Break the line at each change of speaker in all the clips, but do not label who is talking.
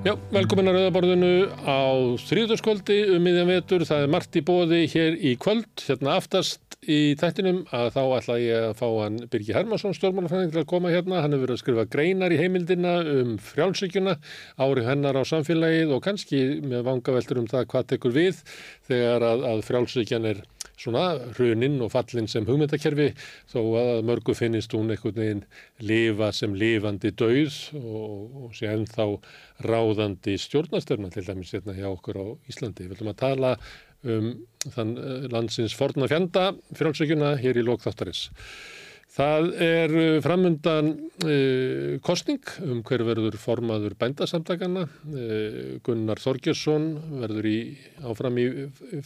Já, velkomin að Rauðaborðinu á þrýðurskvöldi um miðjan vetur. Það er margt í bóði hér í kvöld, hérna aftast í tættinum að þá ætla ég að fá hann Birgi Hermansson, stjórnmálafræðing til að koma hérna. Hann hefur verið að skrifa greinar í heimildina um frjálsíkjuna, ári hennar á samfélagið og kannski með vangaveltur um það hvað tekur við þegar að, að frjálsíkjan er svona hruninn og fallinn sem hugmyndakerfi þó að mörgu finnist hún einhvern veginn lifa sem lifandi dauð og, og sé ennþá ráðandi stjórnastöfna til dæmis hérna hjá okkur á Íslandi. Við viljum að tala um þann eh, landsins forna fjanda frjálsökjuna hér í lókþáttarins. Það er uh, framundan uh, kostning um hver verður formaður bændasamtakana. Uh, Gunnar Þorgjörsson verður í, áfram í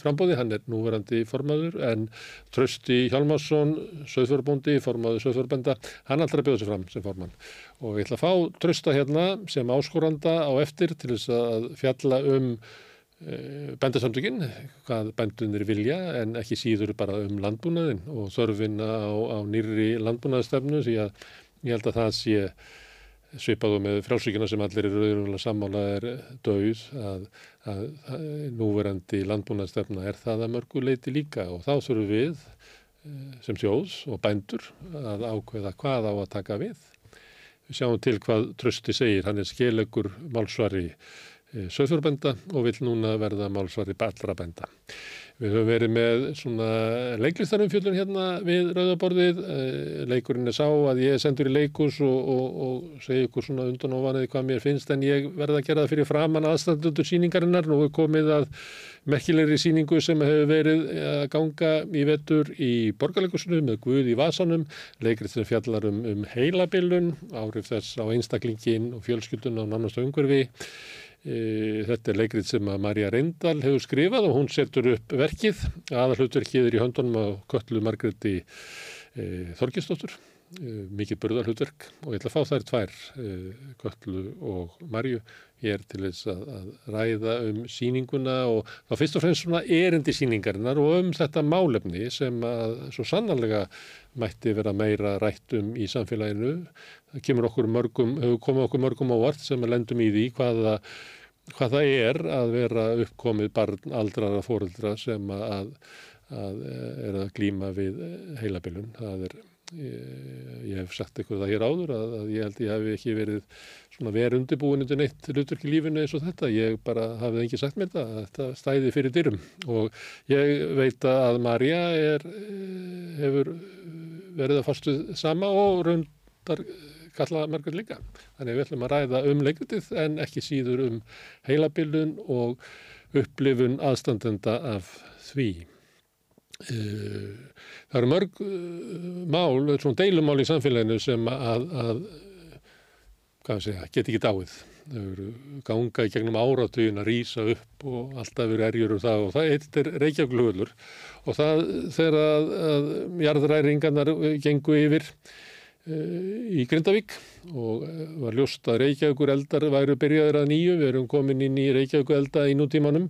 frambóði, hann er núverandi formaður en Trösti Hjalmarsson, söðfjörðbóndi, formaður söðfjörðbænda, hann alltaf bjóður sér fram sem formann. Og ég ætla að fá Trösta hérna sem áskoranda á eftir til þess að fjalla um Eh, bændasamtökinn, hvað bændunir vilja en ekki síður bara um landbúnaðin og þörfinna á, á nýri landbúnaðstefnu því að ég held að það sé svipaðu með frálsíkina sem allir eru auðvitað sammála er döið að, að, að núverandi landbúnaðstefna er það að mörgu leiti líka og þá þurfum við eh, sem sjóðs og bændur að ákveða hvað á að taka við. Við sjáum til hvað Trösti segir, hann er skelegur málsvari Eh, söðfjórbænda og vil núna verða málsvari allra bænda. Við höfum verið með svona leiklistarum fjöldun hérna við Rauðaborðið. Eh, leikurinn er sá að ég sendur í leikus og, og, og segja ykkur svona undan og vanaði hvað mér finnst en ég verða að gera það fyrir framann aðstændundur síningarinnar. Nú er komið að merkilegri síningu sem hefur verið að ganga í vetur í borgarleikusinu með Guð í Vasanum. Leikrið sem fjallar um, um heilabilun, árif þess á einstaklingin og fjölskyldun á nannastu umhverfi. E, þetta er leikrið sem að Marja Reyndal hefur skrifað og hún setur upp verkið. Aðalhutverkið er í höndunum á Köllu Margreti e, Þorgistóttur, e, mikið burðarhutverk og ég ætla að fá þær tvær, e, Köllu og Marju, hér til þess að, að ræða um síninguna og þá fyrst og fremst svona erindi síningarinnar og um þetta málefni sem að svo sannanlega mætti vera meira rætt um í samfélaginu. Það kemur okkur mörgum, hefur komið okkur mörgum ávart sem að lendum í því hvaða hvað það er að vera uppkomið barn aldrara fóreldra sem að, að er að glýma við heilabilun. Það er, ég, ég hef sagt eitthvað það hér áður að, að ég held ég hef ekki verið svona verið undirbúin undir neitt hlutverk í lífinu eins og þetta. Ég bara hafið ekki sagt mér þetta, þetta stæði fyrir dyrum og ég veit að Marja er, hefur verið að fastu sama og rundar kalla margur líka. Þannig við ætlum að ræða um leikritið en ekki síður um heilabilun og upplifun aðstandenda af því. Eh, það eru mörg eh, mál, svona deilumál í samfélaginu sem að, að segja, get ekki dáið. Þau eru ganga í gegnum áratugin að rýsa upp og alltaf eru erjur um það og það er reykjaflugullur og það þegar að, að jarðræringarnar gengu yfir í Grindavík og eh, var ljóst að Reykjavíkur eldar væru byrjaður að nýju, við erum komin inn í Reykjavíkur elda í nútímanum,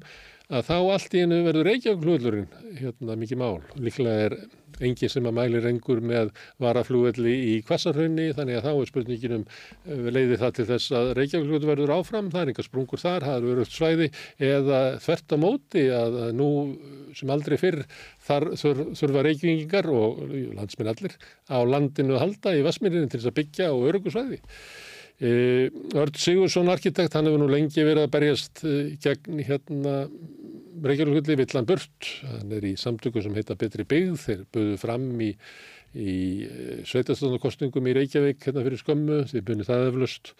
að þá allt í hennu verður Reykjavíkur hlutlurinn hérna mikið mál. Líklega er engi sem að mæli rengur með varaflúvelli í kvassarhraunni þannig að þá er spurningin um eh, leiði það til þess að Reykjavík verður áfram, það er enga sprungur þar, það eru öll svæði eða þvert á móti að nú sem aldrei fyrr þar þurfa Reykjavíkingar og landsminn allir á landinu að halda í Vasmirinni til þess að byggja og örugusvæði. E, Örd Sigursson arkitekt, hann hefur nú lengi verið að berjast e, gegn hérna Reykjavík villan burt, hann er í samtöku sem heita Betri byggð, þeir buðu fram í, í eh, sveitastónarkostningum í Reykjavík hérna fyrir skömmu, þeir bunni það eflust.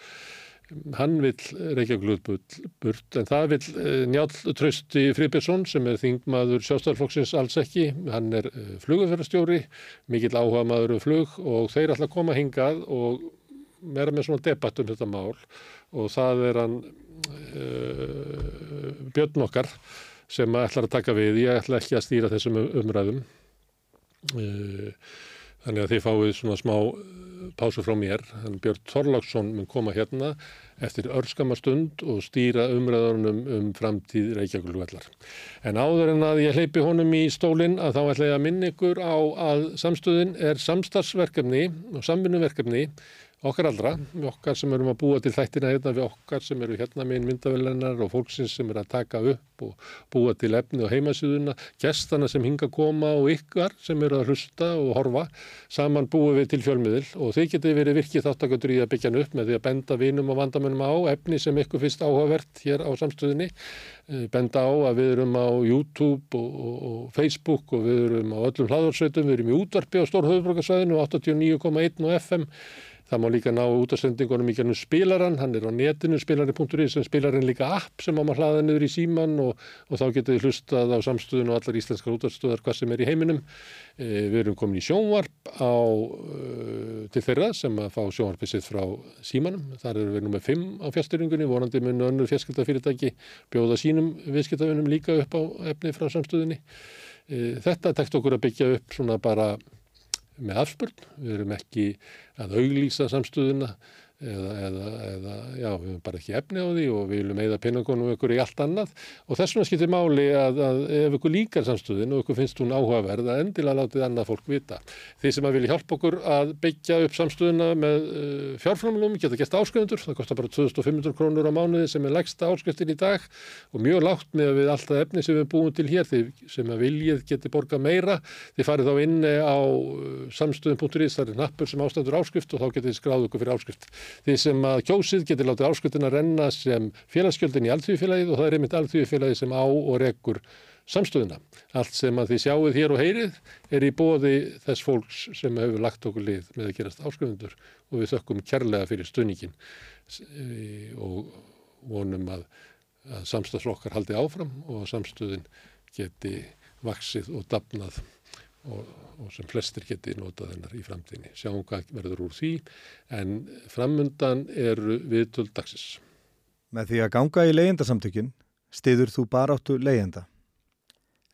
Hann vil Reykjavík burt en það vil eh, Njál Trausti Friðbjörnsson sem er þingmaður sjástaflokksins alls ekki, hann er eh, flugufærastjóri, mikill áhuga maður um flug og þeir að koma hingað og vera með svona debatt um þetta mál og það er hann uh, Björn okkar sem ætlar að taka við. Ég ætla ekki að stýra þessum umræðum. Eh, þannig að þið fáið svona smá pásu frá mér. Hann Björn Þorláksson mun koma hérna eftir örskama stund og stýra umræðunum um framtíð Reykjavík-Lugvallar. En áður en að ég hleypi honum í stólinn að þá ætla ég að minna ykkur á að samstöðin er samstarfsverkefni og samvinnuverkefni okkar allra, við okkar sem erum að búa til þættina hérna, við okkar sem eru hérna með myndavellennar og fólksins sem eru að taka upp og búa til efni og heimasýðuna, gestana sem hinga að koma og ykkar sem eru að hlusta og horfa, saman búum við til fjölmiðil og þeir geti verið virkið þáttakandur í að byggja hann upp með því að benda vinum og vandamennum á efni sem ykkur finnst áhugavert hér á samstöðinni, eh, benda á að við erum á YouTube og, og, og Facebook og við erum á öllum hlaðarsveitum, við erum í útvarpi á Stórhauðbrukarsvæðinu 89,1 og FM Það má líka ná útasendingunum í gennum spilaran, hann er á netinu spilari.is en spilarin líka app sem á maður hlaða niður í síman og, og þá getur þið hlustað á samstöðun og allar íslenskar útastöðar hvað sem er í heiminum. E, við erum komin í sjónvarp á, e, til þeirra sem að fá sjónvarpið sitt frá símanum. Þar erum við nummið 5 á fjárstyringunni, vorandi munnu önnur fjarskildafyrirtæki bjóða sínum viðskiptafinum líka upp á efni frá samstöðunni. E, þetta tekt okkur að byggja upp svona bara með afspurn, við erum ekki að auglýsa samstöðuna eða, eða, eða já, við erum bara ekki efni á því og við viljum eigða penningunum ykkur í allt annað. Og þess vegna skiptir máli að, að ef ykkur líkar samstöðin og ykkur finnst hún áhugaverð að endilega látið annað fólk vita. Þeir sem að vilja hjálpa okkur að byggja upp samstöðuna með uh, fjárframlum geta gett áskrifundur, það kostar bara 2500 krónur á mánuði sem er lægsta áskriftin í dag. Og mjög lágt með við alltaf efni sem við búum til hér, þeir sem að viljið geti borga meira, þeir farið þá inn á uh, samstöðin.is, það er nappur sem ástæður Því sem að kjósið getur látið áskutin að renna sem félagsgjöldin í alltíðufélagið og það er einmitt alltíðufélagið sem á og rekur samstöðuna. Allt sem að þið sjáuð hér og heyrið er í bóði þess fólks sem hefur lagt okkur lið með að gerast áskutundur og við þökkum kærlega fyrir stönningin e, og vonum að, að samstöðslokkar haldi áfram og samstöðin geti vaksið og dapnað og, og sem flestir geti notað hennar í framtíðinni. Sjáum hvað verður úr því en framundan eru viðtöld dagsins.
Með því að ganga í leyendasamtökin stiður þú baráttu leyenda.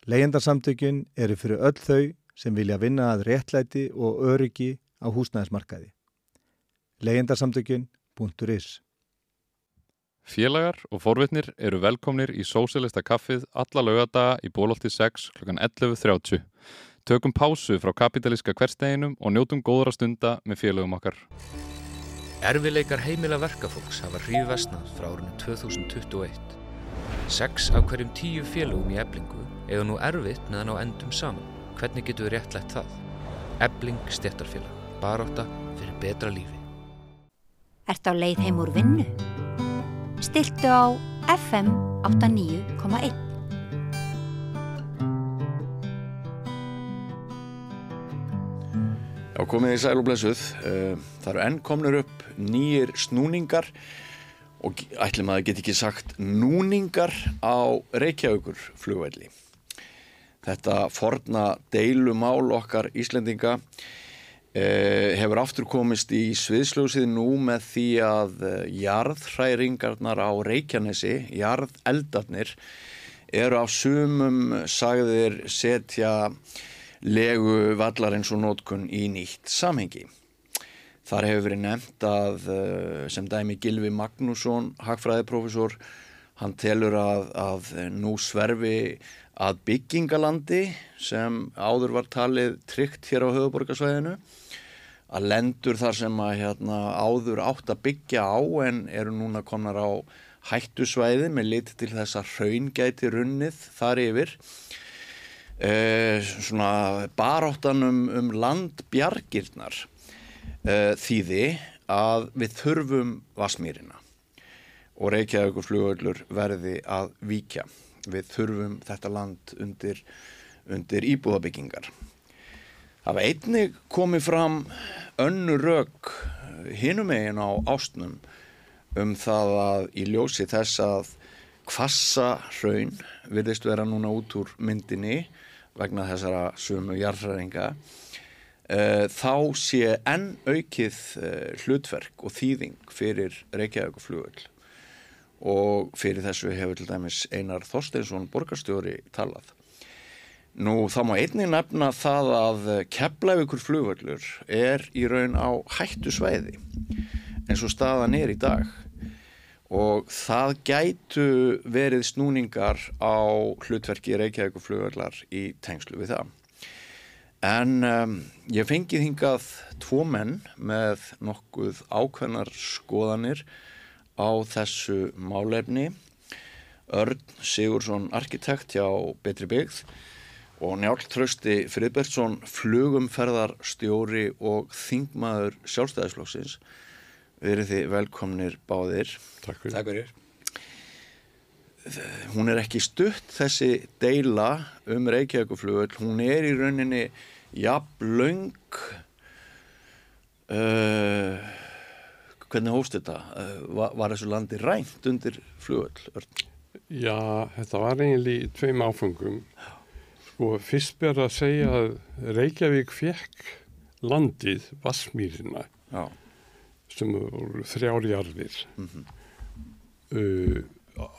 Leyendasamtökin eru fyrir öll þau sem vilja vinna að réttlæti og öryggi á húsnæðismarkaði. leyendasamtökin.is
Félagar og forvitnir eru velkomnir í Sósilista kaffið alla lögadaga í bólólti 6 kl. 11.30. Tökum pásu frá kapitalíska hversteginum og njótum góðra stunda með félögum okkar.
Erfileikar heimila verkafólks hafa hríð vestnað frá árunni 2021. Seks af hverjum tíu félögum í eblingu eiga nú erfitt meðan á endum saman. Hvernig getur við réttlætt það? Ebling stettarfélag. Baróta fyrir betra lífi.
Ert á leið heim úr vinnu? Stiltu á FM 89.1
Já, komið í sæl og blessuð. Eh, það eru enn komnur upp nýjir snúningar og ætlum að það get ekki sagt núningar á Reykjavíkur flugvelli. Þetta forna deilumál okkar Íslendinga eh, hefur aftur komist í sviðsljósið nú með því að eh, jarðhræringarnar á Reykjanesi, jarðeldarnir, eru á sumum sagðir setja legu vallarins og nótkun í nýtt samhengi. Þar hefur verið nefnt að eh, sem dæmi Gilvi Magnússon, hagfræðiprofessor, hann telur að, að nú sverfi að byggingalandi sem áður var talið tryggt hér á höfuborgarsvæðinu að lendur þar sem að hérna, áður átt að byggja á en eru núna konar á hættusvæði með lit til þess að hraungæti runnið þar yfir svona baráttanum um landbjargirnar eh, þýði að við þurfum Vasmýrina og Reykjavíkur flugöllur verði að víkja. Við þurfum þetta land undir, undir íbúðabyggingar. Það var einnig komið fram önnu rauk hinum eigin á ástnum um það að í ljósi þess að kvassa hraun virðist vera núna út úr myndinni vegna þessara sumu jarðræðinga uh, eh, þá sé enn aukið uh, hlutverk og þýðing fyrir Reykjavík flugöld og fyrir þessu hefur til dæmis Einar Þorsteinsson borgarstjóri talað. Nú þá má einnig nefna það að Keflavíkur flugvöllur er í raun á hættu sveiði eins og staðan er í dag og það gætu verið snúningar á hlutverki Reykjavíkur flugvöllar í tengslu við það. En um, ég fengið hingað tvo menn með nokkuð ákveðnar skoðanir á þessu málefni. Örn Sigursson arkitekt hjá Betri byggð og Njálk Trausti Friðbertsson flugumferðarstjóri og þingmaður sjálfstæðisflokksins. Verið þið velkomnir báðir.
Takk fyrir.
Takk fyrir.
Hún er ekki stutt þessi deila um Reykjavíkuflugöld. Hún er í rauninni jafn löng. Uh, hvernig hóst þetta? Uh, var, var þessu landi rænt undir flugöld? Örn?
Já, þetta var eiginlega í tveim áfengum. Sko, fyrst ber að segja að Reykjavík fekk landið Vassmýrina
Já.
Sem voru þrjárjarðir
Mhm.
uh,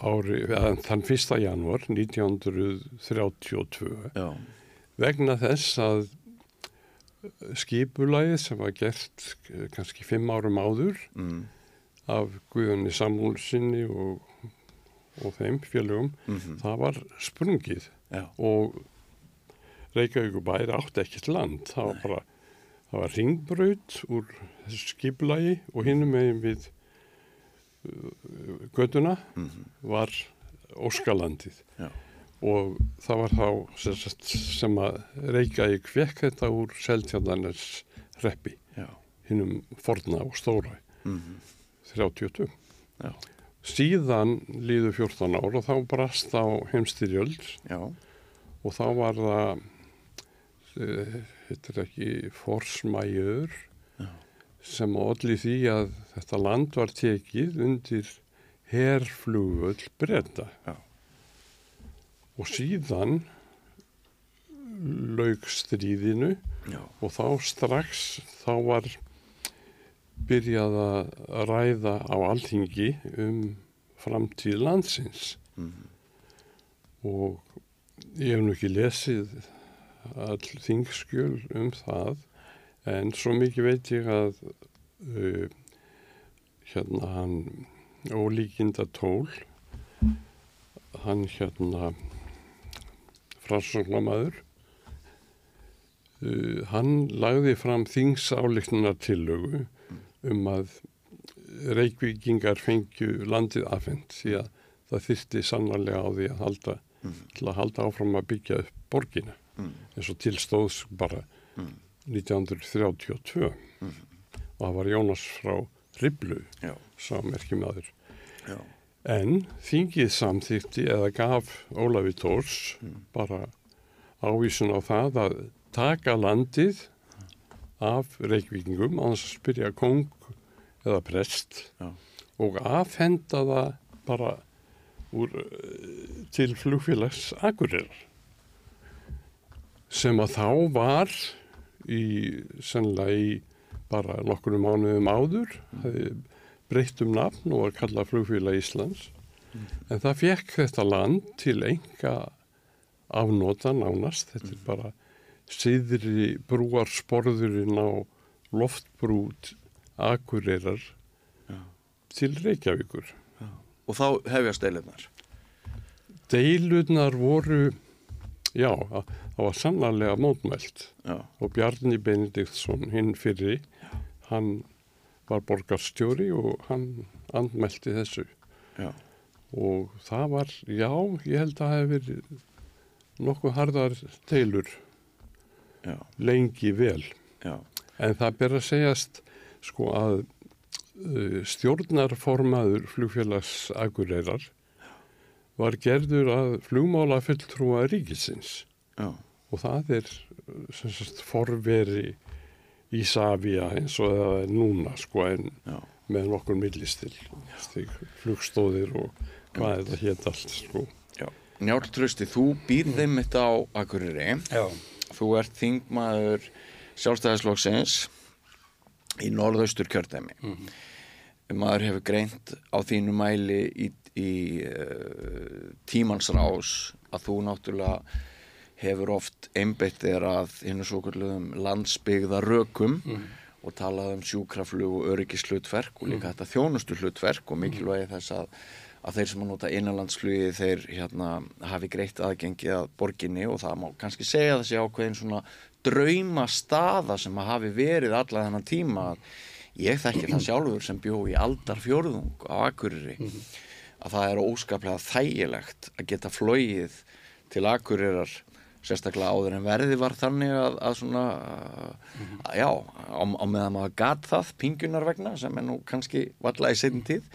ári, þann 1. janúar 1932
Já.
vegna þess að skipulagið sem var gert kannski fimm árum áður
Mm.
af Guðunni Samúlsinni og, og þeim félögum,
Mm
það var sprungið
Já.
og Reykjavíkubær átti ekkert land, það var bara það var ringbraut úr skipulagi og hinnum megin við uh, göduna
Mhm.
var Óskalandið
Já.
og það var þá sem, sem að Reykjavík fekk þetta úr Seltjarnarnes reppi, hinnum forna og stóra
Mm
32.
Já.
Síðan líðu 14 ár og þá brast á heimstyrjöld og þá var það, uh, þetta er ekki forsmæjur sem allir því að þetta land var tekið undir herflugvöld breyta.
Já.
Og síðan lauk stríðinu
Já.
og þá strax þá var byrjað að ræða á alþingi um framtíð landsins
Mhm.
og ég hef nú ekki lesið all þingskjöl um það en svo mikið veit ég að uh, hérna hann ólíkinda tól hann hérna fransunglamaður uh, hann lagði fram þingsáleiknunar tillögu um að reykvíkingar fengju landið afhengt því að það þyrsti sannarlega á því að halda, til að halda áfram að byggja upp borgina eins og tilstóðs bara 1932 og það var Jónas frá Riblu merkjumæður
Já.
en þingið samþýtti eða gaf Ólafi Tórs bara ávísun á það að taka landið af þess að spyrja kong eða prest
Já.
og afhenda það bara úr, eh, til flugfélags Akureyrar sem að þá var í sennilega í bara nokkru mánuðum áður breytt um nafn og var kallað flugfélag Íslands. En það fekk þetta land til enga afnota nánast. Þetta er bara siðri brúar sporðurinn á loftbrút Akureyrar til Reykjavíkur.
Og þá hefjast deilunar.
deilurnar voru já, það var sannarlega mótmælt
Já.
og Bjarni Benediktsson hinn fyrri hann var borgarstjóri og hann andmælti þessu
Já.
og það var, já, ég held að það hefði verið nokkuð harðar deilur
Já.
lengi vel
Já.
en það ber að segjast sko að uh, stjórnarformaður flugfélags Akureyrar var gerður að flugmála fulltrúa ríkisins
Já.
og það er sagt forveri Ísafía eins og það er núna sko en
Já.
með nokkur millistil flugstóðir og hvað þetta hétt allt sko.
Já. Njál Trausti, þú býrð þeim þetta á Akureyri.
Já.
Þú ert þingmaður sjálfstæðisflokksins í norðaustur kjördæmi. Maður hefur greint á þínu mæli í, í uh, tímans rás að þú náttúrulega hefur oft einbeitt þér að hinnu svo kalluðum landsbyggða rökum og talað um sjúkraflug og öryggislutverk og líka þetta þjónustu hlutverk og mikilvægi þess að, að þeir sem að nota innanlandsflugi þeir hérna, hafi greitt aðgengi að borginni og það má kannski segja þessi ákveðin svona drauma staða sem að hafi verið alla þennan tíma. Að ég þekki það sjálfur sem bjó í aldar fjórðung á Akureyri að það er óskaplega þægilegt að geta flóið til Akureyrar sérstaklega áður en verði var þannig að, að svona að, já, á, á meðan maður gat það pingunar vegna sem er nú kannski valla í setjum tíð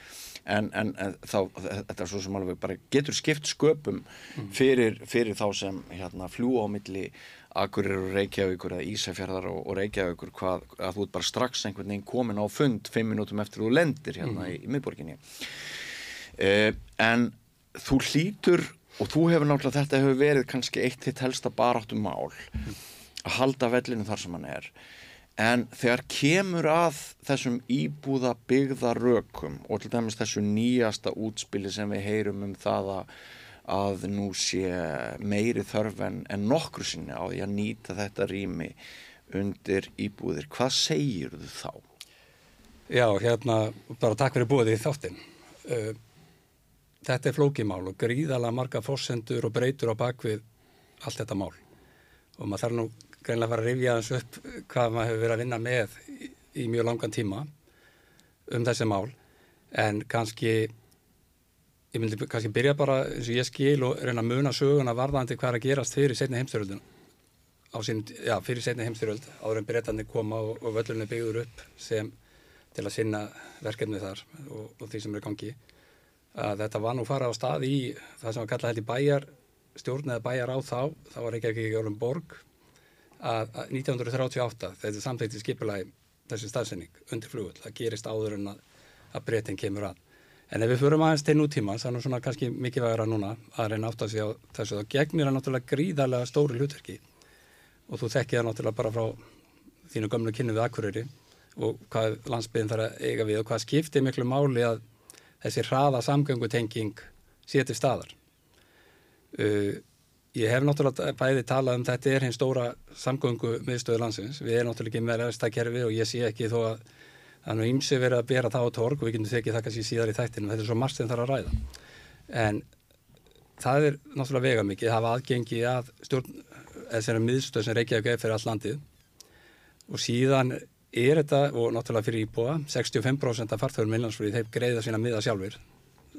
en, en, en þá, þetta er svo sem alveg bara getur skipt sköpum fyrir, fyrir þá sem hérna fljú á milli Akureyri og Reykjavíkur eða Ísafjörðar og, og Reykjavíkur hvað, að þú ert bara strax einhvern veginn komin á fund fimm minútum eftir þú lendir hérna í, í miðborginni eh, en þú hlýtur og þú hefur náttúrulega þetta hefur verið kannski eitt þitt helsta baráttum mál að halda vellinu þar sem hann er en þegar kemur að þessum íbúða byggða rökum og til dæmis þessu nýjasta útspili sem við heyrum um það að, að nú sé meiri þörf en, en nokkru sinni á því að nýta þetta rými undir íbúðir hvað segir þú þá?
Já, hérna, bara takk fyrir búið í þáttinn. Uh, þetta er flókimál og gríðalega marga fórsendur og breytur á bakvið allt þetta mál. Og maður þarf nú greinlega að fara að rifja þessu upp hvað maður hefur verið að vinna með í, í mjög langan tíma um þessi mál. En kannski, ég myndi kannski byrja bara eins og ég skil og reyna að muna söguna varðandi hvað er að gerast fyrir setni heimstyröldun. Á sín, já, fyrir setni heimstyröld, áður en breytandi koma og, og völlurinn er byggður upp sem til að sinna verkefni þar og, og því sem er í gangi að þetta var nú fara á stað í það sem var kallað í bæjar stjórn eða bæjar á þá, þá var ekki ekki orðum borg að, að 1938 þetta samþýtt í skipulagi þessi staðsending undir flugul, það gerist áður en að, að breytin kemur að. En ef við förum aðeins til nútíma, það nú svona kannski mikið vægra núna að reyna átt að á þessu. Þá gegnir það náttúrulega gríðarlega stóri hlutverki. Og þú þekkið það náttúrulega bara frá þínu gömlu kynnu við Akureyri og hvað landsbyðin þarf að eiga við og hvað skiptir miklu máli að þessi hraða samgöngutenging sé til staðar. Uh, ég hef náttúrulega bæði talað um þetta er hinn stóra samgöngu miðstöðu landsins. Við erum náttúrulega ekki með ræðstakkerfi og ég sé ekki þó að er nú ímsi verið að bera það á torg og við getum tekið það kannski síðar í þættinu. Þetta er svo margt sem þarf að ræða. En það er náttúrulega vega mikið. Það var aðgengi að stjórn, þessari miðstöð sem Reykjavík er fyrir all landið og síðan er þetta, og náttúrulega fyrir íbúa 65% af farþörum innlandsflögi þeir greiða sína miða sjálfur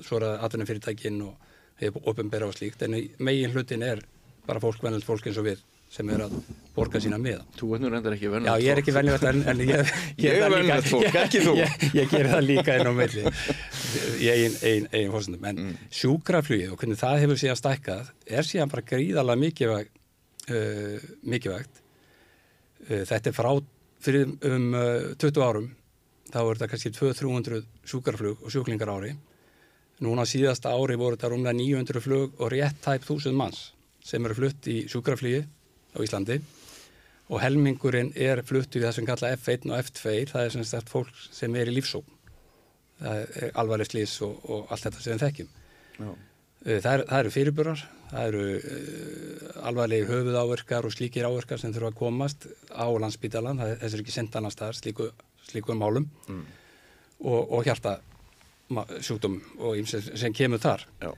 svo er það atvinnum fyrirtækin og hefur ofinbera og slíkt, en megin hlutin er bara fólk, vennilegt fólk eins og við sem er að borga sína miða.
Þú veit nú reyndar ekki vennilegt
Já, ég er ekki vennilegt en, en ég,
Ég er venjulegt fólk, ekki þú.
Ég, ég ger það líka inn á milli. Í eigin fórsendum en mm. sjúkraflugið og hvernig það hefur síðan stækkað er síðan bara gríðalega mikilvægt uh, mikilvægt. Uh, þetta er frá fyrir um uh, 20 árum þá er þetta kannski 200-300 sjúkarflug og sjúklingar ári. Núna síðasta ári voru þetta rúmlega 900 flug og rétt tæp 1000 manns sem eru flutt í sjúkraflugi á Íslandi. Og helmingurinn er fluttu í það sem kalla F1 og F2 það er sem sagt fólk sem er í lífsók það er alvarleg slís og, og allt þetta sem við þekkjum.
Já.
Það, er, það eru fyrirbúrar það eru uh, alvarlegi höfuð áverkar og slíkir áverkar sem þurfa að komast á landsbítalan, þess er ekki sendt annars þar slíku, slíku málum mm. og, og hjarta sjúkdóm og sem, sem kemur þar
Já.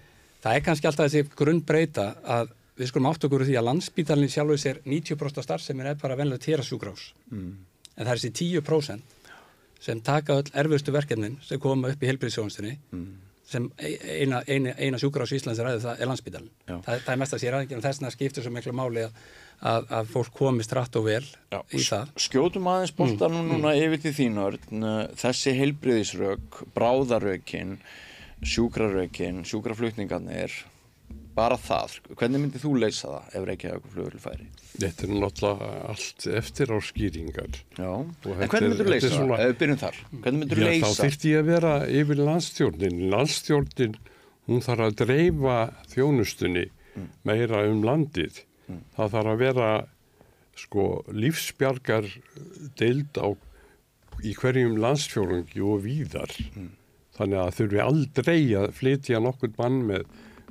það er kannski alltaf þessi grunnbreyta að við skulum átt okkur því að landsbítalinn sjálfur sér 90% starf sem er bara venlega tera sjúkrás mm. en það er þessi 10% sem taka öll erfustu verkefnin sem koma upp í helbriðsjónstunni mm. Sem eina, eina, eina sjúkrás í Íslands ræði það er landsbítalinn það, það er mest að sér aðeins og þess vegna skiptir svo miklu máli að, að, að fólk komist rætt og vel
Já,
í það.
Skjótum aðeins boltanum mm. núna yfir til þín Örn. Þessi heilbriðisrök bráðarökin sjúkrarökin, sjúkraflutningarnir bara það, hvernig myndið þú leysa það ef Reykjavík flugurlu færi?
Þetta er náttúrulega allt eftir á skýringar.
Já, en hvernig myndir þú leysa það, ef við byrjum þar? Hvernig myndir þú leysa?
Já, þá þyrfti ég að vera yfir landstjórnin. Landstjórnin, hún þarf að dreifa þjónustunni mm. meira um landið. Mm. Það þarf að vera sko lífsbjargar deild á í hverjum landsfjórungi og víðar. Mm. Þannig að þurfi aldrei að flytja nokkur mann með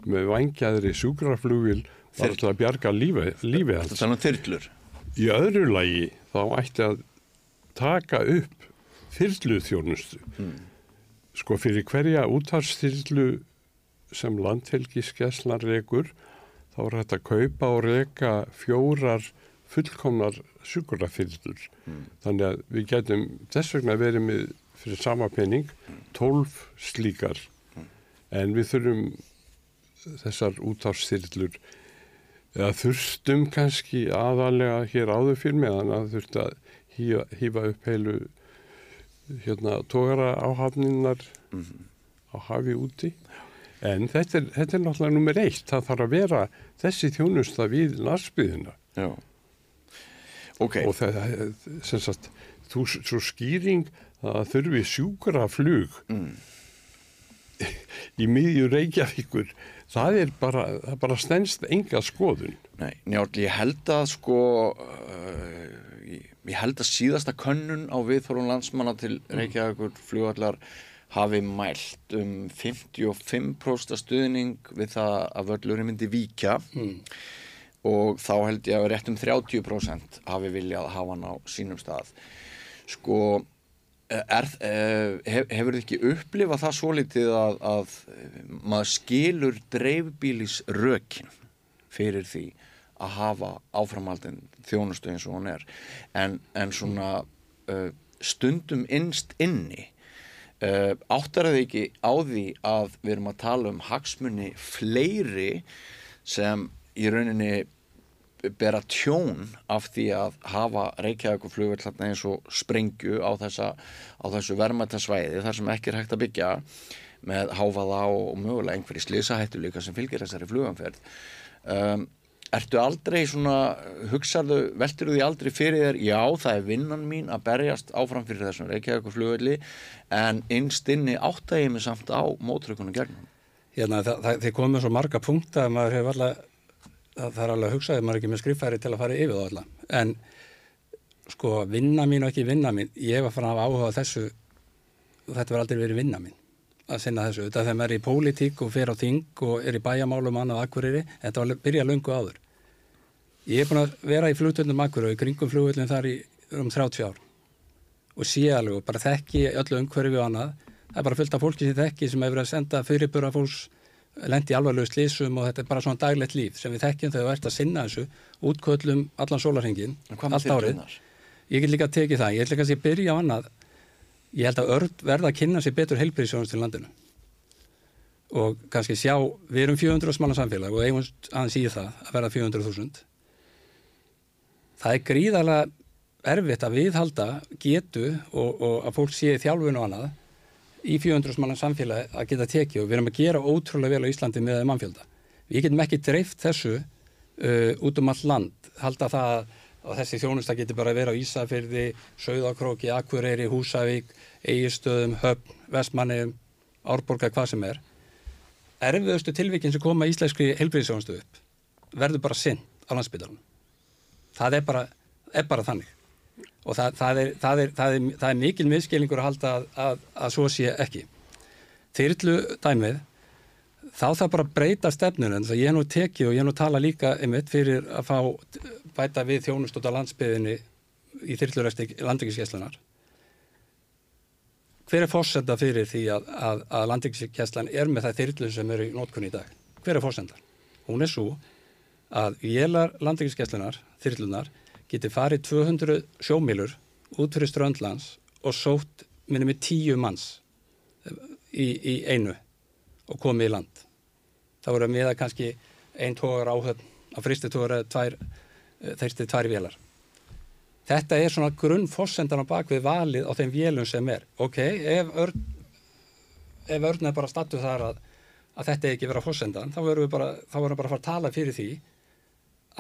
með vangjaðri sjúkraflugil bara til að bjarga lífi, lífi
Þetta
hans.
tala um þyrlur.
Í öðru lagi þá ætti að taka upp þyrlu þjónustu. Sko fyrir hverja útarsþyrlu sem landhelgiskeslan rekur þá er hægt að kaupa og reka fjórar fullkomnar sjúkurafyrlur. Þannig að við getum þess vegna verið með fyrir sama pening 12 slíkar en við þurfum þessar útárstyrlur eða þurftum kannski aðalega hér áður fyrir meðan að þurfti að hífa, hífa upp heilu hérna tógara áhafninnar á hafi úti. En þetta er, þetta er náttúrulega nummer eitt. Það þarf að vera þessi þjónusta við landsbyðina
Já. Ok,
og það er sem sagt þú, svo skýring að þurfi sjúkra flug í miðju Reykjavíkur það er bara, það bara stendst enga skoðun.
Nei, Njáll, ég held að sko, uh, ég, ég held að síðasta könnun á viðþórun landsmanna til Reykjavíkur flugvallar hafi mælt um 55% stuðning við það að völlurinn myndi víkja. Og þá held ég að rétt um 30% hafi viljað hafa hann á sínum stað. Sko hef, hefur þið ekki upplifað það svo litið að, að eh, maður skilur dreifbílis rökin fyrir því að hafa áframhaldin þjónustu eins og hún er? En, en svona uh, stundum innst inni uh, áttar þið ekki á því að við erum að tala um hagsmunni fleiri sem í rauninni bera tjón af því að hafa Reykjavík og flugvöld þarna eins og sprengju á, þessa, á þessu verðmættasvæði þar sem ekki er hægt að byggja með háfaða og, mögulega einhverju slísahættu líka sem fylgir þessari fluganferð um, Ertu aldrei svona, hugsaðu, veltur því aldrei fyrir þér, já það er vinnan mín að berjast áfram fyrir þessum Reykjavík og flugvöldi en innst inni átta ég mig samt á mótrökunum gegnum.
Hérna, þið komið svo marga punkta að maður hefur alltaf, það, er alveg að hugsa að maður er ekki með skriffæri til að fara yfir það alltaf. En sko, vinna mín og ekki vinna mín, ég var fann að áhuga þessu þetta var aldrei verið vinna mín að sinna þessu. Þetta þegar maður er í pólitík og fer á þing og er í bæjamálum annað akkurýri, þetta var byrjað löngu áður. Ég er búin að vera í flugtöldum akkurýri og í kringum flugtöldum þar í um 30 ár og sé alveg og bara þekki öllu umhverfi og annað það er bara fullt af fólki sem þekki sem hefur að senda fyrirbura fólks lendi í alvarlegu slísum og þetta er bara svona daglegt líf sem við þekkjum þegar við ert að sinna þessu útköllum allan sólarhengin allt árið. Ég get líka að tekið það, ég ætla kannski að byrja á annað. Ég held að örd verða að kynna sér betur heilbríðsjónast til landinu. Og kannski sjá, við erum 400 smála samfélag og eigum aðeins í það að verða 400.000 það er gríðarlega erfitt að viðhalda getu og, og að fólk sé þjálfun og annað í 400 smála samfélag að geta tekið og við erum að gera ótrúlega vel á Íslandi með mannfjölda. Við getum ekki dreift þessu uh, út um all land, halda það að þessi þjónusta getur bara að vera á Ísafyrði, Sauðakróki, Akureyri, Húsavík, Eigistöðum, Höfn, Vestmanniðum, Árborga, hvað sem er. Erfiðustu tilvíkin sem koma íslenskri helbriðsjónustu upp verður bara sinn á landsbytarunum. Það er bara, er bara þannig. Og það, það, er, það, er, það, er, það er mikil miðskilningur að halda að, að, að svo sé ekki. Þyrlu dæmið, þá þarf bara breyta stefnunum. Það ég nú tekið og ég nú tala líka einmitt fyrir að fá bæta við þjónust út á landsbyðinni í þyrluræsti landingiskeslunar. Hver er fórsenda fyrir því að, að, að landingiskeslan er með það þyrlu sem eru í nótkunni í dag? Hver er fórsenda? Hún er svo að vélar landingiskeslunar, þyrlunar, geti farið 200 sjómílur út fyrir ströndlands og sótt minnum með tíu manns í, í einu og komið í land. Það voru að kannski einn tógar áhöfn, að fristi tógar tvær, þeirsti tvær vélar. Þetta er svona grunnforsendan á bakvið valið á þeim vélum sem er. Ok, ef örn, ef örn er bara statu þar að, að þetta er ekki vera forsendan, þá verðum við bara, þá verðum við bara að fara að tala fyrir því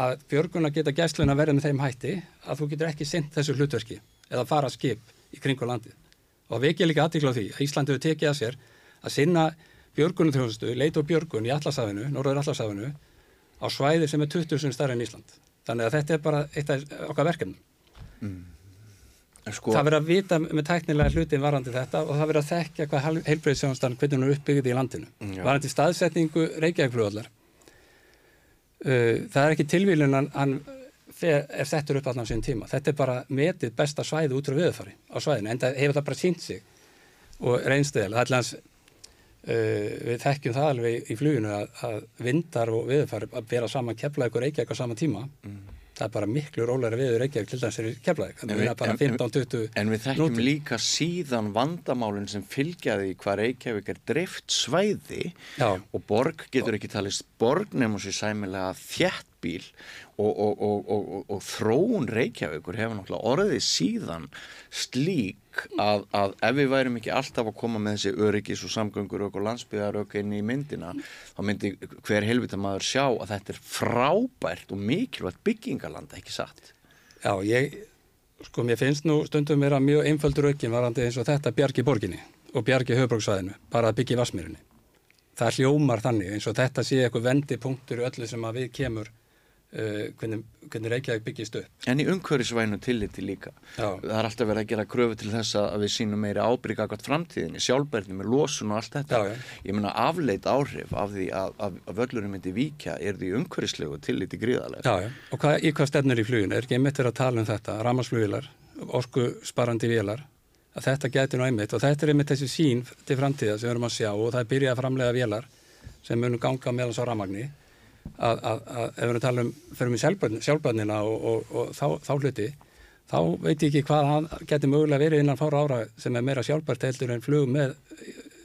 að björguna geta gæsluna verið með þeim hætti að þú getur ekki synt þessu hlutverki eða fara skip í kringu landið. Og það vekja líka aðtíkla á því að Íslandi hefur tekið að sér að sinna björgunum þjóðustu, leita og björgun í Allasafinu, Norður Allasafinu á svæði sem er 20.000 starra en Ísland. Þannig að þetta er bara eitt af okkar verkefnum.
Sko,
Það verður að vita með tæknilega hlutin varandi þetta og það verður að þekkja hvað heilbreyðsjónastan hvernig hún er uppbyggðið í landinu.
Já.
Varandi staðsetningu Reykjavíkflugvallar Uh, það er ekki tilvílun hann, hann fer, er settur upp allan sín tíma. Þetta er bara metið besta svæði út frá viðfari á svæðinu, en það hefur það bara sínt sig og reynstuðil. Það er allans, uh, við þekkjum það alveg í fluginu að, að vindar og viðfari að vera saman keflaðið og reykja eitthvað sama tíma. Það er bara miklu rólæri viður reykjavík til þess að.
En
Það er bara
en-
15-20
En við þekkjum
nótur.
líka síðan vandamálinn sem fylgjaði hvað Reykjavík er dreift svæði
Já.
og borg getur ekki talist borg nefnum sér sæmilega þjættbíl og, og, og, og, og, þróun Reykjavíkur hefur náttúrulega orðið síðan slík að, að ef við værum ekki alltaf að koma með þessi öryggis og samgöngur og landsbyðarök inn í myndina þá myndi hver helvita maður sjá að þetta er frábært og mikilvægt byggingaland, ekki satt?
Já, ég, sko, mér finnst nú stundum vera mjög einföldur aukin varandi eins og þetta bjargi borginni og bjargi höfbruksvæðinu, bara að byggja í Vassmýrinni. Það hljómar þannig eins og þetta sé eitthvað vendipunktur öllu sem að við kemur uh, hvernig, hvernig Reykjavík byggist upp.
En í umhverfisvænu tilliti líka.
Já.
Það er alltaf verið að gera kröfu til þess að við sínum meiri ábyrga akkvæmt framtíðinni, sjálfbærni með losun og allt þetta.
Já, já.
Ég meina afleit áhrif af því að, að, að völlurinn myndi víkja er því umhverfislegu tilliti gríðarlega.
Já, já. Og hvað, í hvað stefnir í fluginu? Er ekki einmitt verið að tala um þetta, ramarsflugilar, orku sparandi vélar, að þetta gæti nú einmitt og þetta er einmitt þessi sín til framtíða sem við erum að sjá og það er byrjað að framlega vélar sem munum ganga meðan svo ramagni að, að, að ef við tala um fyrir mig sjálfbærnina og, og, og þá, þá hluti þá veit ég ekki hvað hann geti mögulega verið innan fára ára sem er meira sjálfbært heldur en flug með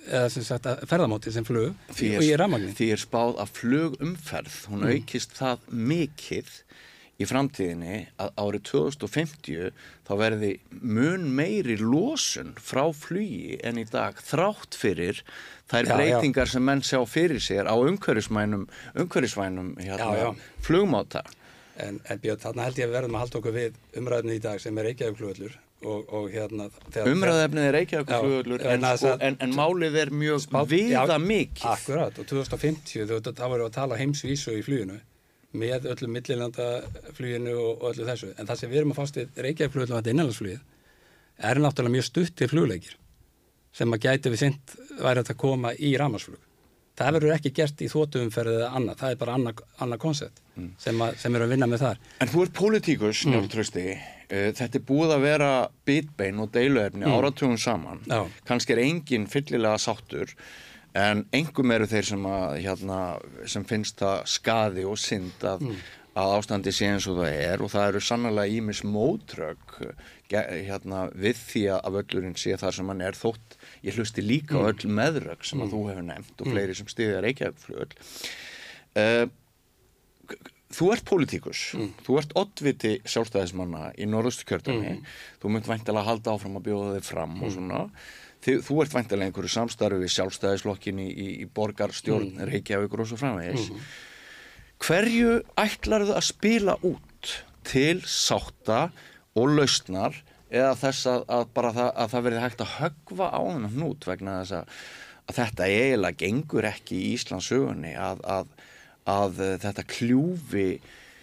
eða sem sagt að ferðamóti sem flug
Því
og í
er,
ramagni.
því er spáð að flugumferð, hún
Mm.
aukist það mikið í framtíðinni að árið 2050 þá verði mun meiri losun frá flugi en í dag þrátt fyrir þær
Já, já.
breytingar sem menn sjá fyrir sér á umhverfisvænum hérna,
Já, já.
flugmáta.
En, en Björn, þarna held ég að verðum að halda okkur við umræðinni í dag sem er Reykjavík-flugvöllur og, og hérna...
Umræðefnið er Reykjavík
Já,
flugullur en, sko,
það-
en, en málið er mjög viða
Já,
mikið.
Akkurat, og 2050 þú varum við að tala heimsvísu í fluginu með öllu millilandafluginu og, og öllu þessu. En það sem við erum að fást við Reykjavík-flugvöllur og þetta innanlandsflugið er náttúrulega mjög stuttir flugleikir sem að gæti við sint væri að koma í ramarsflug. Það verður ekki gert í þótuumferð eða annað, það er bara annað, annað koncept
Mm.
sem, að, sem er að vinna með þar.
En þú ert pólitíkus,
Mm.
Njálf Trausti, uh, þetta er búið að vera bitbein og deiluefni
Mm.
áratugum saman.
Já.
Kannski er enginn fyllilega sáttur, en engum eru þeir sem, að, hérna, sem finnst það skadi og synd að,
Mm.
að ástandi sé eins og það er. Og það eru sannlega ímis mótrök ge- hérna, við því að völlurinn sé þar sem hann er. Þótt ég hlusti líka
Mm.
öll meðrök sem að þú hefur nefnt og
Mm.
fleiri sem stiðja Reykjavíkflugöll uh, þú ert pólitíkus, þú ert oddviti sjálfstæðismanna í norðustu kjördami, þú munt væntalega halda áfram að bjóða þig fram og svona Þið, þú ert væntalega einhverju samstarfi við sjálfstæðislokkin í, í, borgarstjórn Reykjavíkur og svo framvegis. Hverju ætlarðu að spila út til sátta og lausnar eða þess að, að bara það, að það verði hægt að höggva á þennan hnút vegna þess að, að þetta eiginlega gengur ekki í Íslands sögunni að, að, að þetta kljúfi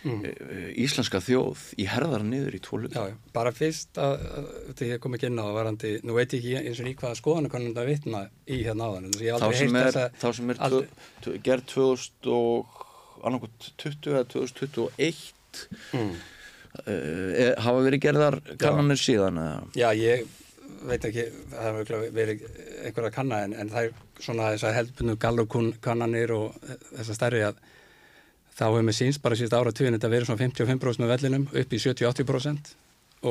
mm. íslenska þjóð í herðar niður í hluti.
Já, já, bara fyrst að, að þetta ég kom ekki inn á það varandi, nú veit ég ekki eins og í hvaða skoðanakonum það vitna í hérna áðan.
Þá sem er, þá sem er
aldrei-
gerð 2000 og annarkot 20 eða 2021
Mm.
uh, hafa verið gerðar kannanir síðan eða?
Já, ég veit ekki, það hefur verið einhver að kanna en, en það er svona þessar helbunum gallukannanir og þessar stærri að þá hefur með síns bara síðust ára tíðin þetta verið svona 55% með vellinum upp í 70-80%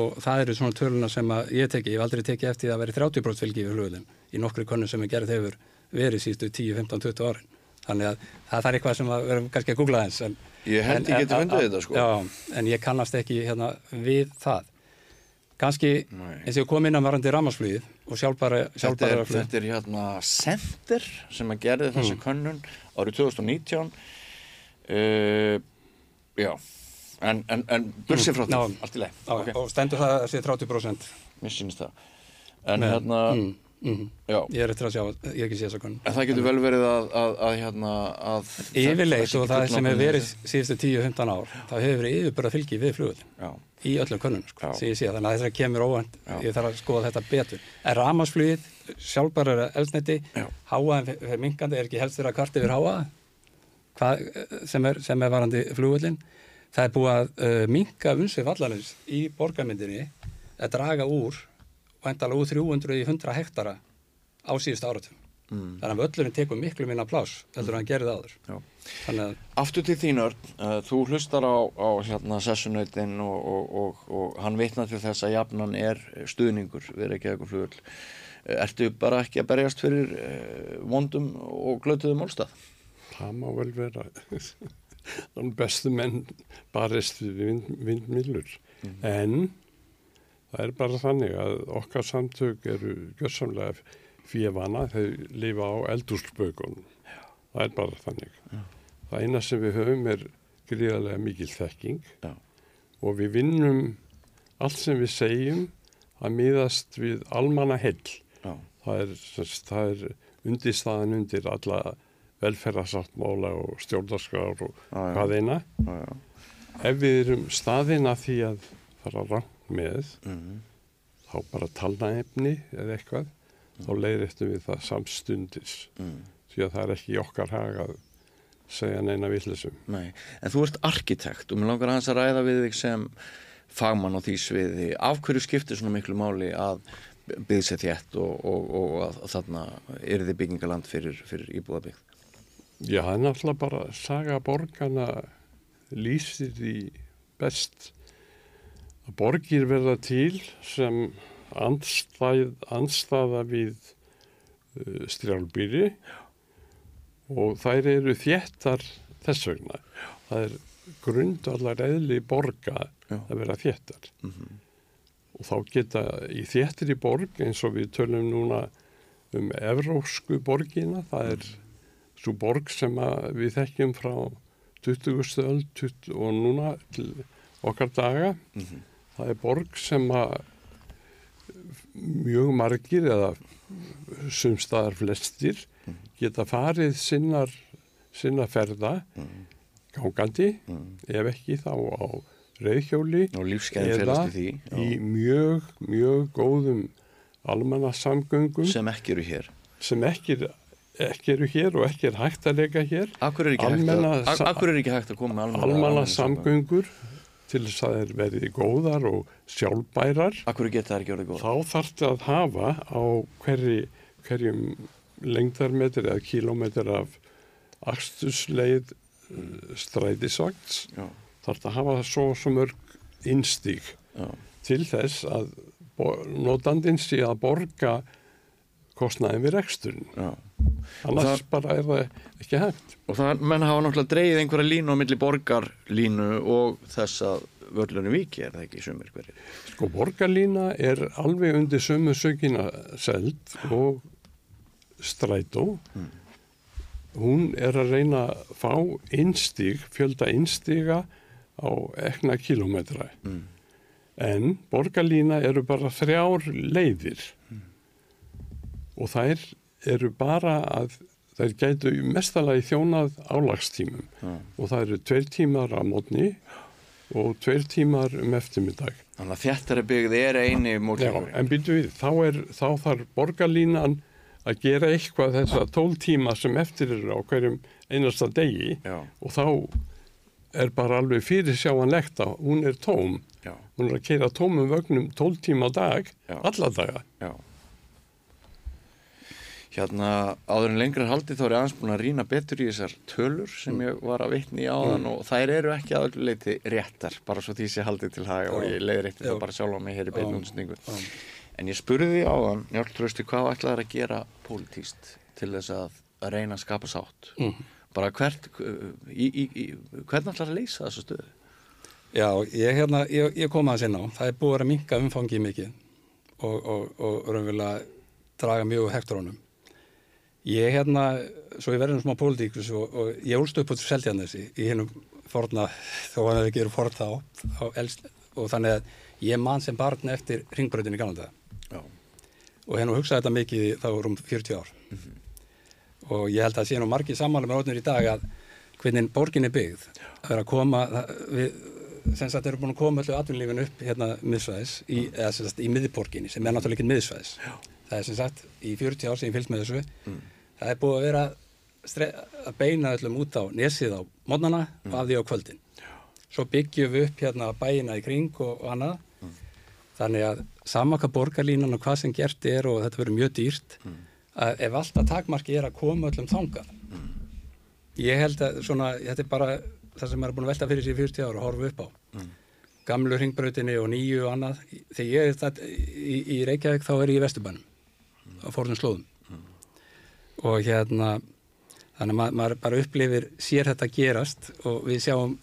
og það eru svona töluna sem að ég teki, ég hef aldrei tekið eftir að verið 30% fylgi við flugulum í nokkru konum sem er gerð hefur verið síðustu 10, 15, 20 árin þannig að það er eitthvað sem að verðum kannski að googla eins en,
Ég held ég geti fundið þetta, sko.
Já, en ég kannast ekki hérna við það kannski
Nei.
eins og kom inn að varandi ramarsflugið og sjálfbara,
Þetta er, þetta er hérna Center sem að gerði þessi
Mm.
könnun árið 2019 uh, Já. En, en, en bursið frá því,
Já.
allt í leið
Já,
Ok,
og stendur það að sé 30%
mér sýnist það. En
með-
hérna,
mm, mm,
já.
Ég er eftir að sjá, ég hef ekki sé þess að
En það getur vel verið að, að, að hérna að
Yfirleitt og það sem hefur verið síðustu 10-15 ár þá hefur verið yfirbara fylgi við flugul í öllum könnunum sko, sem ég sé þannig að þess að kemur óvænt.
Já.
ég þarf að skoða þetta betur. En ramarsflugið, sjálfbara elsneti
Já.
háaðin fyrir minkandi er ekki helst þeirra kvart yfir háaða hvað, sem, er, sem er varandi flugvöllin það er búið að uh, minka unsvið vallarins í borgarmyndinni að draga úr væntalega úr 300 í 100 hektara á síðust áratum mm. þannig að völlurinn tekur miklu minna plás heldur en hann gerði áður
Já.
þannig að
Aftur til þín Örn, uh, þú hlustar á, á hérna, sessunautin og, og, og, og hann vitna til þess að jafnan er stuðningur við ekki eitthvað flugul. Ertu bara ekki að berjast fyrir uh, vondum og glötuðum málstað?
Það má vel vera. Þannig bestu menn barist við vind, vindmillur. En það er bara þannig að okkar samtök eru gjörsamlega fjöfana, þau lifa á eldúrsbökunum. Það er bara þannig. Það eina sem við höfum er gríðarlega mikil þekking
Já.
og við vinnum allt sem við segjum að miðast við almanna hell.
Já.
Það er, er undirstaðan undir alla velferðarsáttmála og stjórnarskrár og hvað eina. Ef við erum staðin að því að fara rangt með,
Mhm.
þá bara talnaefni eða eitthvað, þá leiðrættum við það samstundis.
Mm.
Því að það er ekki okkar hag að segja neina villisum.
Nei, en þú ert arkitekt og mér langar hans að ræða við þig sem fagmann á því sviði. Af hverju skiptir svona miklu máli að byggð sér þétt og, og, og að, að þarna er þið byggingaland fyrir, fyrir íbúðabygg?
Já, það er náttúrulega bara saga borgarna lýsir því best að borgir verða til sem andstæð, andstæða við uh, strjálbýri og þær eru þéttar þess vegna. Það er grundallar eðli borga
Já.
að vera þéttar. Og þá geta í þéttir í borg eins og við tölum núna um evrósku borgina, það er svo borg sem að við þekkjum frá 20. öld 20, og núna til okkar daga. Það er borg sem að mjög margir eða sumstaðar flestir geta farið sinnar, sinna ferða gangandi, ef ekki þá á reyðhjóli
í því
í mjög, mjög góðum almannasamgöngum sem,
sem ekki eru hér.
sem ekki, er- ekki eru hér og ekki er hægt að leika hér.
Akkur er ekki, hægt að,
Almenna sa-
akkur er ekki hægt að koma með almenna,
Almannasamgöngur til þess að þeir verði góðar og sjálfbærar.
Akkur geta það.
Þá að hafa á hverri, hverjum lengdarmetri eða kílómetri af akstusleið uh, strætisvagns
Já,
þarf að hafa svo og svo mörg innstík
já,
til þess að notandinn sé að borga kostnaðin við reksturinn. Annars bara er það ekki hægt.
Og það, menn hafa náttúrulega dreigið einhverja línu á milli borgarlínu og þess að vörlunum viki er það ekki sumir hverjir.
Sko borgarlína er alveg undir sömu sökina seld og strætó. Hún er að reyna að fá innstíg, fjölda innstíga á ekna kilómetra. En borgarlína eru bara þrjár leiðir og þær eru bara að þær gætu mestalagi þjónað álagstímum og það eru tveir tímar á mótni og tveir tímar um eftirmiddag.
Þannig að þjættari byggð er eini
Já,
mótlíkur.
en býtu við, þá, er, þá þarf borgarlínan að gera eitthvað þessa tól tíma sem eftir eru á hverjum einasta degi
Já,
og þá er bara alveg fyrir sjáanlegt að hún er tóm.
já,
Hún er að keira tómum vögnum tól tíma á dag,
Já.
alla daga.
já. Hérna, áður en lengra haldið þá er ég aðeins búin að rýna betur í þessar tölur sem ég var að vitni í áðan og þær eru ekki að öllu leiti réttar, bara svo því sé haldið til haga og ég leiði rétti það bara sjálf á mig hér í beinu
Já.
útsendingu.
Já.
En ég spurði því áðan, Njálf Trausti, hvað ætlaðar að gera pólitíst til þess að, að reyna að skapa sátt?
Mhm.
Bara hvert, í, í, í, hvernig ætlar að leysa þessu stöðu?
Já, ég, hérna, ég, ég kom aðeins inn á. Það er búið að minka umfangi mikið og, og, og raunverulega draga mjög úr hektorónum. Ég hérna, svo ég verður smá pólitíkus og, og ég úlst upp út Seldjarnesi í hennum forna, þó hann hefði ekki verið fort þá, á elst, og þannig að ég man sem barn eftir ringbröðinu í Galanda
Já,
og hennu hugsaði þetta mikið þá rúm 40 ár. Og ég held að sé nú margir sammála með rótnir í dag að hvernig borgin er byggð, að vera að koma, það- við, sem sagt eru búin að koma öllu atvinnlífinu upp hérna miðsvæðis, í, eða sem sagt í miðborginni, sem er náttúrulega ekki miðsvæðis. Það er sem sagt í 40 ár sem ég fylgst með þessu, það er búið að vera að beina öllum út á nesið á mótnana og af því á kvöldin. Svo byggjum við upp hérna bæina í kring og, og annað. Þannig að samaka borgarlínan og hvað sem gert er og þetta verður mjög dýrt, að ef alltaf takmarki er að koma öllum þangað. Ég held að svona, þetta er bara það sem er búin að velta fyrir sér í 40 ára og horfa upp á. Gamlu ringbrautinni og nýju og annað. Þegar ég er þetta í, í Reykjavík þá er ég í Vesturbænum á fórnum slóðum. Og hérna, þannig að ma maður bara upplifir sér þetta gerast og við sjáum,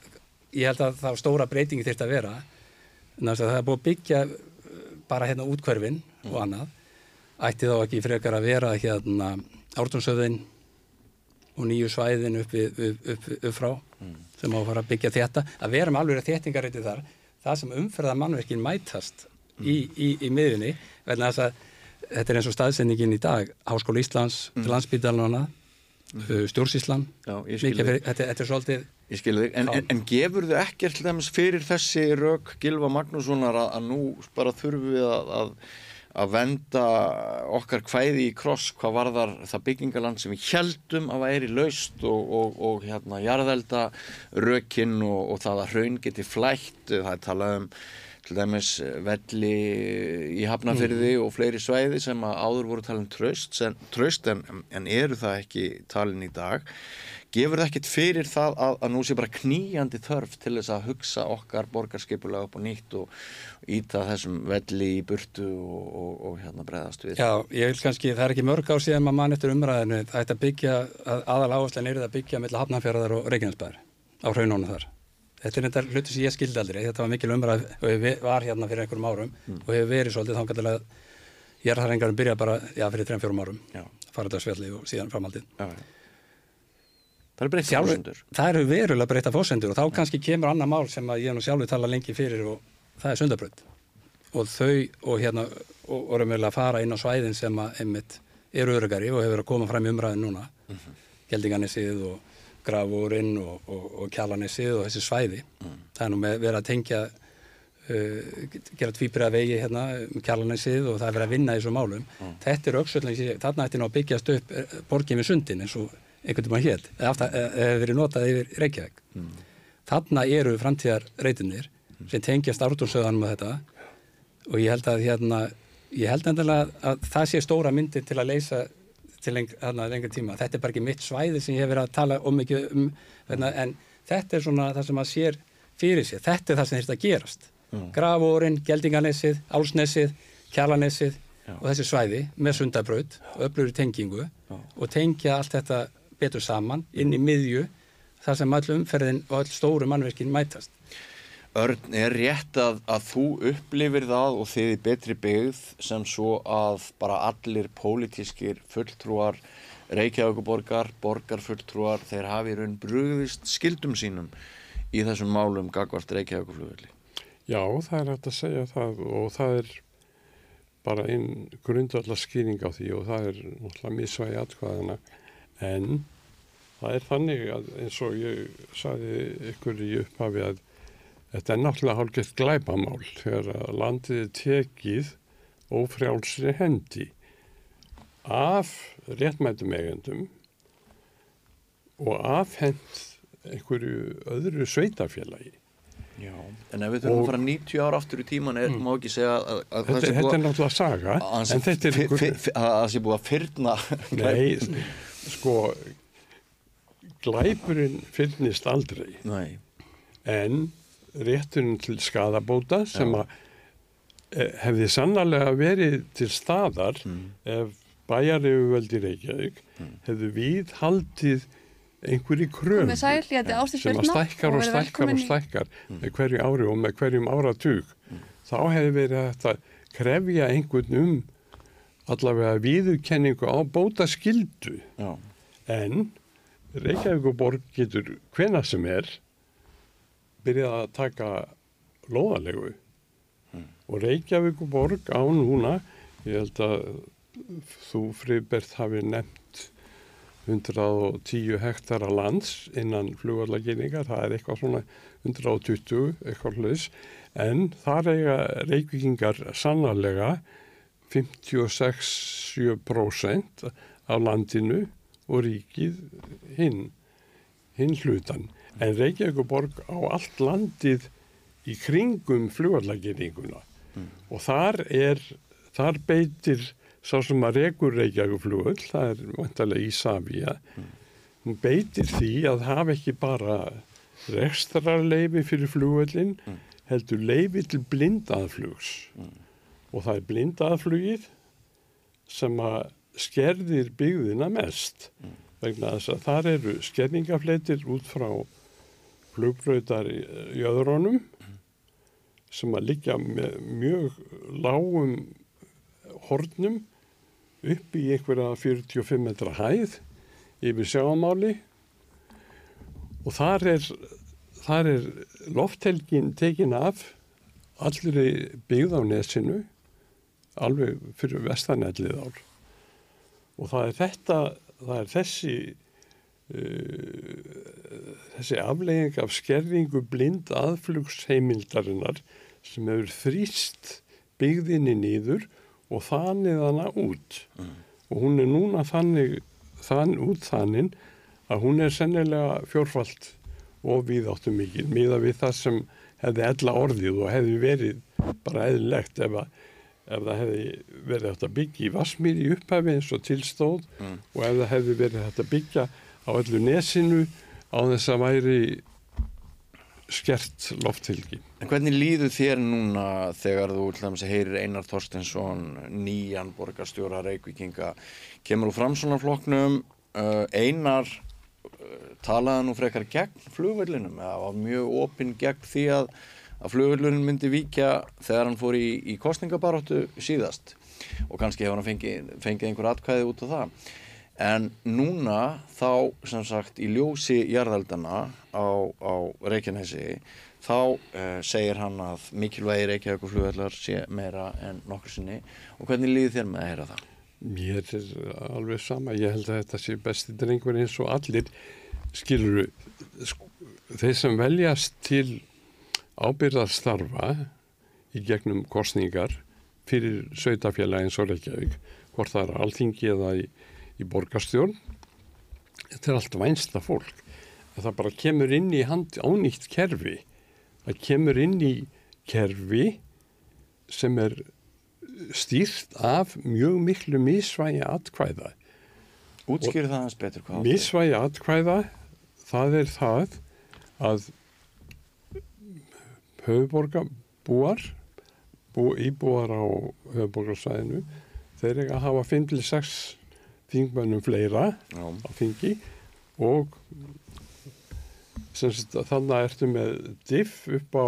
ég held að það stóra breytingi þyrst að vera, en það er búið að byggja uh, bara hérna útkverfin og annað, ætti þá ekki frekar að vera hérna ártónsöðin og nýju svæðin upp, við, upp, upp, upp frá sem á að fara að byggja þetta að vera með alveg þéttingarétti þar það sem umferða mannverkin mætast í, í, í miðunni vegna þess að þetta er eins og staðsendingin í dag. Háskóla Íslands, mm. landsbytarlana uh, stjórnsíslan þetta, þetta er svolítið
en, en, en gefur þau ekkert fyrir þessi rauk Gilva Magnússonar að, að nú bara þurfum við að, að, að venda okkar kvæði í kross hvað varðar það byggingaland sem við heldum að væri laust og, og, og hérna jarðelda rökin og, og það að hraun geti flætt, það er talað um til dæmis velli í Hafnafyrði og fleiri svæði sem áður voru um tröst, en, tröst en, en eru það ekki talin í dag. Gefur það ekkert fyrir það að, að nú sé bara kníjandi þörf til þess að hugsa okkar borgarskipulega upp og nýtt og íta þessum velli í burtu og, og, og hérna bregðast við?
Já, ég vil kannski, það er ekki mörg ár síðan maður mann eftir umræðinu, það ætti að byggja að aðal áherslan er að byggja með Hafnarfjörðar og Reykjanesbæðar á hraunónu þar Þetta er þetta hluti sem ég skildi aldrei, þetta var mikil umræð og ég var hérna fyrir einhverjum árum og hefur verið svolítið að ég er þar engarum byrja bara, já, fyrir 3-4 árum.
Já.
fara þetta svelli og síðan framhaldið.
Já. Það er breytt fórsendur
Það eru verulega breyta fórsendur og þá kannski kemur annað mál sem ég nú sjálfur tala lengi fyrir og það er sundabrönd og þau og hérna og, erum að fara inn á svæðin sem að einmitt eru örugari og hefur að koma fram í umræðin núna. Mm Geldinganessið og Grafúrin og, og, og Kjalanessið og þessi svæði. Það er nú með verið að tengja uh, gera tvíbriða vegi hérna um Kjalanessið og það er verið að vinna í þessu málum. Þetta er auksvöldin, þarna ætti nú að byggjast upp eh, borgin við sundin eins og einhvern veginn hétt, eða hefur verið notað yfir Reykjavík. Þarna eru framtíðarreitinir sem tengjast ártúrsöðanum og þetta. Og ég held að hérna, ég held endilega að, að það sé stóra myndi til að leysa til leng, lengur tíma. Þetta er bara ekki mitt svæði sem ég hef verið að tala um mikið um, hérna, en þetta er svona það sem maður sér fyrir sér. Þetta er það sem þurft að gerast. Grafórin, Geldinganessið, Álsnessið, Kjalanessið og þessi svæði með sundabraut öflur tengingu og tengja allt þetta betur saman inn í miðju þar sem öll umferðin og öll stóru mannverkin mætast.
Örn, er rétt að, að þú upplifir það og þið í betri byggð sem svo að bara allir pólitískir fulltrúar Reykjavíkuborgar, borgarfulltrúar, þeir hafi raun brugðist skildum sínum í þessum málum gagvart Reykjavíkuflugvelli.
Já, það er hægt að segja það og það er bara einn grundvallar skýring á því og það er náttúrulega misvægi atkvæðana en það er þannig að eins og ég saði ykkur í upphafi að þetta er náttúrulega hálfgett glæpamál þegar að landið er tekið ófrjálsri hendi af réttmætum eigendum og afhend einhverju öðru sveitafélagi.
Já. En ef við þurfum að fara 90 ára aftur í tíman er, má ekki segja að, að
Þetta, þetta
búið
er náttúrulega saga,
að- að
en þetta er einhver...
að það sé búið að fyrna
Nei, sko, glæpurinn fyrnist aldrei,
Nei.
en rétturinn til skadabóta sem að eh, hefði sannarlega verið til staðar ef bæjarifuvöldi Reykjavík hefðu við haldið einhverju kröfum sem að stækkar og stækkar og stækkar með hverju ári og með hverjum áratug. Þá hefði verið hægt að krefja einhvern um allavega viðurkenningu á bóta skildu en Reykjavíkuborg getur hvena sem er byrjað að taka lóðalegu og Reykjavíkuborg á núna ég held að þú Friðbert hafi nefnt 110 hektara lands innan flugvallaginningar, það er eitthvað svona 120, eitthvað hlutis, en þar eiga reykvíkingar sannarlega 56-7% af landinu og ríkið hinn, hinn hlutan. En Reykjavíkuborg á allt landið í kringum flugvallaginninguna og þar er, þar beitir sá sem að rekur Reykjavíkuflugull, það er vantarlega Ísafía, hún beitir því að hafa ekki bara rekstrarleifi fyrir flugvöllin, heldur leifi til blindaðflugs. Og það er blindaðflugið sem að skerðir byggðina mest. Vegna þess að þar eru skerningafleitir út frá flugbröytar í jöðrónum sem að liggja með mjög lágum hornum upp í einhverja 45 metra hæð yfir sjáamáli og þar er, þar er lofthelgin tekin af allri byggð á nesinu alveg fyrir vestanellið ár. Og það er þetta það er þessi þessi aflegging af skerðingu blind aðflugsheimildarinnar sem hefur þrýst byggðinni nýður og þannig hana út. Og hún er núna þannig þann út þannig að hún er sennilega fjórfalt og viðáttu mikil miða við það sem hefði ella orðið og hefði verið bara eðlilegt ef, að, ef það hefði verið hægt að byggja í Vasmír í upphafi eins og tilstóð og ef það hefði verið hægt að byggja á öllu nesinu á þess að væri skert lofthylgi.
En hvernig líður þér núna þegar þú til dæmis heyrir Einar Þorstensson, nýjan borgarstjóra Reykvíkinga, kemur úr framsónarflokknum, uh, Einar uh, talaði nú frekar gegn flugvellinum eða var mjög opinn gegn því að, að flugvellunin myndi víkja þegar hann fór í, í kostningabaróttu síðast og kannski hefur hann fengið, fengið einhver atkvæði út á það. En núna þá, sem sagt, í ljósi jarðaldana á, á Reykjanesi, þá uh, segir hann að mikilvægi Reykjavík og flugvellar sé meira en nokkur sinni. Og hvernig líður þér með að heyra það?
Mér er alveg sama, ég held að þetta sé besti drengur eins og allir skiluru, sko, þeir sem veljast til ábyrðarstarfa í gegnum kostningar fyrir sveitafélagi eins og Reykjavík, hvort það er alþingi eða í, í borgarstjórn, þetta er allt vænsta fólk. Það bara kemur inn í hand ánýtt kerfi, það kemur inn í kerfi sem er stýrt af mjög miklu misvægi atkvæða.
Útskýru það hans betur hvað.
Misvægi atkvæða, það er það að höfuborgabúar, bú, íbúar á höfuborgarsvæðinu, þeir eiga að hafa 5-6 þingmönnum fleira
Já.
á þingi og sagt, þannig ertu með diff upp á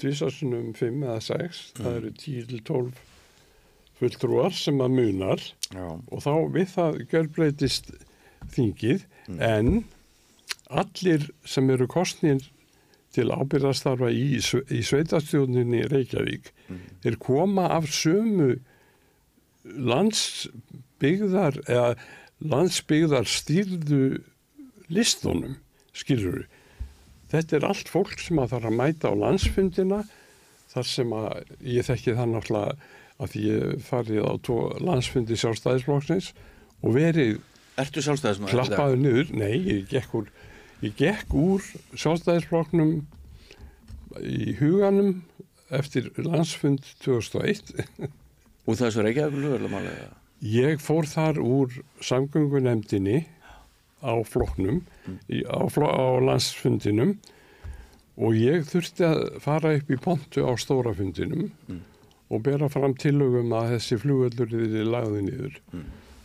tvísarsunum 5 eða 6, það eru 10-12 fulltrúar sem að munar.
Já.
og þá við það gjörbreytist þingið en allir sem eru kostnir til ábyrðastarfa í, í sveitarstjórninni Reykjavík þeir koma af sömu landsbyggðar eða landsbyggðar stýrðu listunum skilur þetta er allt fólk sem að þarf að mæta á landsfundina þar sem að ég þekki það náttúrulega að ég farið á tvo landsfundi sjálfstæðisflokksins og verið
Ertu sjálfstæðismæður?
klappaður niður, nei, ég gekk úr, ég gekk úr sjálfstæðisflokknum í huganum eftir landsfund 2001.
Úr þessu Reykjavík flugvellumálega?
Ég fór þar úr samgöngunemdini á flokknum, í, á, flo- á landsfundinum og ég þurfti að fara upp í pontu á stórafundinum og bera fram tillögum að þessi flugvöllur er lagði niður.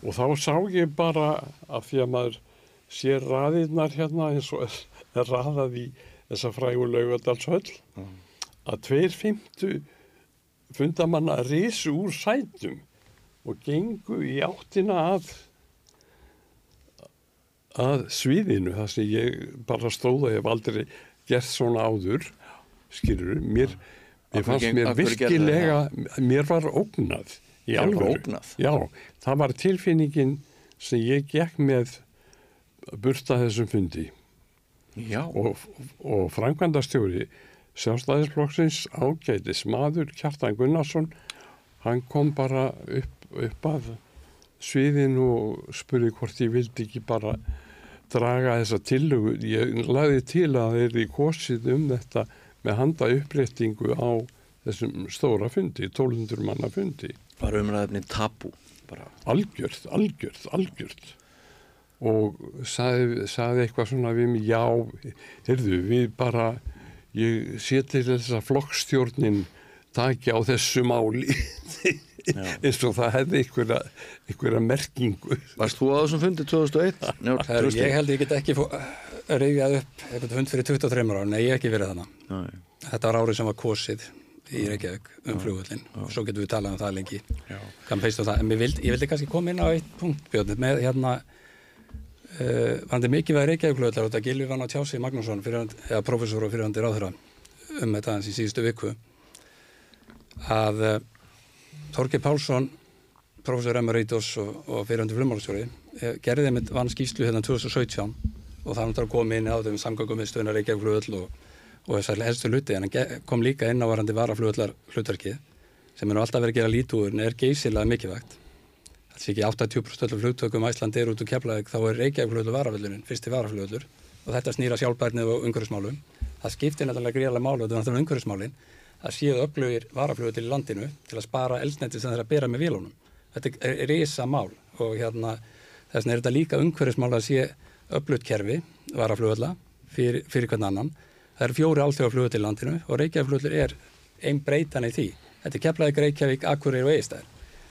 Og þá sá ég bara að því að maður sér raðirnar hérna eins og er, raðað í þessa frægu laugadalshöll að tveir fymtu fundamanna risu úr sætum og gengu í áttina að að sviðinu þar sem ég bara stóða ég hef aldrei gert svona áður skilur mér, mér fannst mér virkilega mér var ógnað í
ógnað?
Já, það var tilfinningin sem ég gekk með burta þessum fundi
Já.
og, og framkvæmdastjóri sjálfstæðisflokksins ágætis maður Kjartan Gunnarsson hann kom bara upp, upp að sviðin og spurði hvort ég vildi ekki bara draga þessa tillögu. Ég lagði til að þeir í kosið um þetta með handa uppréttingu á þessum stóra fundi, 1200 manna fundi.
Var umræðefni tabu bara.
Algjört, algjört, algjört. Og saði, saði eitthvað svona við mig, já, heyrðu, við bara, ég sé til þess að flokkstjórnin taki á þessu máli eins og það hefði einhverja, einhverja merkingu.
Varst þú á þessum fundi 2001? Njörg,
Það er, ég held ég get ekki reyfjað upp eitthvað hund fyrir 23 ára, nei ég hef ekki verið þannig.
Nei.
Þetta var árið sem var kosið í Reykjavík um flugvöldin og svo getum við talað um það lengi.
Já.
Kann peist á það, en vildi, ég vildi kannski koma inn á eitt punkt Björn, með hérna uh, vandi mikið veð Reykjavík flugvöldar og þetta Gilvi vann á tjási Magnússon, professor og fyrirhandi ráðherra um þetta hans í síðustu viku að uh, Þorgir Pálsson professor Emeritus og, og fyrirhandi flugmálastjóri eh, gerði þeim vann skýslu hérna 2017 og það náttúrulega kom inn á þeim samgangum við stöðuna Reykjavík flugvöld og, og þessar helstu hluti en hann kom líka inn á varandi varaflugvöldar hlutverkið sem er nú alltaf verið að gera lítúr en er geysilega mikilvægt. Það sé ekki 80% öllum flugtökum Æsland er út úr Keflavík þá er Reykjavík flugvöldur varaflugvöldurinn fyrsti varaflugvöldur og þetta snýra sjálfbærni og umhverfismálum. Það skiptir náttúrulega gríðarlega málu þetta er náttúrulega umhverfismálin að séu öflugir varaflugvöldur í landinu til að spara eldsneiti sem þeir að bera með vélunum. Þetta er, er risa mál og hérna þess vegna er þetta líka umhverfismál að sé öflugt kerfi varaflugvölda fyrir, fyrir hvern annan. Það eru fjóri alþjóðaflugvöldur í landinu og Reykjavík er einn breytan í því. Þetta er Keflavík, Reykjavík, Akureyri og Egistæðir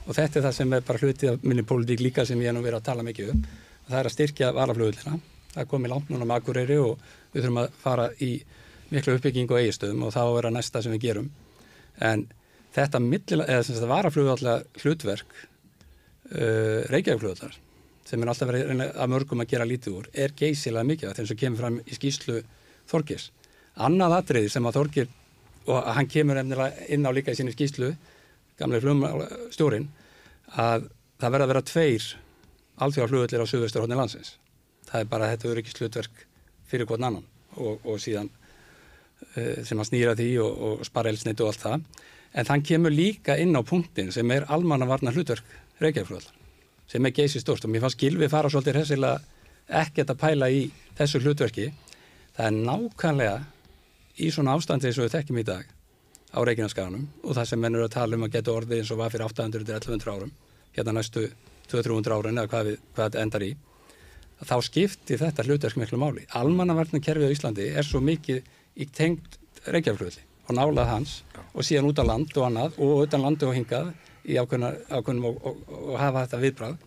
og þetta er það sem er bara hluti af minni pólitík líka sem ég hef nú verið að tala mikið um. Það er að styrkja varaflugvöldina það að miklu uppbygging og eigistöðum og þá er að næsta sem við gerum. En þetta varaflugvölda hlutverk uh, Reykjavík-flugvöldar sem er alltaf verið að að mörgum að gera lítið úr er geysilega mikið þegar sem kemur fram í skýslu Þorgis annað atriði sem að Þorgir og hann kemur inn á líka í sinni skýslu gamlega flugstjórin að það verða að vera tveir alþjóðarflugvöldir á sögusturhóðni landsins. Það er bara þetta öryggis hlutverk fyrir hvern annan og, og síðan sem að snýra því og, og spara elsneitt og allt það. En þann kemur líka inn á punktin sem er almannavarna hlutverk Reykjavík sem er geysi stórst og mér fannst Gilvi fara svolítið hressilega ekkert að pæla í þessu hlutverki. Það er nákvæmlega í svona ástandi eins og við þekkjum í dag á Reykjaneskaganum og það sem mennur að tala um að geta orðið eins og var fyrir 800-1100 árum hérna næstu 200-300 árin eða hvað, við, hvað þetta endar í. Þá skipti þetta hlutverk miklu máli. Almannavarnakerfið á Íslandi er svo mikið í tengt Reykjavík og nálað hans og síðan út á land og annað og utan landi og hingað í ákveðnum og, og, og hafa þetta viðbráð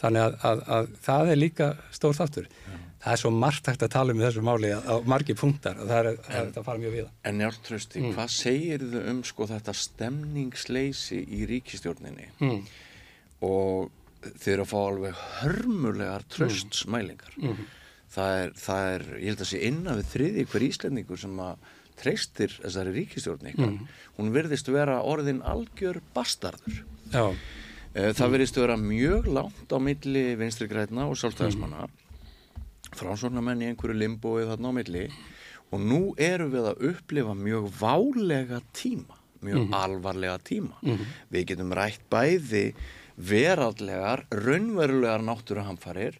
þannig að, að, að það er líka stór þáttur. Það er svo margt hægt að tala um þessu máli á margi punktar og það er, er að fara mjög við
En Njáltrösti, mm. hvað segir þau um sko þetta stemningsleysi í ríkistjórninni
mm.
og þeir að fá alveg hörmulegar tröstsmælingar
Mm.
Það, er, það er, ég held að sé innan við þriði hver íslendingur sem að treystir þessari ríkistjórn ykkar.
Mm.
hún virðist vera orðin algjör bastardur.
Já,
Eh, Það verðist vera mjög langt á milli vinstri grætna og sjálfstæðismanna. Fránsóknarmenn í einhverju limbói þarna á milli. Og nú erum við að upplifa mjög válega tíma mjög alvarlega tíma. Við getum rætt bæði veraldlegar, raunverulegar náttúruhamfarir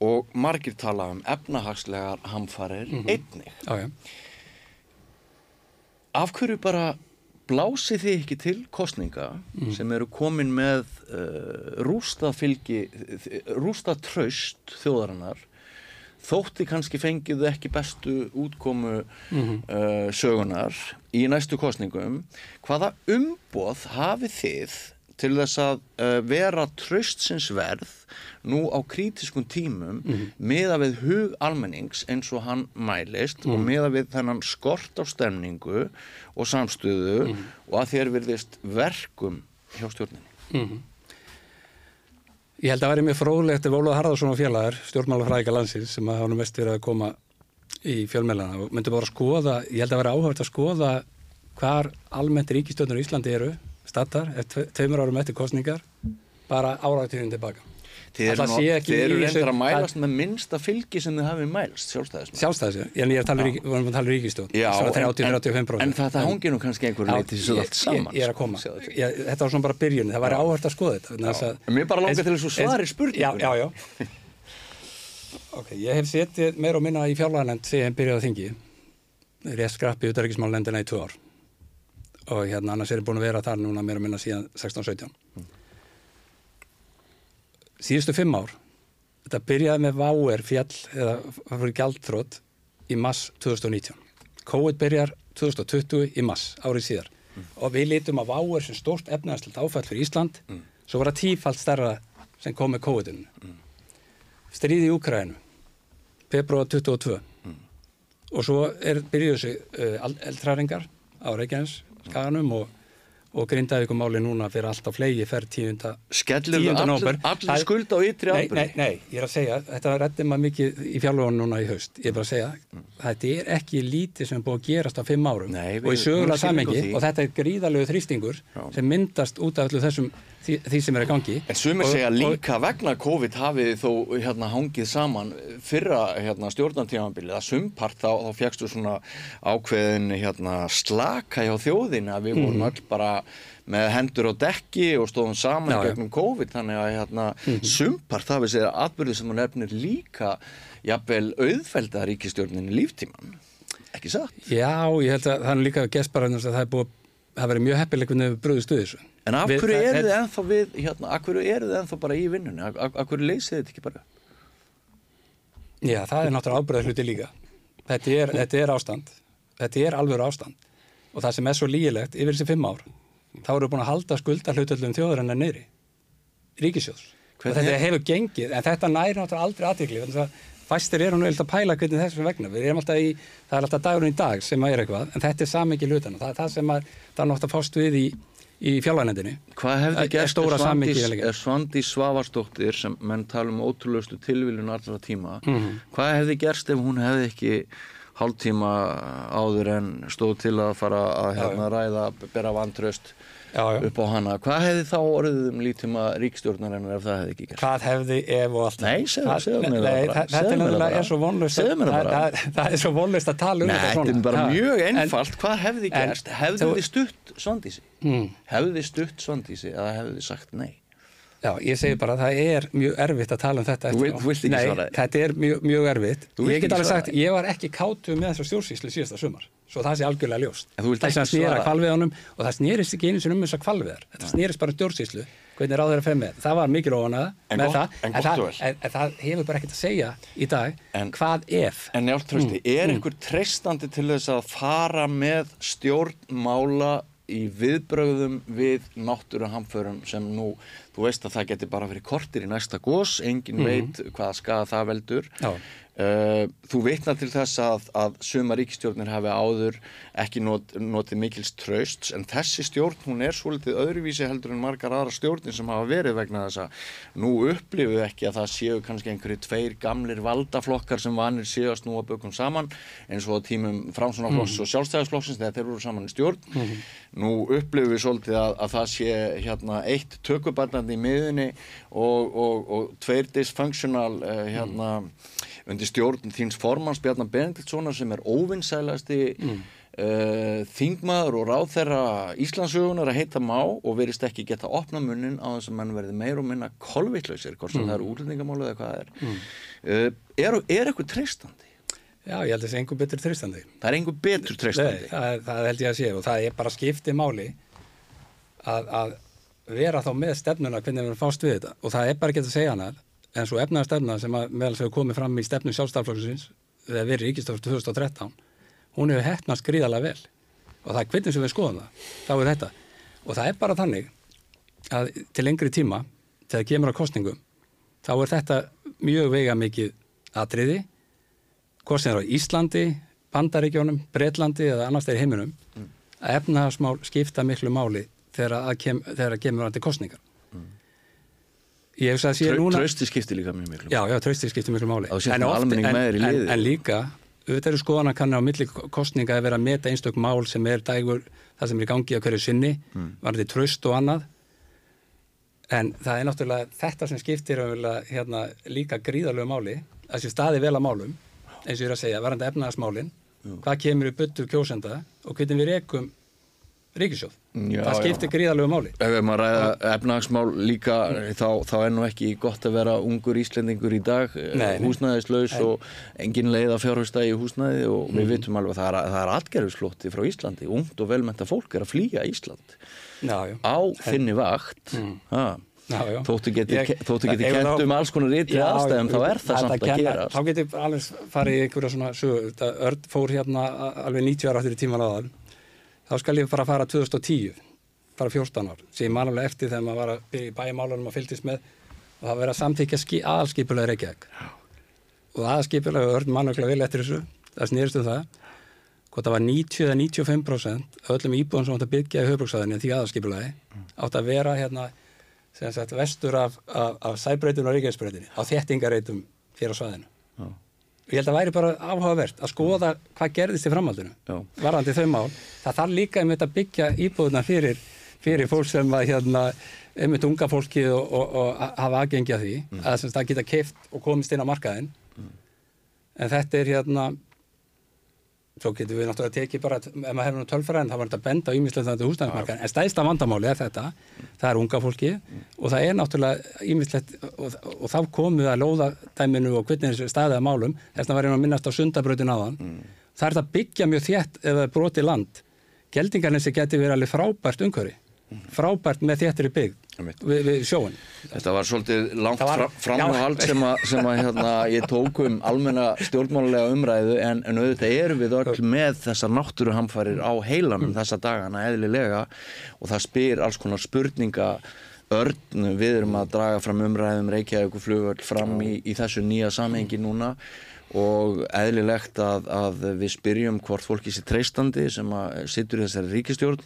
og margir tala um efnahagslegar hamfarir einnig.
Já, já.
af hverju bara blásið þið ekki til kostninga sem eru komin með uh, rústa fylgi rústa traust þjóðarinnar þótti kannski fengið þið ekki bestu útkomu uh, sögunar í næstu kostningum hvaða umboð hafið þið til þess að uh, vera traustsins verð nú á krítiskum tímum meða við hug almennings eins og hann mælist og meða við þennan skort á stemningu og samstöðu og að þér virðist verkum hjá stjórninni.
Ég held að væri mjög fróðlegt ef Ólaður Harðarsson og félagar, stjórnmálafræðika landsins sem að hann mest verið að koma í fjölmælana og myndi bara skoða, ég held að vera áhört að skoða hvar almennt ríkistjórnur í Íslandi eru, stattar, tveimur árum eftir kostningar, bara áratuginn tilbaka.
Þið eru, reyndar
þessu-
að mælast með minnsta fylgi sem þið hafið mælst, sjálfstæðismenn.
Sjálfstæðis, en ég að tala um að tala um Svona
en,
30-35%.
en þetta hangir nú kannski einhverju leiti þessu allt saman.
Ég, er að koma.
sko.
Ég, þetta var svona bara byrjun, það væri áhört að skoða þetta. að-
mér bara langar til þess að svari spurningunni.
Já, já, já. ok, ég hef setið meira og minna í fjárlaganend þegar ég byrjaði á þingi. Rétt skrappi utaríkismálnendina í tvö ár. Og hérna annars er ég búin að vera þar núna meira og minna síðan 16-17. Síðustu fimm ár, þetta byrjaði með váer fjall eða fyrir gjaldþrótt í mass 2019. COVID byrjar 2020 í mass, árið síðar. Og við lítum að váer sem stórt efnaðarslega áfæll fyrir Ísland, svo var það tífalt stærra sem kom með COVID-inu. Stríði í Úkræðinu, februar 22. Og svo byrjuðu sig uh, eldræringar á Reykjanes, skaganum og, og grindaðvíkumáli núna fyrir allt á flegi fer tíunda
Skellur
tíunda
allir, allir skuld á ytri
Nei,
ábyrgð?
nei, nei, ég er að segja, þetta rætti maður mikið í fjárlóðan núna í haust. Ég er bara að segja, þetta er ekki lítið sem er búið að gerast á fimm árum
Nei, við-
og í sögulega
við
samengi og þetta er gríðalegu þrýstingur sem myndast út af öllu þessum því, því sem er í gangi.
En sumir
Og-
segja
og-
líka vegna COVID hafið þó hérna hangið saman fyrra hérna, stjórnantímanbili að sumpart þá, þá fegstu svona ákveðin hérna, slaka hjá þjóðin að við vorum öll bara með hendur á dekki og stóðum saman
Já,
gegnum COVID þannig að hérna,
Mhm.
sumpart hafið segja atbyrði sem hún nefnir líka jafnvel auðfelda ríkistjórnin í líftíman ekki satt?
Já, ég held að það er líka bara að það er búið það verið mjög heppileg hvernig við við þessu.
En af
Við-
hverju eru þið ennþá við, hérna, af hverju eru þið ennþá bara í vinnunni? Af, af, af hverju leysið þetta ekki bara?
Já, það er náttúrulega ábyrðað hluti líka. Þetta er, þetta er ástand. Þetta er alveg ástand. Og það sem er svo lígilegt yfir þessi fimm ár, þá eru búin að halda skulda hlutöldum þjóðurinnar neyri. Ríkisjóðs. Og
Hvernig
þetta hefur gengið, en þetta næri náttúrulega aldrei aðtikli. Þannig að fæstir eru nú eitthvað að pæla hvernig þessum vegna. Við erum alltaf í, það er alltaf dagurinn í dag sem að er eitthvað, en þetta er samengi hlutana. Það er það sem að, það er náttúrulega fást við í, í fjárlænendinni.
Hvað hefði
er stóra
ef Svandís Svavarsdóttir sem menn tala um ótrúleustu tilviljun allra tíma,
Mhm.
hvað hefði gerst ef hún hefði ekki hálftíma áður en stóð til að fara að hérna ræða, bera vantraust
Já, já.
upp á hana, hvað hefði þá orðið um lítíma ríkstjórnarinnar ef það hefði ekki gerst?
Hvað hefði ef og allt
Nei, segðu- mér það bara.
Þetta er svo vonlust
það bara.
það, það, það er svo vonlust að tala um þetta
þetta
svona
er bara mjög einfalt, hvað hefði gerst? Hefði þið stutt Svandísi?
Hmm.
Hefði þið stutt Svandísi eða hefði þið sagt nei?
Já, ég segi bara að það er mjög erfitt að tala um þetta eftir á.
þú vilt ekki
Nei,
svara. því.
þetta er mjög, mjög erfitt. Ég get alveg sagt, ég var ekki kátu með þessar stjórnsýslu síðasta sumar Svo það sé algjörlega ljóst.
En þú vilt
Það sem snýra kvalviðanum og það snýrist ekki einu sinni um þessar kvalviðar Þetta snýrist bara um stjórnsýslu hvernig ráður að með. Það var mikil
En
með
gott-
það
en gott
það, en, en það hefur bara ekkert að segja í dag
En-
Hvað ef.
En Njált Trausti,
Mm,
er einhver treystandi til þess að fara með stjórnmála í viðbrögðum við náttúruhamförum sem nú, þú veist að það geti bara verið kortir í næsta gós, engin veit hvaða skaða það veldur.
Já.
Uh, þú vitnar til þess að, að suma ríkistjórnir hafi áður ekki not, notið mikils trausts en þessi stjórn hún er svolítið öðruvísi heldur en margar aðra stjórnir sem hafa verið vegna þess að nú upplifu ekki að það séu kannski einhverju tveir gamlir valdaflokkar sem vanir séu að snúa bökum saman eins og tímum Framsunarflokks og Sjálfstæðisflokksins þegar þeir voru saman í stjórn. Nú upplifu við svolítið að, að það sé hérna eitt tökubandandi í miðunni og, og, og tveir dysfunctional uh, hérna undir stjórn þíns formanns Bjarnar Benediktssonar sem er óvinnsælasti mm. Þingmaður og ráðherra Íslandsögunar að heita má og verist ekki geta opna munnin á þess að mann verði meir og minna kolvittlausir, hvort sem það eru útlendingamálið eða hvað það er. Uh, er, er eitthvað treystandi?
Já, ég held að það sé einhver betur þristandi
Það er einhver betur treystandi.
Nei, það, það held ég að sé og það er bara skiptið máli að, að vera þá með stefnuna hvernig við erum fást við þetta og það er bara ekki að segja hana en svo efnaða stefna sem að meðal hefur komið fram í stefnu sjálfstaflokksins hún hefur hefnast gríðarlega vel og það er hvernig sem við skoðum það þá er þetta og það er bara þannig að til lengri tíma þegar kemur á kostningum þá er þetta mjög veiga mikið atriði er á Íslandi, Bandaríkjónum, Breitlandi eða annars þegar heiminum að efnahagsmál skipta miklu máli þegar að kem, þegar að kemur kostningar. Ég hef að sé
Trau,
núna...
Skiptir líka mjög miklu.
Já, já, trausti skiptir miklu máli. En
með
oft-
almenning
en-
með þér í
en-. En líka, auðvitað eru skoðana kannar á milli kostninga að vera að meta einstök mál sem er dægur, það sem er í gangi á hverju sinni,
Mm.
var þetta tröst og annað. En það er náttúrulega þetta sem skiptir hérna, líka gríðalögu máli, þessi staði vel að málum, eins og ég er að segja, varandi efnaðasmálin, hvað kemur í byttu kjósenda og hvernig við rekum ríkisjóð.
Já,
það skiptir
já.
gríðalögu máli.
Ef maður ræða efnahagsmál líka þá, þá er nú ekki gott að vera ungur Íslendingur í dag, húsnæðislaus og engin leið að fjárhustæði í húsnæði og
Mhm.
við vitum alveg að það er, það er atgerfisflótti frá Íslandi, ungt og velmenta fólk er að flýja Ísland
Já, já.
á þinni vakt ha.
Já, já.
þóttu geti,
Ég-
þóttu geti
Ef
kent
þá-
um alls konar ytri aðstæðum þá er það samt að
kenna-
gera
Þá getur alveg farið í einhverja svona sögu. Þetta Örn fór hérna alveg 90 ára áttir í tíman aðan. Þá skal ég bara fara 2010, bara 14 ár. Sem ég man alveg eftir þegar maður var að byrja í bæjamálunum og fylgdist með og það verið að samþykja ski, aðalskipulega Reykjavík. Og aðalskipulega Örn man okkur vel eftir þessu. Það snýrist um það. Hvort það var 90 eða 95% af öllum íbúðum sem átt að byggja í höfbruksæðinni því aðalskipulagi átt að vera hérna sem sagt vestur af, af, af sæbreytun og ríkjæðsbreytinni á þéttingareitum hér á svæðinu. Og ég held að væri bara áhugavert að skoða hvað gerðist í framhaldinu
Já.
varandi þau mál. Það þarf líka einmitt að byggja íbúðuna fyrir, fyrir fólk sem að hérna, einmitt unga fólkið og, og, og hafa aðgengi að því að sem sagt, það geta keift og komist inn á markaðinn. En þetta er hérna svo getum við náttúrulega tekið bara ef maður hefur tölfræðin þá var þetta benda á ímislega þetta húsnæðismarkaðin en stæðsta vandamáli er þetta. Það er unga fólki og það er náttúrulega ímislegt og, og, og þá komum við að lóðadæminu og hvernig þessu staðið að málum. Þess að var einn að minnast á sundabröðin áðan. Það er þetta byggja mjög þétt er broti land. Geldingarnesi geti verið alveg frábært umhverfi frábært með þéttri
Einmitt.
við, við sjóun
Þetta var svolítið langt
var-
var, framhald
Já.
sem, að, sem að hérna, ég tók um almenna stjórnmálulega umræðu en, en auðvitað erum við öll með þessar náttúruhamfarir á heilanum þessa dagana eðlilega og það spyr alls konar spurninga örn, við erum að draga fram umræðum Reykjavík og flugöld fram í, í þessu nýja samhengi núna og eðlilegt að, að við spyrjum hvort fólki sé treystandi sem að situr í þessari ríkistjórn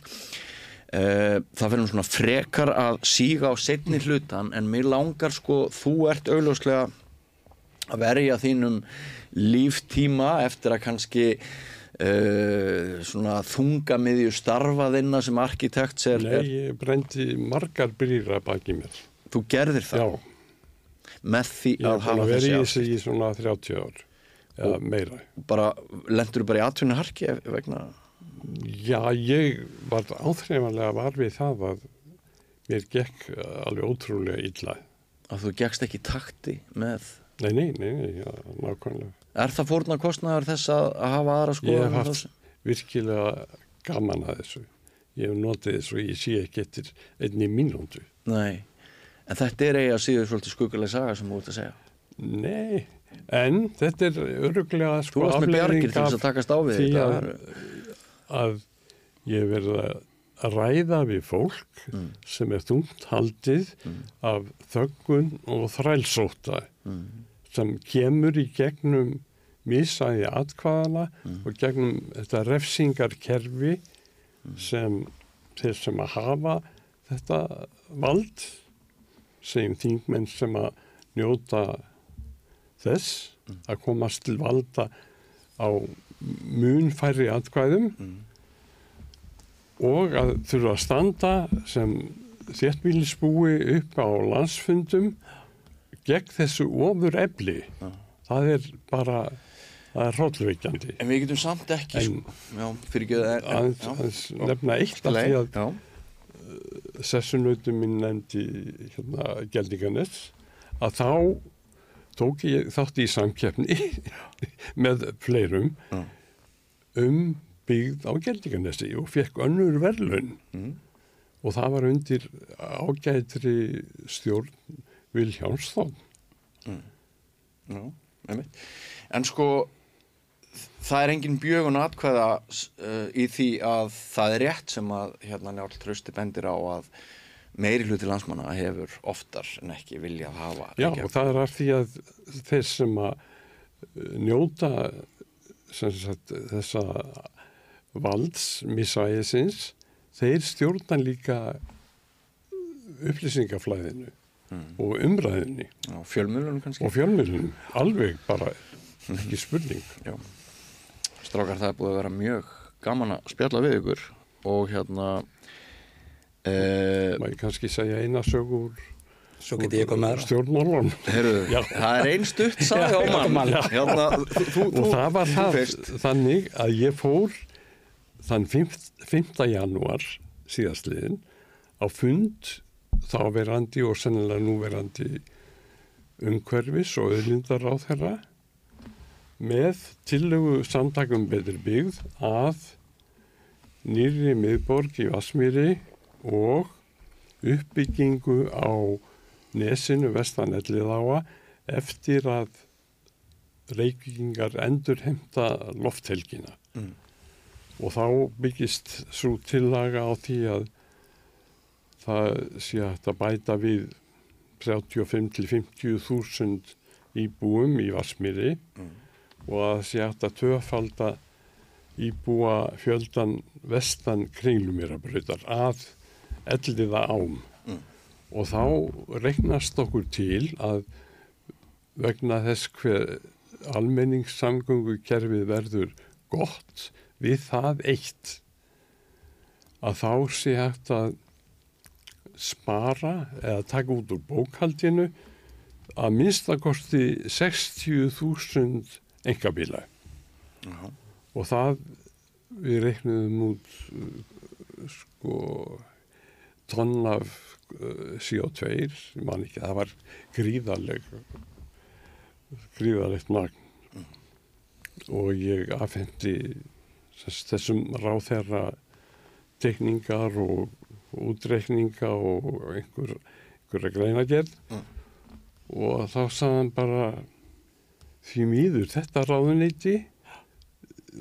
það fyrir svona frekar að síga á setni hlutan en mér langar sko, þú ert augljóslega að verja þínum líftíma eftir að kannski uh, svona þungamiðju starfaðinna sem arkitekt er,
Nei, ég brendi margar brýra baki mér.
þú gerðir það
Já,
með því
ég
að hafa
að vera í
þessi
í svona 30 ár eða meira.
bara, lendur bara í atvinni harki vegna
Já, ég var áþreifanlega var við það að mér gekk uh, alveg ótrúlega illa.
að þú gegst ekki takti með
Nei, nei, nei, nei, já, nákvæmlega.
er það fórna kostnaður þess að, hafa aðra
Ég
skoðun
hef haft
þessu?
virkilega gaman að þessu. Ég hef notið þessu og ég sé ekki eftir einni mínúndu.
Nei, en þetta er eiga síður svolítið skukuleg saga sem þú ert að segja
Nei, en þetta er öruglega sko
að
af
takast á við
því að, að ég verið að ræða við fólk
Mm.
sem er þungt haldið af þöggun og þrælsóta
Mm.
sem kemur í gegnum misæði atkvaðana
Mm.
og gegnum þetta refsingarkerfi
Mm.
sem þeir sem að hafa þetta vald segjum þingmenn sem að njóta þess að komast til valda á mun færri atkvæðum og að þurfa að standa sem þéttbílisbúi upp á landsfundum gegn þessu ofur efli. Það er bara, það er hróllveikjandi.
En við getum samt ekki
En-
sko, já, fyrir ekki að
Aðeins aðeins nefna eitt af því að
já,
sessunautum minn nefndi hérna Geldinganes að þá tók ég þátt í samkeppni með fleirum
Já.
um byggð á Geldinganesi og fekk önnur verðlun
Mm.
og það var undir ágætri stjórn Vilhjánsson.
já, einmitt. En sko það er engin bjögun atkvæða uh, í því að það er rétt sem að hérna Njálf Trausti bendir á að meiri hluti landsmanna hefur oftar en ekki vilja hafa
Já, og það er af því að þeir sem að uh, njóta sem sagt, þessa valdsmissvæðisins, þeir stjórna líka upplýsingaflæðinu og umræðinni
Já, fjölmjölunum kannski
og fjölmjölunum, alveg bara ekki spurning.
Já. Strákar, það er búið að vera mjög gaman að spjalla við ykkur og hérna Uh,
Má ég kannski segja eina sög úr
Svo geti ég komið
heru,
Já.
það er einn stutt sagði
Já,
Óman
mann.
hérna,
Og það var það
fyrst.
þannig að ég fór þann 5. 5. janúar síðastliðin á fund þáverandi og sennilega núverandi umhverfis og auðlindar á þeirra með tillögu samtakum betri byggð að nýri miðborg í Vasmíri og uppbyggingu á nesinu vestan Elliðáa eftir að reykingar endur heimta lofthelgina.
Mm.
Og þá byggist svo tillaga á því að það sé hægt að bæta við 35 til 50 þúsund íbúum í Vasmíri og að það sé hægt að töfalda íbúa fjöldan vestan kringlumirabrautar að elliða ám. Og þá regnast okkur til að vegna þess hver almenningssamgöngu kerfið verður gott við það eitt að þá sé hægt að spara eða taka út úr bókhaldinu að minnstakosti 60.000 engabíla
Já.
og það við reiknum út uh, sko tonn af uh, CO2 ég man ekki, það var gríðarleg gríðarlegt magn. Og ég afhendi þess, þessum ráþerra tekningar og útreikninga og einhver, einhverja greinagerð
Mm.
og þá sagði hann bara því mýður þetta ráðuneyti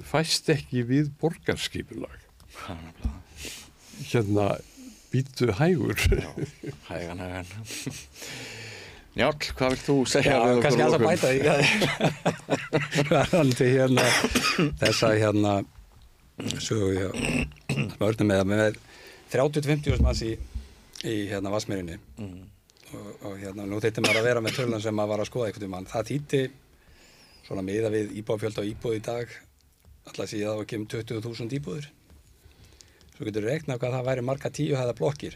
fæst ekki við borgarskipulag. Hérna býtu hægur.
Já, hægan, hægan. Njál, hvað vilt þú segja
Já,
við
kannski
að
alltaf bæta því. Verðandi hérna þessa hérna sögu hjá smörnum með, með 30-50 manns í, í hérna Vasmýrinni
Mm.
og, og hérna nú þeitti maður að vera með tölun sem maður var að skoða einhvern veginn það þýtti svona miða við íbúafjöld á íbúð í dag. Alltaf síðan það var ekki um 20.000 íbúður svo getur við reiknað hvað það væri marga tíu hæða blokkir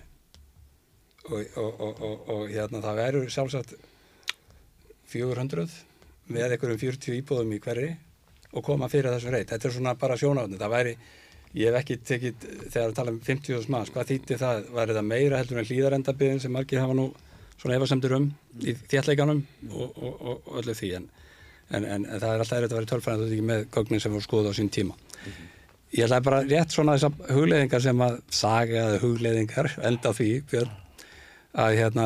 og, og, og, og, hérna það verður sjálfsagt 400 með einhverjum 40 íbúðum í hverri og koma fyrir þessum reyt. Þetta er svona bara sjónáðni. Það væri, ég hef ekki tekið, þegar við tala um 50.000 manns, hvað þýtti það? Væri það meira heldur en hlýðarendabiðin sem margir hafa nú svona efasemdur um í þéttleikanum og, öllu því. En, en, en, en það er alltaf erfitt að vera tölfræðin þú ekki með gögnin sem voru skoðað á sín tíma. Ég ætlaði bara rétt svona þessar hugleðingar sem að saga eða hugleðingar enda því björn, að hérna,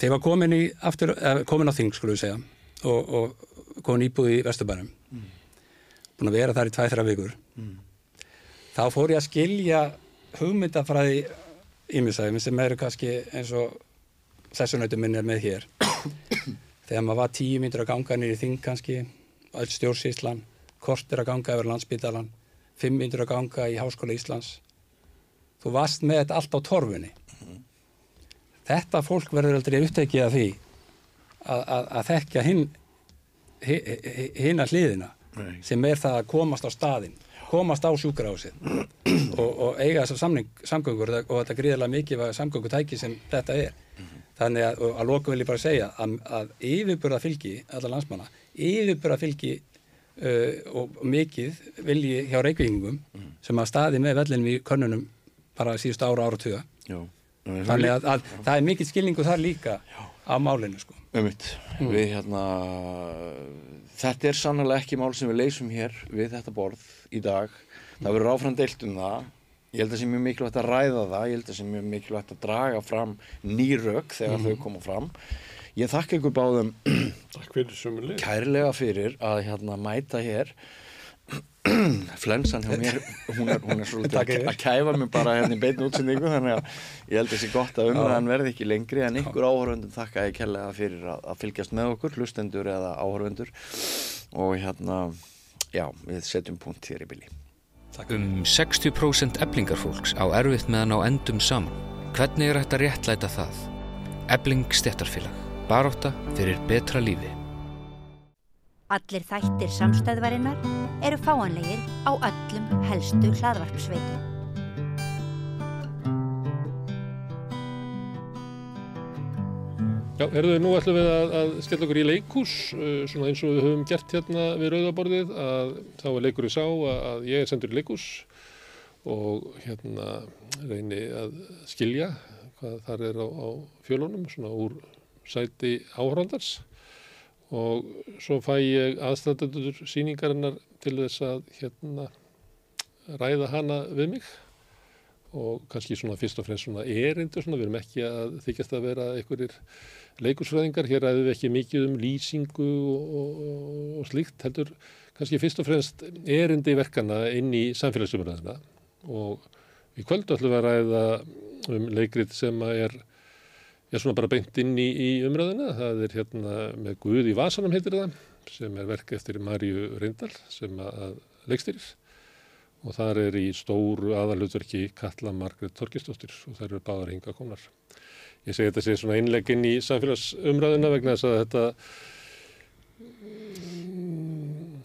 þeir var komin, aftur, komin á þing skulum við segja og, og komin íbúð í Vesturbænum mm. búin að vera þar í tvæð-þra vikur mm. þá fór ég að skilja hugmyndafræði ímiðsæðum sem eru kannski eins og sessunautum minn er með hér þegar maður var tíu myndur að ganga nýri þing kannski, öll stjórnsíslan kortir að ganga yfir landsbytalan 500 ganga í Háskóla Íslands þú varst með þetta allt á torfunni mm -hmm. þetta fólk verður aldrei upptekið af því að, að, að þekka hinn hinn að hliðina
Nei.
sem er það að komast á staðin komast á sjúkrahásið og, og eiga þessar samgöngur og þetta gríðilega mikið var samgöngutæki sem þetta er mm -hmm. þannig að, að loku vil ég bara segja að, að yfirbúrða fylgi, alla landsmanna yfirbúrða fylgi og mikið vilji hjá reykvíkingum sem að staði með vellinum í könnunum bara síðustu ára ára tuga
Já.
þannig að, að það er mikill skilningu þar líka á málinu sko.
Ummitt, við hérna þetta er sannlega ekki mál sem við leysum hér við þetta borð í dag. Það verður áfram deilt um það. Ég held að það sé mjög mikilvægt að ræða það. Ég held að það sé mjög mikilvægt að draga fram nýrök þegar þau koma fram ég þakka ykkur báðum
fyrir
kærlega fyrir að hérna mæta hér. Flensan hjá mér hún er, hún er svolítið að, að kæfa mig bara hérna í beinu útsendingu þannig að ég held þessi gott að umræðan verði ekki lengri. En ykkur áhörvendum þakka ég kærlega fyrir að, að fylgjast með okkur hlustendur eða áhörvendur og hérna já, við setjum punkt hér í bylli
Um 60% eblingarfólks á erfitt með að ná endum saman. Hvernig er að réttlæta það? Ebling stjættarfélag. Baróta fyrir betra lífi.
Allir þættir samstæðvarinnar eru fáanlegir á öllum helstu hlaðvarpsveitum.
Já, herðu, nú ætlum við að, að skella okkur í leikús, uh, svona eins og við höfum gert hérna við rauðaborðið, að þá er leikurinn sá að, að ég er sendur í leikús og hérna reyni að skilja hvað þar er á, á fjölunum, svona úr sæti áhrandars og svo fæ ég aðstændendur síningarinnar til þess að hérna ræða hana við mig. Og kannski svona fyrst og fremst svona erindu svona, við erum ekki að þykjast að vera einhverjir leikursfræðingar, hér ræðum við ekki mikið um lýsingu og, og, og slíkt, heldur kannski fyrst og fremst erindi verkana inn í samfélagsumræðina og í kvöldu ætlum við að ræða um leikrið sem er er svona bara beint inn í, í umræðina, það er hérna með Guð í Vasanum heitir það, sem er verk eftir Marju Reyndal sem að leikstyrir og þar er í stóru aðalutverki Katla Margret Torkistóttir og þær eru báðar hinga komnar. Ég segi þetta sé svona innleginn í samfélagsumræðuna vegna þess að þetta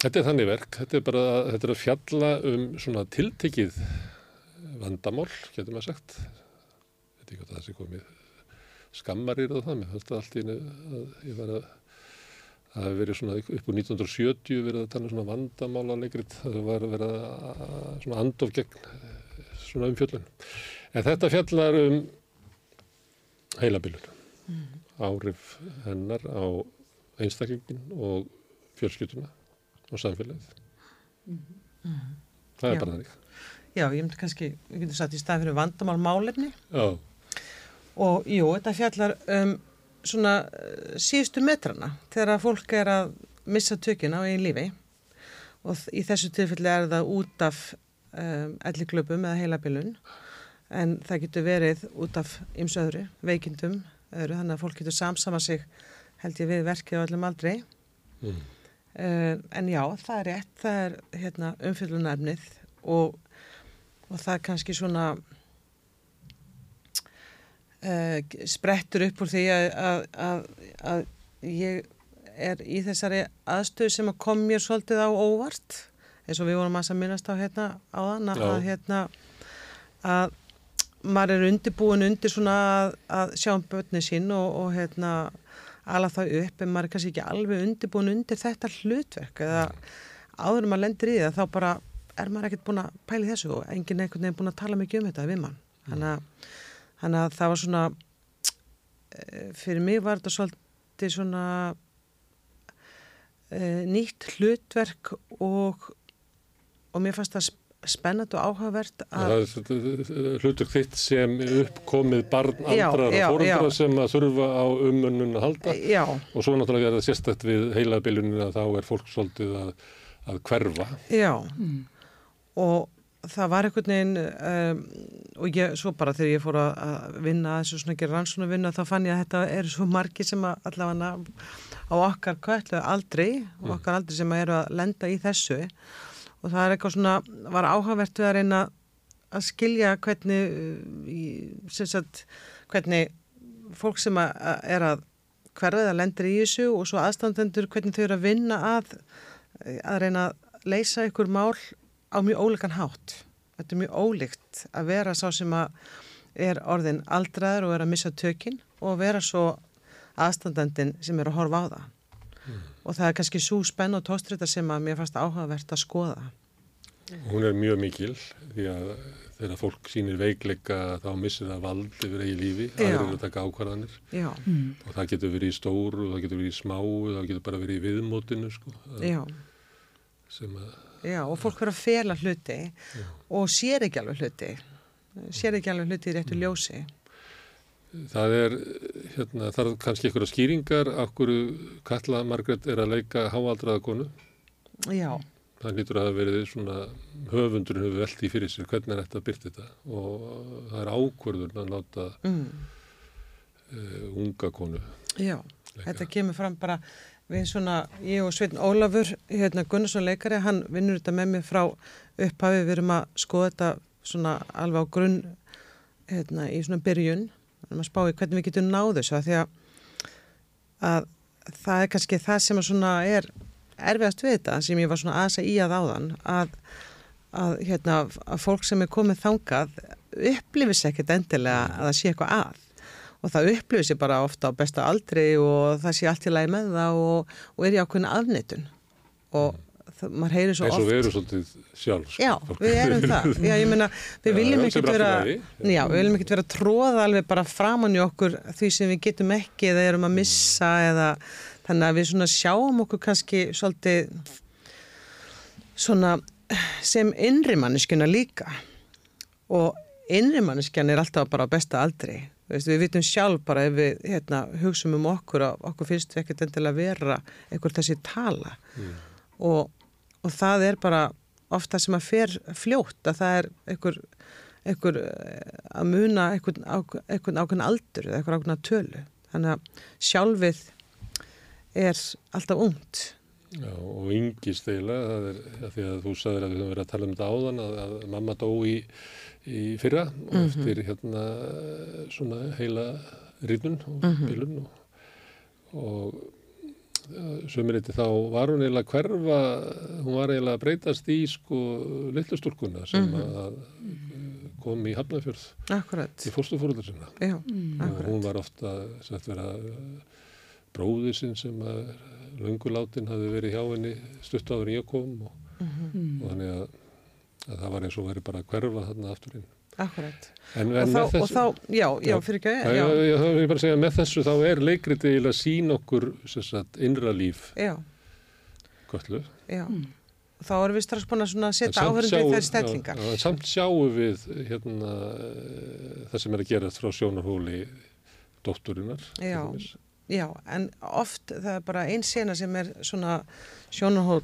þetta er þannig verk, þetta er bara þetta er að fjalla um svona tiltekið vandamál, getur maður sagt. Veit ekki hvað það sé komið skammarir og það, mér höfði allt í að ég var að það hefur verið svona upp úr 1970 verið að tala um svona vandamála leikrið það var að vera svona andof gegn svona umfjöllun en þetta fjallar um heilabilun mm. áhrif hennar á einstaklingin og fjölskytuna og samfélagið mm. Mm. það er Já. bara þannig
Já, ég myndi kannski, við getum satt í stað fyrir vandamál málefni
Já.
Og jú, þetta fjallar um svona eh, síðustu metrana þegar fólk er að missa tökina á einn lífi. Og í þessu tilfelli er það út af um, elliklöpum eða heilabilun. En það getur verið út af ymsu öðru, veikindum öðru, þannig að fólk getur samsama sig held ég við verkið á öllum aldrei mm. uh, en já, það er rétt það er hérna, umfyllunarfnið og, og það er kannski svona uh, sprettur upp úr því að, að, að, að ég er í þessari aðstöðu sem að kom mér svolítið á óvart eins og við vorum að minnast á hérna á þann að hérna að maður er undirbúin undir svona að sjá um börni sín og, og hérna alveg það upp en maður er kannski ekki alveg undirbúin undir þetta hlutverk eða áður maður lendir í það þá bara er maður ekkert búin að pæli þessu og enginn einhvern veginn búin að tala mikið um þetta við mann. Þannig að þannig að það var svona eh, fyrir mig var þetta svolítið svona e, nýtt hlutverk og og mér fannst það spennand og áhugavert
að hlutverk þitt sem uppkomið barn andrar og fórundra sem að þurfa á umönnun að halda
já.
og svo náttúrulega er það sérstætt við heilabiluninu að þá er fólk svolítið að, að hverfa
Já mm. og það var einhvern veginn um, og ég, svo bara þegar ég fór að vinna þessu svona ekki rannsónu vinna þá fann ég að þetta eru svo margi sem að allavega á okkar kvætlu aldrei og mm. okkar aldrei sem að eru að lenda í þessu og það er eitthvað svona, var áhagvert við að reyna að skilja hvernig sem sagt, hvernig fólk sem að er að hverfið að lendir í þessu og svo aðstandendur hvernig þau eru að vinna að að reyna að leysa ykkur mál á mjög óleikan hátt. Þetta er mjög ólíkt að vera sá sem er orðin aldraður og er að missa tökinn og vera svo aðstandendin sem er að horfa á það. Mm. Og það er kannski svo spenn og tóstrita sem að mér fannst áhugavert að skoða.
Hún er mjög mikil því að þegar fólk sýnir veikleika þá missir það vald yfir eigi lífi, það er að taka ákvarðanir
mm.
og það getur verið í stóru, það getur verið í smáu, það getur bara verið í viðmótinu sko.
Já.
Sem að
Já, og fólk verður að fela hluti Já. og sér ekki alveg hluti, sér ekki alveg hluti í réttu mm. ljósi.
Það er, hérna, það er kannski einhverja skýringar af hverju Katla Margret er að leika háaldraða konu.
Já.
Það lítur að það verið svona, höfundurinn hefur veltið fyrir sér hvernig er þetta byrta þetta og það er ákvörður að láta mm. uh, unga konu.
Já, leika. þetta kemur fram bara við svona, ég og Sveitn Ólafur hérna Gunnarsson leikari, hann vinnur þetta með mig frá upphafi, við erum að skoða þetta svona alveg á grunn hérna í svona byrjun. Við erum að spá í hvernig við getum náðu þessu að því að, að það er kannski það sem að svona er erfiðast við þetta sem ég var svona aðsa í að áðan að, að hérna að fólk sem er komið þangað upplifis ekkert endilega að það sé eitthvað að og það sér bara ofta á besta aldri og það sé allt í lagi með það og, og er í ákveðin afnettun og það, maður heyrir svo
eins og
oft
við erum svolítið sjálf sko.
Já, við erum það. Já, meina, við viljum
já, er
vera, já, við viljum ekkert vera tróða alveg bara framan í okkur því sem við getum ekki eða erum að missa eða þannig að við svona sjáum okkur kannski svolítið svona sem innri manneskjuna líka og innri manneskjan er alltaf bara á besta aldri. Veist, við vitum sjálf bara ef við hérna, hugsaum um okkur og okkur finnst við ekkert endilega vera einhver þessi tala og, og það er bara ofta sem að fer fljótt að það er einhver, einhver eh, að muna einhvern, ák- einhvern ákveðn aldur eða einhver ákveðna tölu. Þannig að sjálfið er alltaf ungt.
Já, og yngist eiginlega, að því að þú sagðir að við höfum verið að tala um þetta áðan að, að mamma dó í, í fyrra og eftir hérna svona heila rýtun og bilun og, og sömuleyti þá var hún eiginlega að hverfa, hún var eiginlega að breytast í sko litlustúrkuna sem að kom í Hafnarfjörð
Akkurat.
í fórstufóruldur sinna.
Já,
og hún var ofta sagt vera bróðir sinn sem að lönguláttinn hafi verið hjá henni stutt áður en ég kom og, og þannig að, að það var eins og verið bara að hverfa þarna aftur inn.
Akkurat.
En,
Og
en
þá,
með
og þá, já, já, fyrir ekki,
Já, já, já, þá vil ég bara segja að með þessu þá er leikritið eiginlega að sína okkur sem sagt, innra líf
já,
göllu.
já. Og þá erum við strax búin að setja í
sjáum-
þær stellingar.
Já, samt sjáum við hérna, eh, það sem er að gerast frá sjónarhóli dótturinnar.
Já. Já, en oft það er bara ein sena sem er svona sjónarhól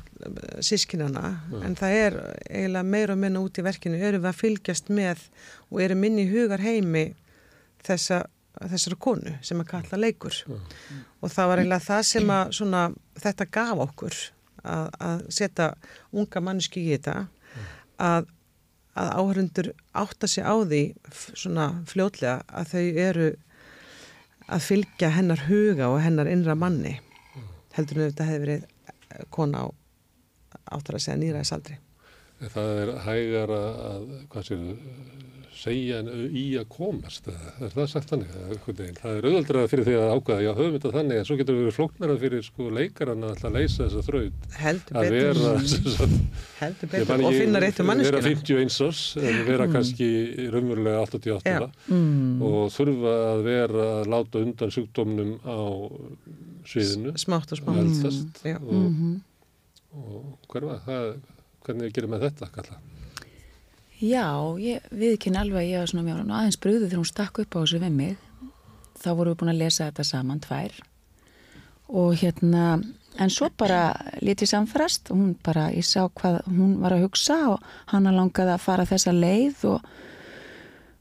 sískinana, en það er eiginlega meira og minna út í verkinu, erum við að fylgjast með og erum inn í hugar heimi þessa, þessara konu sem að kalla leikur. Og það var eiginlega það sem að svona, þetta gaf okkur að, að setja unga manneski í þetta, að, að áhörundur átta sig á því svona fljótlega að þau eru að fylgja hennar huga og hennar innra manni heldur ef þetta hefði verið eh, kona á áttur að segja nýraðisaldri.
Það er hægar að, að hvað séu, segja en í að komast. Er það sagt þannig? Það er auðvöldrað fyrir því að ákvaða, já, höfum þetta þannig, en svo getur við verið flóknarað fyrir sko leikarann að alltaf leysa þessa þraut.
Heldur
Að
betur,
vera, sem sagt,
heldur betur og finna réttu
Vera
manneskina.
51 árs, en vera kannski raunverulega 88 ára og þurfa að vera að láta undan sjúkdómnum á sviðinu.
Smátt og smátt.
Eldast
Já.
og, og hverfa, það, hvernig gerir með þetta, kalla?
Já, ég viðkynni alveg að ég var svona mjög aðeins brúðið þegar hún stakk upp á þessu við mig. Þá vorum við búin að lesa þetta saman tvær. Og hérna, en svo bara lítið samfærast og hún bara, ég sá hvað hún var að hugsa og hana langaði að fara þessa leið og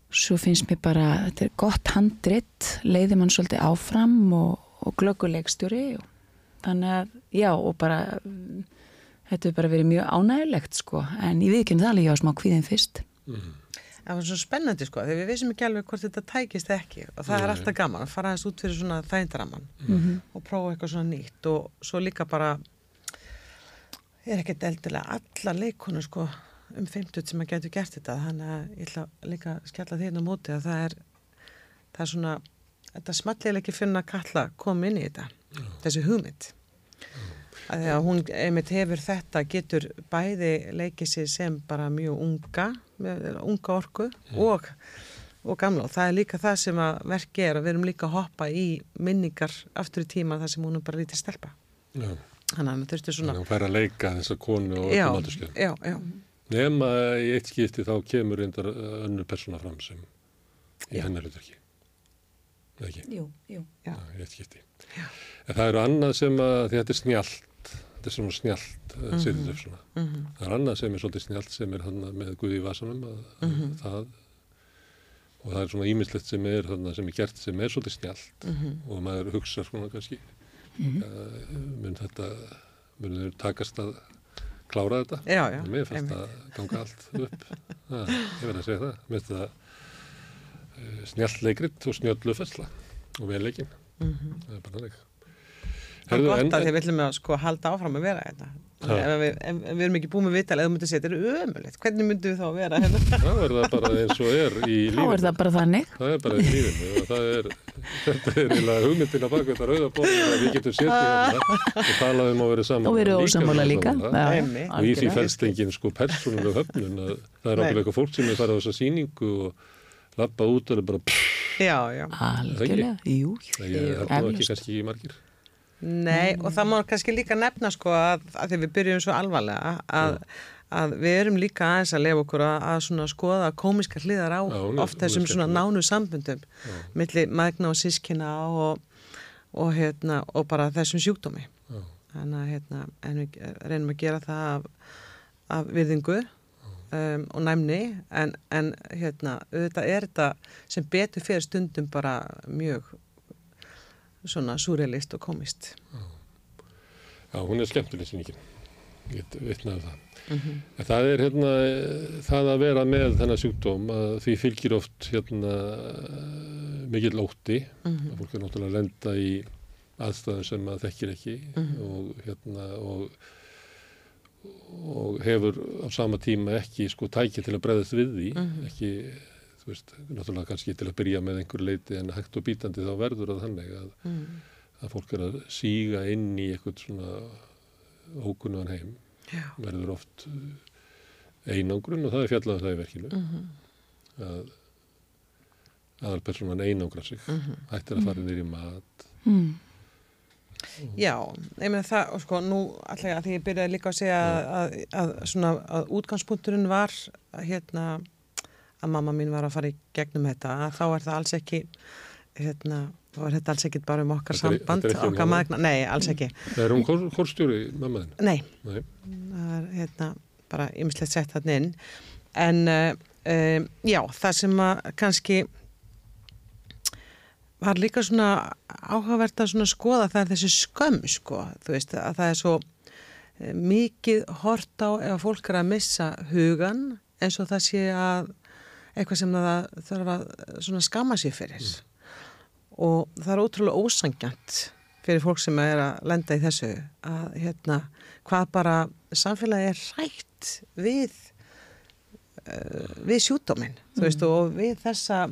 svo finnst mér bara, þetta er gott handrit, leiði mann svolítið áfram og, og glögguleikstjóri og þannig að, já, og bara þetta hefur bara verið mjög ánægilegt sko, en ég viðkynni það alveg ég var smá kvíðin fyrst.
Það var svo spennandi sko, þegar við vissum ekki alveg hvort þetta tækist ekki. Og það er alltaf gaman að fara aðeins út fyrir svona þægindaraman og prófa eitthvað svona nýtt. Og svo líka bara er ekkert eldilega alla leikonu sko um 50 sem að getur gert þetta. Þannig að ég ætla líka að inn á móti að það er það er svona, þetta smallilega ekki finna að kalla koma inn í þetta þessi hugmynd að því að hún einmitt hefur þetta getur bæði leikið sér sem bara mjög unga með unga orku og, og gamla og það er líka það sem að verki er að við erum líka að hoppa í minningar aftur í tíma þar sem hún er bara lítið stelpa
Já.
þannig að þurftu svona
Þannig að hún fær að leika þessa konu og öllum
já,
Nema í eitt skipti þá kemur reyndar önnur persóna fram sem í
Já.
hennar hlutverki. Eða ekki?
Jú, jú.
já,
Já, í eitt skipti. En það eru annað sem að, því þetta er snjált, þetta er svona snjált, mm -hmm. sérið upp svona.
mhm,
Það er annað sem er svolítið snjált sem er hann með Guði í vasanum, að, að
Mhm.
það, og það er svona ímislegt sem er þarna sem er gert sem er svolítið snjált
mhm,
og maður hugsa svona kannski, uh, mun þetta, mun þeir takast að klára þetta?
já, já,
Mér fannst
einmitt.
það ganga allt upp. Ha, ég verði að segja það. Mér finnst það uh, snjallt leikrit og snjöllu fæsla og vel leikinn.
Mhm.
Það er bara þannig. Herðu,
gott
en-
að því við ætlum að sko halda áfram að vera hérna. Ef við, við erum ekki búin með vital, eða þú myndir segja, þetta er ömulegt, hvernig myndum við þá að vera hérna?
þá er það bara eins og er í
Þá
lífinu.
er það bara þannig.
Það er bara í lífinu það er, þetta er eiginlega hugmyndin að baka þetta rauða borðið að við getum setið hérna og talað um að vera saman.
Og við erum ósammála líka.
Og í því fælst engin sko persónuleg höfnun að það er ábyggilega eitthvað fólk sem er farið á þessa sýningu og lappa út og er bara pff,
Já, já.
Algjörlega, jú, jú.
það er ekki kannski margir.
Nei, og það má kannski líka nefna sko að, að því við byrjum svo alvarlega að, að við erum líka aðeins að lefa okkur að, að skoða komiska hliðar á
Já,
oft þessum svona nánu sambundum milli magna og sískina og, og, hérna, og bara þessum sjúkdómi.
Já.
Þannig að hérna, en við reynum að gera það af, af virðingu um, og næmni en, en hérna, auðvitað er þetta sem betur fyrir stundum bara mjög svona súrealist og komist.
Já, hún er skemmtileg sýningin. Ég get vitnaði það.
Mhm.
En það er hérna, það að vera með þennan sjúkdóm að því fylgir oft hérna eh, mikill ótti.
Mhm.
að Fólk er náttúrulega að lenda í aðstæðum sem maður þekkir ekki
Mhm.
og hérna og, og hefur á sama tíma ekki sko tæki til að breyðast við því,
Mhm.
ekki veist, náttúrulega kannski til að byrja með einhver leiti en hægt og bítandi þá verður það þannig að,
Mm.
að fólk er að síga inn í eitthvað svona ókunnugan heim
Já.
verður oft uh, einangrun og það er fjallað um það í verkinu
Mhm.
að aðalpersonan einangra sig
Mhm.
hættir að fara nýr í mat
Mm.
Já, ég meina það, og sko, nú allega að því ég byrjaði líka að segja að, að, að svona, að útgangspunkturinn var að hérna, að mamma mín var að fara í gegnum þetta, að þá er það alls ekki, hérna, þá er þetta alls ekki bara um okkar
Þetta
samband,
er um
okkar
hana?
magna, nei, alls ekki.
Það er hún kór, kórstjóri mammaðin?
Nei,
Nei.
það er hérna bara ymslegt sett þarna inn, en uh, um, já, það sem að kannski var líka svona áhugavert að svona skoða það er þessi skömm sko, þú veist að það er svo eh, mikið hort á ef fólk er að missa hugan eins og það sé að eitthvað sem það þarf að skama sér fyrir. Og það er ótrúlega ósangjant fyrir fólk sem er að lenda í þessu að hérna hvað bara samfélagi er rætt við uh, við sjúdóminn þú veist og við þessa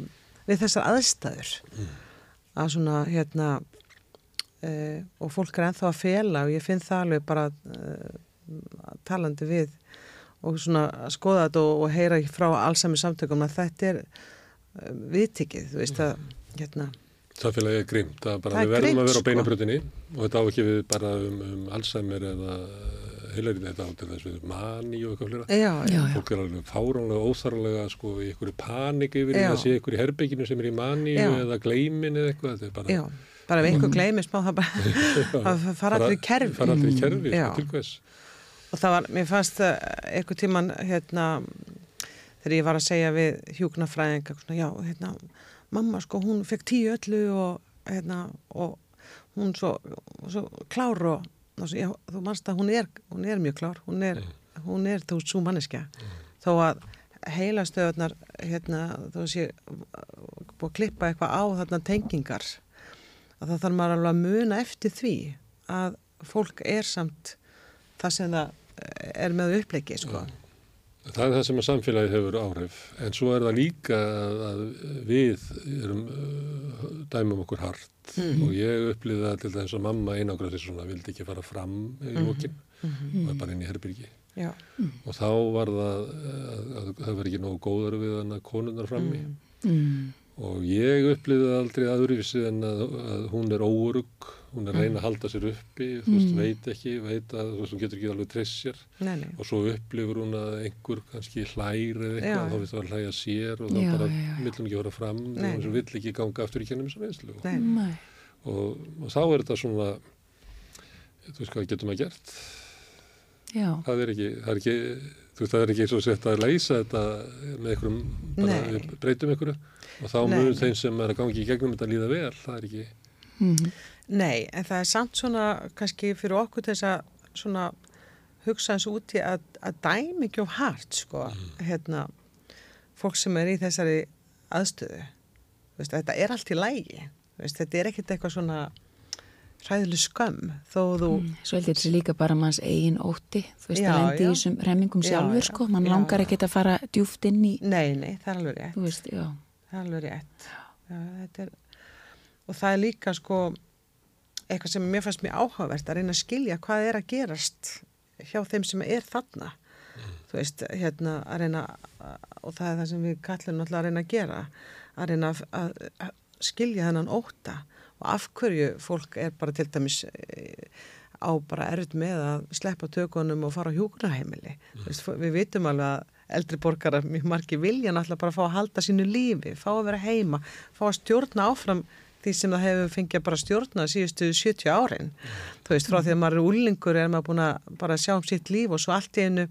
við þessar aðstæður. Að svona hérna uh, og fólk er ennþá að fela og ég finn það alveg bara uh, talandi við og svona að skoða þetta og, og heyra frá allsami samtökum að þetta er uh, viðtikið, þú veist að hérna,
Samfélagi er grimt, það er bara
Það er
við verðum
grimt,
að vera á
sko.
beinabrutinni og þetta á ekki við bara um, um Alzheimer eða heilarinn þetta á til þess við mani og eitthvað flera.
já, já,
Já.
Fólk er alveg fáránlega óþarlega sko í einhverju panik yfir því að sé einhverju herbygginu sem er í mani
Já.
eða gleimin eða eitthvað. Þetta er bara,
já, bara ef einhver gleymis má það bara fara allir í kerfi
Fara allir í kerfi,
Já.
sko, til hvers.
Og það var, mér fannst einhver tíman hérna þegar ég var að segja við hjúknafræðinga svona, já, hérna, mamma sko hún fekk tíu öllu og hérna, og hún svo, svo klár og, já, þú manst að hún er, hún er mjög klár, hún er, hún er þú svo manneskja, þó að heilastöðunar hérna, þó að sé búið að klippa eitthvað á þarna tengingar að það þarf maður alveg að muna eftir því að fólk er samt það sem það er með uppleiki sko.
Það er það sem að samfélagi hefur áhrif. En svo er það líka að, við erum uh, dæmum okkur hart.
Mhm.
og ég upplýði það til þess að mamma einangra sig svona vildi ekki fara fram í lókin og var bara inn í herbyrgi
Já.
og þá var það að, að það var ekki nógu góður við hann að konunnar frammi
Mm.
og ég upplýði aldrei aðurvísi en að, að hún er óurug hún er að reyna að halda sér uppi þú veist, veit ekki, veit að þú veist, hún getur ekki alveg treyst sér
Nei, nei.
og svo upplifur hún að einhver kannski hlæri eða
Já.
eitthvað, þá finnst það að hlæja sér og þá
Já,
bara vill hún ekki vera fram
Nei.
og hún vill ekki ganga aftur í kennum þessar reynslu og,
Nei.
Nei.
og, og þá er þetta svona þú veist hvað getum að gert
Já,
það er ekki, það er ekki þú veist það er ekki svo sett að leysa þetta með einhverjum, bara
Nei.
við breytum einhverju og þá mun þeim sem er að gangi í gegnum þetta líða vel, það er ekki
mm.
Nei, en það er samt svona kannski fyrir okkur þess að svona hugsa eins úti að, að dæmi ekki of hart sko, hérna fólk sem er í þessari aðstöðu. Þú veist, þetta er allt í lægi Þú veist, þetta er ekkert eitthvað svona hræðileg skömm þó þú
Mm, Svo held ég þessi líka bara manns eigin ótti, þú veist
Já,
að lendi í þessum remmingum
Já,
sjálfur
já,
sko, mann
já,
langar ekkert að fara djúft inn í,
Nei, nei, það er alveg rétt.
Þú veist, já.
það er alveg rétt. Já, þetta er, og það er líka sko eitthvað sem mér fannst mér áhugavert að reyna að skilja hvað er að gerast hjá þeim sem er þarna. Þú veist, hérna að reyna og það er það sem við kallum náttúrulega að reyna að gera að reyna að, að, að skilja þennan óta og af hverju fólk er bara til dæmis eh, á bara erfitt með að sleppa tökunum og fara á hjúkunarheimili veist, við vitum alveg að eldri borgarar mjög margi vilja náttúrulega bara fá að halda sínu lífi, fá að vera heima fá að stjórna áfram því sem það hefur fengið bara stjórna síðustu 70 árin. Þú veist, frá því að maður er úlingur er maður búin að bara sjá um sitt líf og svo allt í einu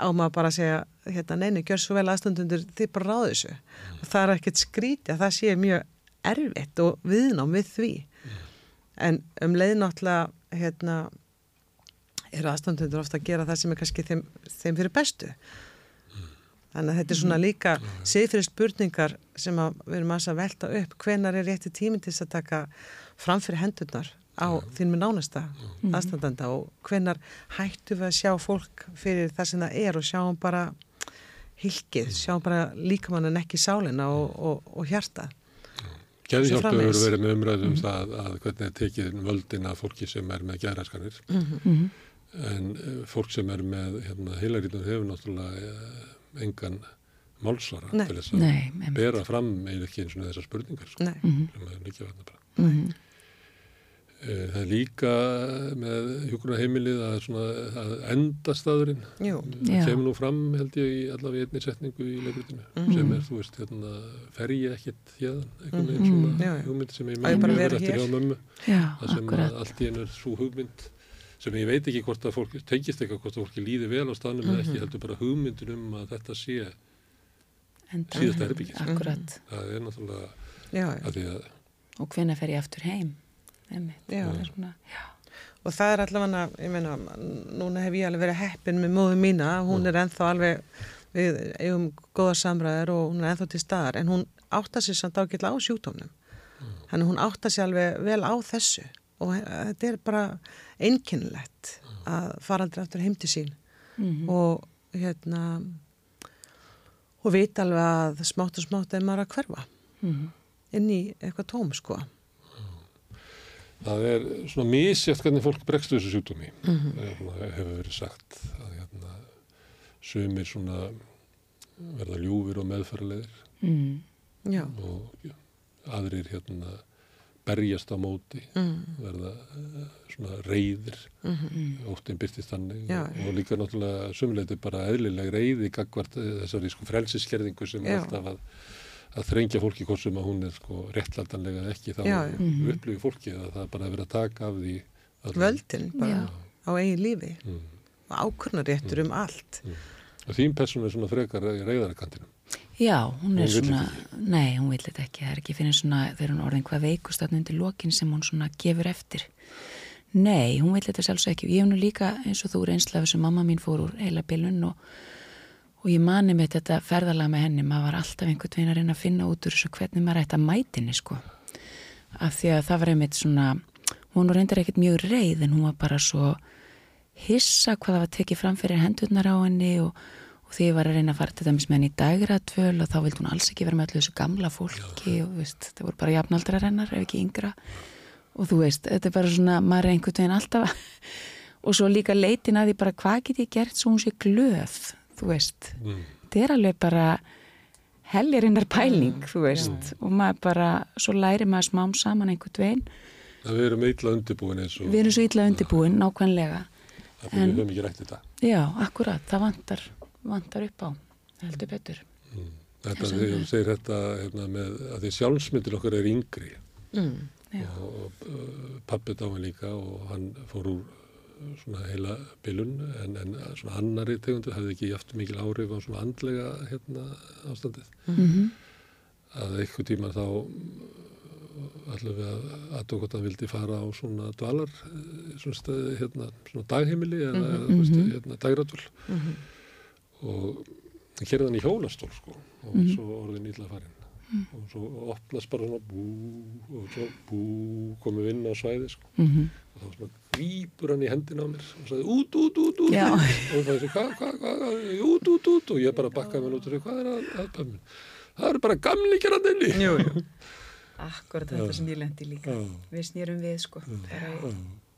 á maður bara að segja hérna, neini, gjör svo vel aðstundundur þið bara ráðu þessu. Og það er ekkert skrítið að það sé mjög erfitt og viðnám við því. En um leið náttúrulega hérna eru aðstandundur ofta að gera það sem er kannski þeim, þeim fyrir bestu þannig að þetta er svona líka siðfyrir spurningar sem við erum að velta upp. Hvenar er rétti tíminn til þess að taka framfyrir hendurnar á þínum nánasta aðstandanda? Og hvenar hættu við að sjá fólk fyrir það sem það er og sjáum bara hilkið, sjáum bara líkamann en ekki sálina og, og, og hjarta. Framvegis.
hefur verið með umræðum það að hvernig er tekið völdin af fólki sem er með gæraskanir
Mhm.
en eh, fólk sem er með hérna, heilarítum hefur náttúrulega eh, engan málsvara
Nei.
til þess að bera fram eða ekki eins og þessar spurningar sko,
Nei.
sem er líka verða bara.
Mhm.
Eh, Það er líka með hjúkunarheimilið að, svona, að það kemur nú fram held ég í allavega einni setningu í leikritinu
Mhm.
sem er, þú veist, hérna, fer ég ekkit hérðan, einhvern veginn
Mhm.
svona hugmynd sem ég
vera
eftir hjá mömmu
Já,
það sem allt í einu er svo hugmynd sem ég veit ekki hvort að fólk tengist eitthvað hvort að fólki líði vel á staðnum eða
Mhm.
ekki heldur bara hugmyndin um að þetta sé síðasta herbyggið
Akkurat.
það er náttúrulega
Já, já.
að því að
Og hvenær fer ég aftur heim? Einmitt.
Já.
Það er svona, já.
Og það er allavega, ég meina, núna hef ég alveg verið heppin með móðu mína, hún er ennþá alveg, við eigum góða samræður og hún er ennþá til staðar, en hún átta sér samt ágætla á sjúkdómnum. Þannig hún átta sér alveg vel á þessu og þetta er bara einkennilegt að fara aldrei aftur heim til sín
Mhm.
og hérna, og vita alveg að smátt og smátt er maður að hverfa
Mhm.
inn í eitthvað tóm, sko.
það er svona misjætt hvernig fólk bregst við þessu sjúkdómi
Mhm.
það hefur verið sagt að hérna, sumir svona verða ljúfir og meðfæraleðir
Mm.
Já.
og aðrir hérna berjast á móti
Mm.
verða eh, svona reyðir
Mhm.
óttin byrtist þannig
Já,
og, og líka náttúrulega sumleiti bara eðlileg reyði gagvart eh, þessari sko frelsiskerðingu sem
Já.
alltaf að, að þrengja fólki hvort sem að hún er sko réttlætanlega eða ekki þá.
Mhm.
upplifir fólki að það er bara að vera að taka af því.
Völdin bara
Já.
á eigin lífi
Mm.
og ákvörnaréttur um allt.
og þín persónu er svona frekar reyðarakantinum
Já, hún er
Hún
svona, nei, hún vill þetta ekki, það er ekki fyrir svona, þegar hún er orðin hvað veikust þarna undir lokin sem hún svona gefur eftir. Nei, hún vill þetta sjálfsög ekki. Ég hef nú líka eins og þú reynsla af þessu mamma mín fór úr heila bilun og, og ég mani með þetta ferðalega með henni, maður var alltaf einhvern veginn að reyna að finna út úr þessu hvernig maður ætti að mætinni, sko. Af því að það var einmitt svona, hún reyndar ekkert mjög reið en hún var bara svo hissa hvað það var tekið fram fyrir hendurnar á henni og og því ég var að reyna að fara til dæmis með henni í dægratvöl og þá vildi hún alls ekki vera með öllu þessu gamla fólki og veist, það voru bara jafnaldra rennar ef ekki yngra. Og þú veist, þetta er bara svona, maður er einhvern veginn alltaf og svo líka leitin að því bara hvað get ég gert svo hún sé glöð? Þú veist,
mm.
þetta er alveg bara heljarinnar pæling, þú veist. Og maður bara, svo læri maður smám saman einhvern veginn,
að við erum illa undirbúin eins og
við erum svo illa undirbúin nákvæmlega,
að við
en-
höfum ekki rætt þetta.
Já, akkurat það vantar, vantar upp á heldur betur
þetta
Þess
þegar þú segir þetta hérna, með að því sjálfsmyndir okkar er yngri
Mm.
Og, og uh, pappi dáin líka og hann fór úr uh, svona heila bilun en, en svona annari tegundu hafði ekki jaft mikil áhrif á svona andlega hérna ástandið
mm
að eitthvað tíma þá ætlum við að hann vildi fara á svona dvalar svona, stað, hérna, svona dagheimili eða mm. -hmm. hérna, dagratúl
Mhm.
Og hann í hjólastól sko og
Mhm.
svo orðin illa farin og svo opnast bara svona bú og svo bú komum við inn á svæði sko.
Mhm.
og þá svona grípur hann í hendina á mér og sagði út, út, út, út
Já.
og það er hvað, hvað, hvað, út, út, út og ég bara bakkaði mér út og sagði, hvað er að, að, að það eru bara gamli gerandinni
Jú, jú.
Akkurat þetta sem ég lendi líka.
Já.
Við snýrum við sko. Bara í-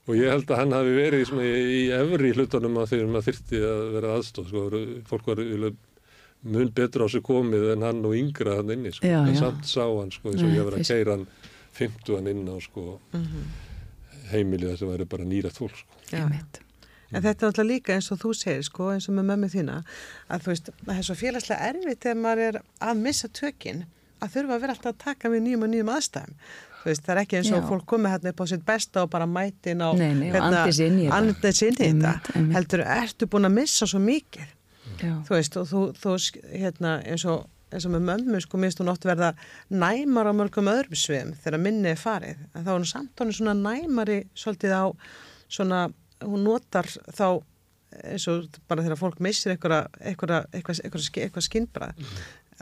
og ég held að hann hafi verið svona í, í efri hlutunum að þegar maður þyrfti að vera aðstóð sko, fólk var mun betur á sig komið en hann og yngra hann inni sko.
Já,
en
já.
samt sá hann sko, eins og
Nei,
ég var að keira hann 50 hann inn á sko, heimilið þar sem væri bara nýrætt fólk sko.
Já.
Einmitt.
En þetta er náttúrulega líka eins og þú segir, sko, eins og með mömmu þína, að þú veist, það er svo félagslega erfitt þegar maður er að missa tökinn, að þurfa að vera alltaf að taka við nýjum og nýjum aðstæðum. Þú veist, það er ekki eins og
Já.
fólk komið hérna upp á sitt besta og bara mætin á...
Nei, nei, og andi sig inn í þetta.
Heldur, ertu búin að missa svo mikið?
Já.
Þú veist, og þú, þú hérna, eins og, eins og með mömmu, sko, minnst hún oft verða næmar á mörgum öðrum sviðum þegar minni er farið. En þá er hún samt honum svona næmari svolítið á svona, hún notar þá eins og bara þegar fólk missir eitthvað, eitthvað, eitthvað, eitthvað, eitthvað skinnbrað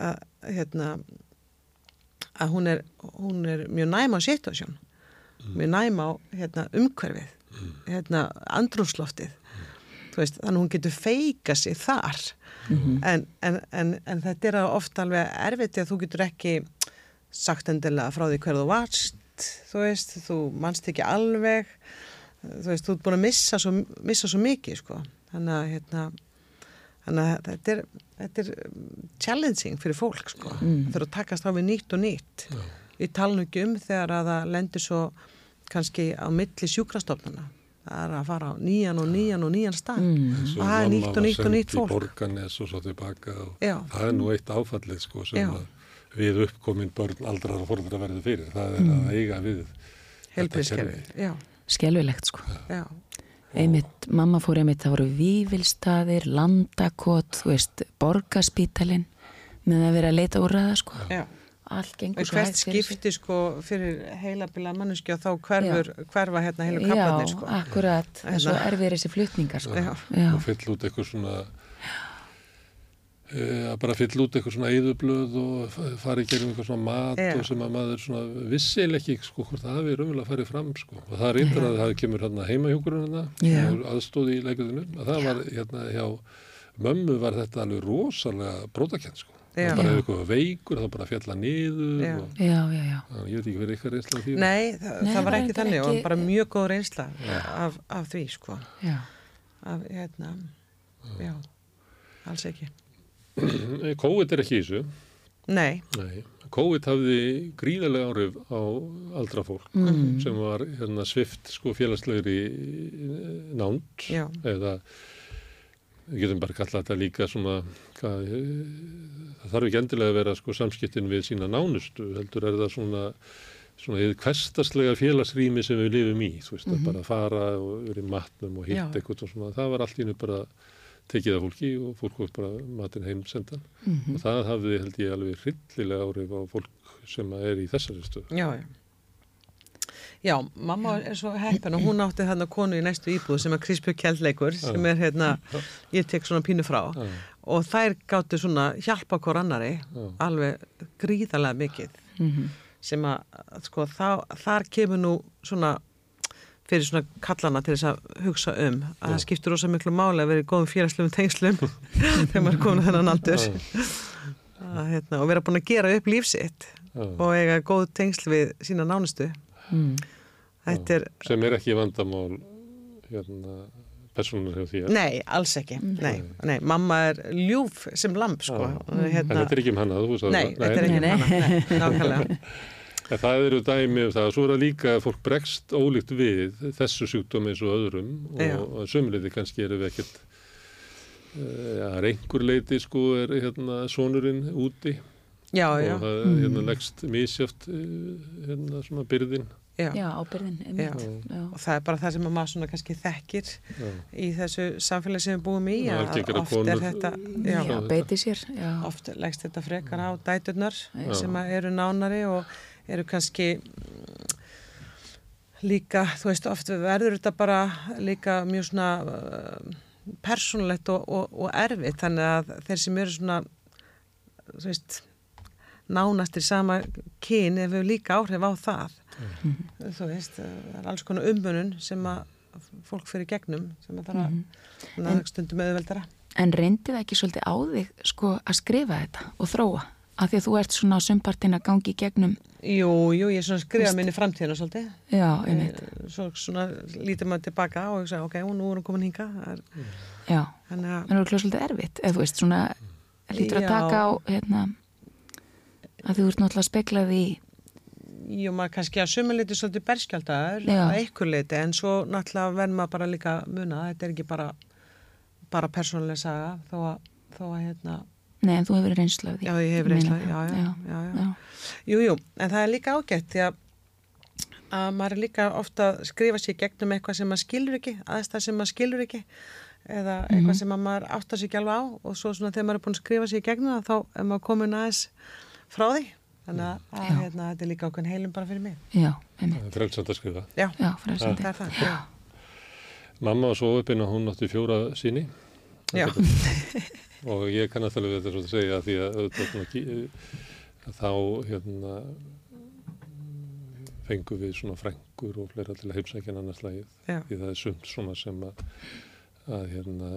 að, hérna, að hún er, hún er mjög næm á situasjón, mjög næm á hérna, umhverfið, hérna, andrúsloftið. Þú Veist, þannig að hún getur feika sig þar. En, en, en, en þetta er ofta alveg erfitt að þú getur ekki sagt endilega frá því hver þú varst þú veist, þú manst ekki alveg. Þú veist, þú ert búin að missa svo, missa svo mikið sko. Þannig að hérna þannig að þetta er, þetta er um, challenging fyrir fólk sko
Mm.
fyrir að takast á við nýtt og nýtt ég tala nú ekki um þegar að það lendir svo kannski á milli sjúkrastofnana það er að fara á nýjan og nýjan og nýjan stað
Mm.
Og það er nýtt og nýtt og nýtt
í
fólk
Borgarnes og svo tilbaka og
Já.
það er nú eitt áfallið sko sem
Já.
að við uppkomin börn aldrar og fóröldra verður fyrir það er að eiga við þetta
helbriðskerfi,
kerfi.
já,
Skelvilegt sko.
já
Einmitt, mamma fór einmitt, það voru vívilstaðir, landakot, þú veist, borgarspítalinn með að vera að leita úr ræða sko.
Já.
Allt gengur svo
hvert
hægt fyrir sig.
skipti sko fyrir heilabila manneski og þá hverfur, hverfa hérna heilu
Já,
kaplarnir sko.
akkurat, það er svo
Hérna.
erfið þessi flutningar sko.
Já.
Já.
og fyll út eitthvað svona að bara fyll út eitthvað svona eyðublöð og fa- fara í gerum eitthvað svona mat
Já.
og sem að maður svona vissileg ekki sko hvort það hafi raunverulega farið fram sko og það er reyndar að það kemur hérna heimahjókurinn hérna
Já.
aðstóði í leikuðinu að það var hérna hjá mömmu var þetta alveg rosalega brótakent sko
Já.
það bara ef eitthvað veikur þá bara fjalla niður
Já.
og
já, já, já.
Þannig, ég veit ekki verið eitthvað reynsla af því
Nei, það,
Nei,
það var ekki þannig og
ekki-
bara mjög góð reynsla af, af því sko.
já.
Af, hérna, já, alls ekki.
COVID er ekki í þessu.
Nei,
Nei, COVID hafði gríðarlega áhrif á aldra fólk
Mm.
sem var hérna, svift sko, félagslegri eh, nánd
Já.
eða við getum bara kallað þetta líka svona hvað, eh, það þarf ekki endilega að vera sko, samskiptin við sína nánustu heldur er það svona svona eða kvestaslega félagsrými sem við lifum í, þú veist, að bara fara og vera í matnum og hitt eitthvað og svona, það var allt í hennu bara tekið af fólki og fólk var bara matinn heimsendan og það hafði held ég alveg hryllilega áhrif á fólk sem er í þessari stöðu.
já, já. Já, mamma er svo heppin og hún átti þarna konu í næstu íbúð sem er Krispjörg Kjellleikur sem er hérna, ég tek svona pínu frá
Já.
og þær gáttu svona hjálpa hver annari
Já.
alveg gríðarlega mikið
Mhm.
sem að sko þá, þar kemur nú svona fyrir svona kallana til þess að hugsa um að það skiptur rosa miklu máli að vera í góðum félagslegum tengslum þegar maður er komin að þennan aldur. Að, hérna, og vera búin að gera upp lífsitt og eiga góð tengsl við sína nánustu.
Mm.
þetta er,
sem er ekki vandamál hérna, personunar hjá því
nei, alls ekki. Nei, nei, mamma er ljúf sem lamp sko, hérna,
þetta er ekki um hana þú veist að
nei, þetta er ekki
nei.
hana nei, nákvæmlega
En það eru dæmi um það, svo er það líka að fólk bregst ólíkt við þessu sjúkdómi eins og öðrum
Já.
og, og sömuleiti kannski erum við ekkert ja, einhver leiti sko er hérna sonurinn úti
já, já,
og það hérna leggst misjöft hérna svona byrðin
já,
já, ábyrðin einmitt. Já.
og það er bara það sem að maður svona kannski þekkir
Já.
í þessu samfélagi sem við búum í
Já,
að oft
konur,
er þetta
Já,
já,
beiti sér já.
oft leggst þetta frekar á dæturnar
Já.
sem að eru nánari og eru kannski mm, líka, þú veist, oft verður þetta bara líka mjög svona uh, persónulegt og, og, og erfitt þannig að þeir sem eru svona þú veist nánastir sama kyn ef við líka áhrif á það
Mhm.
þú veist, það er alls konar ummunun sem að fólk fyrir gegnum sem að það er
Mhm.
að stundum auðveldara
En reyndi það ekki svolítið á þig sko að skrifa þetta og þróa? Af því að þú ert svona á sumpartin að gangi gegnum
Jú, jú, ég svona skrifa minni framtíðina svolítið
Já, einmitt.
Eh, Svo svona lítur maður tilbaka og ég sagði, ok, nú er hún komin hinga er,
Já,
Þannig að-
en það er svolítið erfitt eða þú veist svona, lítur að
Já.
taka á hérna, að þú ert náttúrulega að speklað í
Jú, maður kannski að sumuleiti svolítið berskjaldar að einhver leiti, en svo náttúrulega verður maður bara líka muna, þetta er ekki bara bara persónulega saga þó að, þó að hérna
Nei, en þú hefur reynslu af því
Já, ég hef
Meina
reynslu,
það.
já, já,
Já,
já, já. Jú, jú, en það er líka ágætt því að, að maður er líka ofta að skrifa sér gegnum eitthvað sem maður skilur ekki, aðeins það sem maður skilur ekki eða eitthvað
Mhm.
sem að maður áttar sér ekki alveg á og svo svona þegar maður er búin að skrifa sér gegnum það þá er maður komin aðeins frá því þannig að, að hérna, þetta er líka okkur heilum bara fyrir mig
Já, einmitt.
Frelsand að skrifa.
Já,
Já, frelsandi.
það er það, já.
Mamma var svo uppinn að hún átti fjóra síni.
Já.
og ég kann að tala við þetta svo að segja því að, auðvitað að þá hérna fengum við svona frængur og fleira til að heimsækja annars lagið því það er sumt svona sem að, að hérna,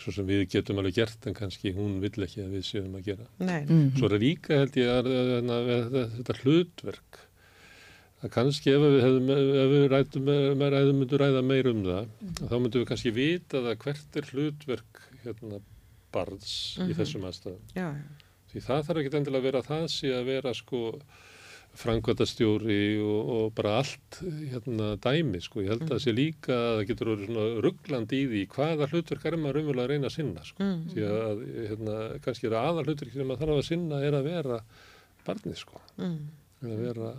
svo sem við getum alveg gert en kannski hún vill ekki að við séum að gera
Nei.
Mhm.
svo er það líka held ég að, að, að, að, að þetta hlutverk að kannski ef við, hefðum, ef við ræðum, með ræðum myndum ræða meir um það þá myndum við kannski vita það hvert er hlutverk hérna barns í
Mhm.
þessum aðstæðum
Já,
því það þarf ekki endilega að vera það sé að vera sko frangvætastjóri og, og bara allt hérna dæmi sko, ég held að það sé líka að það getur verið svona rugglandi í því hvaða hlutverk er maður raunverulega að reyna að sinna sko,
Mm.
því að hérna, kannski er aðal hlutverk sem maður þarf að sinna er að vera barnið sko,
Mm.
er að vera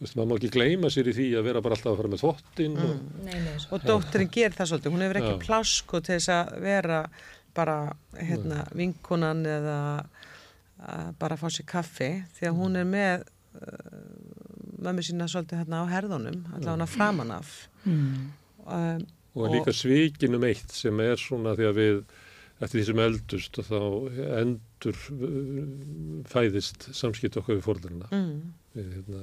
þú veist, maður má ekki gleyma sér í því að vera bara alltaf að fara með þvottin og
Nei, nei, og dóttirinn gerir það svolítið, hún hefur ekki
Já.
pláss sko til þess að vera bara hérna, vinkunan eða að bara fá sér kaffi því að hún er með uh, mömmu sína svolítið hérna á herðunum allavega hana framan af
Mm.
um,
og líka svikin um eitt sem er svona því að við eftir því sem eldust þá endur uh, fæðist samskipt okkar við fórðurina
Mm.
við hérna.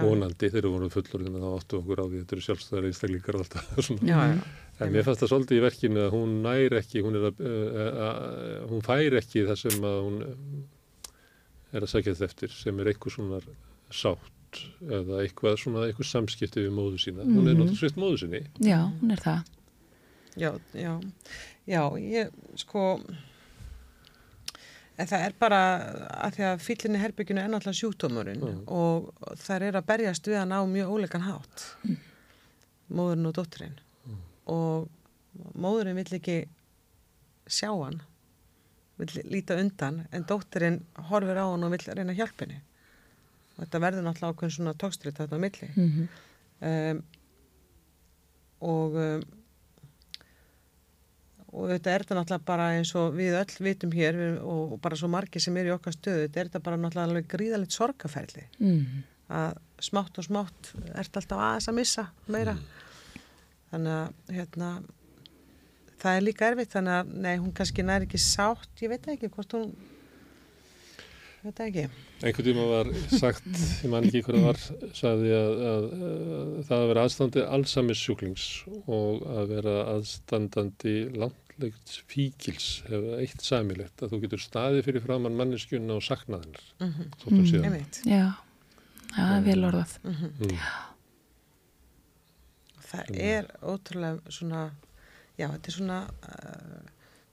Vonandi þegar við vorum fullorðin þá áttu okkur á því þetta eru sjálfstæðar einstaklingar og alltaf svona.
Já, já.
en mér fannst það svolítið í verkinu að hún nær ekki hún, er að, uh, uh, hún fær ekki það sem að hún er að segja þetta eftir sem er eitthvað svona sátt eða eitthvað svona eitthvað samskipti við móðu sína hún er
Mhm.
náttúrulega svitt móðu sinni
Já, hún er það.
Já, já, já, ég sko en það er bara að því að fyllinni herbygginu er náttúrulega sjúkdómurinn
Mm.
og þær eru að berjast við hann á mjög óleikan hátt. Móðurinn og dótturinn og móðurinn vill ekki sjá hann vill líta undan en dótturinn horfir á hann og vill reyna hjálpinni. Og þetta verður náttúrulega ákveðin svona tókstrið þarna á milli.
Mhm.
um, og um, og þetta er þetta náttúrulega bara eins og við öll vitum hér við, og, bara svo margir sem eru í okkar stöðu þetta er þetta bara náttúrulega alveg gríðalegt sorgaferli
Mm.
að smátt og smátt ert alltaf aðeins að missa meira. Þannig að hérna það er líka erfitt þannig að nei, hún kannski næri ekki sátt ég veit ekki hvort hún veit ekki.
Einhvern tíma var sagt, ég man ekki það var sagði að, að, að það að vera aðstandi allsamis sjúklings og að vera aðstandandi langtlegt fíkils hefur eitt samilegt að þú getur staðið fyrir framann manneskjuna og saknað hennar
Mhm.
þótt hún
Mm.
síðan
Einmitt.
Já, það er vel orðað.
Mhm.
Mm.
það er ótrúlega svona já, þetta er svona uh,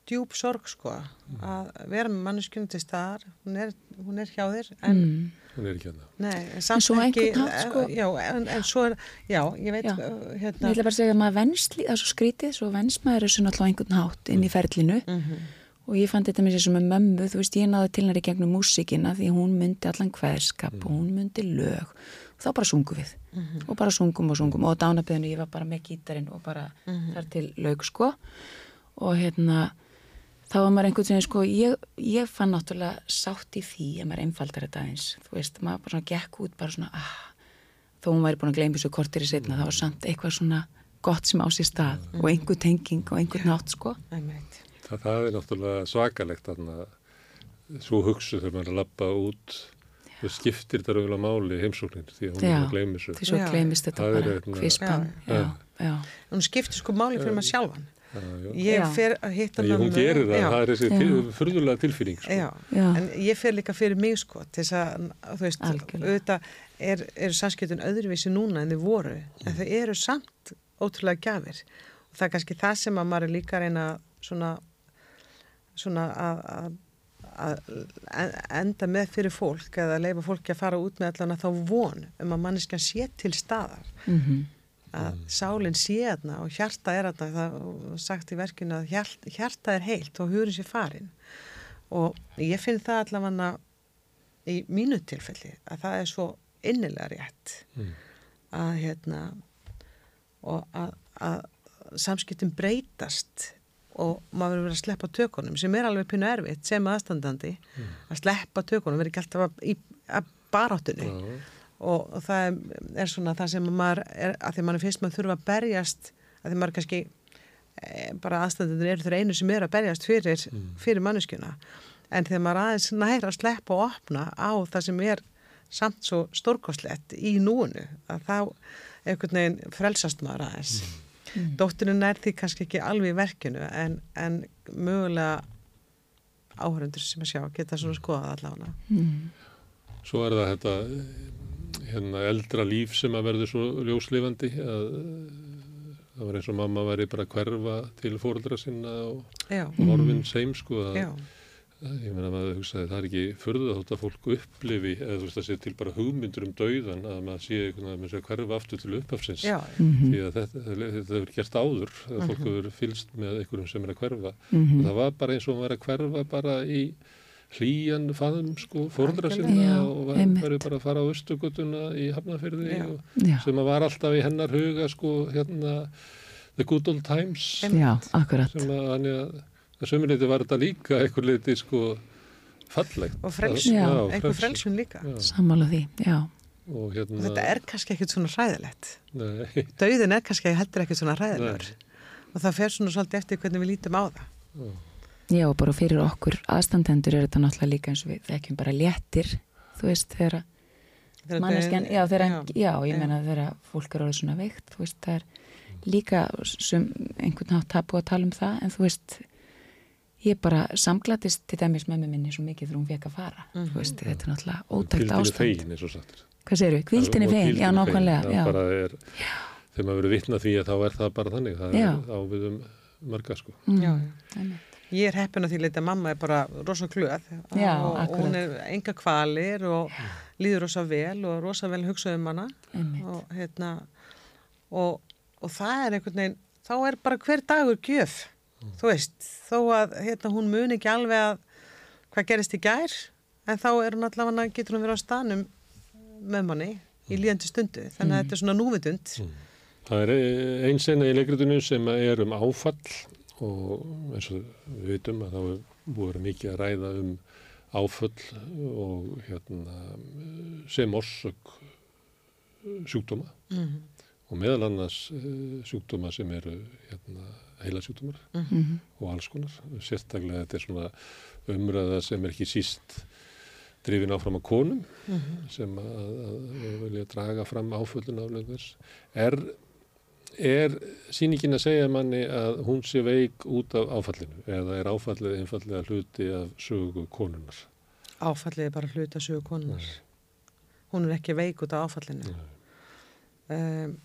djúb sorg sko að vera með manneskjunum til staðar hún er, hún er hjá þér en,
Mm.
Hún er ekki hérna.
Nei, en samt
svo á
ekki
einhvern hátt, sko-
já, en, en svo er, já, ég veit
Já. Ég
hérna.
Ætla bara að segja að maður venst, það er svo skrítið, svo venst maður þessu náttúrulega á einhvern hátt inn í ferlinu.
Mhm.
og ég fann þetta með þessu með mömmu, þú veist, ég náði til hennar í gegnum músíkina því hún myndi allan hverskap og hún myndi lög. Og þá bara sungum við. Og bara sungum og sungum. Og á dánabiðinu ég var bara með gítarinn og bara þar til lög sko. Og hérna þá var maður einhvern veginn sko ég, ég fann náttúrulega sátt í því að maður einfaldar þetta eins, þú veist, maður bara svona gekk út bara svona, ah, þó hún væri búin að gleyma þessu kortir í setna, það var samt eitthvað svona gott sem á sér stað og einhver tenging og einhver nátt sko.
Það, það er náttúrulega svakalegt þarna svo hugsu þegar maður að lappa út það skiptir þetta raunverulega máli heimsóknin því að hún er að gleymi
svo þetta
Það er
bara
hérna-
kvispan.
Já.
Já, já,
hún skiptir sko máli fyrir maður sjálfan.
Já, já.
Ég
Já.
fer að hitta
Því hún gerir það,
já,
það er þessi til, furðulega tilfinning sko.
já.
já,
en ég fer líka fyrir mig sko til þess að, þú veist,
Algjörlega.
auðvitað er, eru samskiptin öðruvísi núna en þau voru, en þau eru samt ótrúlega gjafir. Og það er kannski það sem að maður er líka að reyna svona svona að, að að enda með fyrir fólk eða leifa fólki að fara út með allan að þá von um að manneskjan sé til staðar.
Mhm,
að sálinn sé þarna og hjarta er þarna það er sagt í verkinu að hjarta, hjarta er heilt og hurinn sé farin og ég finn það allavega í mínu tilfelli að það er svo innilega rétt
Mm.
að hérna og að, að samskiptin breytast og maður verður að sleppa tökunum sem er alveg pínu erfitt sem aðstandandi að sleppa tökunum, verður ekki alltaf að, í, að baráttunni. Og, og það er, er svona það sem maður er, að því maður finnst maður þurfa að berjast að því maður kannski e, bara aðstæðunir eru þeir einu sem er að berjast fyrir, fyrir manneskjuna. En þegar maður aðeins næra að sleppa og opna á það sem er samt svo stórkoslegt í núinu að þá einhvern veginn frelsast maður aðeins. Mm. dótturinn er því kannski ekki alveg í verkinu en, en mögulega áhörundur sem að sjá geta svona skoðað allavega
mhm,
Svo er það þetta eh, hérna, eldra líf sem að verður svo ljóslifandi að eh, það var eins og mamma væri bara að hverfa til fóreldra sinna og
já,
morfinn seim sko að, að ég meina maður hugsaði það er ekki förðu þótt að fólk upplifi eða þú veist það sé til bara hugmyndur um dauðan að maður sé einhvern veginn að maður sé að hverfa aftur til upphafsins.
Já,
mhm,
því að þetta, þetta hefur gert áður að fólk hefur fylst með einhverjum sem er að hverfa.
Mhm.
og það var bara eins og var að hverfa bara í hlýjan faðum sko fórundra sinna
Já,
og var bara að fara á Östugutuna í Hafnafyrði
Já.
og,
já,
sem að var alltaf í hennar huga sko hérna the good old times.
Já, akkurat.
sem að hann að að sömuleiti var þetta líka einhver leiti sko fallegt.
Og frelsun,
Já.
einhver frelsun. líka.
Já.
Sammála því, já.
og hérna
þetta er kannski ekkert svona hræðilegt.
Nei,
dauðin er kannski heldur ekkert svona hræðilegur. Og það fer svona svolítið eftir hvernig við lítum á það.
Já, og bara fyrir okkur aðstandendur er þetta náttúrulega líka eins og við þekkjum bara léttir, þú veist, þegar manneskjan, já, þegar,
já,
já, ég
já.
meina þegar fólk er orðið svona veikt, þú veist, það er líka sem einhvern hátt tapu að tala um það, en þú veist, ég bara samglatist til dæmis með mig minni svo mikið þegar hún fekk að fara, þú veist, þetta er náttúrulega ótækt
Hvíldin er
ástand.
fegin eins og sattir
Hvað segir við? Kvildin er fegin, já, nákvæmlega, já.
bara er, þegar maður verður vitna því að þá er það bara þannig það
Já.
er á við um marga sko
Mm,
Já,
einmitt.
Ég er heppin að því leita að mamma er bara rosa glöð.
Já,
og,
akkurat.
hún er enga kvalir og líður rosa vel og rosa vel hugsað um hana. Og hérna og, og það er einhvern veginn þá er bara hver dagur gjöf þú veist, þó að hérna, hún muni ekki alveg að hvað gerist í gær en þá er hún allavega getur hún verið á stanum með manni í líðandi stundu. Þannig að þetta er svona núvitund.
Það er einn sena í leikritinu sem er um áfall og eins og við vitum að þá er búið að vera mikið að ræða um áföll og hérna sem orsök sjúkdóma
Mhm.
og meðal annars eh, sjúkdóma sem eru hérna, heila sjúkdómar
Mhm.
og alls konar. Sérstaklega þetta er svona umræða sem er ekki síst drifin áfram á konum sem að, að, að vilja draga fram áföllun af lögvers. Er, er sýningin að segja manni að hún sé veik út af áfallinu? Eða er áfallið einfallega hluti af sögu konunar?
áfallið er bara hluta sögu konunar hún er ekki veik út af áfallinu. Um,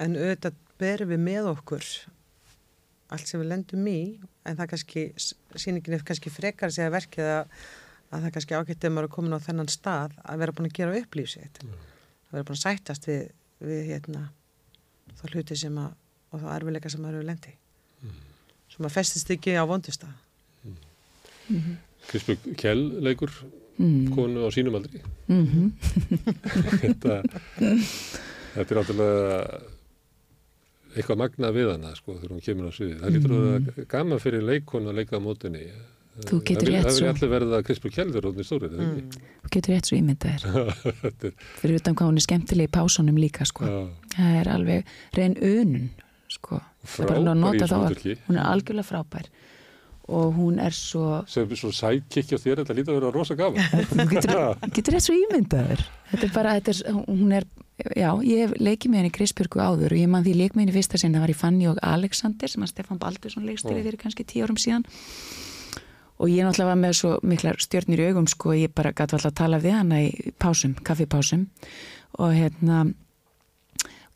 en auðvitað berum við með okkur allt sem við lendum í en það kannski, sýningin er kannski frekar að segja verkið að, að það kannski ágætt ef maður er komin á þennan stað að vera búin að gera upp lífsitt að vera búin að sættast við, við hérna, þá hluti sem að og þá erfileika sem maður hefur lendi sem að festist ekki á vondustaf
Krispur Kjell leikur
Mm.
konu á sínum aldri.
Mhm.
þetta, þetta er áttúrulega eitthvað magnað við hana sko þegar hún kemur á sviðið. Það lítur að vera gaman fyrir leikonu að leika á mótunni.
Mm. Þú getur
Það
rétt
Það
svo.
vil allir verða Krispur Kjell þegar hún er stórið, það ekki?
Þú getur rétt svo ímyndað þér.
Er,
Fyrir utan hvað hún er skemmtileg í pásunum líka, sko.
já,
Það er alveg reyn unun, sko. Það er að
frábær í
að-
hlutverki.
Hún er algjörlega frábær. og hún er svo
sem svo sækikki á þér, þetta lítur að vera rosa gaman
þú getur, getur rétt svo ímyndaður þetta er bara, þetta er, hún er já, ég hef leikið með henni Kristbjörgu áður og ég man því leik með henni fyrsta sinn, það var í Fanny og Alexander sem að Stefán Baldursson leikstýri fyrir kannski tíu árum síðan og ég náttúrulega var með svo miklar stjórnir í augum sko, ég bara gæti alltaf að tala við hana í pásum, kaffipásum og hérna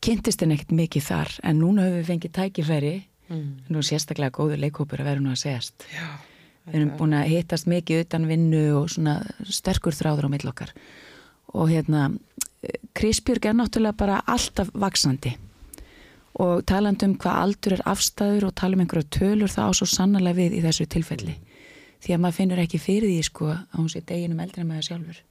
kynntist henni ekkert mikið þar en núna höfum við fengið tækifæri. Mm. nú sérstaklega góður leikópur að vera nú að segjast.
Já,
við erum búin að hittast mikið utan vinnu og svona sterkur þráður á mill okkar. Og hérna Krisbjörg er náttúrulega bara alltaf vaksandi og taland um hvað aldur er afstæður og tala um einhverja tölur það á svo sannlega við í þessu tilfelli því að maður finnur ekki fyrir því sko að hún sé deginum eldri en maður sjálfur.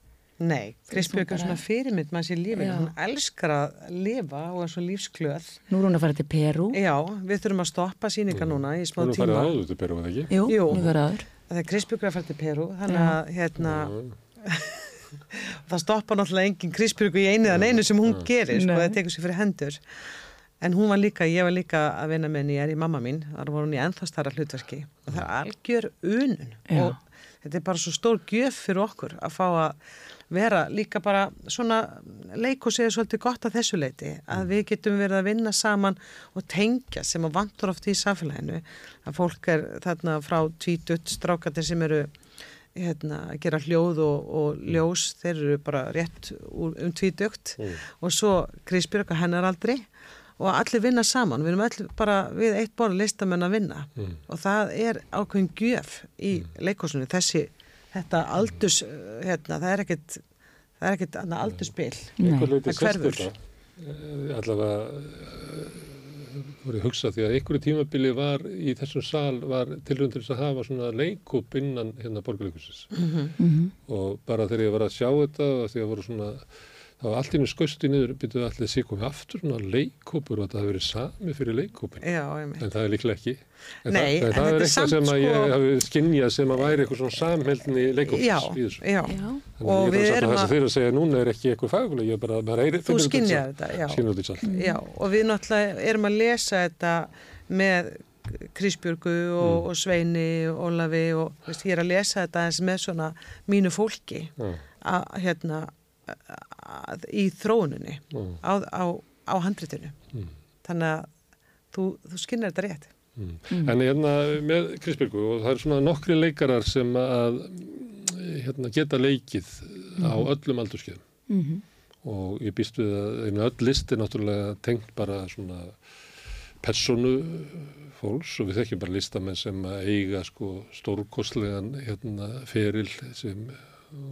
Nei, Kristbjörg er svona fyrirmynd maður sér lífið, hún elskar að lifa og er svo lífsklöð.
Nú er hún að fara til Peru
Já, við þurfum að stoppa síninga núna í smá
Nú er farið
tíma.
áður til Peru, eða ekki?
Jú,
Jú.
nú verður aður
Það er Kristbjörg er að fara til Peru, þannig að hérna, það stoppa náttúrulega engin Kristbjörgu í einu eða einu sem hún gerir, sko, það tekur sér fyrir hendur. En hún var líka, ég var líka að vinna með henni, ég er í mamma mín, þar í ennþá starra hlutverki. Og það er algjör unun.
Já.
og þetta er bara svo stór gjöf fyrir okkur að fá að vera líka bara svona leikus er svolítið gott að þessu leiti að við getum verið að vinna saman og tengja sem að vantur oft í samfélaginu. Að fólk er þarna frá tvítut strákatir sem eru hérna, að gera hljóð og, og ljós þeir eru bara rétt um tvítugt. Og svo Krisbjörg að hennar aldrei og allir vinna saman, við erum allir bara við eitt borð listamenn að vinna. Og það er ákveðin gjöf í leikosinu, þessi þetta aldurs, uh, hérna, það er ekkit það er ekkit annað
leiti
Það hverfur.
þetta Eh, allavega eh, voru ég að hugsa því að einhverju tímabili var í þessum sal var tilrönd til þess að hafa svona leikup innan hérna borgarleikusins
Mhm.
og bara þegar ég var að sjá þetta og því að voru svona það var allt í einu skausti niður byrjuðu allir sig komið aftur svona leikópur og þetta hafi verið sami fyrir leikópin
Já, einmitt.
en það er líklega ekki en
Nei,
það,
en
það er eitthvað sem að ég
sko-
hafi skinnjað sem að væri eitthvað svona samheldni leikópins
Já,
í þessu
já,
Já,
Þannig
Og við
er
erum
að það sem
að-
þeir að segja núna er ekki eitthvað faguleg, ég er bara, maður heyri,
þú skynjar þetta, já.
Skynjar þetta sjálf.
Já, og við náttúrulega erum að lesa þetta með Krisbjörgu og, og Sveini og Ólafi og veist, ég er að lesa þetta eins með svona mínu fólki
Já.
að, hérna, í þróuninni
Já.
á, á, á handritinu. Þannig að þú, þú skynjar þetta rétt.
En hérna með Krisbjörgu og það er svona nokkri leikarar sem að hérna, geta leikið á öllum aldurskeiðum
Mhm.
og ég býst við að einu öll list er náttúrulega tengt bara svona personu fólks og við þekkjum bara listamenn sem að eiga sko stórkostlegan hérna, feril sem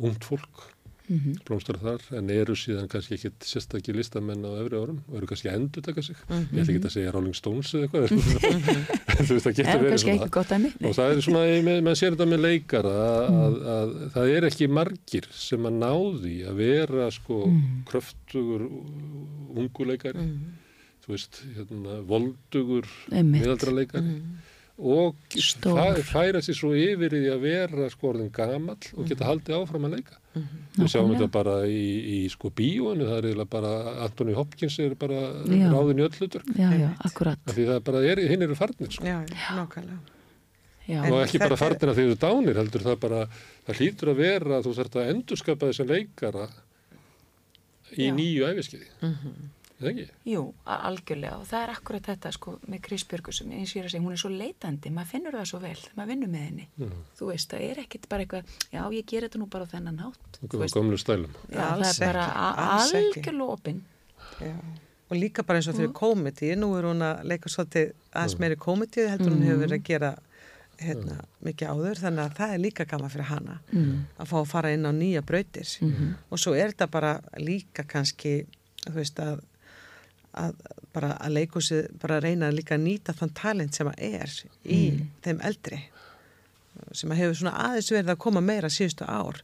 ungt fólk
Mhm.
blómstar þar en eru síðan kannski ekkit sérstakki listamenn á öfri árum og eru kannski að endur taka sig. Ég ætla ekki að segja Rolling Stones eða eitthvað þú veist það getur verið svona.
ekki
og það er svona, maður sér þetta með leikara að, að, að það er ekki margir sem að náði að vera sko kröftugur ungu leikari. Þú veist, hérna, voldugur
Einmitt.
Og
Stór.
fæ, færa sér svo yfir í því að vera sko orðin gamall og geta haldið áfram að leika. Við sjáum þetta bara í, í sko bíóinu, það er eiginlega bara Anthony Hopkins er bara
Já.
ráðin í öll hlutur
Já, já, akkurat.
Því það er bara, er, hinn eru farnir sko.
Já, nákvæmlega.
Já,
og ekki bara farnir að því þú dánir heldur það bara, það hlýtur að vera að þú þarft að endurskapa þessum leikara í
Já.
nýju æfiskeiði
Mhm.
eða ekki?
Jú, algjörlega. Og það er akkurat þetta sko með eins og ég er að segja, hún er svo leitandi, maður finnur það svo vel þegar maður vinnur með henni. Þú veist, það er ekkit bara eitthvað, já ég ger þetta nú bara á þennan hátt. Þú veist,
gömlu stælum.
Já, það
Alls
er bara algjörlega opinn.
Já. Og líka bara eins og fyrir komedi, nú er hún að leika svolítið aðeins meiri komedi heldur hún hefur verið að gera hérna, mikið áður, þannig að það er líka gaman fyrir hana að fá að fara inn á nýja brautir. Og svo er þetta bara líka kannski, þú veist að að bara að leikúsið bara reyna að líka nýta þann talent sem að er í þeim eldri sem að hefur svona aðeins verið að koma meira síðustu ár.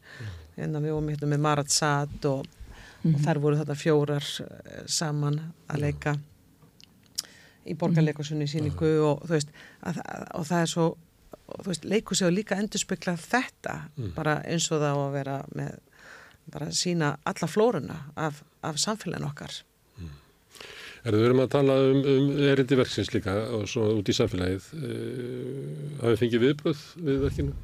En við vorum hérna með Marat Sad og, og þar voru þetta fjórar eh, saman að leika í borgarleikusunni síningu og þú veist að, að, og það er svo leikusi og líka endurspekla þetta bara eins og það á að vera með bara sína alla flóruna af, af samfélagin okkar
Erðu verið að tala um, um erindi verksins líka og svo út í samfélagið. Uh, hafið fengið viðbröð við verkinu?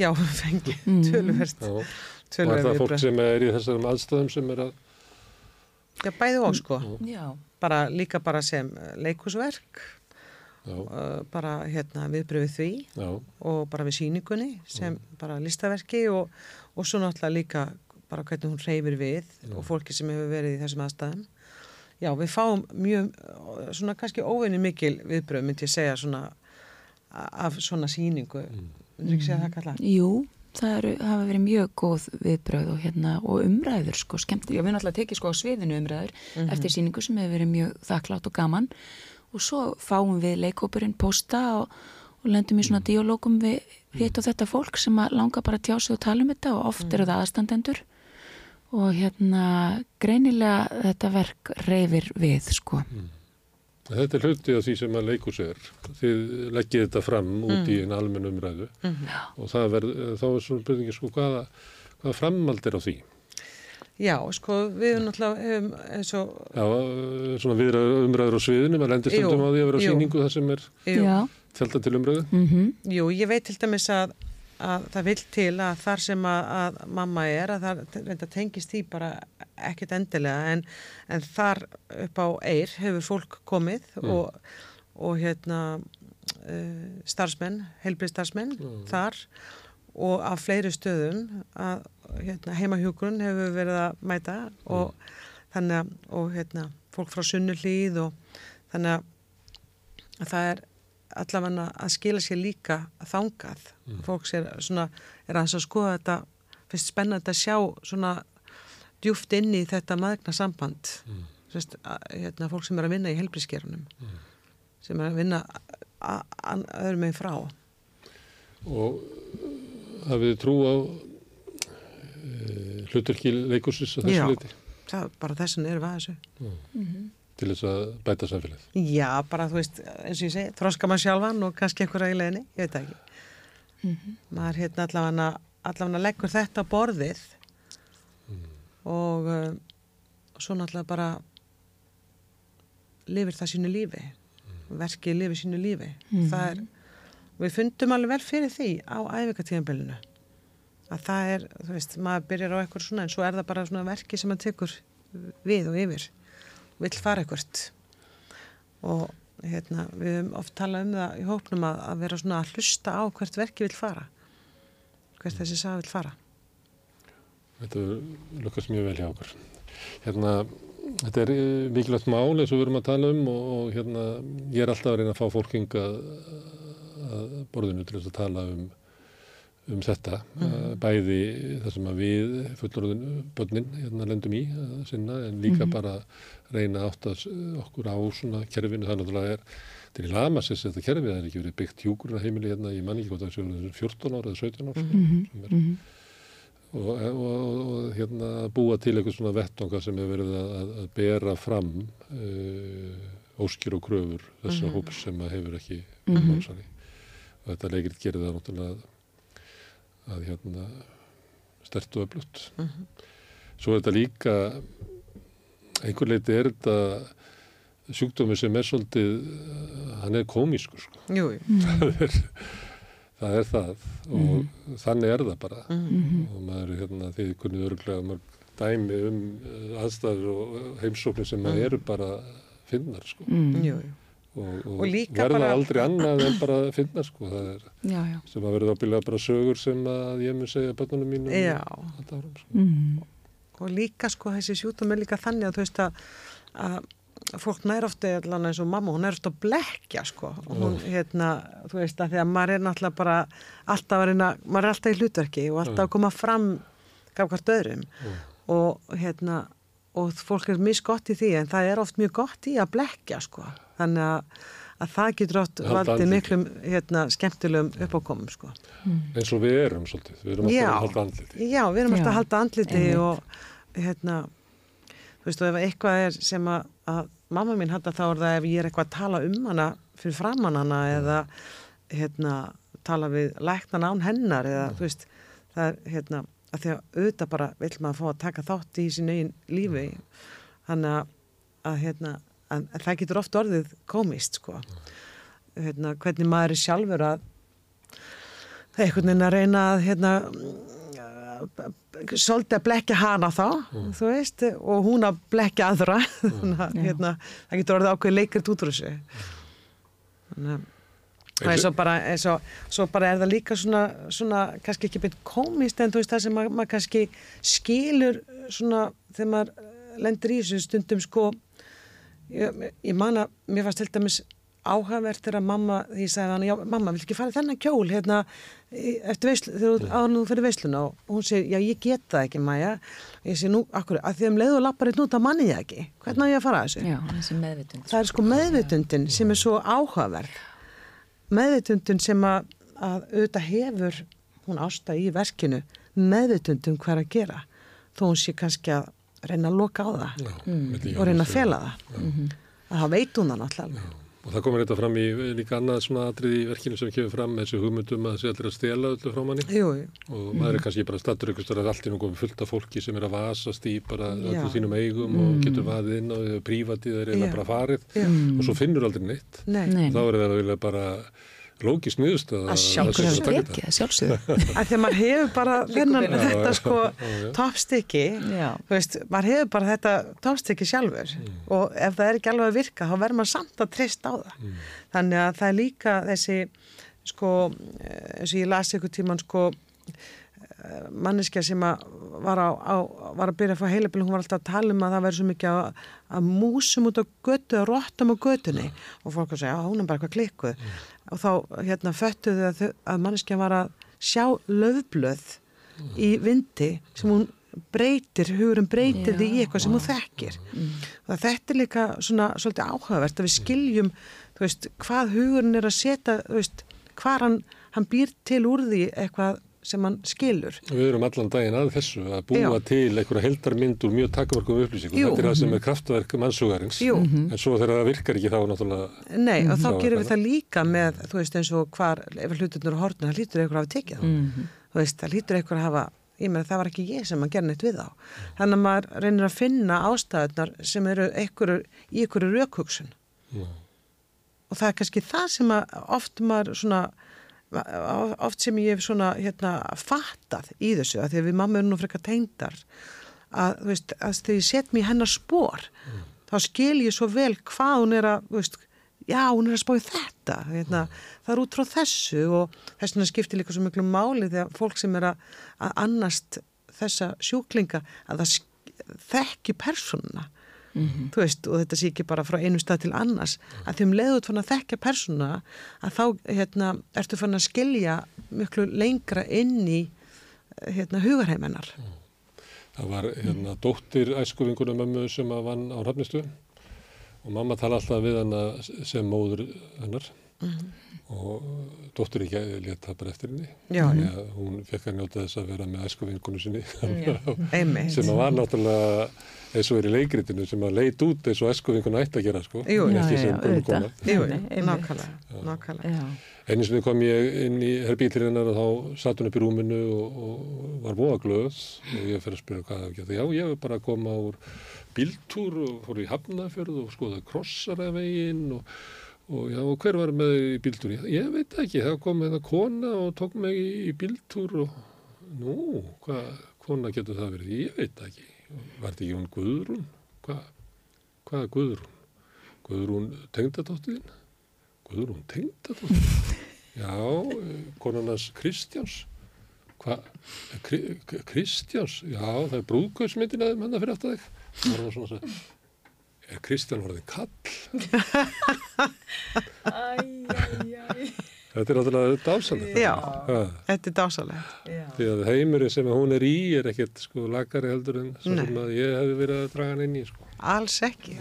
Já, fengið
Mm.
Já. Var
töluvert
það fólk
viðbrögð.
sem er í þessum aðstæðum sem er að...
Já, bæði og sko,
Já,
bara líka bara sem leikusverk,
Já,
uh, bara hérna viðbröð við því
já,
og bara við síningunni sem bara listaverki og, og svo náttúrulega líka bara hvernig hún reyfir við og fólki sem hefur verið í þessum aðstæðum. Já, við fáum mjög, svona kannski óvinni mikil viðbröð, myndi ég segja svona af svona síningu. Segja það kalla?
jú, það eru, hafa verið mjög góð viðbröð og, hérna, og umræður sko, skemmt. Já, við náttúrulega tekið sko á sviðinu umræður eftir síningu sem hefur verið mjög þakklátt og gaman og svo fáum við leikópurinn posta og, og lendum í svona dialógum við hitt og þetta fólk sem að langa bara að tjá sig og tala um þetta og oft eru það aðstandendur og hérna greinilega þetta verk reyfir við sko.
Þetta er hluti af því sem að leikus er. Þið leggið þetta fram út í einu almennu umræðu. Og það verð, þá er svona byrðingi sko hvaða, hvaða framald er á því.
Já, sko, við erum náttúrulega hefum eins og,
Já, svona viðra umræður á sviðinu, maður lendir stundum
Jú,
á því að vera á síningu þar sem er tjálta til umræðu.
mhm,
jú, ég veit til dæmis að, að það vil til að þar sem að, að mamma er, að það tengist því bara ekkit endilega en, en þar upp á eir hefur fólk komið og, og hérna uh, starfsmenn, heilbrið starfsmenn þar og af fleiri stöðum að hérna, heimahjúgrun hefur verið að mæta og þannig að og hérna, fólk frá sunnuhlýð og þannig að það er allavega að skila sér líka þangað. Fólk sér svona, er aðeins að skoða þetta, finnst spennandi að sjá svona djúft inn í þetta maðgna samband. Sest, að, hérna, fólk sem er að vinna í helbrískerunum, sem er að vinna öðrum meginn frá.
Og hafið þið trú á e, hluturki leikursins að þessu
Já. Það er bara þessan erum við að þessu.
Til þess að bæta samfélagið.
Já, bara þú veist, eins og ég segi, þroska maður sjálfan og kannski einhverja í leiðinni, ég veit ekki. Maður hérna allavega, allavega leggur þetta á borðið og uh, svo náttúrulega bara lifir það sínu lífi, verkið lifir sínu lífi. Það er, við fundum alveg vel fyrir því á æfikatíðanbelinu að það er, þú veist, maður byrjar á eitthvað svona en svo er það bara svona verki sem maður tekur við og yfir vill fara eitthvað og hérna, við höfum oft talað um það í hóknum að, að vera svona að hlusta á hvert verki vill fara. Hvert þessi sag vill fara.
Þetta lukkast mjög vel hjá okkur. Hérna, þetta er eh, mikilvægt mál eins og við erum að tala um og, og hérna, ég er alltaf að reyna að fá fólk hingað að borðinu til þess að tala um, um þetta. Mm. Bæði það sem að við fullorðinu börnin hérna lendum í að sinna en líka bara reyna að átta okkur á svona kerfinu. Það náttúrulega er, er í Lamassis þetta kerfi, það er ekki verið byggt hjúkurna heimili hérna, ég man ekki hvort það séu 14 ára eða 17 ára. Sko, sem er, og, og, og, og hérna búa til eitthvað svona vettonga sem hefur verið að, að, að bera fram uh, óskir og kröfur þessa hóps sem að hefur ekki mm og þetta leikrit gerir það náttúrulega að, hérna stert og öflutt svo er þetta líka einhver leiti er þetta sjúkdómi sem er svolítið uh, hann er komískur sko.
Jú, jú.
það er það er það og þannig er það bara og maður er hérna því kunnið örglega mörg dæmi um uh, aðstæður og heimsóknir sem mm. eru bara finnar sko
mm.
jú, jú.
Og, og,
Og líka
verða
bara-
aldrei annað en bara finnar sko. Það er
já, já.
sem að verða ábyggilega bara sögur sem að ég mun segja börnunum árum sko.
Mm.
og líka sko þessi sjútum er líka þannig að þú veist að, að fólk nær ofta allan eins og mamma, hún er ofta að blekja sko, og hún hérna þú veist að því að maður er náttúrulega bara alltaf að reyna, maður er alltaf í hlutverki og alltaf að koma fram gafkvært öðrum. Og hérna og fólk er misgott í því en það er oft mjög gott í að blekja sko. Þannig að, að það getur oft valdið miklum hérna skemmtilegum uppákomum sko.
Eins og við erum svolítið við erum alltaf að halda andliti.
Já, við erum alltaf að halda andliti og hérna, þú veist, og ef eitthvað er sem að, að mamma mín halda þá er það ef ég er eitthvað að tala um hana fyrir framann hana eða hérna, tala við læknan án hennar eða, þú veist, það er hérna, að því að auðvitað bara vill maður fá að taka þátt í sín eigin lífi. Þannig að, að hérna, en það getur oft orðið komist sko. Hérna, hvernig maður er sjálfur að einhvern veginn að reyna að hérna svolítið að blekja hana þá þú veist, og hún að blekja aðra. Þannig að hérna, það getur orðið ákveð leikrit út úr þessu. Þannig að og eins og bara, eins og, svo bara er það líka svona, svona kannski ekki beint komist en þú veist það sem maður, maður kannski skilur svona þegar maður lendir í þessu stundum sko ég, ég man að mér fannst til dæmis áhagvert þegar mamma, því ég sagði hann, já mamma, vil ekki fara þennan kjól hérna eftir veislu, þegar nú fyrir veisluna? Og hún segir, já ég get það ekki Maja, ég segi nú, akkur, að því um leið og lappar eitt nút að manni ég það ekki, hvernig á ég að fara að þessu?
Já,
það er sko meðvitundin sem er svo áhugaverð meðvitundin sem að, að auðvitað hefur hún ásta í verkinu meðvitundin hvað er að gera þó hún sé kannski að reyna að loka á það
milli
og reyna að
Jóns
fela það. Að það veit hún það náttúrulega
Og það komur þetta fram í líka annað svona atrið í verkinu sem kemur fram þessu hugmyndum að þessi allir að stela öllu frá manni
jú, jú.
og maður er kannski bara stattur ykkur stöðar allt í nú komið fullt af fólki sem er að vasast í bara öllu sínum eigum og getur vaðið inn og prívatið er eina
Já.
bara farið
Já.
og svo finnur aldrei neitt.
Nei.
Nei,
Þá er það að vilja bara lókist niðurst að
sjálfsögðu.
Sjálfsögðu.
að því að maður hefur bara þennan, þetta sko toppstykki þú veist, maður hefur bara þetta toppstykki sjálfur. Og ef það er ekki alveg að virka þá verður maður samt að treysta á það. Þannig að það er líka þessi sko, eh, eins og ég las ykkur tíman sko manneskja sem að var, á, á, var að byrja að fá heilabil, hún var alltaf að tala um að það væri svo mikið að, að músum út á götu og rottum á götunni. Og fólk að segja, já, hún er bara eitthvað klikkuð. Og þá hérna föttuðu að, að manneskja var að sjá löfblöð í vindi sem hún breytir, hugurinn breytir því í eitthvað sem hún þekkir. Og þetta er líka svona svolítið áhugavert að við skiljum veist, hvað hugurinn er að setja veist, hvað hann, hann býr til úr því eitthvað sem hann skilur
Við erum allan daginn að þessu að búa
Já.
til einhverja heldarmynd úr mjög takmarkum upplýsingum.
Jú.
Þetta er það sem er kraftverk mannsugarins.
Jú.
En svo þegar það virkar ekki þá náttúrulega...
Nei, og þá
Já,
gerum við það líka með, þú veist, eins og hvar, ef hlutunur á hortinu, það lítur eitthvað að hafa tekið þá. Þú veist, það lítur eitthvað að hafa, ég meina, það var ekki ég sem að gera neitt við þá. Þannig að maður reynir að finna ástæðunar sem eru einhverju, í einhverju rökhugsun. Og það er kannski það sem að oft maður svona, oft sem ég hef svona, hérna, fattað í þessu, að því að við mamma erum nú frekar tengdar, að, þú veist, að þegar ég set mér hennar spór, þá skil ég svo vel hvað hún er að, þú veist, já, hún er að í þetta, hérna, það er út frá þessu og þess vegna skiptir líka svo miklu máli þegar fólk sem er að, að annast þessa sjúklinga að það þekki persónuna, þú veist, og þetta sé ekki bara frá einu stað til annars, að því um leiðut fann að þekkja persónuna, að þá, hérna, ertu fann að skilja miklu lengra inn í, hérna, hugarheimennar.
Það var hérna dóttir æskuvingunum mömmu sem að vann á Hrafnistu. Og mamma tala alltaf við hana sem móður hennar og dóttir ekki leta bara eftir henni.
Já,
að hún fekk að njóta þess að vera með æskuvingunum sinni sem að var náttúrulega eins og er í leikritinu sem að leit út eins og æskuvinkun ætti að gera sko.
Jú,
já, já,
sem.
Jú, nákvæmlega, nákvæmlega.
Já.
Einu sinni kom ég inn í herbílir hennar og þá satt hún upp í rúminu og, og var voða glöð og ég fyrir að spyrja hvað hef ekki. Já, ég hef bara að koma úr bíltúr og fór í Hafnafjörð og skoða krossaravegin og, og já, og hver var með í bíltúr? Ég, ég veit ekki, það kom hérna kona og tók mig í, í bíltúr og nú, hvað kona getur það verið? Ég veit ekki. Var þetta hún Guðrún? Hvað, hvað er Guðrún? Guðrún tengdadóttiðin? Guðrún tengdadóttir? Já, konunars Kristjáns. Hvað? Kri, Kristjáns? Já, það er brúðkauðsmyndin að þeim hann fyrir aftur þig. Það var svona að segja, er Kristján orðin kall? Þetta er náttúrulega dásalegt.
Já. Þetta er dásalegt.
því að heimurinn sem hún er í er ekkert sko lagari heldur en svo
Nei.
sem að ég hefði verið að draga hann inn í sko.
Alls ekki.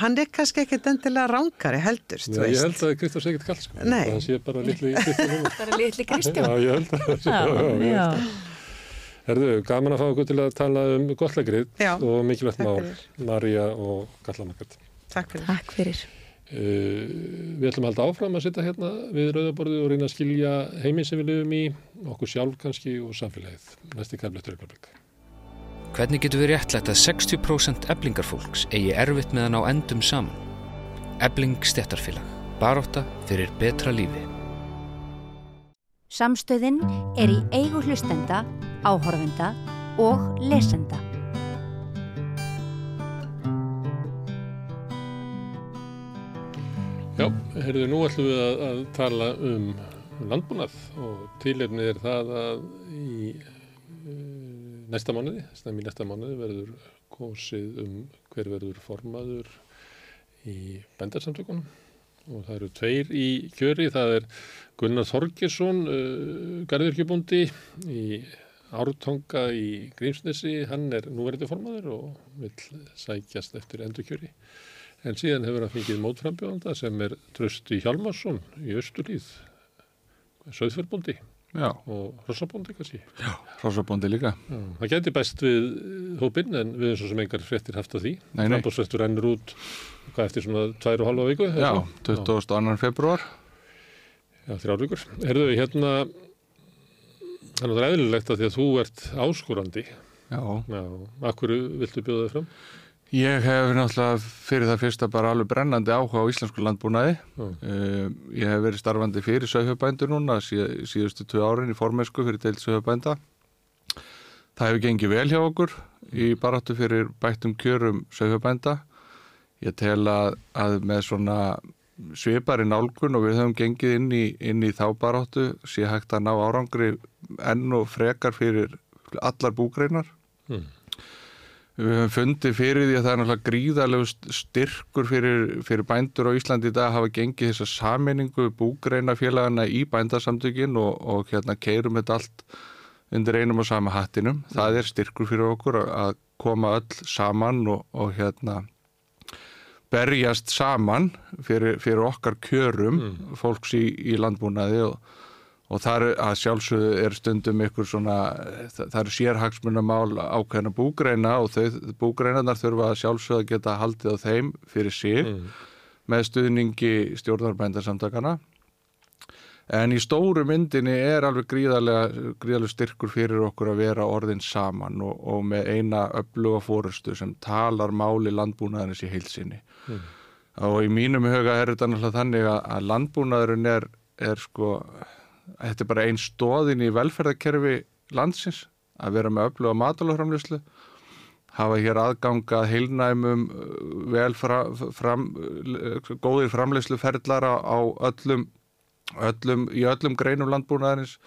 Hann er kannski ekkert endilega rángari heldur, þú
Já, ég
veist.
held að Kristján sé ekkert kall sko.
Nei.
Það sé bara litli Kristján.
Bara litli Kristján.
Já, ég held að það sé
Já,
já, ég
já.
held að. Herðu, gaman að fá okkur til að tala um gottlegrið og mikilvægt mál. Marja og Gallamakart.
Takk fyrir.
Takk fyrir.
Uh, við ætlum að halda áfram að sitja hérna við rauðaborðið og reyna að skilja heiminn sem við lifum í, okkur sjálf kannski og samfélagið. Næsti kæflættur ykkur blik.
Hvernig getur við réttlætt að 60% eblingarfólks eigi erfitt með að ná endum saman? Ebling stettarfélag. Baróta fyrir betra lífi.
Samstöðin er í eigu hlustenda, áhorfenda og lesenda.
Já, heyrðu, nú ætlum við að, að tala um landbúnað og tilefnið er það að í uh, næsta mánuði, snæmi í næsta mánuði verður kosið um hver verður formaður í bændarsamtökunum og það eru tveir í kjöri, það er Gunnar Þorgesson, uh, garðurkjöbundi í Ártonga í Grímsnesi, hann er núverandi formaður og vil sækjast eftir endurkjöri. En síðan hefur hann fengið mótframbjóðanda sem er Trösti Hjalmarsson í Östurlíð, söðfjörbundi
Já,
og hrossabóndi kannski.
hrossabóndi líka.
Já, það geti best við hópinn en við erum svo sem engar fréttir haft af því. Frambóðsfrestur rennur út hvað eftir svona tvær og halva viku. eða
Já,
svo?
22. februar.
Já, þrjár vikur. Herðu, hérna, þannig að það er eðlilegt að því að þú ert áskorandi.
Já.
Já, akkur viltu bjóða þig fram?
Ég hef náttúrulega fyrir það fyrsta bara alveg brennandi áhuga á íslensku landbúnaði. Uh, ég hef verið starfandi fyrir sögjöfbændur núna síð, síðustu tvö árin í formesku fyrir deilt sögjöfbænda. Það hefur gengið vel hjá okkur í baráttu fyrir bættum kjörum sögjöfbænda. Ég tel að, að með svona svipari nálgun og við höfum gengið inn í, inn í þá baráttu sé hægt að ná árangri enn og frekar fyrir allar búgreinar.
Mm.
Við höfum fundið fyrir því að það er náttúrulega gríðarlegu styrkur fyrir, fyrir bændur á Íslandi í dag að hafa gengið þessa saminningu búgreinafélagana í bændasamtökin og, og hérna keirum þetta allt undir einum og sama hattinum. Það er styrkur fyrir okkur að- koma öll saman og, og hérna berjast saman fyrir, fyrir okkar kjörum fólks í, í landbúnaði og, og það er að sjálfsögðu er stundum ykkur svona, það, eru sérhagsmunamál ákveðna búgreina og þau búgreinarnar þurfa að sjálfsögðu að geta haldið á þeim fyrir sig með stuðningi stjórnarbændarsamtakana en í stóru myndinni er alveg gríðarlega, gríðarlega styrkur fyrir okkur að vera orðin saman og, og með eina öfluga fórustu sem talar máli landbúnaðarins í heilsinni
Mm.
og í mínum huga er þetta náttúrulega þannig að landbúnaðurinn er, er sko þetta er bara einn stóðin í velferðarkerfi landsins að vera með öfluga matalaframlýslu hafa hér aðgangað heilnæmum uh, vel fra, fram, uh, góðir framlýsluferðlara á öllum, öllum í öllum greinum landbúnaðarins.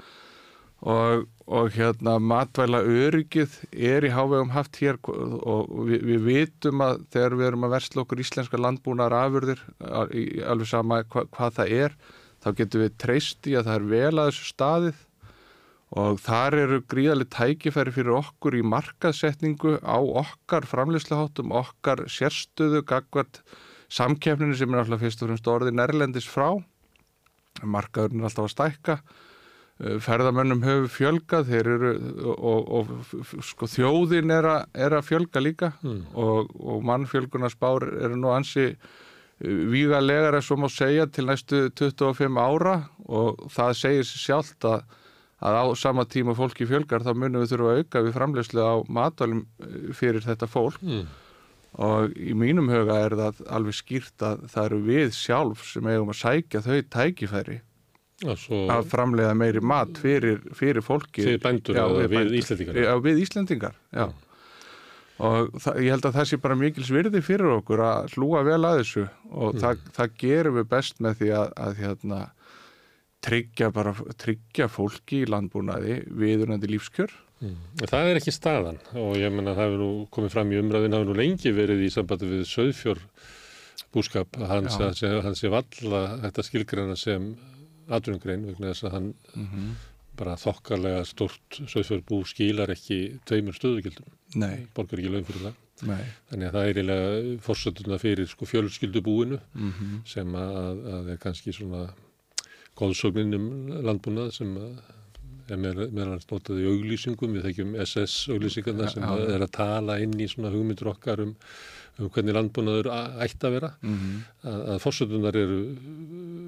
Og, og hérna matvæla öryggið er í hávegum haft hér og við, við vitum að þegar við erum að versla okkur íslenska landbúnaðar afurðir al- í- alveg sama hva, hvað það er þá getum við treyst í að það er vel að þessu staðið og þar eru gríðarlega tækifæri fyrir okkur í markaðsetningu á okkar framleysluháttum, okkar sérstöðu, gagvart samkeppninu sem er alltaf fyrst og fremst orðið nærlendis frá. Markaðurinn er alltaf að stækka. Uh, ferðamönnum hefur fjölgað þeir eru og, og, og sko, þjóðin er, a, er að fjölga líka.
Mm.
og, og mannfjölgunarspár eru nú ansi vígalegar ef svo má segja til næstu 25 ára og það segir sér sjálft að, að á sama tíma fólki fjölgar þá munum við þurfa að auka við framleyslu á matalum fyrir þetta fólk
Mm.
og í mínum huga er það alveg skýrt að það eru við sjálf sem eigum að sækja þau tækifæri
Og svo
að framleiða meiri mat fyrir, fyrir fólki
Fyrir bændur eða við
bændur.
Íslendingar?
Já, við Íslendingar, já. Og það, ég held að það sé bara mikils virði fyrir okkur að hlúa vel að þessu og
Mm.
það, það gerum við best með því að, að hérna, tryggja, bara, tryggja fólki í landbúnaði viðunandi lífskjör.
Mm. Það er ekki staðan og ég menna það hefur nú komið fram í umræðin, það hefur nú lengi verið í sambandi við söðfjör búskap, hans, hans, hans er valla þetta skilgreina sem atvinnugrein vegna þess að hann
Mhm.
bara þokkarlega stórt söðfjörbú skilar ekki tveimur stöðugildum.
Nei.
Borgar ekki laun fyrir það.
Nei.
Þannig að það er eiginlega fórsönduna fyrir sko fjölskyldubúinu
Mhm.
sem að, að er kannski svona góðsögnin um landbúnað sem að er meðal með hans notað í auglýsingum, við þekkjum SS auglýsingarna sem að er að tala inn í svona hugmyndur okkar um, um hvernig landbúnaður ætti að vera
Mhm.
að, að fórsöndunar eru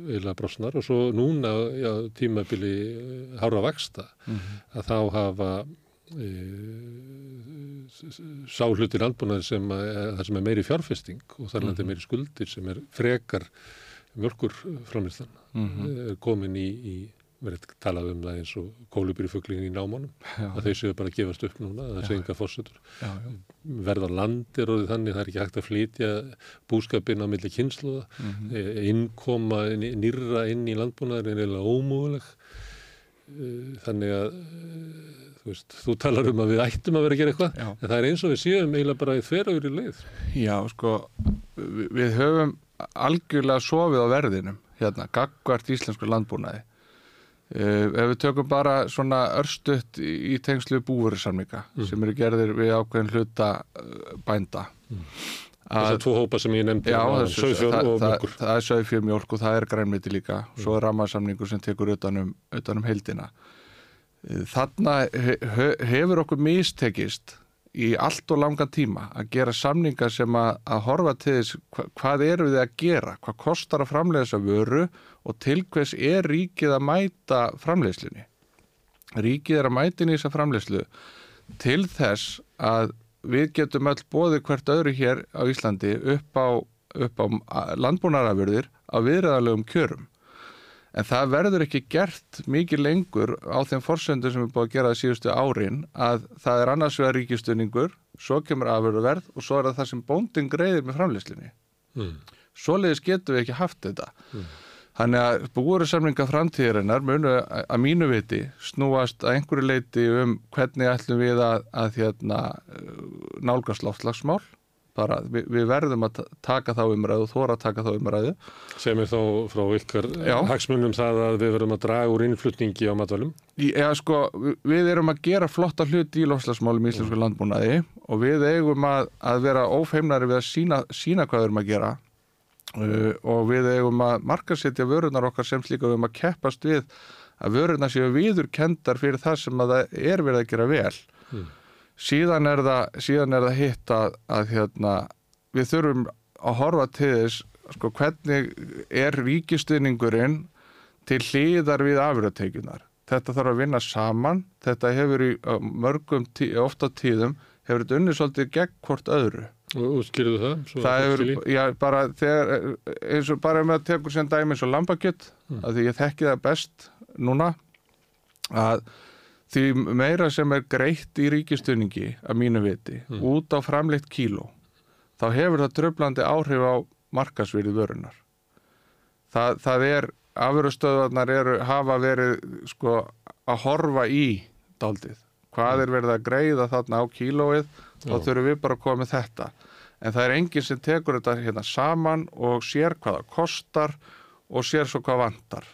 eiginlega brosnar og svo núna já, tímabili hára vaksta
Mhm.
að þá hafa sá hluti landbúnaði sem, það sem er meiri fjárfesting og þar landi
Mhm.
meiri skuldir sem er frekar mjölkur framlistan
Mhm.
er komin í, í verið talað um það eins og kólubýrifugling í námánum
Já.
að þau séu bara að gefast upp núna að það
Já.
sé enga fórsetur verða land er orðið þannig það er ekki hægt að flytja búskapin á milli kynsluða
Mhm.
e, innkoma ný- nýrra inn í landbúnaður er eiginlega ómúðuleg þannig að þú veist, þú talar um að við ættum að vera að gera eitthvað en það er eins og við séum eiginlega bara í þverjur í leið
Já, sko, við, höfum algjörlega sofið á verðinum hérna, gaggvart íslensku landbúnaði. Uh, ef við tökum bara svona örstutt í, tengslu búverusamninga
Mm.
sem eru gerðir við ákveðin hluta uh, bænda.
þessar tvo hópa sem ég nefndi
það,
og mjölkur
það er sögfjör mjölk og það er grænmiti líka. Svo er rammarsamningur sem tekur utanum, utanum heildina. Þarna he, he, hefur okkur mistekist í allt og langan tíma að gera samningar sem að, að horfa til þess hva, hvað eru við að gera, hvað kostar að framlega þessa vöru og til hvers er ríkið að mæta framleiðslunni. Ríkið er að mæta inn í þessa framleiðslu til þess að við getum öll bóðið hvert öðru hér á Íslandi upp á, á landbúnarafurðir á viðræðalegum kjörum. En það verður ekki gert mikið lengur á þeim forsöndu sem við búið að gera það síðustu árin að það er annars vegar ríkistunningur, svo kemur afurðuverð og svo er það það sem bóndin greiðir með framleyslunni.
Mm.
Svoleiðis getum við ekki haft þetta. Þannig að búurusamlinga framtíðarinnar munu að mínu viti snúast að einhverju leiti um hvernig ætlum við að, að hérna, nálgast loftslagsmál. Bara, við, við verðum að ta- taka þá umræðu og þóra að taka þá umræðu.
sem er þá frá ykkar
Já.
hagsmunum það að við verðum að draga úr innflutningi á matvælum
Eða sko, vi- við erum að gera flotta hluti í lofslagsmálum í íslensku landbúnaði og við eigum að, að vera ófeimnari við að sína, sína hvað við erum að gera uh, og við eigum að markasetja vörunar okkar sem slíka við eigum að keppast við að vörunar séu viður kendar fyrir það sem að það er verið að gera vel.
Mm.
Síðan, er það, síðan er það hitt að, að hérna, við þurfum að horfa til þess sko, hvernig er ríkistuðningurinn til hlýðar við afurðateikunar. Þetta þarf að vinna saman, þetta hefur í mörgum, tí, ofta tíðum, hefur þetta unnið svolítið gegn hvort öðru.
og skilðu það
það hefur, já, bara þegar, eins og bara með að tekur sem dæmi eins og lambakjött,
Mm.
að því ég þekki það best núna, að því meira sem er greitt í ríkistunningi, að mínu viti,
Mm.
út á framleitt kíló, þá hefur það tröflandi áhrif á markasvirði vörunar. Það, það er, afurustöðvarnar eru, hafa verið sko að horfa í daldið. Hvað er verið að greiða þarna á kílóið, þá þurfum við bara að koma með þetta. En það er enginn sem tekur þetta hérna saman og sér hvað það kostar og sér svo hvað vantar.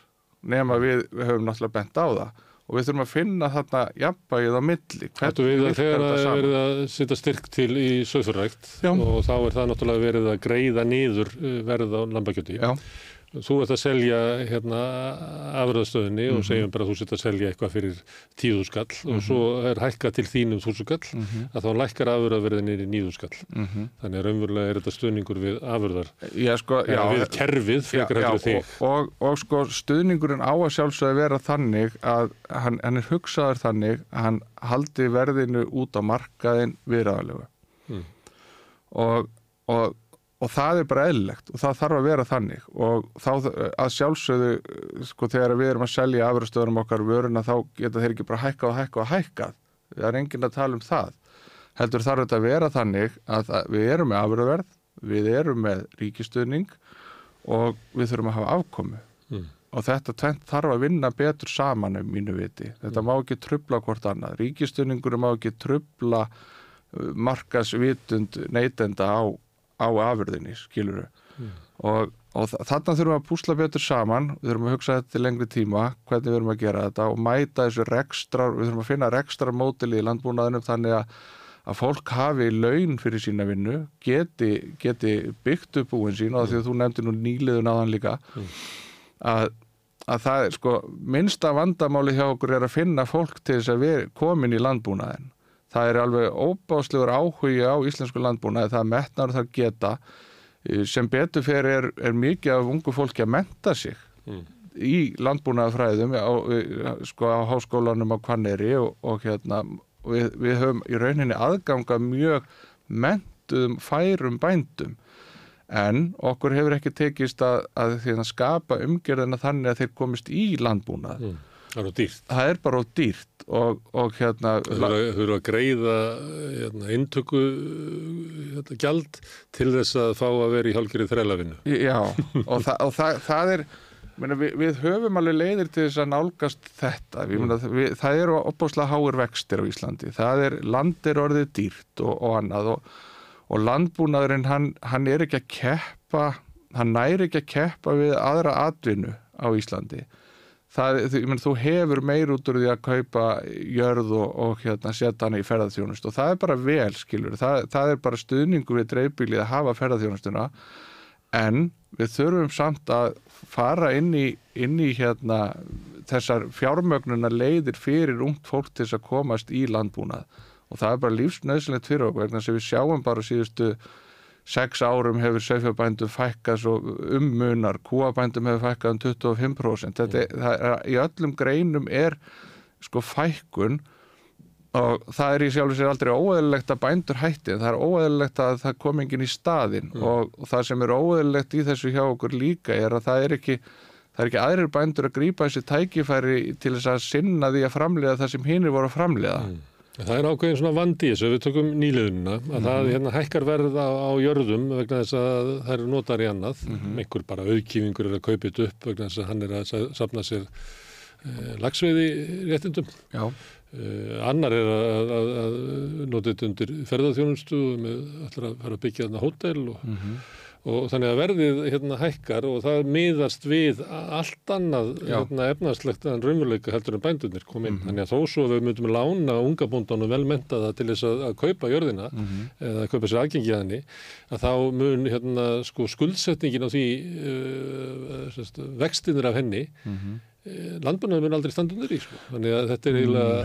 Nefn að við, við höfum náttúrulega bent á það. Og við þurfum að finna þarna jafnbægið á milli.
Þetta við að þegar það er verið að setja styrk til í söðfjörrækt
Já.
og þá er það náttúrulega verið að greiða niður uh, verð á lambakjöti.
Já.
Þú ert að selja hérna afröðstöðinni og
Mhm.
segjum bara að þú setja að selja eitthvað fyrir tíðu skall og
Mhm.
svo er hækkað til þínum þúsu skall
Mhm.
að þá lækkar afröðverðinni í níðu skall.
Mhm.
Þannig að raunverulega er þetta stuðningur við afröðar.
Já, sko,
við kerfið frekar
já,
þig.
og, og, og sko stuðningurinn á að sjálfsögðu vera þannig að hann, hann er hugsaður þannig að hann haldi verðinu út á markaðin viðræðalegu
Mm.
og, og, og það er bara eðlilegt og það þarf að vera þannig og þá að sjálfsögðu sko þegar við erum að selja afrastöðurum okkar vöruna þá geta þeir ekki bara hækka og hækka og hækka það er enginn að tala um það heldur þarf þetta að vera þannig að við erum með afröðverð við erum með ríkistuðning og við þurfum að hafa afkomu
Mm.
og þetta þarf að vinna betur saman um mínu viti. Þetta má ekki trubla hvort annað. Ríkistunningur má ekki trubla markasvitund neytenda á, á afurðinni, skiluru.
Mm.
Og, og þa- þarna þurfum við að púsla betur saman, við þurfum að hugsa þetta til lengri tíma, hvernig við erum að gera þetta og mæta þessu rekstrar, við þurfum að finna rekstrar mótili í landbúnaðinum þannig að að fólk hafi laun fyrir sína vinnu, geti, geti byggt upp búin sín og því að þú nefndi nú nýliðun á hann líka, að, að það er sko, minnsta vandamáli hjá okkur er að finna fólk til þess að vera komin í landbúnaðin. Það er alveg óbáslegur áhugi á íslensku landbúnaði, það metnar það geta, Eh, sem betur fyrir er, er mikið af ungu fólki að menta sig
Mm.
í landbúnaðafræðum á, sko, á háskólanum á Kvanneri og, og hérna við, við höfum í rauninni aðganga mjög mentuðum færum bændum en okkur hefur ekki tekist að, að að skapa umgjörðina þannig að þeir komist í landbúnað
Mm. Það er á dýrt.
það er bara á dýrt og, og hérna
Þau eru að greiða hérna, inntöku hérna, gjald til þess að fá að vera í hálfgerið þrælafinu.
Já, og, þa og þa það er meina, við, við höfum alveg leiðir til þess að nálgast þetta meina, við, það eru opbáslega háir vextir á Íslandi það er, land er orðið dýrt og, og annað og, og landbúnaðurinn hann, hann er ekki að keppa hann næri ekki að keppa við aðra atvinnu á Íslandi það, meina, þú hefur meir út úr því að kaupa jörð og, og hérna, setja hana í ferðarþjónust og það er bara vel, skilur, það, það er bara stuðningu við dreifbílið að hafa ferðarþjónustuna en við þurfum samt að fara inn í, inn í hérna, þessar fjármögnuna leiðir fyrir ungt fólk til þess að komast í landbúnað. Og það er bara lífsnöðsilegt fyrir okkur vegna sem við sjáum bara síðustu sex árum hefur sögfjabændum fækkað svo ummunar, kúabændum hefur fækkað um 25%. Þetta er, er, í öllum greinum er sko fækkun og það er í sjálf sér aldrei óeðlilegt að bændur hætti, það er óeðlilegt að það kom enginn í staðin og, og það sem er óeðlilegt í þessu hjá okkur líka er að það er ekki það er ekki aðrir bændur að grípa þessi tækifæri til þess að sinna því að framlega það sem hinn voru að framlega.
Það er ákveðin svona vandi þessu, við tökum nýliðunina, að það hérna hækkar verð á, á jörðum vegna þess að það eru notar í annað, einhver bara auðkýfingur er að kaupa þetta upp vegna þess að hann er að sa- safna sér eh, lagsveiði réttindum.
Já.
Eh, annar er að, að, að nota þetta undir ferðarþjónustu með allir að fara að byggja þarna hótel og, og þannig að verðið hérna hækkar og það miðast við allt annað hérna, efnarslegt en raunveruleika heldur en bændurnir kom inn. Þannig að þó svo við myndum lána unga bóndanum vel mentaða til þess að, að kaupa jörðina eða kaupa sér aðgengi að henni að þá mun hérna, sko, skuldsetningin á því uh, vextinir af henni mm landbúnaður mun aldrei standa undir í sko. þannig að þetta er eiginlega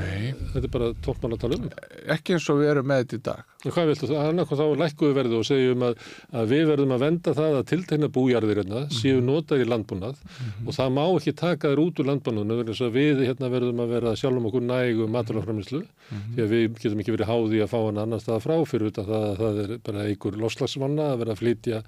þetta er bara tókmann að tala um
Ekki eins og við erum með þetta í dag.
En hvað viltu það? Annarkoð þá lækkuðu verðu og segjum að, að við verðum að venda það að tiltegna bújarðir hérna séu notað í landbúnað og það má ekki taka þér út úr að við hérna verðum að vera sjálfum okkur nægu maturlaframislu því að við getum ekki verið háði að fá hann annar stað frá fyrir það, að það er bara einhver loslagsvanna að vera að flytja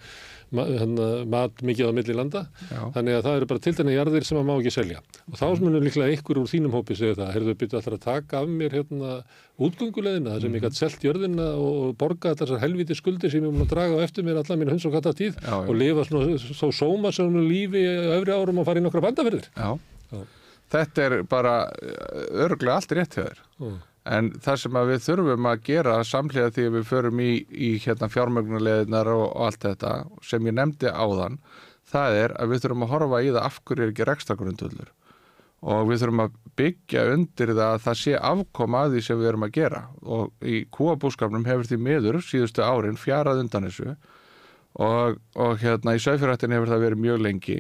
mat mikið á milli landa
Já.
þannig að það eru bara tiltegna jarðir sem að má ekki selja og þá munum líklega ykkur úr þínum hópi segja það, heyrðu byrju alltaf að taka af mér hérna útgönguleðina þar sem ég gætt selt jörðina og borga þessar helviti skuldir sem ég mun að draga á eftir mér allan mín hunds og katta tíð
Já,
og lifa svona svo sóma sem lífi öfri árum og fara í nokkra bandaferðir.
Já.
Já.
Þetta er bara örglega allt rétt hjá þér.
Mm.
En það sem að við þurfum að gera samlega því að við förum í, í hérna fjármögnuleginar og, og allt þetta sem ég nefndi áðan, það er að við þurfum að horfa í það af hverju er ekki rekstagrundullur og við þurfum að byggja undir það að það sé afkoma að því sem við erum að gera. Og í kúabúskapnum hefur því miður síðustu árin fjarað undan þessu. Og, og hérna í sögfjörðrættin hefur það verið mjög lengi.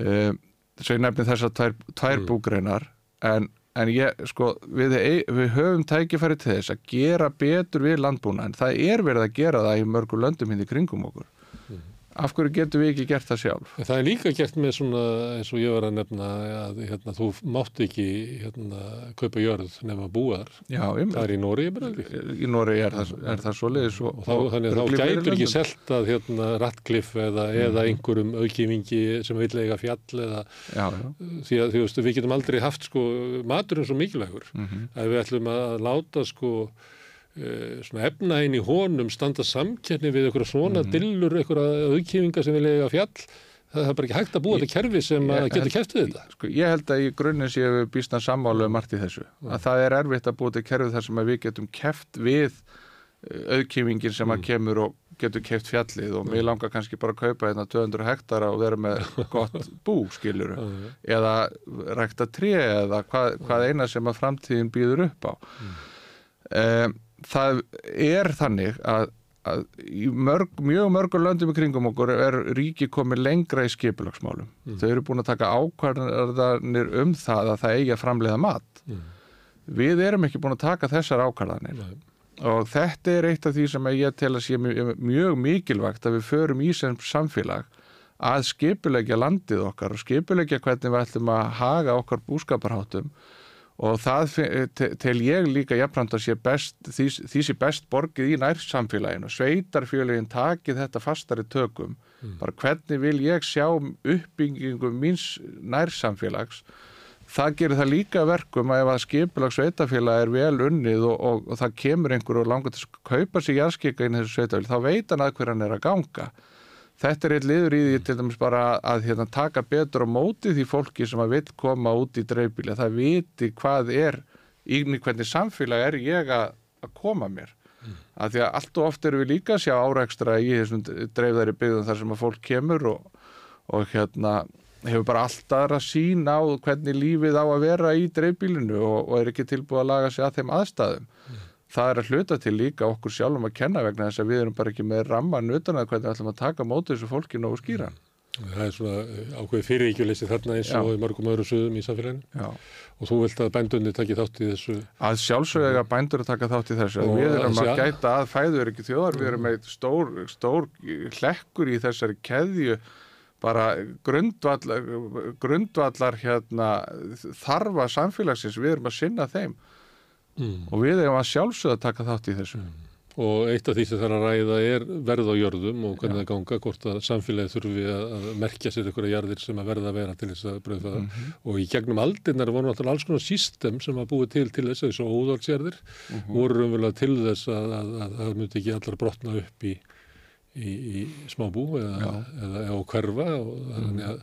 Um, svo ég nefni þessar tvær, tvær búgreinar. En, en ég, sko, við, við höfum tækifæri til þess að gera betur við landbúna en það er verið að gera það í mörgum löndum hindi kringum okkur af hverju getum við ekki gert það sjálf?
En það er líka gert með svona eins og ég var að nefna að hérna, þú mátt ekki hérna, kaupa jörð nema búar.
Já,
Það er í Nóri
í Nóri er það, er það svoleiðis og,
Og þá, þannig að þá gætur ekki selt að hérna, Ratcliffe eða, eða einhverjum aukimingi sem vill eiga fjall eða
Já,
því að þú veist, við getum aldrei haft sko maturinn svo mikilvægur.
Mhm.
að við ætlum að láta sko svona efna inn í honum standa samkenni við einhverja svona
Mhm.
dillur, einhverja auðkýfinga sem vil eiga fjall. Það er bara ekki hægt að búa þetta kerfi sem
Ég-
getur kæft við þetta.
sko, ég held að í grunninn séu við býstna sammálu um margt í þessu. Að það er erfitt að búa til kerfið þar sem við getum keft við auðkýmingin sem að kemur og getur keft fjallið og mér langar kannski bara að kaupa hérna 200 hektara og vera með gott bú skiluru eða rækta tré eða hvað, hvað eina sem að framtíðin býður upp á. Um, það er þannig að, að mörg, mjög mörgur löndum í kringum okkur er ríki komið lengra í skipulagsmálum. Þau eru búin að taka ákvarðanir um það að það eigi að framleiða mat. Við erum ekki búin að taka þessar ákvarðanir.
Nei.
og þetta er eitt af því sem ég tel að sé mjög, mikilvægt að við förum í sem samfélag að skipulegja landið okkar og skipulegja hvernig við ætlum að haga okkar búskaparháttum og það tel ég líka jafnframt að sé best, því, því sé best borgið í nærsamfélaginu. Sveitarfélagin takið þetta fastari tökum. Bara hvernig vil ég sjá uppbyggingu míns nærsamfélags? Það gerir það líka verkum að ef að skipulag sveitafélag er vel unnið og, og, og það kemur einhver og langar til að kaupa sér jarðskika inn í þessu sveitafélag þá veit hann að hver hann er að ganga þetta er eitt liður í því til dæmis bara að hérna, taka betur á móti því fólki sem að vil koma út í dreifbíli það viti hvað er í hvernig samfélag er ég að, að koma mér. Af því að allt og oft erum við líka að sjá áreikstra í þessum dreifðari byggðum þar sem að fólk kemur og, og hérna hefur bara alltaf að sína á hvernig lífið á að vera í dreifbílinu og, og er ekki tilbúið að laga sig að þeim aðstæðum. Það er að hluta til líka okkur sjálfum að kenna vegna þess að við erum bara ekki með ramman utan að hvernig við ætlum að taka mótið þessu fólki nógu skýran.
Það er svona eh, ákveði fyriríkjuleysi þarna eins og
Já.
í mörgum öðru suðum í samfélaginu. Og þú vilt að bændunni taki þátt í þessu.
Að sjálfsögja bændur að taka þátt í þessu.
Og
við erum að
að-
gæta að fæður ekki þjóðar, við erum með stór, stór hlekkur í þessari keðju. Bara grundvallar, grundvallar hérna, þarfa samfélagsins, við erum að sinna þeim
Mm.
og við erum að sjálfsögja að taka þátt í þessu.
og eitt af því sem þarf að ræða er verð á jörðum og hvernig það ganga hvort að samfélagi þurfi að, merkja sér einhverja jarðir sem að verða að vera til þess að bröða það
Mhm.
og í gegnum aldinnar voru náttúrulega alls konar system sem að búið til til þess að þessu óðalsjarðir
Mhm.
voru raunverulega til þess að að, að, að það myndi ekki allar brotna upp í, í, í smábú eða, eða, eða á hverfa og þannig að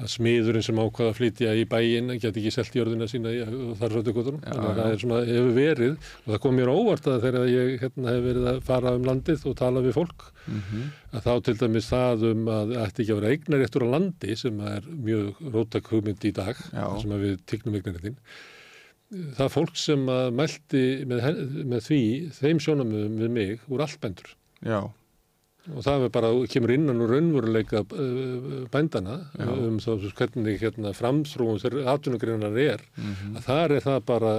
að smiðurinn sem ákvaða að flytja í bæinn geti ekki selt jörðina sína í þar svo tökutunum. Þannig að það er svona, hefur verið og það kom mér óvart að þegar ég hérna, hef verið að fara um landið og tala við fólk
Mhm.
að þá til dæmis það um að ætti ekki að vera eignaréttur á landi sem er mjög rótak hugmynd í dag sem við tignum eignaréttin það er fólk sem að mælti með, með því þeim sjónamöðum við mig úr allbendur
Já,
og það er bara, kemur innan úr raunveruleika uh, bændana
Já.
um þá hvernig hérna, framþróun þegar atvinnugreinar er
Mhm.
að þar er það bara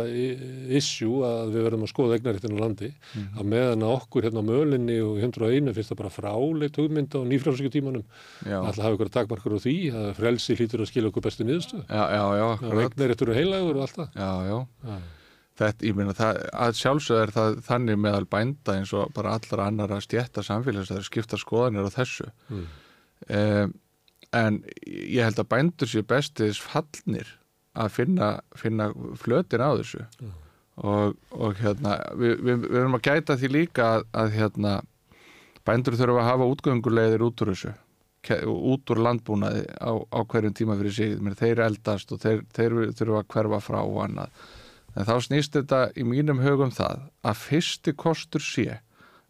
issue að við verðum að skoða eignaréttin á landi
Mhm.
að meðan að okkur hérna á mölinni og 101 finnst það bara fráleitt hugmynd á nýfrálsíku tímanum
Já.
alltaf hafa ykkur takmarkur á því að frelsi hlýtur að skila okkur bestu
já, já,
og heilagur og allt það
Já, já.
Já.
Þetta, ég meina, það, að sjálfsögð er það þannig meðal bænda eins og bara allra annara stjætta samfélags að það er skipta skoðanir á þessu.
Mm.
Um, en ég held að bændur séu bestis fallnir að finna, finna flötin á þessu. Og, og hérna, við, við, við erum að gæta því líka að, að hérna, bændur þurfa að hafa útgöngulegðir út úr þessu út úr landbúnaði á, á hverjum tíma fyrir sig, þeir eldast og þeir, þeir þurfa að hverfa frá og annað en þá snýst þetta í mínum hugum það að fyrsti kostur sé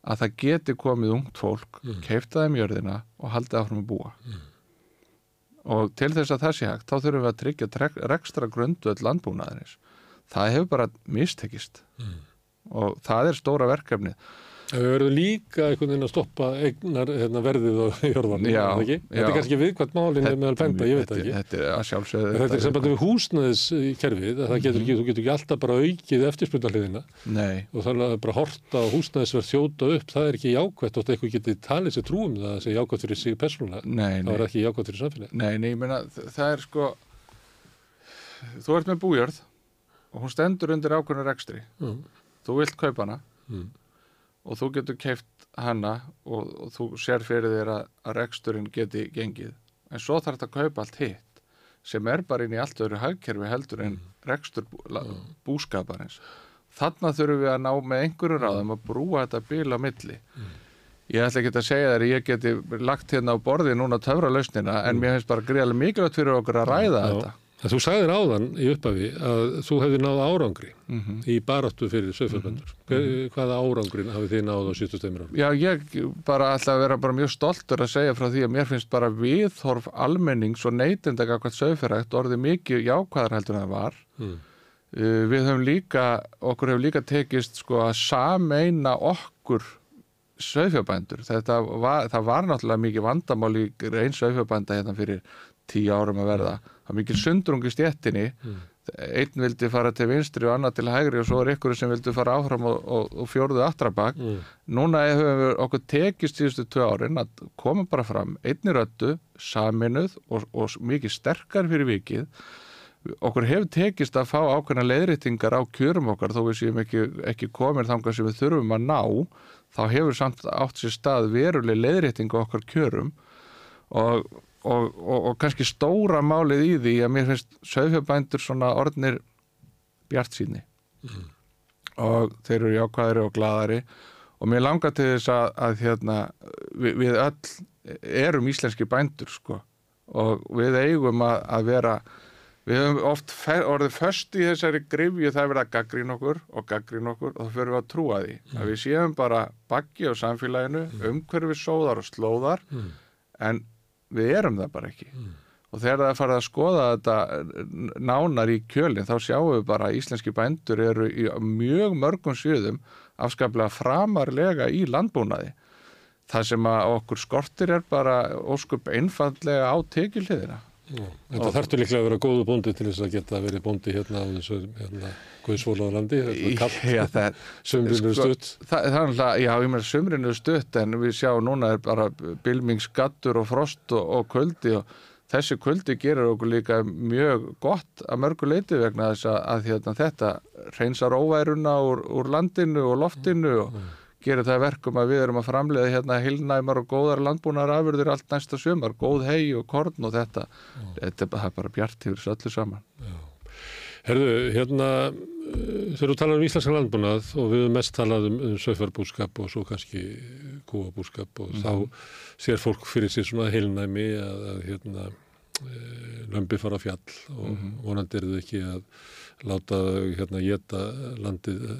að það geti komið ungt fólk mm. keifta þeim jörðina og haldið áfram að búa. Og til þess að það sé hægt þá þurfum við að tryggja rekstra grundvöld landbúnaðarins. Það hefur bara mistekist. Og það er stóra verkefni
En Við verðum líka einhvern veginn að stoppa eignar hérna, verðið á jörðanum,
Já,
er það ekki? Þetta
já.
er kannski viðkvæmt málinn
Þetta-
meðal bænda, ég veit það
þetta-
ekki.
þetta er að sjálfsögðu
En Þetta er sambandi við húsnæðiskerfið, það getur
Mhm.
ekki, þú getur ekki alltaf bara aukið eftirspunarliðina og þannig að bara horta á húsnæðisverð þjóta upp, það er ekki jákvætt og eitthvað getið talið sér trúum það að segja jákvætt fyrir sig persónulega, það er ekki jákvætt fyrir samfélagi.
Nei, nei, þ- það er sko þú ert með bújörð og hún stendur undir ákveðinu rekstri
Mm.
þú vilt kaupa hana
Mm.
Og þú getur keift hana og, og þú sér fyrir þér að, að reksturinn geti gengið. En svo þarf þetta að kaupa allt hitt sem er bara inn í allt öðru hagkerfi heldur en rekstur bú, la, búskaparins. Þarna þurfum við að ná með einhverju ráðum að brúa þetta bíl á milli. Ég ætla ekki að segja þér ég geti lagt hérna á borði núna töfra lausnina en mér finnst bara greiðlega mikilvægt fyrir okkur að ræða þetta.
Þú sagðir áðan í upphafi að þú hefði náð árangri
Mhm.
í baráttu fyrir sögfjörbendur. Hvaða árangrin hafið þið náð á síðustu steimur árum?
Já, ég bara ætla að vera bara mjög stoltur að segja frá því að mér finnst bara viðhorf almennings og neytenda hvað sögfjörrækt orðið mikið jákvæðar heldur en það var.
Mm.
Uh, við höfum líka, okkur hefur líka tekist sko að sameina okkur sögfjörbændur. Þetta var, það var náttúrulega mikið vandamál í einn sögfjörbænda hérna fyrir tíu árum að verða. Það var mikið sundrung í stjettinni. Einn vildi fara til vinstri og annar til hægri og svo er ykkur sem vildi fara áfram og, og, og fjórðu aftrabak.
Mm.
Núna höfum við okkur tekist síðustu tvö árin að koma bara fram einni röddu, saminuð og, og mikið sterkar fyrir vikið okkur hefur tekist að fá ákveðna leiðréttingar á kjörum okkar þó við séum ekki, ekki komin þangað sem við þurfum að ná þá hefur samt átt sér stað veruleg leiðrétting á okkar kjörum og, og, og, og kannski stóra málið í því að mér finnst sögfjörbændur svona orðnir bjart síni og þeir eru jákvæðari og gladari og mér langar til þess að, að hérna, við, við öll erum íslenski bændur sko. Og við eigum að, að vera við höfum oft orðið föst í þessari grifju það er verið að gaggrín okkur og gaggrín okkur og þá fyrir við að trúa því. Að við séum bara baggi á samfélaginu umhverfi sóðar og slóðar en við erum það bara ekki. Og þegar það farið að skoða þetta nánar í kjölinn þá sjáum við bara að íslenski bændur eru í mjög mörgum sviðum afskaplega framarlega í landbúnaði. Það sem að okkur skortir er bara óskup einfallega á tekilhiðina
Þetta þarftu líklega að vera góðu bóndi til þess að geta verið bóndi hérna á þessu hérna, Guðsvólaða landi, þetta er kallt,
Já, það,
sömrinu
sko,
stutt.
það, það er alltaf, já, ég meina sömrinu stutt en við sjáum núna er bara bylmingsgattur og frost og, og kvöldi og þessi kvöldi gerir okkur líka mjög gott að mörgu leiti vegna þess að, að hérna, þetta reynsar óværuna úr, úr landinu og loftinu og gerir það verkum að við erum að framleiða hérna hilnæmar og góðar landbúnar afurðir allt næsta sömar, góð hei og korn og þetta, þetta er bara, bjart yfir þessu öllu saman.
Herðu, hérna, uh, þegar þú talar um íslenska landbúnað og við mest talað um, um söfarbúskap og svo kannski kúabúskap og þá sér fólk fyrir sér svona heilnæmi að, að hérna, uh, lömbi fara á fjall og vonandi er þau ekki að láta hérna geta landið uh,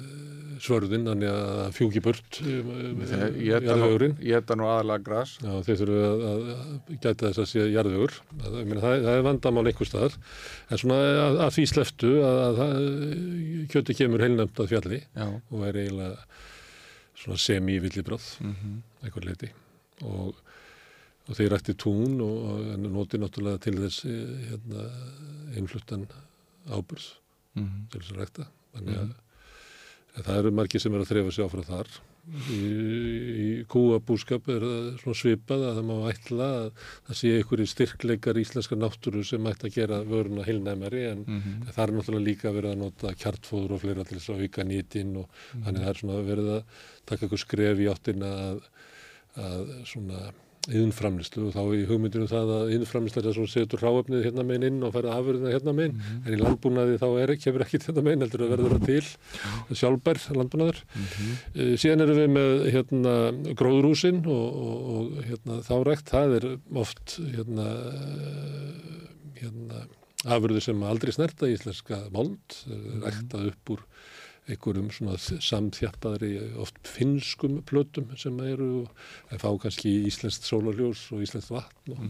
svörðin, þannig að fjúki burt um, um, jarðvegurinn.
Ég þetta nú aðalega gras.
Já, þeir þurfu að, að, gæta þess að sé jarðvegur. Það, það, það er vandamál einhver staðar. En svona að, að því sleftu að, að kjöti kemur heilnæmt að fjalli
Já.
og er eiginlega svona semi-villibráð,
Mm -hmm.
einhver leiti. Og, og þeir rætti tún og, og noti náttúrulega til þess eh, hérna, einfluttan ábyrð
Mhm.
til þess að rækta. Þannig að En það eru margir sem eru að þrefa sig áfram þar. Í, í kúabúskap er það svipað að það má ætla að það sé einhverju styrkleikar íslenska náttúru sem ætti að gera vöruna heilnæmari en
Mhm.
það er náttúrulega líka verið að nota kjartfóður og fleira til þess að auka nýtin og þannig að það er verið að taka eitthvað skref í áttina að, að svona yðnframlislu og þá í hugmyndinu það að yðnframlislu er svona setur ráöfnið hérna meginn inn og færa afurðina hérna meginn en í landbúnaði þá er, kemur ekki hérna meginn heldur að verður það til. Sjálfbær landbúnaður. Mm síðan erum við með hérna gróðrúsin og, og, og hérna þárækt það er oft hérna, hérna afurður sem aldrei snerta í íslenska mold, ræktað upp úr einhverjum svona samþjappaðri oft finskum plötum sem eru að fá kannski íslenskt sólarljós og íslenskt vatn og,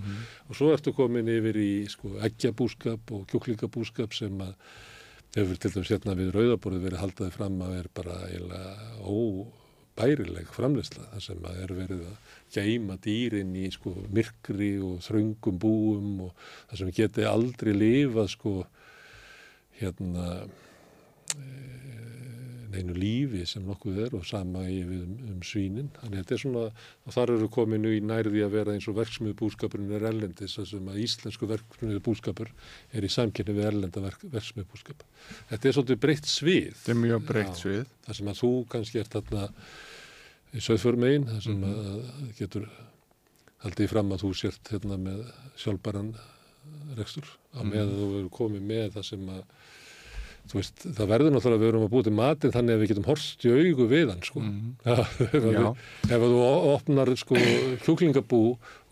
og svo ertu komin yfir í sko eggjabúskap og kjúklingabúskap sem að hefur til dæmis hérna við rauðaborðið verið haldaði fram að er bara eiginlega óbærileg framleysla þar sem að er verið að gæma dýrin í sko myrkri og þröngum búum og þar sem geti aldrei lifað sko hérna e, neinu lífi sem nokkuð er og sama við um, um svínin. Þannig að þetta er svona, þar eru kominu í nærði að vera eins og verksmiðu búskapurinn er erlendis, sem að íslensku verksmiðu búskapur er í samkynni við erlenda verk, verksmiðu búskap. Þetta er svolítið breytt svið.
Þetta er mjög breytt svið.
Það sem að þú kannski ert þarna í söðförmegin, það sem að að getur haldið fram að þú sért hérna með sjálfbæran rekstur á með að þú eru komið með það sem að veist, það verður náttúrulega að við erum að búið til matinn þannig að við getum horst í augu við hann sko. ja, ef, að að þú opnar sko kjúklingabú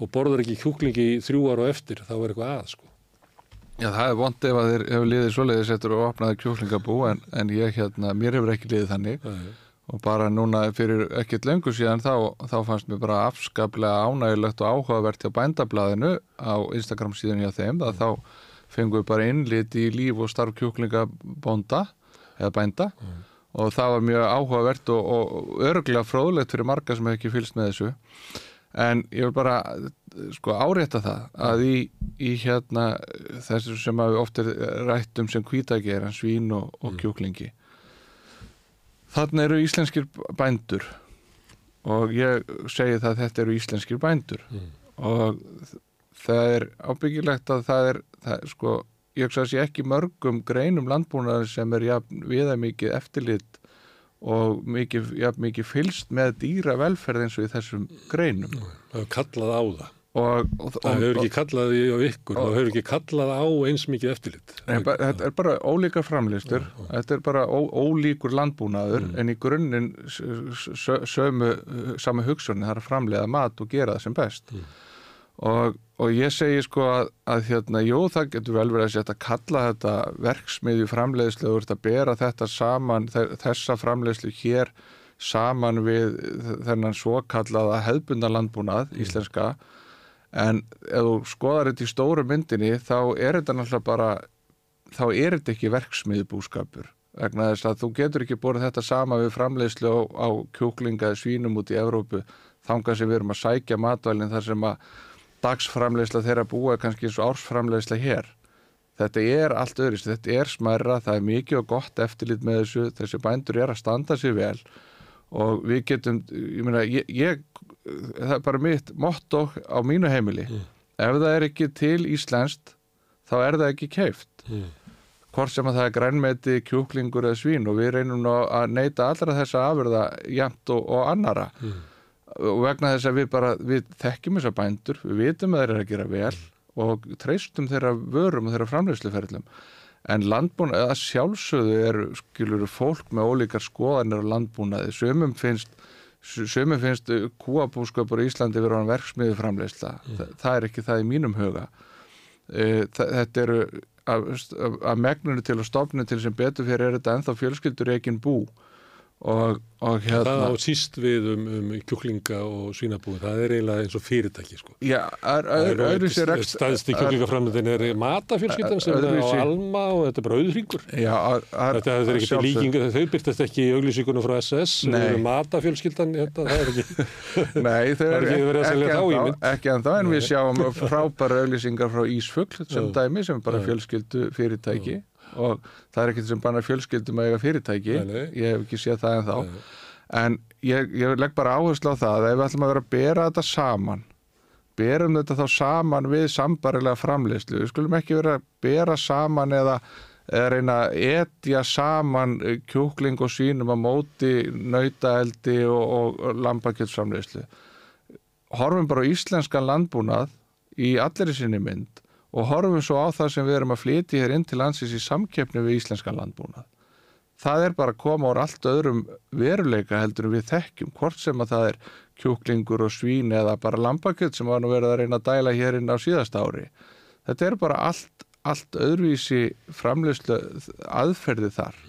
og borðar ekki kjúklingi þrjú ára og eftir, þá er eitthvað að sko.
Já, það er vond ef að þér hefur liðið svoleiðis eftir og opnaði kjúklingabú en, en ég hérna, mér hefur ekki liðið þannig
Nei.
og bara núna fyrir ekkert löngu síðan þá, þá fannst mér bara afskaplega ánægilegt og áhugavert hjá bændablaðinu á Instagram síðan hjá þeim að þá fengum við bara innlit í líf og starf kjúklingabónda eða bænda. Og það var mjög áhugavert og, og örglega fróðlegt fyrir marga sem hef ekki fylgst með þessu. En ég vil bara sko árétta það að í, í hérna þessu sem við oft er rætt um sem hvítagera, svín og, og kjúklingi. Þannig eru íslenskir bændur. Og ég segi það að þetta eru íslenskir bændur. Og það er ábyggilegt að það er, það er sko ég hugsa að sé ekki mörgum greinum landbúnaðar sem er jafn viða mikið eftirlit og mikið, jafn mikið fylst með dýra velferð eins og í þessum greinum.
Það er kallað á það.
Og, og,
það hefur ekki kallað í ykkur, það hefur ekki kallað á eins mikið eftirlit.
Nei, bara, þetta er bara ólíka framlistur, þetta er bara ó, ólíkur landbúnaður mm. en í grunninn sömu, samu hugsunni það er að framlega mat og gera það sem best. Mm. Og, og ég segi sko að, að hérna, jú það getur vel verið að setja að kalla þetta verksmiðju framleiðslu og að bera þetta saman, þessa framleiðslu hér saman við þennan svo kallaða hefðbundalandbúnað mm. íslenska en ef þú skoðar þetta í stóru myndinni þá er þetta náttúrulega bara þá er þetta ekki verksmiðbúskapur vegna þess að þú getur ekki borðið þetta sama við framleiðslu á, á kjúklinga svínum út í Evrópu þanga sem við erum að sækja matvælinn þar sem að dagsframleiðsla þeirra búa kannski eins og ársframleiðsla hér þetta er allt öðrist, þetta er smærra það er mikið og gott eftirlit með þessu þessi bændur er að standa sér vel og við getum, ég meina ég, ég það er bara mitt motto á mínu heimili mm. ef það er ekki til íslenskt þá er það ekki keift mm. hvort sem að það er grænmeti, kjúklingur eða svín og við reynum að neyta allra þessa afurða jæmt og, og annara mm. Og vegna þess að við bara við þekkjum þessa bændur, við vitum að þeir eru að gera vel og treystum þeirra vörum og þeirra framleysluferðlum en landbúnaði, að sjálfsögðu eru skiluru fólk með ólíkar skoðanir á landbúnaði, sömum finnst Sumi finnst kúabúskapur í Íslandi verið á verksmiði framleysla. Mm. Þa, það er ekki það í mínum huga. E, þetta eru að megnunni til og stofnunni til sem betur fyrir er þetta ennþá fjölskyldur eginn bú Og, og hérna,
það á síst við um, um kjúklinga og svínabúi, það er eiginlega eins og fyrirtæki sko.
Já, öðruvísi
rekst... Staðist í kjúklingaframöndin er matafjölskyldan sem er á Alma og þetta er bara auðringur. Þetta er ekki til líkingu, þau byrtast ekki í auglísíkunum frá SS, þau eru matafjölskyldan, þetta, það er ekki...
Nei, þau eru
ekki,
ekki en þá, en við sjáum frábæra auglísingar frá Ísfugl sem dæmi, sem er bara fjölskyldu fyrirtæki og það er ekkert sem bannar fjölskyldum að eiga fyrirtæki, nei, nei. ég hef ekki séð það en þá nei. en ég, ég legg bara áherslu á það að ef við ætlum að vera að bera þetta saman berum þetta þá saman við sambarilega framleyslu, við skulum ekki vera að bera saman eða, eða reyna að etja saman kjúkling og sínum að móti nautaeldi og, og lampakjöldframleyslu horfum bara íslenskan landbúnað í allir sinni mynd og horfum svo á það sem við erum að flyti hér inn til landsins í samkeppni við íslenskan landbúnað. Það er bara að koma úr allt öðrum veruleika heldur við þekkjum, hvort sem að það er kjúklingur og svín eða bara lambakjöld sem var nú verið að reyna að dæla hér inn á síðast ári. Þetta er bara allt, allt öðruvísi framleyslu aðferði þar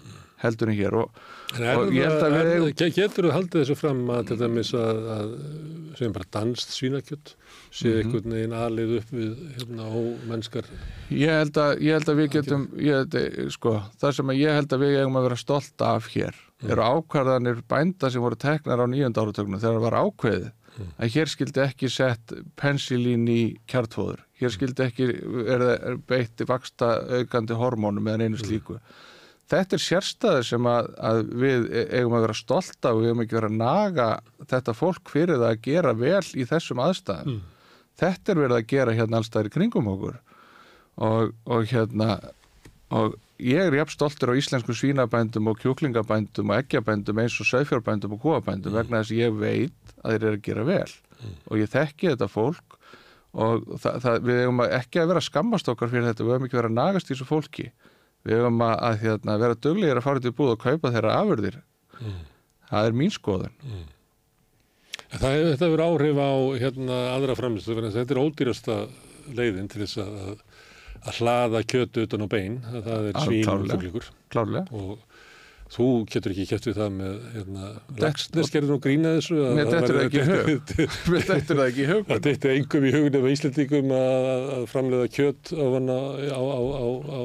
heldur en hér og, og ég held að við.
Getur þú haldið þessu fram að til dæmis að, að sem bara danst svínakjött sé mm -hmm. einhvern veginn aðlið upp við hérna á mennskar
ég held að, ég held að við getum held, sko, það sem ég held að við eigum að vera stolt af hér mm. eru ákvarðanir bænda sem voru teknar á nýjönda áratögnum þegar það var ákveðið mm. að hér skildi ekki sett pensilín í kjartfóður hér mm. skildi ekki er beitt vaksta aukandi hormónum eða einu mm. slíku Þetta er sérstæði sem að, að við eigum að vera stolt af og við eigum ekki vera að naga þetta fólk fyrir það að gera vel í þessum aðstæðum. Mm þetta er verið að gera hérna allstæðir kringum okkur og, og hérna og ég er jafn stoltur á íslensku svínabændum og kjúklingabændum og eggjabændum eins og sögfjárbændum og kúabændum mm. vegna þess að ég veit að þeir eru að gera vel mm. og ég þekki þetta fólk og það, það, við hefum ekki að vera skammast okkar fyrir þetta, við hefum ekki að nagast í þessu fólki við hefum að, að hérna, vera döglegir að fara til búð og kaupa þeirra afurðir mm. það er mín skoðun
Það, þetta verður áhrif á hérna, aðra framlistu, þetta er ódýrasta leiðin til þess að, að hlaða kjötu utan á bein, það er svín og fugglíkur og þú getur ekki kæft við það með hérna, lagsnes, gerður nú grína þessu
Mér dættur það ekki í hug. Mér dættur það ekki í hug.
Það dættur engum í hugun eða íslendingum að, að framleiða kjöt á, á, á,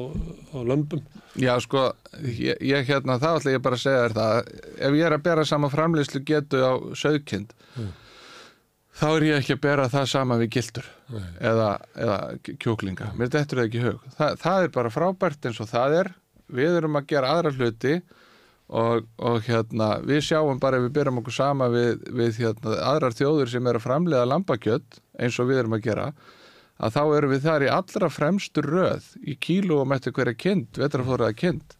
á lömpum
Já sko, ég, ég hérna þá ætla ég bara að segja þér það ef ég er að bera sama framleyslu getu á sögkind mm. þá er ég ekki að bera það sama við gildur eða, eða kjóklinga mér dettur það ekki hug. Þa, það er bara frábært eins og það er. Við erum að gera aðra hluti og, og hérna við sjáum bara ef við byrjum okkur sama við, við hérna, aðrar þjóður sem er að framlega lambakjött eins og við erum að gera að þá erum við þar í allra fremstu röð í kílóum eftir hverja kind, vetrafóraða kind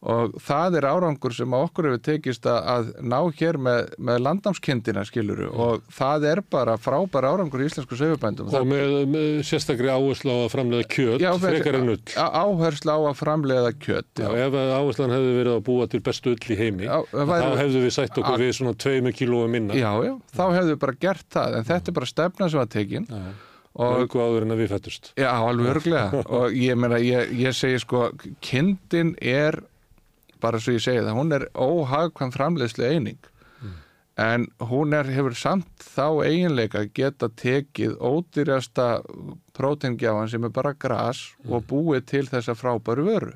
og það er árangur sem að okkur hefur tekist að, að ná hér með, með landnámskindina skiluru og það er bara frábær árangur í íslensku sögubændum.
Og með, með sérstakri áherslu á að framlega kjöt,
Já,
frekar en ull.
á- áherslu á að framleiða kjöt
Já, ef að áherslan hefði verið að búa til bestu ull í heimi,
Já, það væri-
þá hefðu við sætt okkur
Að-
við svona tveimur kílóum minna.
já, já, þá hefðu við bara gert það. En þetta er bara stefna sem var tekin.
Einhver áður en að við fættust.
Já, alveg örglega og ég meina, ég, ég segi sko kindin er bara svo ég segi það, hún er óhagkvæm framleiðslu eining. En hún er, hefur samt þá eiginleika geta tekið ódýrjasta prótengjafan sem er bara gras og búið til þessa frábæru vöru.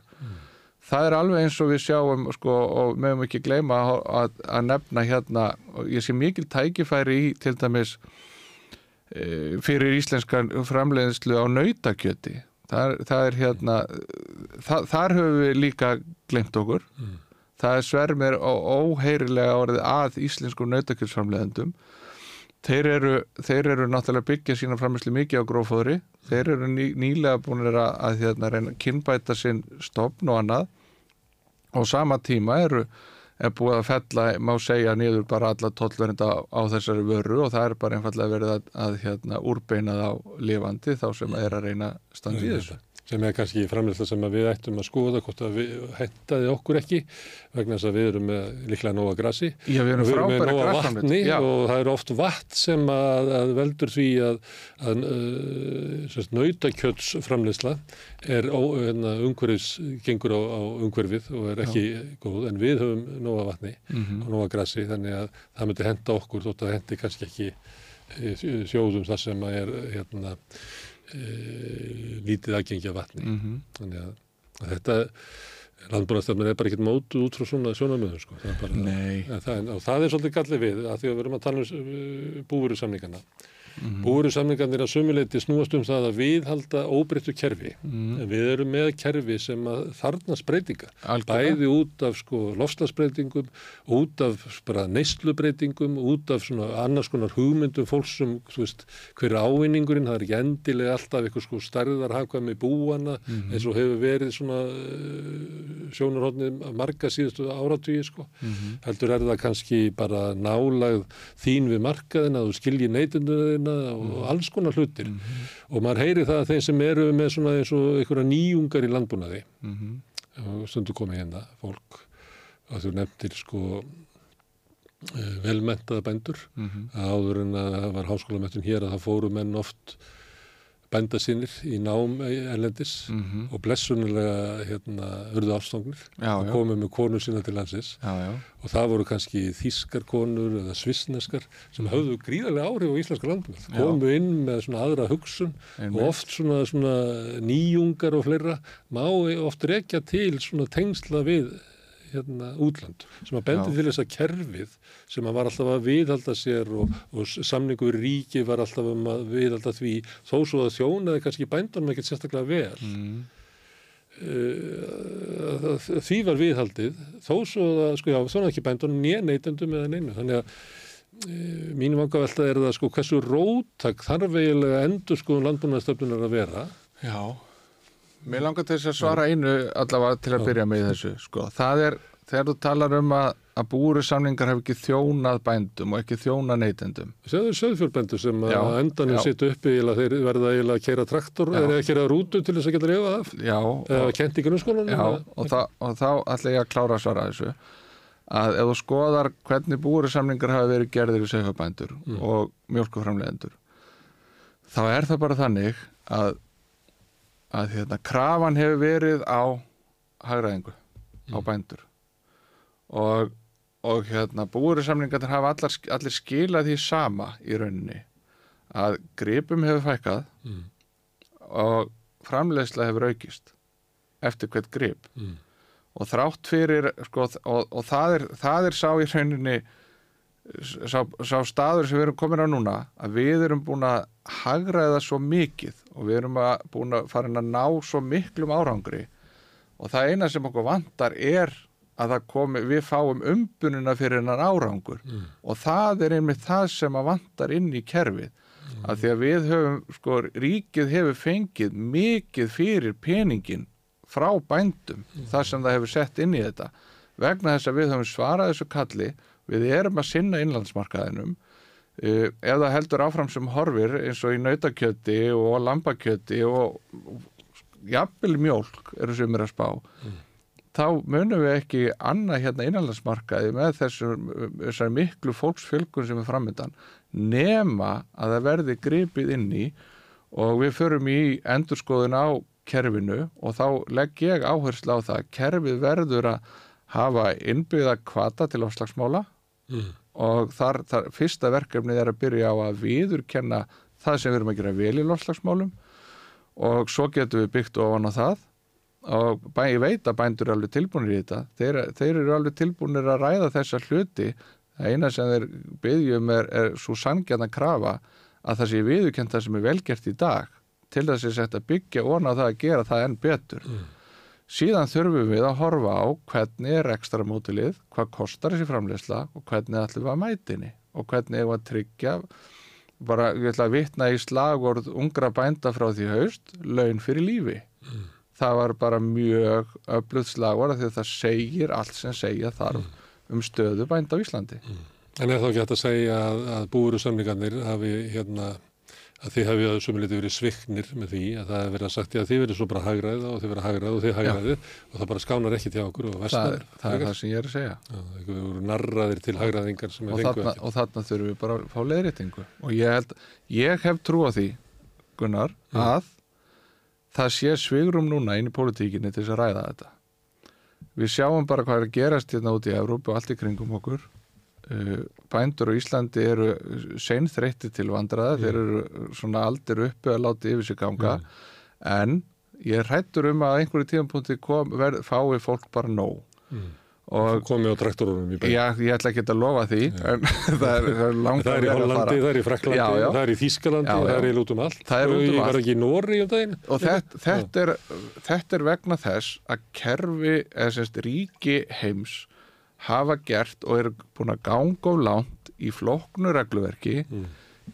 Það er alveg eins og við sjáum sko, og meðum ekki gleyma að, að, nefna hérna, ég sé mikil tækifæri í til dæmis e, fyrir íslenskan framleiðslu á nautakjöti það, það er hérna það, þar höfum við líka glemt okkur. Það er svermir og óheirilega orðið að íslensku nautakjötsframleiðendum. Þeir eru, þeir eru náttúrulega byggja sína framleiðslu mikið á grófóðri. Þeir eru ný, nýlega búin að, að hérna, kynbæta sinn stopn og annað. Og sama tíma eru er búið að fella, má segja, niður bara alla tollverenda á, á þessari vöru og það er bara einfallega verið að, að hérna, úrbeina þá lifandi þá sem er að reyna í þessu.
Sem er kannski framleysla sem við ættum að skoða hvort að við hentaði okkur ekki vegna þess að við erum með líklega nóga grassi
Já, við erum
við erum með nóga vatni
já.
og það er oft vatn sem að, að veldur því að, að uh, nautakjötsframleysla er ó, hérna, umhverfis, gengur á, á umhverfið og er ekki góð en við höfum nóga vatni
Mhm.
og nóga grassi þannig að það myndi henda okkur þótt að hendi kannski ekki eh, sjóðum það sem er hérna e, lítið aðgengja vatni
Mhm.
þannig að, að þetta landbúrastefnir er bara ekkert mótuð út frá svona sjónamöðum sko. það bara, það, og það er svolítið gallið við að því að við erum að tala um búveru samningana
Mhm.
búveru samningarnir að sumuleiti snúast um það að viðhalda óbreyttu kerfi
Mhm.
en við erum með kerfi sem að þarnast breytinga bæði út af sko lofslagsbreytingum út af bara neyslubreytingum út af svona annars konar hugmyndum fólks sem, þú veist, hver er ávinningurinn það er ekki endilega alltaf eitthvað sko stærðar hafkvæmi búana
Mhm.
eins og hefur verið svona uh, sjónarhóttnið marga síðustu áratvíi sko
Mhm.
heldur er það kannski bara nálagð þín við markaðina þú skilji neytunduna og alls konar hlutir og maður heyri það að þeir sem eru með svona eins og einhverja nýjungar í landbúnaði
Mhm.
og stundu komið hérna fólk að þú nefndir sko eh, velmentaða bændur
Mhm.
að áður en að það var háskólamettun hér að það fóru menn oft bænda sínir í nám erlendis
Mhm.
og blessunulega hérna urðu
Já,
og komið með konur sína til landsins
Já, já.
og það voru kannski þískar konur eða svissneskar sem höfðu gríðarlega áhrif á íslenska
Já.
komu inn með svona aðra hugsun
Einmitt.
og oft svona, svona nýjungar og fleira má oft rekja til svona tengsla við hérna, útland sem að bendi til þess að kerfið sem að var alltaf að viðhalda sér og, og samningu við ríki var alltaf um að viðhalda því þó svo að þjónaði kannski bændunum ekkert sérstaklega vel.
Mm.
uh, því var viðhaldið þó svo að, sko já, svona ekki bændunum nýja neytendum eða neinu. Þannig að uh, mínum vangavelta er það sko hversu róttak þarf eiginlega endur sko landbúnaðstöfnunar að vera.
Já, mér langar til þess að svara einu allavega til að byrja með þessu sko. það er, þegar þú talar um að, að búri samningar hef ekki þjónað bændum og ekki þjónað neytendum.
Sjáðu söðfjörbendur sem
Já,
að endanum sitt uppi þeir verða eiginlega að keira traktor eða að keira rútu til þess að geta lifað af.
Já,
eða kent í grunnskólanum
og, og þá ætla ég að klára að svara þessu. Að ef þú skoðar hvernig búri samningar hafa verið gerðir í segjabændur
Mm.
og mjölkuframlegendur þá er það bara þannig að, að hérna, krafan hefur verið á hagræðingu, á bændur og, og hérna, búri samningar hafa allar, allir skilað því sama í rauninni að gripum hefur fækkað
Mm.
og framleiðsla hefur aukist eftir hvert grip
Mm.
og þrátt fyrir sko, og, og það, er, það er sá í rauninni sá, sá staður sem við erum komin á núna að við erum búin að hagraða svo mikið og við erum að, búin að fara að ná svo miklum árangri. Og það eina sem okkur vantar er að komi, við fáum umbununa fyrir hennar árangur.
Mm.
og það er einmitt það sem að vantar inn í kerfið. Að því að við höfum, sko, ríkið hefur fengið mikið fyrir peningin frá bændum þar sem það hefur sett inn í þetta. Vegna þess að við höfum svarað þessu kalli við erum að sinna innlandsmarkaðinum ef það heldur áfram sem horfir eins og í nautakjöti og lambakjöti og, jafnvel mjólk eru sem er að spá þá munum við ekki annað hérna innanlandsmarkaði með þessum, þessar miklu fólksfjölgun sem er framöndan nema að það verði gripið inn í og við förum í endurskoðun á kerfinu og þá legg ég áherslu á það að kerfið verður að hafa innbyggða kvata til áslagsmála
Mm.
Og þar, þar fyrsta verkefnið er að byrja á að viðurkenna það sem við erum að gera vel í lofslagsmálum og svo getum við byggt ofan á það. Og bæ, ég veit að bændur eru alveg tilbúinir í þetta. Þeir, þeir eru alveg tilbúinir að ræða þessa hluti. Það eina sem þeir byggjum er, er svo sangjarn að krafa að það sé viðurkent það sem er velgert í dag til þess að byggja ofan á það að gera það enn betur síðan þurfum við að horfa á hvernig er ekstra mótilið, hvað kostar þessi framleysla og hvernig ætlum við að mætinni og hvernig er að tryggja bara, ég ætla að vitna í slagorð ungra bænda frá því haust laun fyrir lífi. Það var bara mjög öflugt slagorð af því að það segir allt sem segja þarf um stöðu bænda á Íslandi.
En er þá ekki hægt að segja að, að búuru samlingarnir hafi hérna að þið hafi að sumuliti verið sviknir með því að það er verið að sagt að þið verið svo bara hagræða og þið verið að hagræða og þið hagræði og það bara skánar ekki til okkur og
það
vestnar.
er, það er það sem ég er að segja.
Já, það eru narraðir til hagræðingar sem
og
er fengu
þarna,
ekki.
og þarna þurfum við bara að fá leiðréttingu. Og ég held, ég hef trú á því Gunnar, að það sé svigrum núna inn í pólitíkinni til þess að ræða þetta. Við sjáum bara hvað er að gerast hérna út í Evrópu og allt í kringum okkur bændur á Íslandi eru seinþreytti til vandraða, þeir eru svona aldir uppi að láta yfir sig ganga en ég hrættur um að einhverju verð, fái fólk bara nóg
Mm.
og
komið á traktorunum í bæn.
Já, ég ætla ekki að lofa því en það er, það er langt
Það er í Hollandi, það er í Fraklandi,
Já, já.
það er í Þískalandi, það er í lútum allt.
Það er um
ég
allt.
var ekki í Nóri um daginn.
og þetta, þetta, er, þetta er vegna þess að kerfi eða semst ríki heims hafa gert og eru búin að ganga of langt í flóknu regluverki
Mm.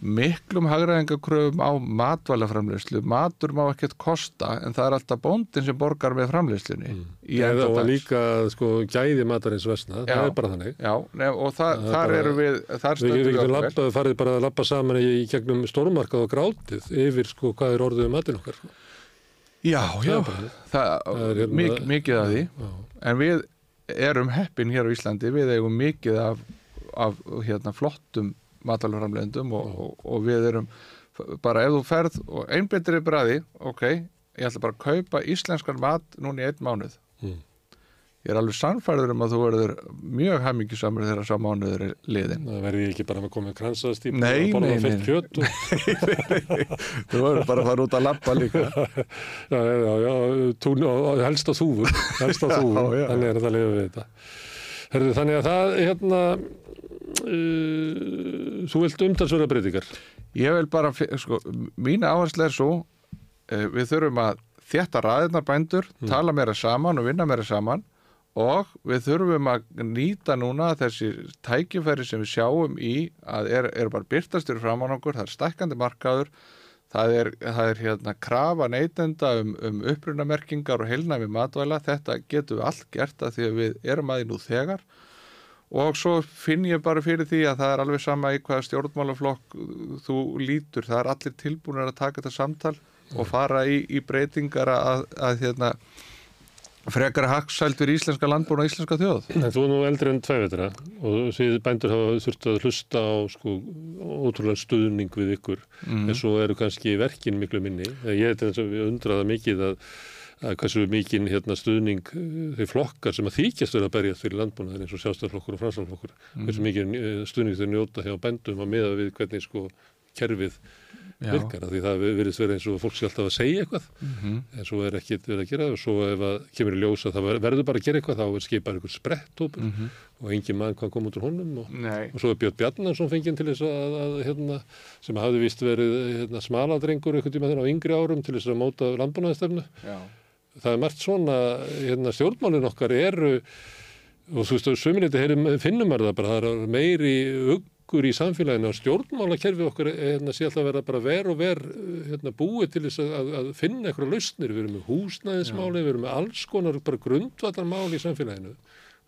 miklum hagræðingakröfum á matvælaframleyslu matur má ekkert kosta en það er alltaf bóndin sem borgar með framleyslunni í
Eða, og
dags.
líka sko, gæði matarins vesna,
Já.
það er bara þannig.
Já, nef, og það,
Það
þar eru við þar
Við getum
okkur vel.
labbað, farið bara að labba saman í, gegnum stórmarkað og grátið yfir sko hvað er orðið um matinn okkar. sko.
Já, já, það,
það er hérna-
mik mikið af því
Já.
en við erum heppin hér á Íslandi við eigum mikið af, af hérna, flottum matalaframlendum og, og, og við erum bara ef þú ferð og einbetri bræði ok, ég ætla bara að kaupa íslenskan mat núna í einn mánuð
Mm.
Ég er alveg sannfærður um að þú verður mjög hamingisamur þegar sá mánuður er liðin
Það verði ekki bara með komið kransaðstýp
Nei,
og borða
nei,
fett
nei.
kjöt og
þú verður bara að fara út að lappa líka.
Já, já, já, tún, helst á þúfur helst á þúfur, þannig er þetta að lifa við þetta. Herðu, þannig að það hérna uh, þú vilt umtalsverða breytingar?
Ég vil bara, sko, mín áhersla er svo uh, við þurfum að þétta ræðirnar bændur, tala meira saman og vinna meira saman og við þurfum að nýta núna þessi tækifæri sem við sjáum í að er, er bara byrtastur framan okkur, það er stækkandi markaður það er, það er hérna krafa neytenda um, um upprunamerkingar og heilnæmi matvæla, þetta getum við allt gert að því að við erum að því nú þegar. Og svo finn ég bara fyrir því að það er alveg sama í hvaða stjórnmálaflokk þú lítur, það er allir tilbúinir að taka þetta samtal og fara í, í breytingar að, að hérna, frekar haksældur íslenska landbúin og íslenska þjóð
En þú er nú eldri en tvævetra og síðu bændur hafa þurft að hlusta á sko, ótrúlega stuðning við ykkur
Mhm.
en svo eru kannski verkin miklu minni ég er eins og við undraða mikið að, að hversu mikið hérna, stuðning eh, þeir flokkar sem að þykjast vera að berjast fyrir landbúnaðin eins og sjálfstæðarflokkur og fransalflokkur
Mhm.
hversu mikið eh, stuðning þeir njóta hjá bændum að meða við hvernig sko kerfið
Já.
virkar því það virðist vera eins og fólk sé alltaf að segja eitthvað
Mhm.
en svo er ekkit verið að gera það og svo ef að kemur í ljós að það ver- verður bara að gera eitthvað þá er skipað einhver sprettópur
Mhm.
og engin mann hvað kom út úr honum og, og svo er Björn Bjarnarsson fenginn til þess að, að hérna, sem hafði vist verið hérna, smaladrengur einhvern tíma þeirra á yngri árum til þess að móta landbúnaðastefnu
Já.
það er margt svona hérna, stjórnmálin okkar eru og þú veist, sömuleyti finnum maður það bara, það er meiri ugg okkur í samfélaginu og stjórnmálakerfi okkur hérna, sé alltaf að vera bara ver og ver hérna, búið til þess að, að finna eitthvað lausnir. Við erum með húsnæðismáli, við erum með alls konar bara grundvallarmál í samfélaginu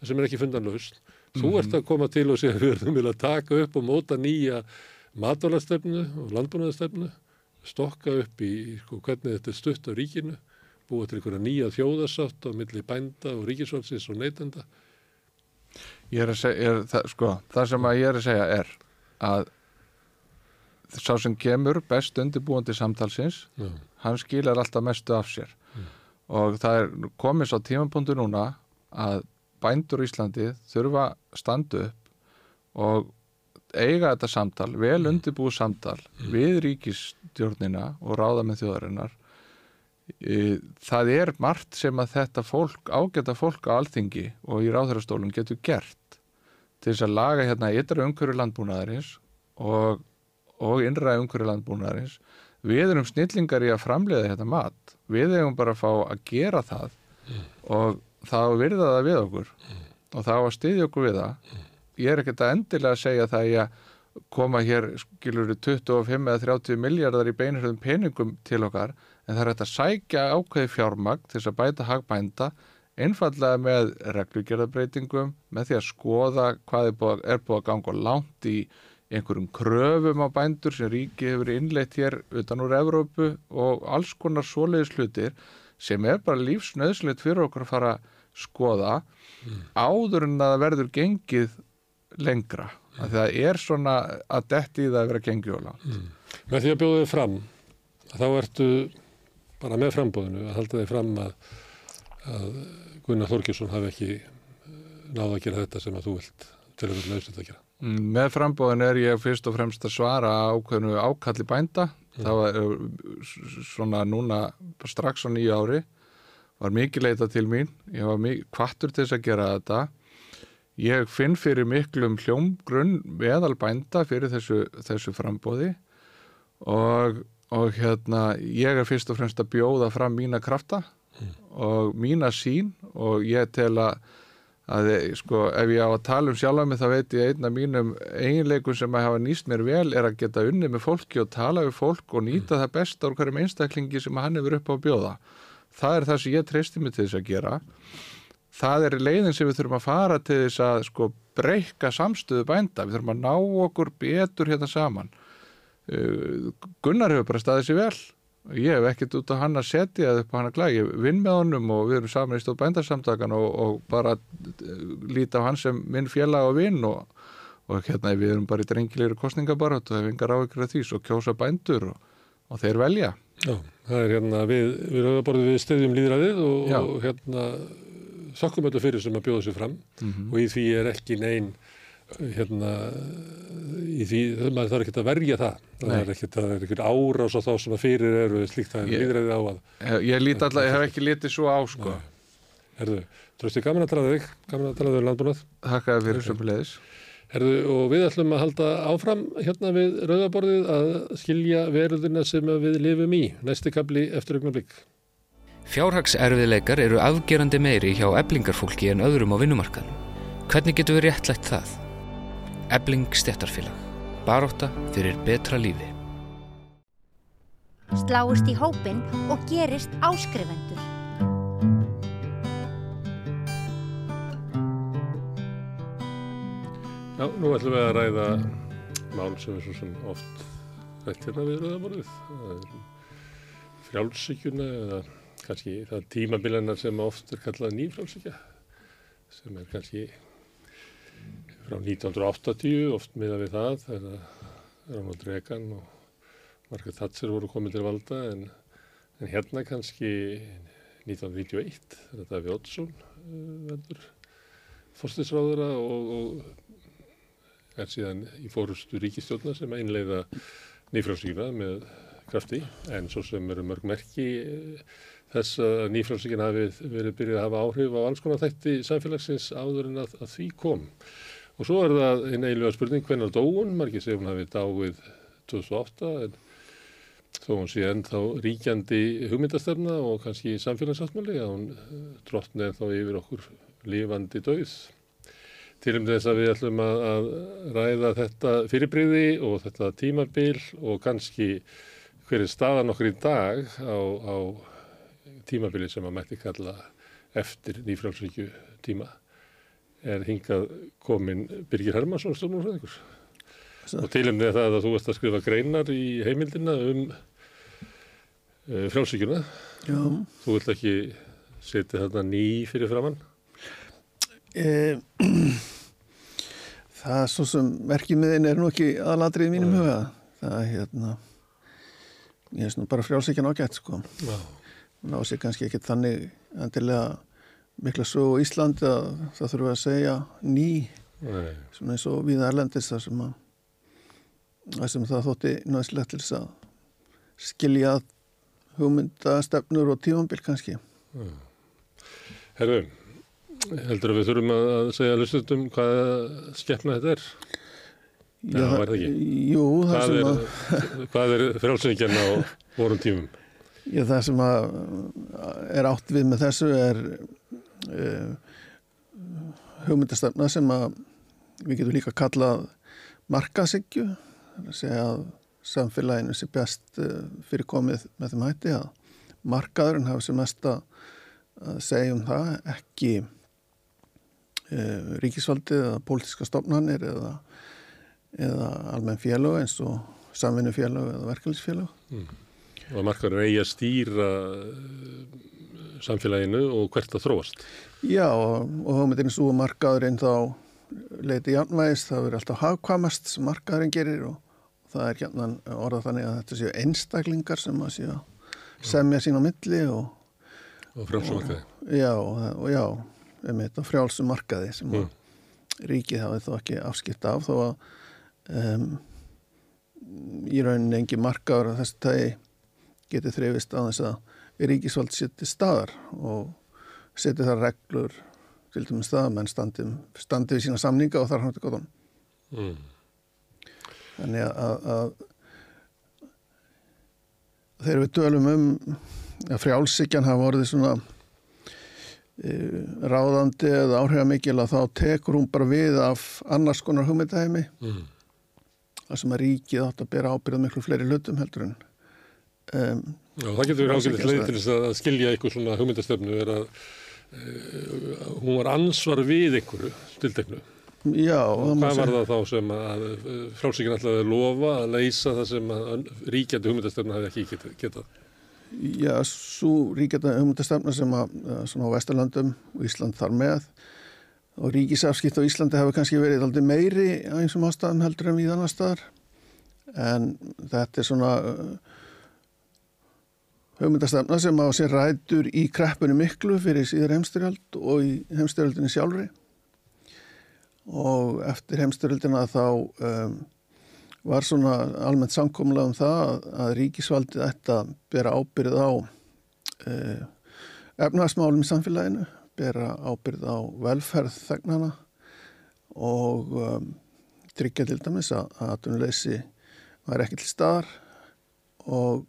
sem er ekki fundan lausn. Þú mm -hmm. ert að koma til og segja við erum að taka upp og móta nýja matalastefnu og landbúnaðastefnu, stokka upp í sko, hvernig þetta er stutt á ríkinu, búið til einhverja nýja þjóðarsátt á milli bænda og ríkisválsins og neytenda.
Er segja, er, það, sko, það sem ég er að segja er að sá sem gemur best undirbúandi samtalsins, Já. hann skilar alltaf mestu af sér. Já. Og það er komið svo tímapunktu núna að bændur Íslandi þurfa standu upp og eiga þetta samtal, vel mm. undirbúið samtal mm. við ríkistjórnina og ráða með þjóðarinnar það er margt sem að þetta fólk, ágæta fólk á alþingi og í ráðhverjastólum getur gert til þess að laga hérna yttra umhverju landbúnaðarins og, og innra umhverju landbúnaðarins við erum snillingar í að framleiða þetta mat við hefum bara að fá að gera það mm. og þá virða það við okkur mm. og þá að styðja okkur við það mm. ég er ekkert að endilega að segja það ég að koma hér skilur 25 eða 30 miljardar í beiniröðum peningum til okkar en það er hægt að sækja ákveði fjármagn til þess að bæta hagbænda einfallega með reglugjörðabreitingum með því að skoða hvað er búið, er búið að ganga langt í einhverjum kröfum á bændur sem ríki hefur innleitt hér utan úr Evrópu og alls konar svoleiðis hlutir sem er bara lífsnöðslegt fyrir okkur að fara að skoða mm. áður en að það verður gengið lengra. Mm. Það er svona að detti það að vera gengið og langt. Mm.
Með því að bjóða þið fram, þá ertu bara með frambóðinu að halda þið fram að, að Gunnar Þorkjesson hafi ekki eh, náða að gera þetta sem að þú vilt til að vera lausið að gera.
Mm, með frambóðinu er ég fyrst og fremst að svara ákveðinu ákalli bænda Mm. Það var svona núna strax á nýju ári var mikið leita til mín, ég var kvartur til þess að gera þetta. Ég finn fyrir miklum hljómgrunn veðalbænda fyrir þessu, þessu frambóði og, og hérna ég er fyrst og fremst að bjóða fram mína krafta. Og mína sín og ég tel að að sko ef ég á að tala um sjálf mig þá veit ég einna mínum eiginleikum sem að hafa nýst mér vel er að geta unni með fólki og tala við fólk og nýta mm. það best á hverjum einstaklingi sem hann hefur upp á að bjóða. Það er það sem ég treysti mig til þess að gera. Það er leiðin sem við þurfum að fara til þess að sko breyka samstöðu bænda, við þurfum að ná okkur betur hérna saman. Uh, Gunnar hefur bara staðið sér vel ég hef ekkert út á hann að setja eða upp á hann að glæði, ég vinn með honum og við erum saman í stóð bændarsamtakan og, og bara eh, líti á hann sem minn félag og vinn og, og hérna við erum bara í drengilegri kostningabarat og það vingar á ykkur að því. Svo kjósa bændur og, og þeir velja.
Já, það er hérna við, við höfum bara við stefjum líðræðið og hérna þakkum öllu fyrir sem að bjóða sér fram. Mm -hmm. og í því er ekki neinn hérna í því, maður þarf ekki að verja það. Það er ekki, það er ekki árás og þá sem að fyrir eru slíkt að líðræði á að
ég, ég, alla, ég hef ekki litið svo á sko.
Herðu, trösti gaman að tala þig. Gaman að tala þig um landbúnað
Þakkaði fyrir sömulegis
Herðu, og við ætlum að halda áfram hérna við rauðaborðið að skilja verðuna sem við lifum í. Næsti kapli eftir augnar blikk
Fjárhagserfiðleikar eru afgerandi meiri hjá eblingarfólki en öðrum á vinnumarkaðum. Hvernig getur við réttlægt það? Ebling stjættarfélag. Baróta fyrir betra lífi.
Sláist í hópin og gerist áskrifendur.
Já, nú ætlum við að ræða mál sem er svo sem oft rætt hérna við rauðaborðið. Frjálsíkjuna eða kannski það tímabilanar sem oft er kallað nýfrjálsíkja sem er kannski frá 1980 oft miða við það þegar Ronald Reagan og Margaret Thatcher voru komið til valda en, en hérna kannski 1991 þegar Daví Oddsson uh, verður fórstisráðura og, og er síðan í fórustu ríkistjórna sem einleiða nýfrálsíkina með krafti en svo sem eru mörg merki uh, þess að nýfrálsíkina hafi verið byrjuð að hafa áhrif á alls konar þætti samfélagsins áður en að, að því kom. Og svo er það einn eiginlega spurning hvernig dóun, margir segum hafi dáið 2008 en þó hún sé ennþá ríkjandi hugmyndastöfna og kannski samfélagsáttmáli að hún eh, drottni ennþá yfir okkur lifandi döið. til um þess að við ætlum að, að ræða þetta fyrirbriði og þetta tímabil og kannski hver er staðan okkur í dag á, á tímabili sem að mætti kalla eftir nýfrálsvíkju tíma er hingað komin Birgir Hermansson stjórnmálfræðingur og til um það að þú ert að skrifa greinar í heimildina um uh, frálsvíkjuna
Já.
þú vilt ekki setja þarna ný fyrir framann
E, það er svo sem verkimiðin er nú ekki aðladrið í mínum huga. Það er hérna, ég er svona bara frjálsíkjan ágætt sko.
Já.
Ná sér kannski ekki þannig endilega mikla sögu í Íslandi að það þurfa að segja ný,
Nei.
svona eins og við erlendis þar sem að það sem það þótti náðslegt til þess að skilja hugmyndastefnur og tímambil kannski.
Herru, heldur að við þurfum að segja hlustundum hvað skeppna þetta er? Já,
það-
var það ekki?
Jú, það sem
er,
að...
hvað er frjálsvíkjan á vorum tímum?
Já, það sem að er átt við með þessu er hugmyndastefna sem að við getum líka kallað er að samfélaginu sé best uh, fyrir komið með þeim hætti að markaðurinn hafa sem mest að segja um það, ekki uh, ríkisvaldið eða pólitíska stofnanir eða, eða almenn félög eins og samvinnufélög eða verkefælisfélög.
Og markaður eigi að stýra samfélaginu og hvert að þróast.
Já, og, hugmyndin svo að markaðurinn þá leiti jafnvægis, það verður alltaf hagkvamast sem markaðurinn gerir og það er hérna orðað þannig að þetta séu einstaklingar sem að séu semja sín á milli og
Og frjálsum markaði.
Já, og, já, um þetta frjálsum markaði sem að ríkið hafi þó ekki afskipt af þó að um, í rauninni engi markaður að þessu tægi geti þrefist á þess að ríkisvald seti staðar og seti þar reglur til dæmis það að menn standi, standi við sína samninga og þar hann þetta gott
Mm.
Þannig að, að, að þegar við tölum um að frjálsíkjan hafa orðið svona e, ráðandi eða áhrifamikil að þá tekur hún bara við af annars konar hugmyndahæmi
Mm.
þar sem að ríkið átt að bera ábyrða miklu fleiri hlutum heldur en um,
Já, það getur verið ágætið leið til þess að skilja eitthvað svona hugmyndastefnu er að uh, hún var ansvar við einhverju stilteknu.
Já,
Hvað var
segja-
það þá sem að frálsíkinn ætlaði að lofa að leysa það sem ríkjandi hugmyndastefna hefði ekki getað? getað.
Já, svo ríkjata hugmyndastefna sem að að svona á Vesturlandum og Ísland þar með og ríkisafskipt á Íslandi hefur kannski verið aldrei meiri á einsum ástæðum heldur en við annar staðar en þetta er svona hugmyndastefna sem á sér rætur í kreppunni miklu fyrir síðar heimstyrjald og í heimstyrjaldinni sjálfri. Og eftir heimstyrjaldina þá um, var svona almennt samkomlega um það að, að ríkisvaldið ætti að bera ábyrð á uh, efnahagsmálum í samfélaginu, bera ábyrð á velferð þegnana og um, tryggja til dæmis að atvinnuleysi var ekki til staðar og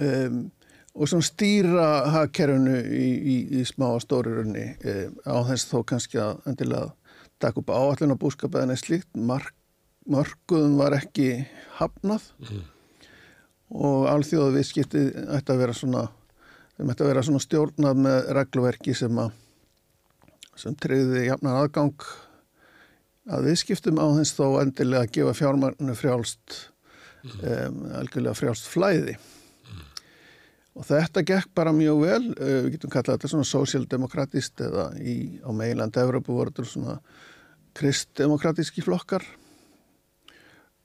um, og svona stýra hagkerfinu í, í, í smá og stóri runni um, á þess þó kannski að endilega taka upp áallin á búskap eða neitt slíkt. Mark mörguðum var ekki hafnað. Og alþjóða viðskipti ætti að vera svona þeim ætti að vera svona stjórnað með regluverki sem að sem treyði jafnan aðgang að viðskiptum á þess þó endilega að gefa fjármagnu frjálst um, algjörlega frjálst flæði og þetta gekk bara mjög vel. Uh, við getum kallað þetta svona sósíaldemokratist eða í, á meilandi Evropu voru þetta svona kristdemokratíski flokkar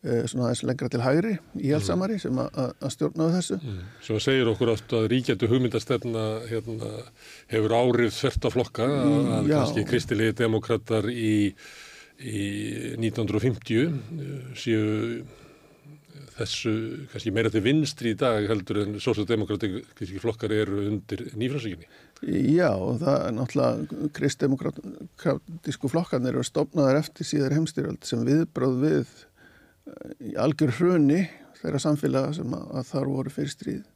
uh, svona aðeins lengra til hægri í helsamari sem að- að að stjórnaðu þessu.
Sem að segir okkur oft að ríkjandi hugmyndastefna hérna, hefur árið þvert að flokka að, að
Já.
kannski kristilegi demokrater í, í 1950 eh, séu þessu kannski meira til vinstri í dag heldur en sósjaldemokratíski flokkar eru undir nýfrásíkinni.
Já, það er náttúrulega kristdemokratísku flokkarnir eru stopnaðar eftir síðar heimstyrjöld sem viðbráð við eh, í algjör hruni þeirra samfélaga sem að, að þar voru fyrir stríð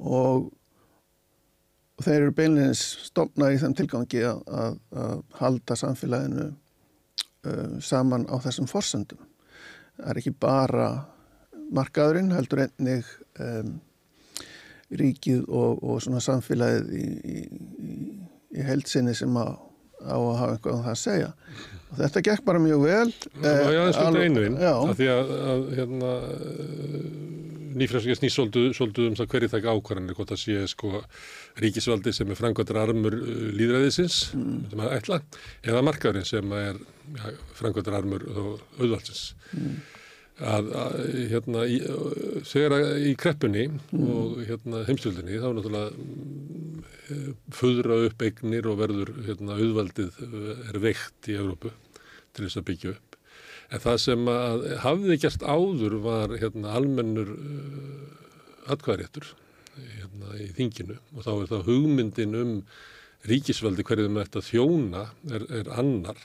og og þeir eru beinleins stopnað í þeim tilgangi að, að, að halda samfélaginu uh, saman á þessum forsöndum. Það er ekki bara markaðurinn, heldur einnig um, ríkið og, og svona samfélagið í, í, í, heldsinni sem að á að hafa eitthvað um það að segja og þetta gekk bara mjög vel
Það var
alveg-
fyrir einu
já.
að því að, að hérna, nýfræðslega snýst svolítið, svolítið um það hverju taka ákvarðanir, hvort það sé sko ríkisvaldi sem er frangvættur armur uh, líðræðisins,
Mm.
sem er ætla, eða markaðurinn sem er ja, frangvættur armur auðvaldsins.
Mm.
Að, að hérna, í, að í kreppunni
Mm.
og hérna heimstöldinni þá náttúrulega mm, föðra upp eignir og verður hérna, auðvaldið uh, er veikt í Evrópu til þess að byggja upp. En það sem að hafði gert áður var hérna, almennur uh, atkvæðréttur hérna, í þinginu og þá er það hugmyndin um ríkisveldi hverju þeim ætti að þjóna er, er annar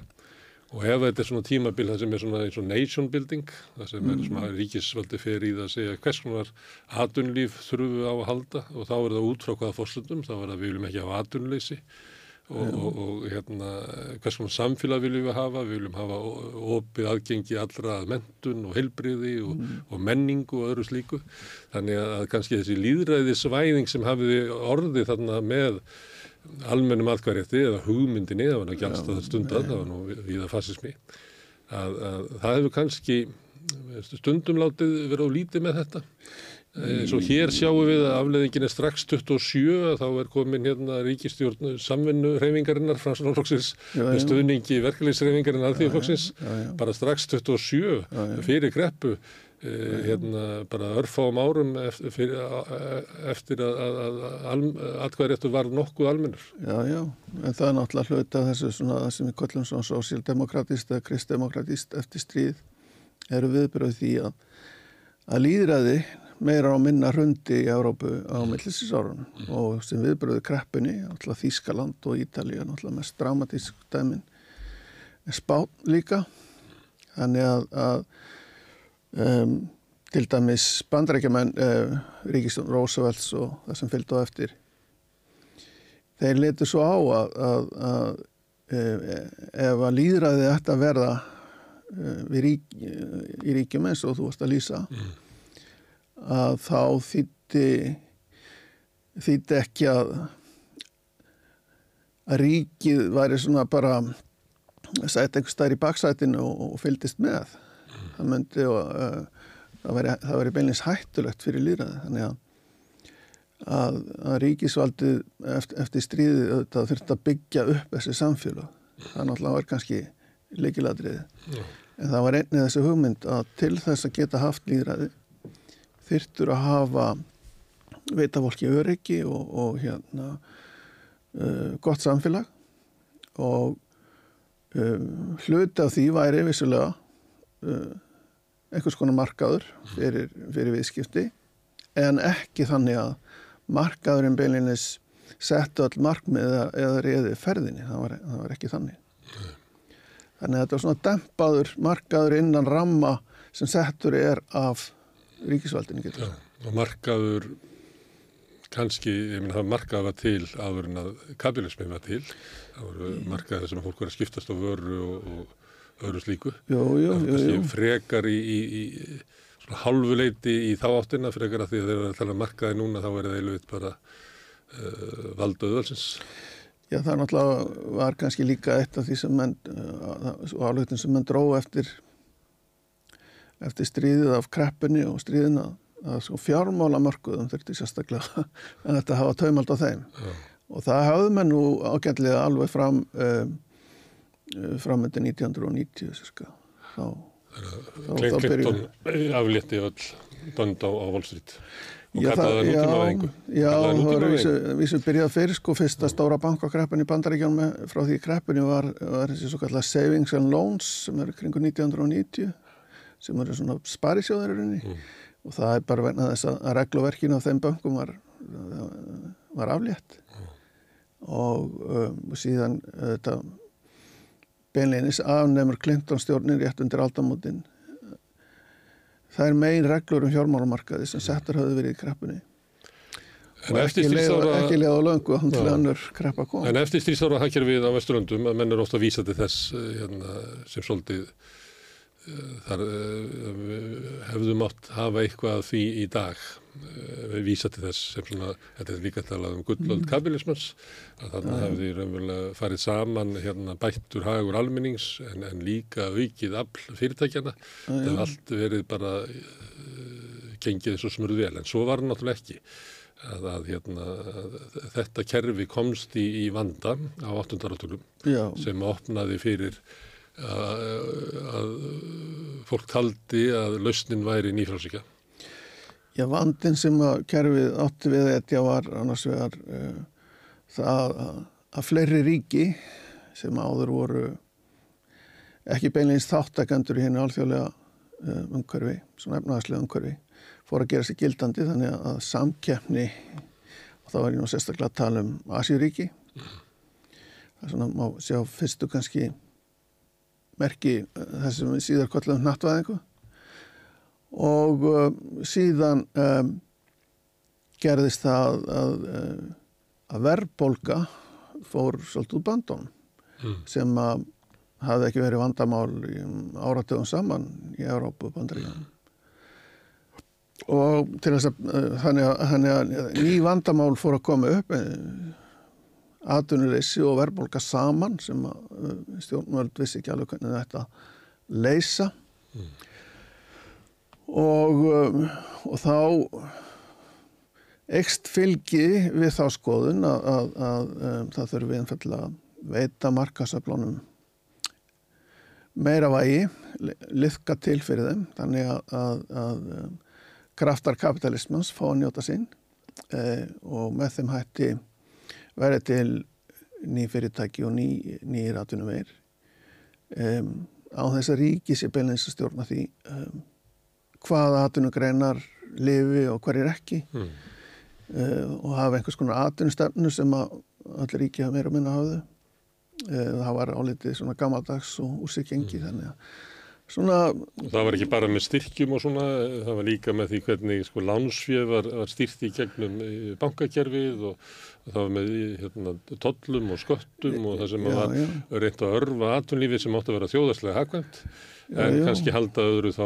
og ef þetta er svona tímabil það sem er svona eins og nation building það sem er svona ríkisveldi fer í það að segja hvers konar atunlíf þurfum við á að halda og þá er það út frá hvaða fórstundum, þá er það við viljum ekki hafa atunleysi og, og, og hérna, hvers konar samfélag viljum við hafa, við viljum hafa opið aðgengi allra að mentun og heilbriði og, og menningu og öðru slíku. Þannig að kannski þessi líðræði svæðing sem hafiði orðið þarna með almennum atkvæðrétti eða hugmyndinni, það var nú ekki alls það stundað, það var nú viða fasismi, að, að það hefur kannski stundum látið vera á lítið með þetta. og hér sjáum við að afleðingin er strax 27 að þá er komin hérna ríkistjórn samvinnu reyfingarinnar
Já, já.
með stuðningi verkefliðsreyfingarinnar alþjóðflokksins
já, já.
bara strax 27 fyrir greppu eh, hérna bara örfáum árum eftir, fyrir, eftir að, að, að, að atkvæðréttur var nokkuð almennur.
Já, já, en það er náttúrulega hluta af þessu svona sem við kollum svona sósíaldemokratist eða kristdemokratist eftir stríð eru viðbröð því að að líðræði meira á minna hrundi í Európu á millisísárunum og sem viðbröðu kreppunni, náttúrulega Þískaland og Ítalía, náttúrulega mest dramatísk dæmin. Spán líka. Þannig að, að um, til dæmis bandrækjumenn uh, Ríkistjón Roosevelts og það sem fylgd á eftir. Þeir letu svo á að, að, að e, ef að líðræði ætti að verða e, við rík, í ríkjum eins og þú varst að lýsa að þá þýtti þýtti ekki að að ríkið væri svona bara setja einhver stær í baksætinu og, og fylgdist með það myndi og uh, það væri, væri beinleins hættulegt fyrir líðræði þannig að að, að ríkisvaldið eftir, eftir stríðið auðvitað þurft að byggja upp þessi samfélag. Það náttúrulega var kannski leikiladriði. En það var einnið þessi hugmynd að til þess að geta haft líðræði þyrftur að hafa veita fólki öryggi og, og hérna uh, gott samfélag og um, hluti af því væri vissulega einhvers konar markaður fyrir, fyrir viðskipti en ekki þannig að markaðurinn beilinnis settu all markmið eða, eða reyði ferðinni, það var, það var ekki þannig. Þannig að þetta var svona dempaður markaður innan ramma sem settur er af ríkisvaldinu getur.
Já, og markaður kannski, ég meina það markaður var til en að kapitalismi var til það voru markaður sem fólk var að skiptast á vöru og, og öðru slíku
jú,
kannski
jú.
frekar í, í, í svona hálfuleiti í þá áttina frekar að því að þeir eru að tala um markaði núna þá er það eiginlega bara uh, valda auðvalsins
Já, það náttúrulega var kannski líka eitt af því sem menn, og álugtin sem menn dróð eftir, eftir stríðið af kreppunni og stríðina að sko fjármálamörkuðum þurfti sérstaklega en þetta hafa taumald á þeim.
Já.
Og það hafði menn nú ágætlega alveg fram um, fram með 1990 sko. þá,
Klein Clinton aflétti öll bönd á, á Wall Street og kallaði það
já,
nútímavæðingu
Já, það var
nútímavæðingu.
vísu, vísu byrjað fyrir sko fyrsta stóra bankakreppin í bandaríkjónum frá því kreppinni var, var þessi svo kallar savings and loans sem eru kringu 1990 sem eru svona sparisjóðurinni
Mm.
og það er bara vegna þess að, regluverkinu á þeim bankum var, var aflétt og um, síðan þetta beinleinis afnefnur Clinton stjórnin rétt undir aldamótin. Það er megin reglur um fjármálamarkaði sem settur hafði verið í kreppunni.
En eftir
ekki leið, á löngu hann til
Já.
önnur kreppa kom.
En eftir stríðsára hagkerfið á Vesturlöndum að menn er ofta að vísa til þess eh, hérna, sem svolítið uh, þar uh, hefðu mátt hafa eitthvað því í dag uh, vísa til þess sem svona, þetta er líka talað um gullöld kapitalismans að þarna hefði raunverulega farið saman hérna bættur hagur almennings en, en líka aukið afl fyrirtækjana það hefði allt verið bara uh, gengið svo smurð vel en svo var það náttúrulega ekki að, að, hérna, að þetta kerfi komst í, í vanda á 8. áratugum
Já.
sem opnaði fyrir að, að fólk taldi að lausnin væri nýfrálsíka.
Já, vandin sem að kerfið átti við þetta var annars vegar uh, það að, fleiri ríki sem áður voru ekki beinleins þáttakandur í henni alþjóðlega uh, umhverfi, svona efnaðarslega umhverfi, fór að gera sér gildandi þannig að, samkeppni, og það var ég nú sérstaklega að tala um Asjuríki, það er svona má sjá fyrstu kannski merki uh, þessum við síðar kvöldum nattvæðingu og uh, síðan um, gerðist það að, uh, að verðbólga fór svolítið úr bandunum
Mm.
sem að hafði ekki verið vandamál í áratöðum saman í Európu og Bandaríkjum. Og til þess að, uh, þannig að, að ný vandamál fór að koma upp, atvinnuleysi og verðbólga saman sem að uh, stjórnvöld vissi ekki alveg hvernig þetta leysa og, um, og þá ekst fylgi við þá skoðun að, að, að um, það þurfi einfallega að veita markasöflunum meira vægi, liðka til fyrir þeim, þannig að, að, að um, kraftar kapitalismans fá að njóta sín eh, og með þeim hætti verið til ný fyrirtæki og ný, nýjir atvinnum veir um, á þess að ríki sé beilins að stjórna því um, hvaða atvinnugreinar lifi og hverjir ekki
Mm.
uh, og hafa einhvers konar atvinnustefnu sem að allir ríki hafa meira að minna hafðu uh, það var álitið svona gammaldags og úrsikgengi þannig að svona
Og það var ekki bara með styrkjum og svona, það var líka með því hvernig sko lánsfjöð var, var styrkt í gegnum eh, bankakerfið og, og það var með hérna, tollum og sköttum og það sem
Já,
var
já.
reynt að örfa atvinnlífi sem átti að vera þjóðarslega hagkvæmt
Já,
en
já.
kannski halda öðru þá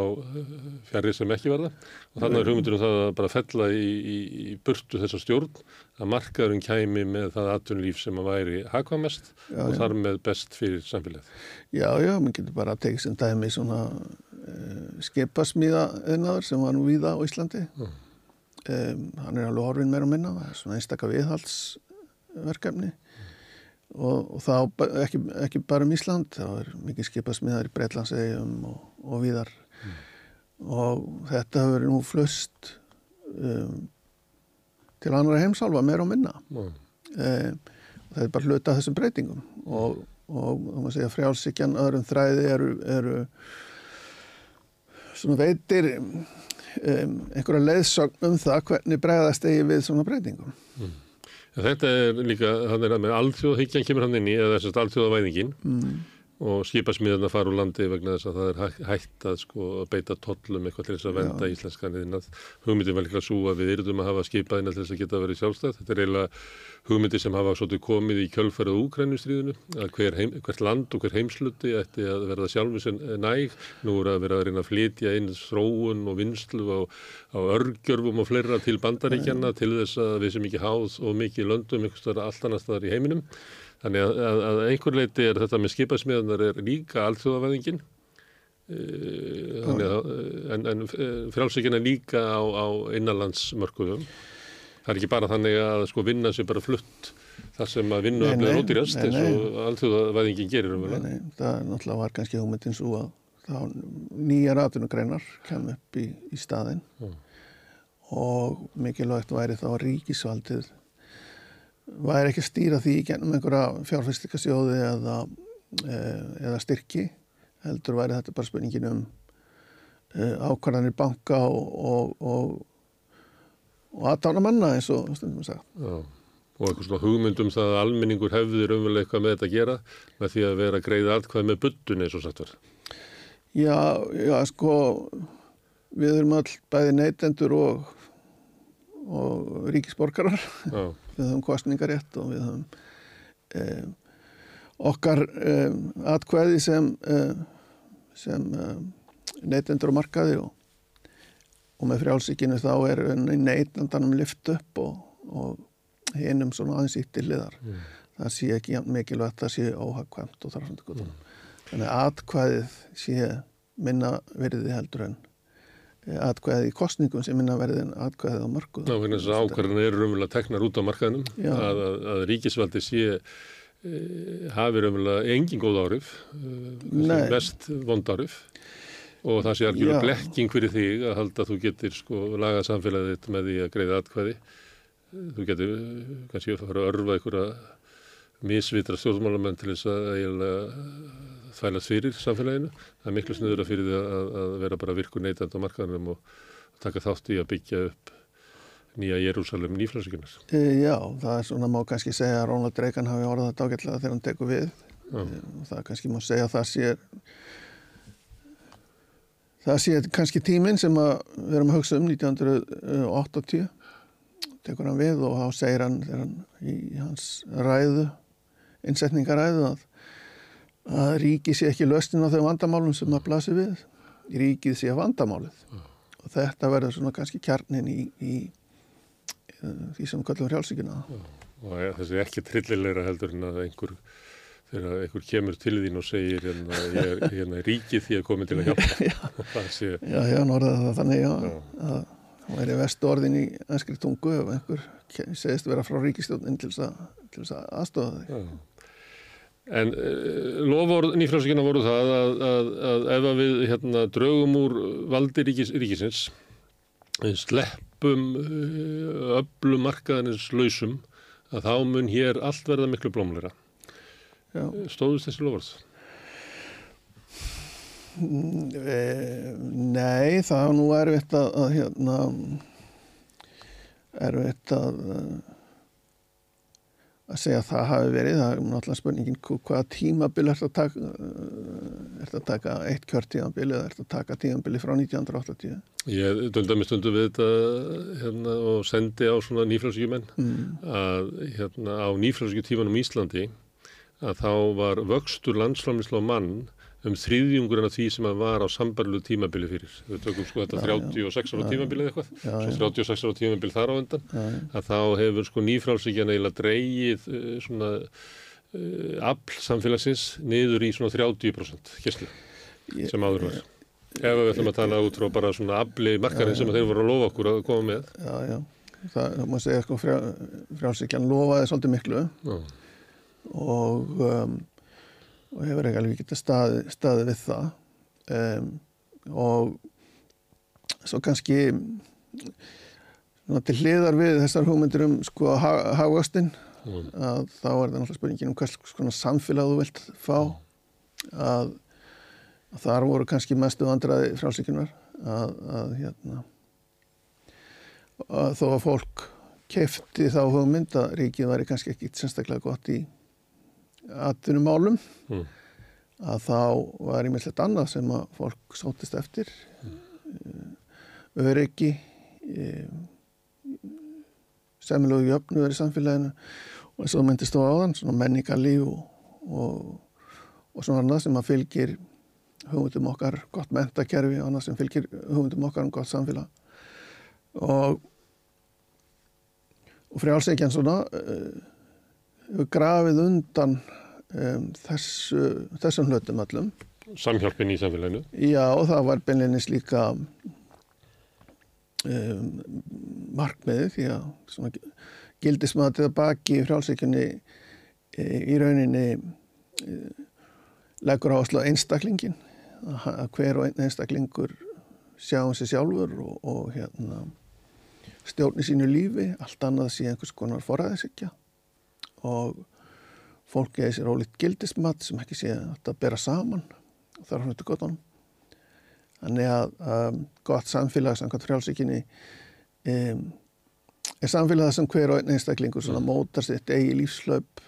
fjari sem ekki verða og þannig er hugmyndur um það að bara fella í, í, í burtu þessa stjórn að markaðurinn kæmi með það atvinnlíf sem að væri hagkvæmest
Já,
og þar með best fyrir samfélagið.
Já, já, maður getur bara að tekið sem dæmi svona uh, skipasmíða eðnaður sem var nú víða á Íslandi.
Mm.
Um, hann er alveg horfin meira og minna, svona einstaka viðhaldsverkefni og, og það ekki, ekki bara um Ísland, það er mikið skipasmíðar í Breitlandsegjum og, og víðar og þetta hefur nú flust um, til annara heimsálfa meira og minna.
Mm.
Um, það er bara hluta þessum breytingum og, og þá maður segja frjálsíkjan öðrum þræði eru, eru svona veitir um, einhverja leiðsögn um það hvernig bregðast eigi við svona breytingum.
En Þetta er líka, þannig að með alþjóðhyggjan kemur hann inn í, eða þessast alþjóðavæðingin
Mm.
Og skipasmiðarna fara úr landi vegna þess að það er hæ- hægt að sko beita tollum eitthvað til þess að venda íslenskan innað. Hugmyndin var líka svo að við yrðum að hafa skipaðina til þess að geta verið sjálfstæð. Þetta er eiginlega hugmyndir sem hafa svolítið komið í kjölfærið úkrænustríðinu, að hver heim, hvert land og hver heimsluti ætti að verða sjálfur sem næg. Nú er að vera að reyna að flytja inn þróun og vinslu á, á örgjörfum og fleira til bandaríkjana til þess að við sem ekki háð og mikið löndum Þannig að, að, að einhver leiti er þetta með skipasmiðanar er líka alþjóðavæðingin Eh, eh, en, en frjálsíkina líka á, á innanlandsmörkuðum. Það er ekki bara þannig að sko vinna sér bara flutt þar sem að vinnu
Nei,
að ódýrast
nei,
eins og alþjóðavæðingin gerir um
Nei, nei, það náttúrulega var kannski hugmyndin svo að þá nýjar atvinnugreinar kem upp í, í staðinn
Mm.
og mikilvægt væri þá ríkisvaldið væri ekki að stýra því gennum einhverja fjárfæstikasjóði eða, e, eða styrki heldur væri þetta bara spurningin um e, ákvarðanir banka og, og, og, og aðdána manna eins og stundum að segja.
Já, og eitthvað svona hugmyndum það að almenningur hefði raunverulega eitthvað með þetta að gera með því að vera að greiða atkvæð með buddun eins og sagt var.
Já, já, sko, við erum all bæði neytendur og, og ríkisborgarar
Já.
við höfum kostningarétt og við höfum eh, okkar eh, atkvæði sem eh, sem eh, neytendur á markaði og, og með frjálsíkinu þá er neytendanum lift upp og, og hinum svona aðeins ítt til liðar
Mm.
það sé ekki mikilvægt það sé óhagkvæmt og þarfandi gott þannig að atkvæðið sé minna verði heldur en eh, atkvæðið í kostningum sem minna verði en atkvæðið á markuð
Ná, vegna þess að ákvarðan eru raunverulega teknar út á markaðnum að, að, að ríkisvaldi sé e, hafi raunverulega engin góð árif e, mest vond árif og það sé algjörlega blekking fyrir þig að halda að þú getur sko lagað samfélagið þitt með því að greiða atkvæði. Þú getur eh, kannski að fara að örfa einhverja misvitra stjórnmálamenn til þess að eiginlega þvælast fyrir samfélaginu. Það er miklu sniður að fyrir því að, að vera bara virkur neytand á markaðanum og taka þátt í að byggja upp nýja Jérúsalem nýflössugunar.
E, já, það er svona má kannski segja að Ronald Reagan hafi orðað þetta ágætlega þegar hann tekur við e, það kannski má segja að það sé það sé kannski tíminn sem að við erum að hugsa um 1980 tekur hann við og þá segir hann, hann í hans ræðu innsetningaræðu að, að ríki sé ekki löstin á þau vandamálum sem að blasi við ríkið sé vandamálið og þetta verður svona kannski kjarnin í, í uh, því sem kallum frjálsíkina
Og ja, þessi ekki trillilegra heldur en að einhver, þegar einhver kemur til þín og segir hérna, ég er hérna, ríkið því að komi til að hjálpa. það sé,
Já, já, norðað það þannig, já, að það væri vestu orðin í enskri tungu ef einhver segist vera frá að, til þess að aðstofa þig.
Já. En uh, lofórð nýfrálsíkina voru það að, að, að ef að við hérna, draugum úr valdi ríkis, ríkisins, eh, sleppum uh, öllum markaðinins lausum, að þá mun hér allt verða miklu blómleira.
Já.
Stóðust þessi lofórð?
Mm, nei, það er nú erfitt að, að hérna, erfitt að eh, að segja að það hafi verið, það er náttúrulega spurningin hva- hvaða tímabil er að taka er að taka eitt kjörtímabil eða er að taka tímabili frá 1980
Ég dölda mig stundu við þetta hérna, og sendi á svona nýfrálsíkjumenn
Mm.
að hérna, á nýfrálsíkjutímanum í Íslandi að þá var vöxtur landsframlisla á mann um þriðjungurinn af því sem að var á sambarlu tímabili fyrir. Við tökum sko þetta
Já, já.
36 ára tímabili eða eitthvað,
já,
svo
já.
36 ára tímabili þar á undan,
Já, já.
að þá hefur sko nýfrálsíkjan eiginlega dreigið uh, svona uh, afl samfélagsins niður í svona 30% kesslu sem áður var. Ef við ætlum að tala út frá bara svona afli markarinn sem þeir voru að lofa okkur að koma með.
Já, já, það, má segja sko frjá, frjálsíkjan lofaði svolítið miklu
Já.
og um, og hefur ekki alveg getað staði, staði við það. Um, og svo kannski svona til hliðar við þessar hugmyndir um sko hagvöxtin
Mm.
að þá er það náttúrulega spurningin um hvers konar samfélag þú vilt fá. Að, að þar voru kannski mestu vandraði frálsíkunar að, að hérna að þó að fólk kefti þá hugmynd að ríkið væri kannski ekki sérstaklega gott í atvinnumálum
Mm.
að þá var ímyndilegt annað sem að fólk sótist eftir mm. öryggi e, semilögu jöfnuður í samfélaginu og eins og það myndist á áðan svona menningarlíf og, og, og svona annað sem að fylgir hugmyndum okkar gott mentakerfi og annað sem fylgir hugmyndum okkar um gott samfélag og og frjálsækjan svona uh, grafið undan um, þessu, þessum hlutum öllum.
Samhjálpin í samfélaginu.
Já, og það var beinleinis líka um, markmiðið því að gildismatið baki frjálsækjunni e, í rauninni e, leggur áherslu á einstaklingin að hver og einn einstaklingur sjá um sig sjálfur og, og hérna stjórni sínu lífi, allt annað sé einhvers konar forræðisikja og fólk eða sér ólíkt gildismat sem ekki sé að bera saman og þar hann þetta gott honum. Þannig að um, gott samfélag samkvæmt frjálsíkinni um, er samfélag sem hver og einn einstaklingur svona mótar sitt eigi lífslaup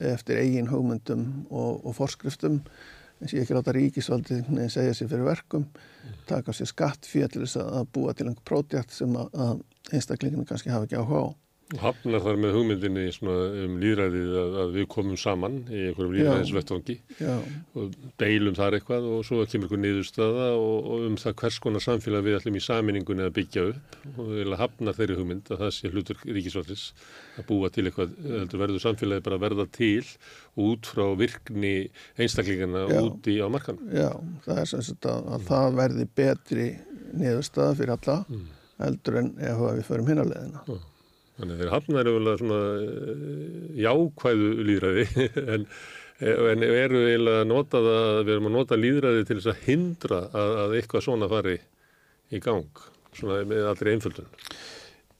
eftir eigin hugmyndum og, og forskriftum en sé ekki láta ríkisvaldið segja sér fyrir verkum, taka sér skatt fyrir að búa til einhver prótjækt sem að, einstaklinginu kannski hafa ekki á.
Hafnar þar með hugmyndinni um líðræðið að, að við komum saman í einhverjum líðræðisvettvangi og deilum þar eitthvað og svo kemur einhver niðurstaða og, og um það hvers konar samfélag við ætlum í saminningunni að byggja upp og við viljum hafna þeirri hugmynd að það sé hlutur ríkisvallis að búa til eitthvað, heldur verður samfélagi bara að verða til út frá virkni einstaklingana Já. úti á markan.
Já, það er sem sagt að, að það verði betri niðurstaða fyrir alla mm. heldur en ef við förum hinarleðina.
Þannig þeir hafnaður er svona eh, jákvæðu líðræði en, en eru eiginlega að nota það, við erum að nota líðræði til þess að hindra að, að eitthvað svona fari í gang, svona með allri einföldun.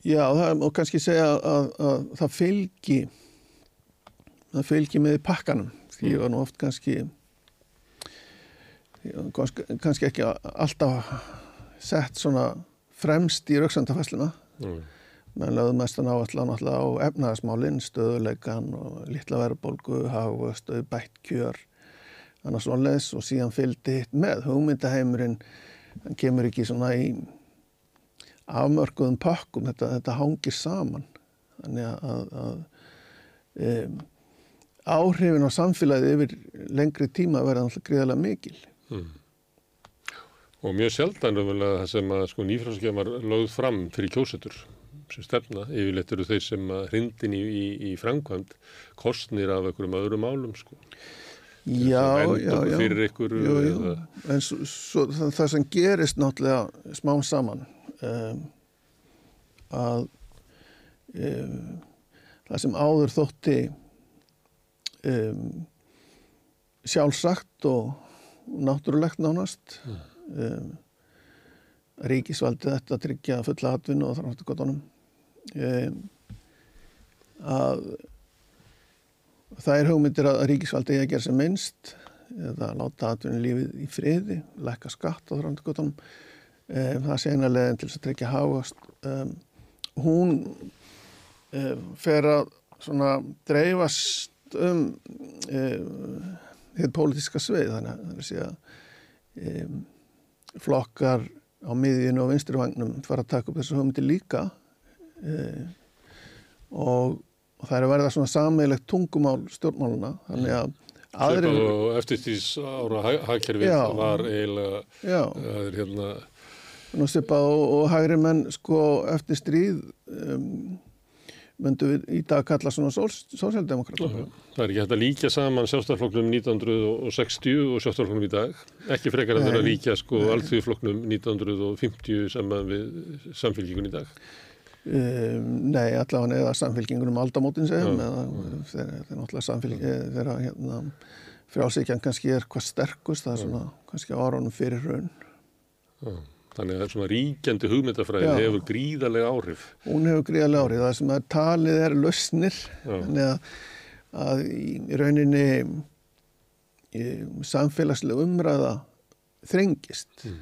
Já, það er kannski segja að, að, að það fylgi, það fylgi með pakkanum, því ég var nú oft kannski, kannski ekki alltaf sett svona fremst í rauksandafæsluna. Mm menn lögðum mestan áallan á efnaðasmálinn, stöðuleikan og litla verðbólgu, hafustöð, bætt kjör, þannig að svoleiðis og síðan fylgdi hitt með. Hugmyndaheimurinn kemur ekki svona í afmörkuðum pakkum, þetta, þetta hangir saman. Þannig að, að, um, áhrifin á samfélagið yfir lengri tíma verða alltaf gríðarlega mikil. Hmm.
Og mjög sjaldan það sem að sko, nýfrálskjafar lögð fram fyrir kjósetur sem stefna, yfirleitt eru þeir sem hrindin í, í, í framkvæmt kostnir af einhverjum öðrum álum sko.
Já, já, já.
Einhverju.
Jú, jú. En svo, svo, það, það sem gerist náttúrulega smá saman um, að um, það sem áður þótti um, sjálfsagt og náttúrulegt nánast mm. ríkisvaldið þetta að tryggja fulla atvinnu og þar náttúrulega gotunum að það er hugmyndir að ríkisvaldi eigi að gera sem minnst eða láta atvinni lífið í friði lækka skatt á þröndugutunum það sé eina leðin til þess að tryggja hafast um, hún um, fer að svona dreifast um því politiska sveið þannig að það er um, flokkar á miðjunu og vinstrivagnum fara að taka upp þessu hugmyndir líka. Eh, og, og það er að verða svona sammeilegt tungumál stjórnmáluna þannig að
aðri... og eftir því ára hagkerfið var eiginlega það er hérna
og, og hægri menn sko eftir stríð um, myndu við í dag kalla svona sósjaldemokrat
Það er ekki hægt að líka saman sjálfstæðarflokknum 1960 og sjálfstæðarflokknum í dag. Ekki frekar að það er að líka sko allþjóðflokknum 1950 saman við samfélgíkun í dag
Um, nei, allavega eða samfélkingunum aldamótin segjum þeir eru náttúrulega samfélking þeirra hérna, frjálsíkjan kannski er hvað sterkust það er svona kannski áraunum fyrir raun
Já. Þannig að það er svona ríkjandi hugmyndafræði hefur gríðarlega áhrif.
Hún hefur gríðarlega áhrif, það sem er talið er lausnir þannig að, að í rauninni í samfélagslega umræða þrengist. Mm.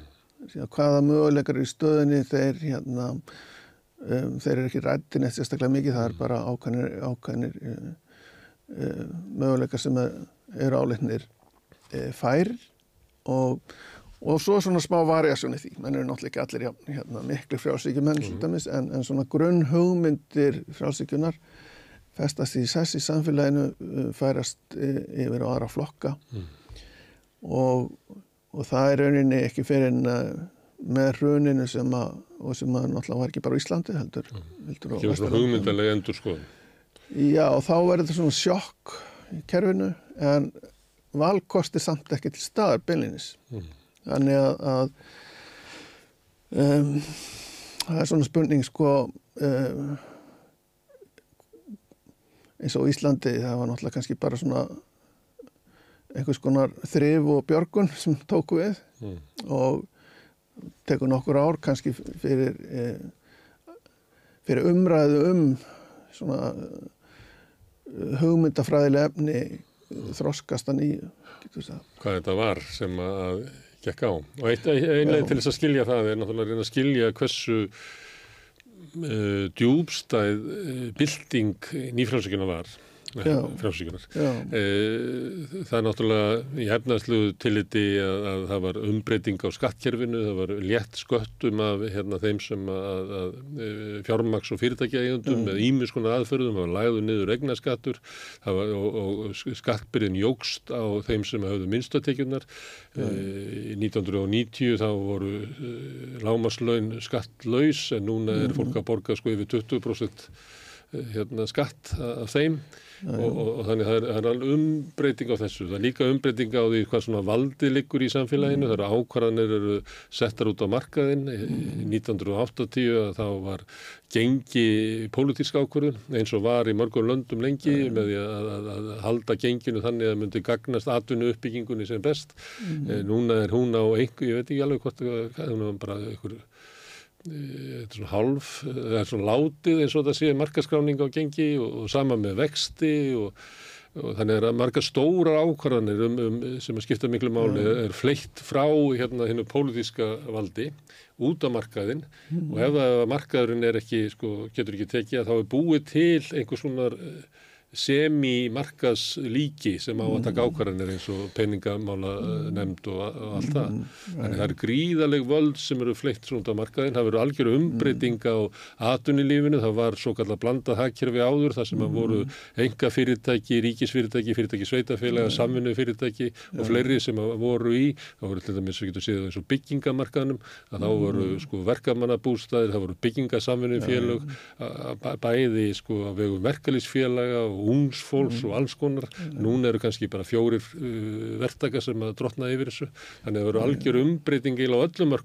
hvaða möguleikar í stöðinni þeir hérna Um, þeir eru ekki rættin eftir sérstaklega mikið, það er bara ákvæmir, ákvæmir uh, uh, möguleikar sem eru áleitnir fær og, og svo svona smá variasjóni því, menn eru náttúrulega ekki allir já, hérna, miklu frjálsíkjumenn mm -hmm. en, en svona grunn hugmyndir frjálsíkjunar festast í sess í samfélaginu, færast yfir á aðra flokka mm. og, og það er rauninni ekki fyrir en með hruninu sem að og sem náttúrulega var ekki bara í Íslandi heldur, heldur
Kemur svona hugmyndalega endur sko.
Já og þá verður þetta svona sjokk í kerfinu en valkosti samt ekki til staðar beinlinis mm. þannig að, að um, það er svona spurning sko um, eins og Íslandi það var náttúrulega kannski bara svona einhvers konar þrif og björgun sem tóku við. Mm. og tekur nokkur ár kannski fyrir, eh, fyrir umræðu um svona eh, hugmyndafræðileg efni þroskast að nýju.
Hvað þetta var sem að gekk á. Og einlega til þess að skilja það er náttúrulega að reyna að skilja hversu uh, djúbstæð uh, bilding nýfrálsökuna var
Já.
frjálsíkunar.
Já.
Það er náttúrulega í hefnaðsluðu tilliti að, að það var umbreyting á skattkerfinu, það var létt sköttum af hérna, þeim sem að, að, að fjármaks og fyrirtækjaegundum
Mm.
með ímis konar aðferðum, það var lægðu niður egnaskattur var, og, og skattbyrðin jógst á þeim sem hafðu minnstatekjunar.
Mm.
1990 þá voru lámaslaun skattlaus en núna er
Mm.
fólk að borga sko yfir 20% hérna, skatt af þeim og, og, og þannig það er, það er alveg umbreyting á þessu. Það er líka umbreyting á því hvað svona valdi liggur í samfélaginu. Það eru ákvarðanir eru settar út á markaðin. Í 1980 að þá var gengi pólitísk ákvarðun eins og var í mörgum löndum lengi með því að, að, að halda genginu þannig að myndi gagnast atvinnu uppbyggingunni sem best.
Mhm.
Núna er hún á einhver, ég veit ekki alveg hvort, hún er bara einhver þetta er svona hálf, það er svona látið eins og það sé markaskráning á gengi og, og sama með vexti og, og þannig er að marga stóra ákvarðanir um, um, sem að skipta miklu máli er fleitt frá hérna hinnu pólitíska valdi út á markaðin og ef það markaðurinn er ekki, sko, getur ekki tekið að þá er búið til einhvers svona semi-markas líki sem á að taka ákvarðanir eins og peningamála nefnd og, allt það. Þannig það er gríðaleg völd sem eru fleitt svona á markaðin. Það verður algjöru umbreyting á atunilífinu. Það var svo kallar blandað hagkerfi áður þar sem að voru enga fyrirtæki, ríkisfyrirtæki, fyrirtæki sveitafélaga, samvinnu fyrirtæki og fleiri sem voru í. Það voru til dæmis, við getum séð eins og byggingamarkaðnum að þá voru sko verkamannabústæðir, það voru byggingasamvinnu félög, bæði sko vegu verkalýsfélaga og alls konar. Núna eru kannski bara fjórir uh, verktaka sem að drotna yfir þessu. Þannig að það eru algjör umbreyting á öllum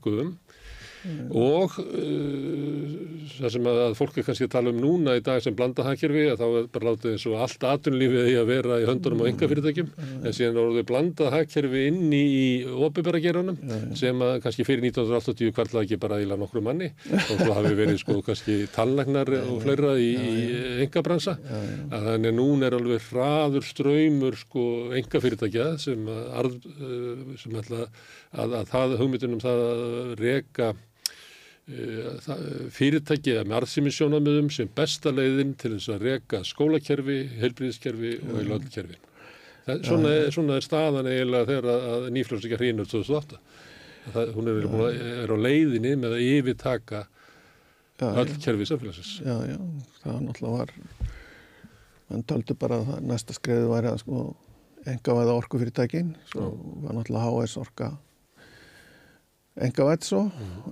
mörkuðum og uh, það sem að, að fólk er kannski að tala um núna í dag sem blanda hagkerfi að þá er bara látið eins og allt atunlífið í að vera í höndunum á enga fyrirtækjum en síðan orðið blanda hagkerfi inn í opibera geranum sem að kannski fyrir 1980 kvarlaði ekki bara íla nokkru manni og svo hafi verið sko kannski tallagnar og fleira í, í enga bransa að þannig að núna er alveg hraður ströymur sko enga fyrirtækja sem að, ætla að, að það hugmyndunum það að reka fyrirtæki eða með arðsýmisjónamöðum sem besta leiðin til þess að reka skólakerfi, heilbríðiskerfi og heilöldkerfi. Svona, er- svona er staðan eiginlega þegar nýfljómsleika hrínur 2008. Það, hún er, búin, að- er á leiðinni með að yfirtaka
Já,
öll kerfi samfélagsins.
Já, já, það náttúrulega var mann töldu bara að næsta skreiðu væri að sko engavæða orkufyrirtækin svo var náttúrulega HS orka engavætt svo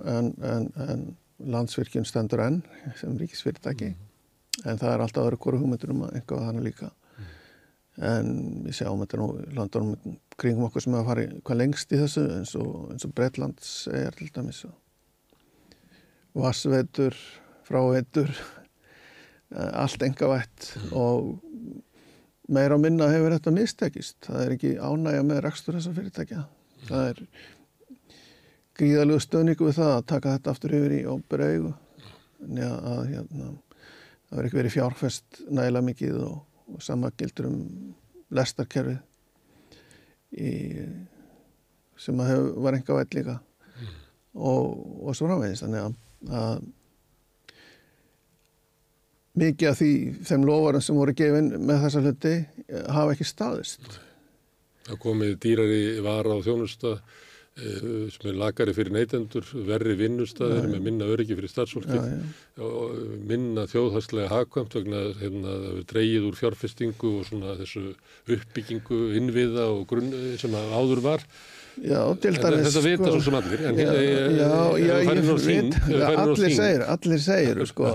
en, en, en landsvirkjun stendur enn sem ríkisfyrirtæki en það er alltaf öðru hverju hugmyndur um að engavæða hana líka. En við sjáum þetta nú landunum kringum okkur sem fara í- hvað lengst í þessu eins og, og Bretlands er til dæmis vassveitur, fráveitur, eh, allt engavætt og meira og minna hefur þetta mistekist. Það er ekki ánægja með rekstur þessar fyrirtækja. Það er gríðalegu stöðningu við það að taka þetta aftur yfir í óbera augu. Þannig að, hérna, það verður ekki verið fjárfest nægilega mikið og, og sama gildur um lestarkerfið í, sem að hef, var engavætt líka og, og svo framvegis þannig að, að mikið af því þeim lofarum sem voru gefin með þessa hluti eh, hafa ekki staðist
Það komið dýrari vara á þjónusta sem er lagari fyrir neytendur, verri vinnustæðir með minna öryggi fyrir
já.
og minna þjóðhagslega hagkvæmt vegna hérna, það hefur dreigið úr fjárfestingu og svona þessu uppbyggingu innviða og grunn sem að áður var.
Já,
En Þetta vita svo sem allir. En, eh, færir
ég
á á
allir segir, allir segir, sko,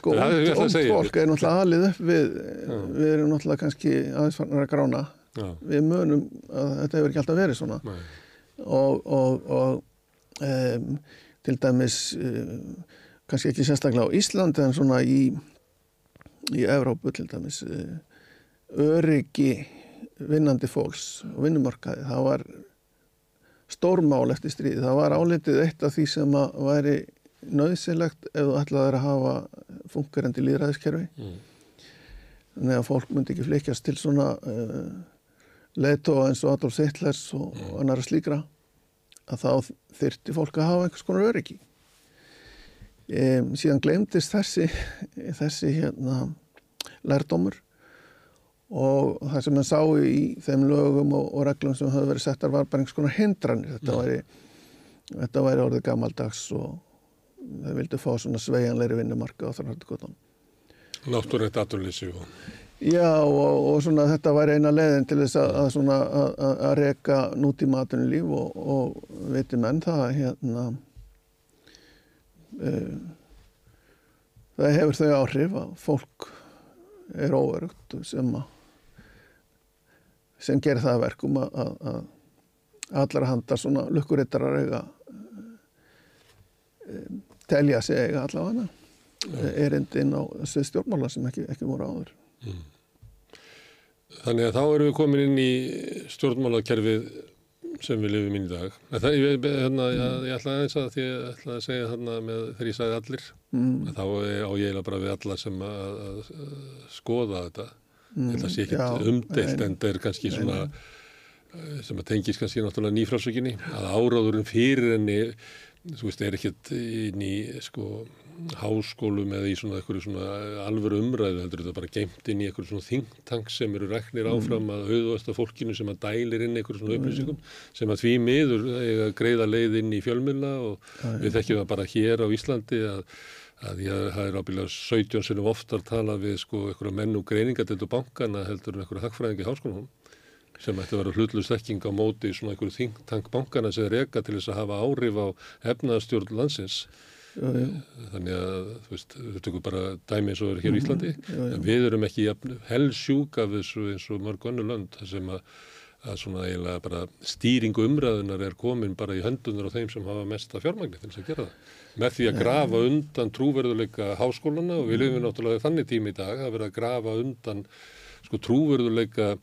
sko,
að segja
fólk er náttúrulega alið upp við, við erum náttúrulega kannski aðeins farnar að grána, við munum að þetta hefur ekki alltaf verið svona.
Nei.
Og, og, og um, til dæmis um, kannski ekki sérstaklega á Íslandi en svona í í Evrópu til dæmis uh, öryggi vinnandi fólks og vinnumarkaði það var stórmál eftir stríði það var álitið eitt af því sem að væri nöðsilegt ef þú ætlaðir að hafa funkerandi líðræðiskerfi
Mm.
þannig að fólk myndi ekki flikjast til svona uh, leiðtóa eins og Adolf Hittlers og, og annara slíkra að þá þyrti fólk að hafa einhvers konar öryggi. Um, síðan glemdist þessi þessi hérna lærdómur og það sem hann sá í þeim lögum og, og reglum sem höfðu verið settar var bara einhvers konar hindranir. Þetta
Já.
væri, þetta væri orðið gammaldags og þau vildu fá svona sveianleiri vinnumarka á þarnartugotan
Náttúrætt aturleysi og
Já og, og svona þetta væri eina leiðin til þess að, að svona að, að- að reka nútíma atvinnulíf og, og viti menn það að hérna uh, það hefur þau áhrif að fólk er óörugt sem að sem gerir það að verkum að, að, að allar handar svona lukkurittarar eiga um, telja sig eiga allavega. Erindin á svið stjórnmála sem ekki, ekki voru áður
Þannig að þá erum við komin inn í stjórnmálakerfið sem við lifum inn í dag. En Það, ég, hérna, ég, ég ætla aðeins að því ég ætla að segja þarna með þegar ég sagði allir,
Mm.
að þá er- á ég eiginlega bara við alla sem að, að, að skoða þetta.
Mm,
Þetta sé ekki umdelt en það er kannski
nei,
svona sem að tengis kannski náttúrulega nýfrásökinni að áráðurinn fyrir henni þú veist, er ekkert inn í sko háskólum eða í svona svona alvöru umræðu heldur þetta bara geimt inn í eitthvað svona þingtank sem eru reknir áfram að auðvasta fólkinu sem að dælir inn eitthvað svona upplýsingum sem að því miður að greiða leið inn í fjölmjöla og við þekkjum það bara hér á Íslandi að að ég það er ábyggilega 17 sinum oftar talað við sko einhverja menn og greiningadeldu bankana heldur en einhverja hagfræðingi háskólanum sem ætti að vera hlutlust þekking á móti í svona einhverju þingtank bankana sem reka til þess að hafa áhrif á efnaðastjórn landsins
Jú, jú.
þannig að þú veist, við tökum bara dæmi eins og er hér í Íslandi
Mhm, jú.
en við erum ekki helsjúk af þessu eins og mörg önnu þar sem að, að svona eiginlega bara stýringu umræðunar er komin bara í höndunar á þeim sem hafa mesta fjármagni til þess að gera það með því að grafa undan trúverðuleika háskólana og við lifum náttúrulega þannig tími í dag að vera að grafa undan sko trúverðuleika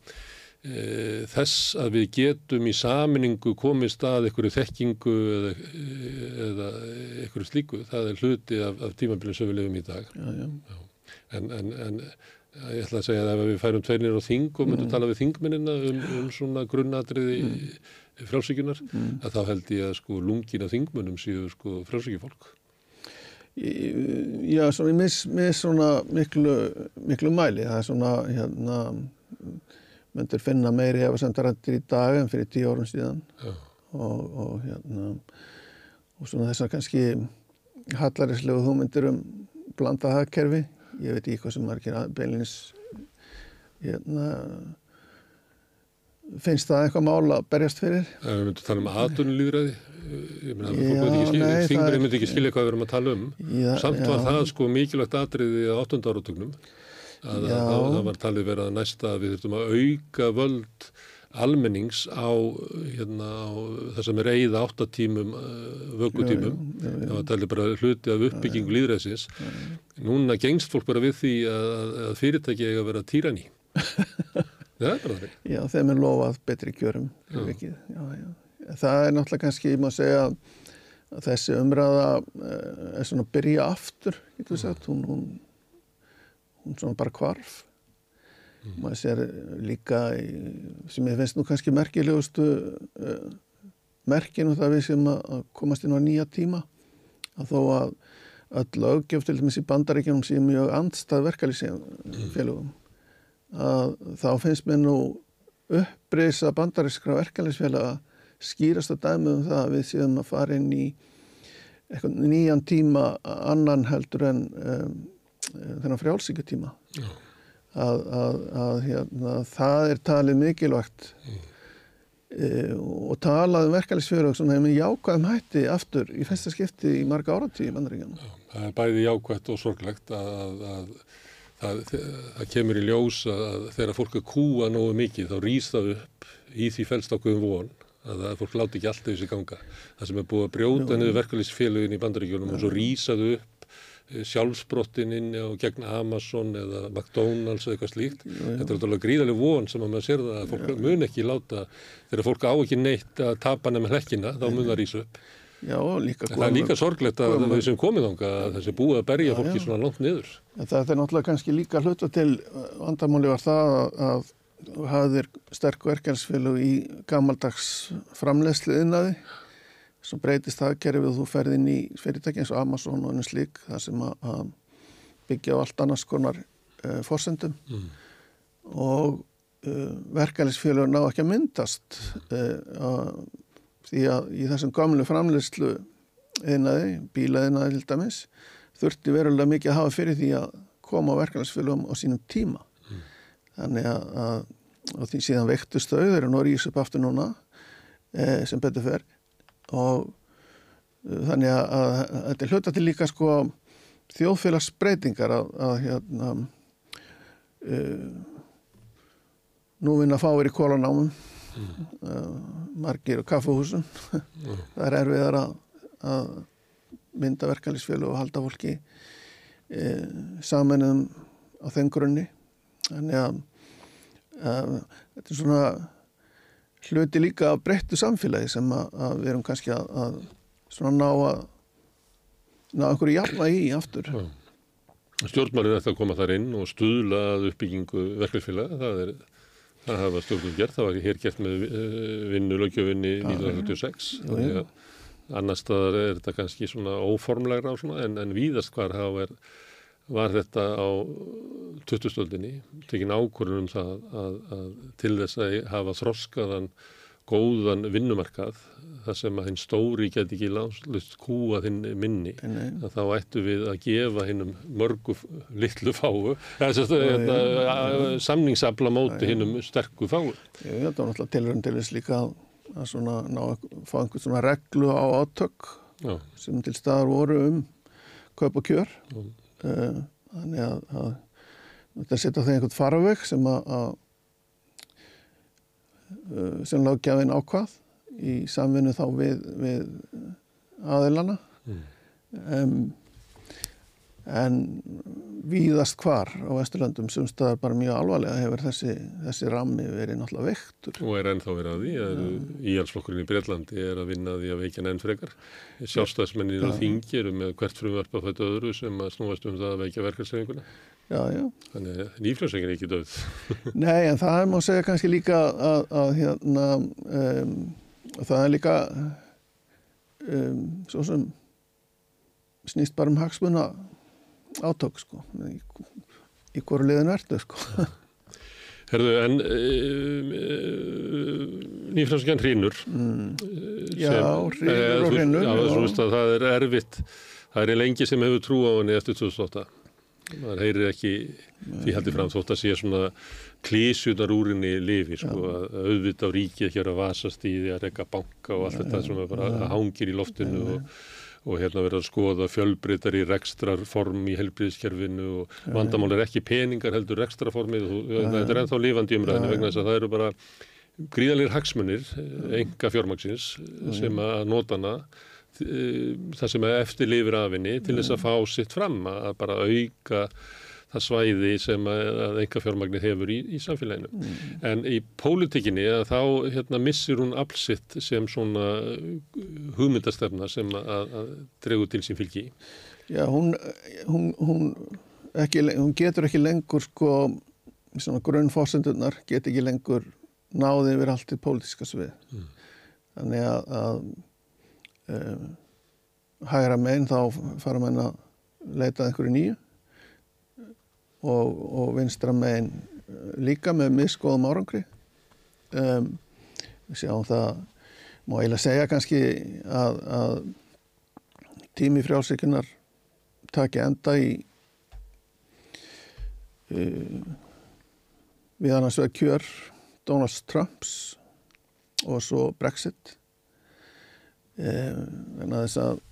þess að við getum í saminningu komið stað einhverju þekkingu eða, eða einhverju slíku. Það er hluti af, af tímabilið sem við lifum í dag.
Já, já.
En, en, en ég ætla að segja að ef við færum tveinir á þing og myndum
Mm.
tala við þingmennina um, um svona grunnatriði mm. frjálsíkunar,
Mm.
að þá held ég að sko lungina þingmennum séu sko frjálsíkufólk.
Í- Já, svona í mis, mis svona miklu, miklu mæli. Það er svona, hérna, myndir finna meiri efasendarættir í dag en fyrir tíu árum síðan.
Já.
Og, og hérna, og svona þessar kannski hallaríslegu hugmyndir um blandað hagkerfi. Ég veit ekki hvað sem margir að- beinlínis, hérna, finnst það eitthvað mál að berjast fyrir?
Ef við myndum tala um aðtunulíðræði, ég meina, fólk myndi ekki skilja,
nei, það er-
myndi ekki skilja hvað við erum að tala um.
Já,
Samt var
já.
það sko mikilvægt atriði á 8. áratögnum. Að, það var talið verið að næsta að við þurftum að auka völd almennings á, hérna, á það sem er eigða áttatímum
já, já.
Það var talið bara hluti af uppbyggingu líðræðsins. Núna gengst fólk bara við því að, að, fyrirtæki eiga að vera týraní. það er bara þannig.
Já, þeim er lofað betri kjörum
Já.
Já, já. Það er náttúrulega kannski, ég má segja að þessi umræða eh, er svona að byrja aftur, getur við sagt, hún, hún, hún svona bara hvarf. Maður sér líka, í, sem ég finnst nú kannski merkilegustu uh, merkinu það við sem að komast inn á nýja tíma, að þó að öll löggjöf til dæmis í bandaríkjum sé mjög andstað verkalýsum félögum að þá finnst mér nú upprisa bandarískra verkefælisfélaga skýrast að dæmi um það að við séum að fara inn í nýjan tíma annan heldur en um, þennan frjálsíkutíma
Já.
að, að, að hérna, það er talið mikilvægt e, og talað um verkefælisfélög svona með jákvæðum hætti aftur í fyrsta skipti í marga áratíð í bandaríkjana
Það er bæði jákvætt og sorglegt að, að, að það, kemur í ljós að þegar fólk er kúa nógu mikið þá rýs það upp í því fælst ákveðum von að fólk láti ekki alltaf þessi ganga. Það sem er búið að brjóta niður verkefælisfélögin í bandaríkjunum og svo rýsaðu upp sjálfsbrottin inn á gegn Amazon eða McDonalds eða eitthvað slíkt. Þetta er náttúrulega gríðaleg von sem að maður sér það að fólk mun ekki láta, þegar fólk á ekki neitt að tapa nefnir hlekkina, þá mun það rýsa upp.
Já, og líka
En það er líka sorglegt að við sem komið ánga að þessi búið að berja
Já,
fólki
já.
svona langt niður.
En það er náttúrulega kannski líka hluta til vandamáli var það að, þú hafðir sterk verkefnsfélug í gamaldags framleiðslu innaði svo breytist það kerfið og þú ferð inn í fyrirtæki eins og Amazon og einu slík þar sem að, byggja á allt annars konar uh, forsendum
Mm.
og uh, verkefælisfélög ná ekki að myndast uh, að, því að í þessum gamlu framleyslu einaði, bílaðinaði til dæmis, þurfti verulega mikið að hafa fyrir því að koma á verkefælisfélögum á sínum tíma. Þannig að, að því síðan vektust þau, þau eru nú rýs upp aftur núna eh, sem betur fer og uh, þannig að, að, að þetta er hluta til líka sko þjóðfélagsbreytingar að, að hérna uh, nú vinna fáir í kólanámum mm. uh, margir og kaffahúsum mm. það er erfiðar að, að mynda verkefælisfjölu og halda fólki uh, samanum á þenn grunni þannig að þetta er svona hluti líka að breyttu samfélagi sem að, að við erum kannski að, að svona ná að ná einhverju jafna í aftur.
Já. Stjórnmálinn ætti að koma þar inn og stuðla að uppbyggingu verkefélaga, það er það hafa stjórnum gert, það var hér gert með uh, vinnulögjöfinni 1976 þannig að annar staðar er þetta kannski svona óformlegra svona, en, en víðast hvar hafa er var þetta á 2000-stöldinni tekin ákvörðunum það að, að til þess að hafa þroskaðan góðan vinnumarkað þar sem að hinn stóri get ekki lánslust kúa þinn minni
Nei.
að þá ættu við að gefa hinnum mörgu litlu fáu samningsabla móti hinnum sterku fáu
Ég veit að náttúrulega tilhörn til þess líka að, að svona ná, fá einhvern svona reglu á átök
Já.
sem til staðar voru um kaup og kjör
Já.
Uh, þannig að, að þetta setja það einhvern faraveg sem að, uh, sem lágjafinn ákvað í samvinnu þá við, við aðilana
Mm.
um, en víðast hvar á Vesturlandum sem staðar bara mjög alvarlega hefur þessi, þessi rammi verið náttúrulega veiktur.
Og er ennþá verið að því að íhalsflokkurinn í Breitlandi er að vinna að því að veikja enn frekar. Sjálfstæðismennir og þingi eru með hvert frumvarp að þetta öðru sem að snúast um það að veikja verkarsefinguna þannig að nýfljósengin er ekki döð
Nei, en það má segja kannski líka að, að hérna um, það er líka um, svo sem snýst bara um hagsmuna átök sko. Í, í hverju liðin verðu sko.
Herðu, en uh, uh, nýfljósengin hrínur
mm.
eh,
Já, hrynur
eh,
og hrynur,
Já, þú veist að það er erfitt það er lengi sem hefur trú á henni eftir 2008 maður heyrir ekki því haldið fram þótt að sé svona klísjunar úr henni lifi sko, að að auðvitað á ríkið er að vasast í því að rekka banka og allt þetta sem er bara hangir í loftinu og, og hérna verið að skoða fjölbreytar í rekstrarform í helbriðskerfinu og vandamál er ekki peningar heldur rekstrarformið og þetta er ennþá lifandi í umræðinu vegna þess að það eru bara gríðalegir hagsmunir, enga fjármaksins sem að nota hana eh, það sem að eftir lifir af henni til þess að fá sitt fram að bara auka það svæði sem enga fjármagnir hefur í, í samfélaginu. En í pólitíkinni þá hérna, missir hún aflsitt sem svona uh, hugmyndastefna sem að, að dregur til sín fylgi.
Já, hún, hún, hún, ekki, hún getur ekki lengur sko svona grunnfórsendurnar get ekki lengur náði yfir allt í pólitíska svið þannig að, að um, hægra megin þá fara menn að leita einhverju nýju og, og vinstra megin eh, líka með miskoðum árangri. Um, sjáum það má eiginlega segja kannski að, að tími frjálsíkunar taki enda í uh, við annars vegar kjör Donald Trumps og svo Brexit. Uh, en að þess að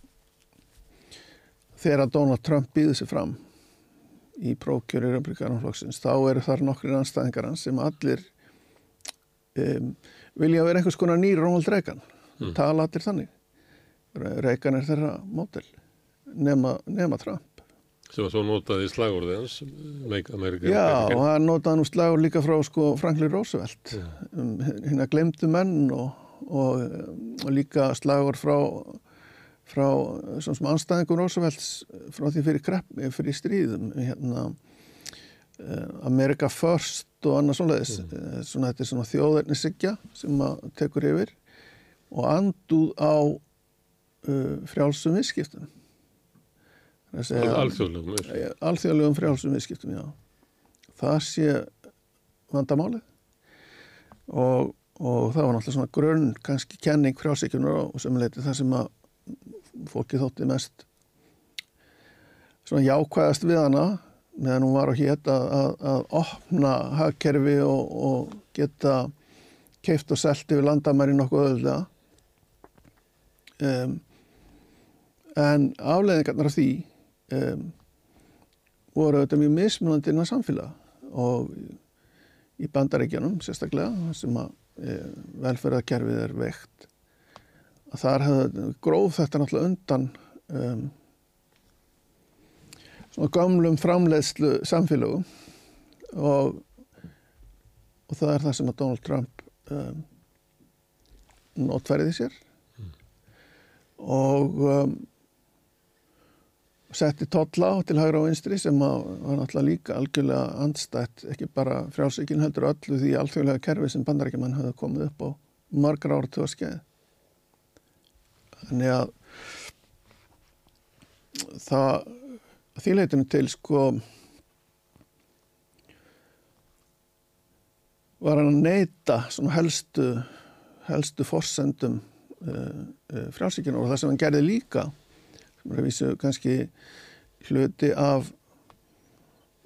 þegar Donald Trump býði sig fram í prókjöri republikanumflokksins þá eru þar nokkrir anstæðingar hans sem allir um, vilja vera einhvers konar nýr Ronald Reagan.
Mm.
tala allir þannig. Reagan er þeirra mótel nema, nema Trump.
Sem að svo notaði í slagorði hans Make America
Já,
Great
og
Again.
hann notaði nú slagur líka frá sko, Franklin Roosevelt. Um, hérna glemdu menn og, og, og líka slagur frá frá svona sem anstæðingum Roosevelts frá því fyrir, krepp, fyrir stríðum hérna uh, America First og annað svoleiðis mm. svona þetta er svona þjóðarni sigja sem að tekur yfir og anduð á uh, frjálsum
Al- alþjóðlegum.
Eh, alþjóðlegum frjálsum viðskiptum, já það sé vandamálið og, og það var náttúrulega svona grunn kannski kenning frjálsíkjunar og sem leiti það sem að fólki þótti mest svona jákvæðast við hana meðan hún var á hétt að, að, að opna hagkerfi og, og geta keift og selt yfir landamæri nokkuð öðulega um, en afleðingarnar af því um, voru auðvitað mjög mismunandi innan samfélag og í bandaríkjanum sérstaklega sem að e, velferðarkerfið er veikt þar hefði gróð þetta náttúrulega undan um, svona gamlum framleiðslu samfélögum og, og það er það sem að Donald Trump um, notfæriði sér og um, setti totla á til hægra og vinstri sem að, var náttúrulega líka algjörlega andstætt, ekki bara frjálsvíkin heldur öllu því alþjóðlega kerfi sem bandarækjumann hafði komið upp á margar ára til að skeið. Þannig að það þýleitinu til sko var hann að neyta svona helstu helstu forsendum uh, uh, frjálsvíkinu og það sem hann gerði líka sem er að vísu kannski hluti af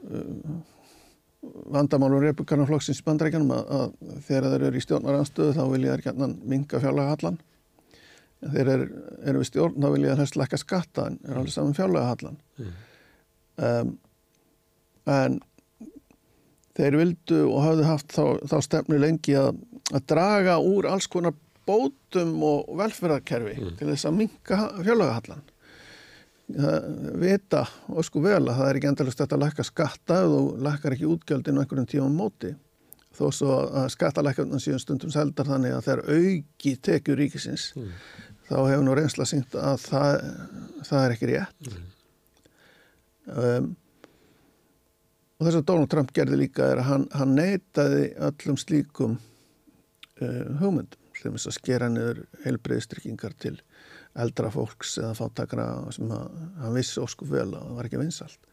uh, vandamálum republikanaflokksins í bandrækjanum að, að þegar þeir eru í stjórnaranstöðu þá vilja þeir gætnan minga fjárlega en þeir eru, eru við stjórn þá vilja þeir helst lekka skatta en er alveg saman fjárlega mm. um, en þeir vildu og hafðu haft þá, þá stefnu lengi að, að draga úr alls konar bótum og velferðarkerfi mm. til þess að minga fjárlega vita og sko vel að það er ekki endalust að lækka skatta og þú lækkar ekki útgjöldinu einhverjum tíum móti þó svo að skattalækjum síðan stundum seldar þannig að er auki tekjur ríkisins mm. Þá hefur nú reynsla syngt að það, það er ekki rétt mm. um, og þess að Donald Trump gerði líka er að hann, hann neytaði öllum slíkum uh, hugmyndum til þess að skera niður heilbreyðstrykkingar til eldra fólks eða fátakara sem að, hann vissi ósku vel að það var ekki vinsalt.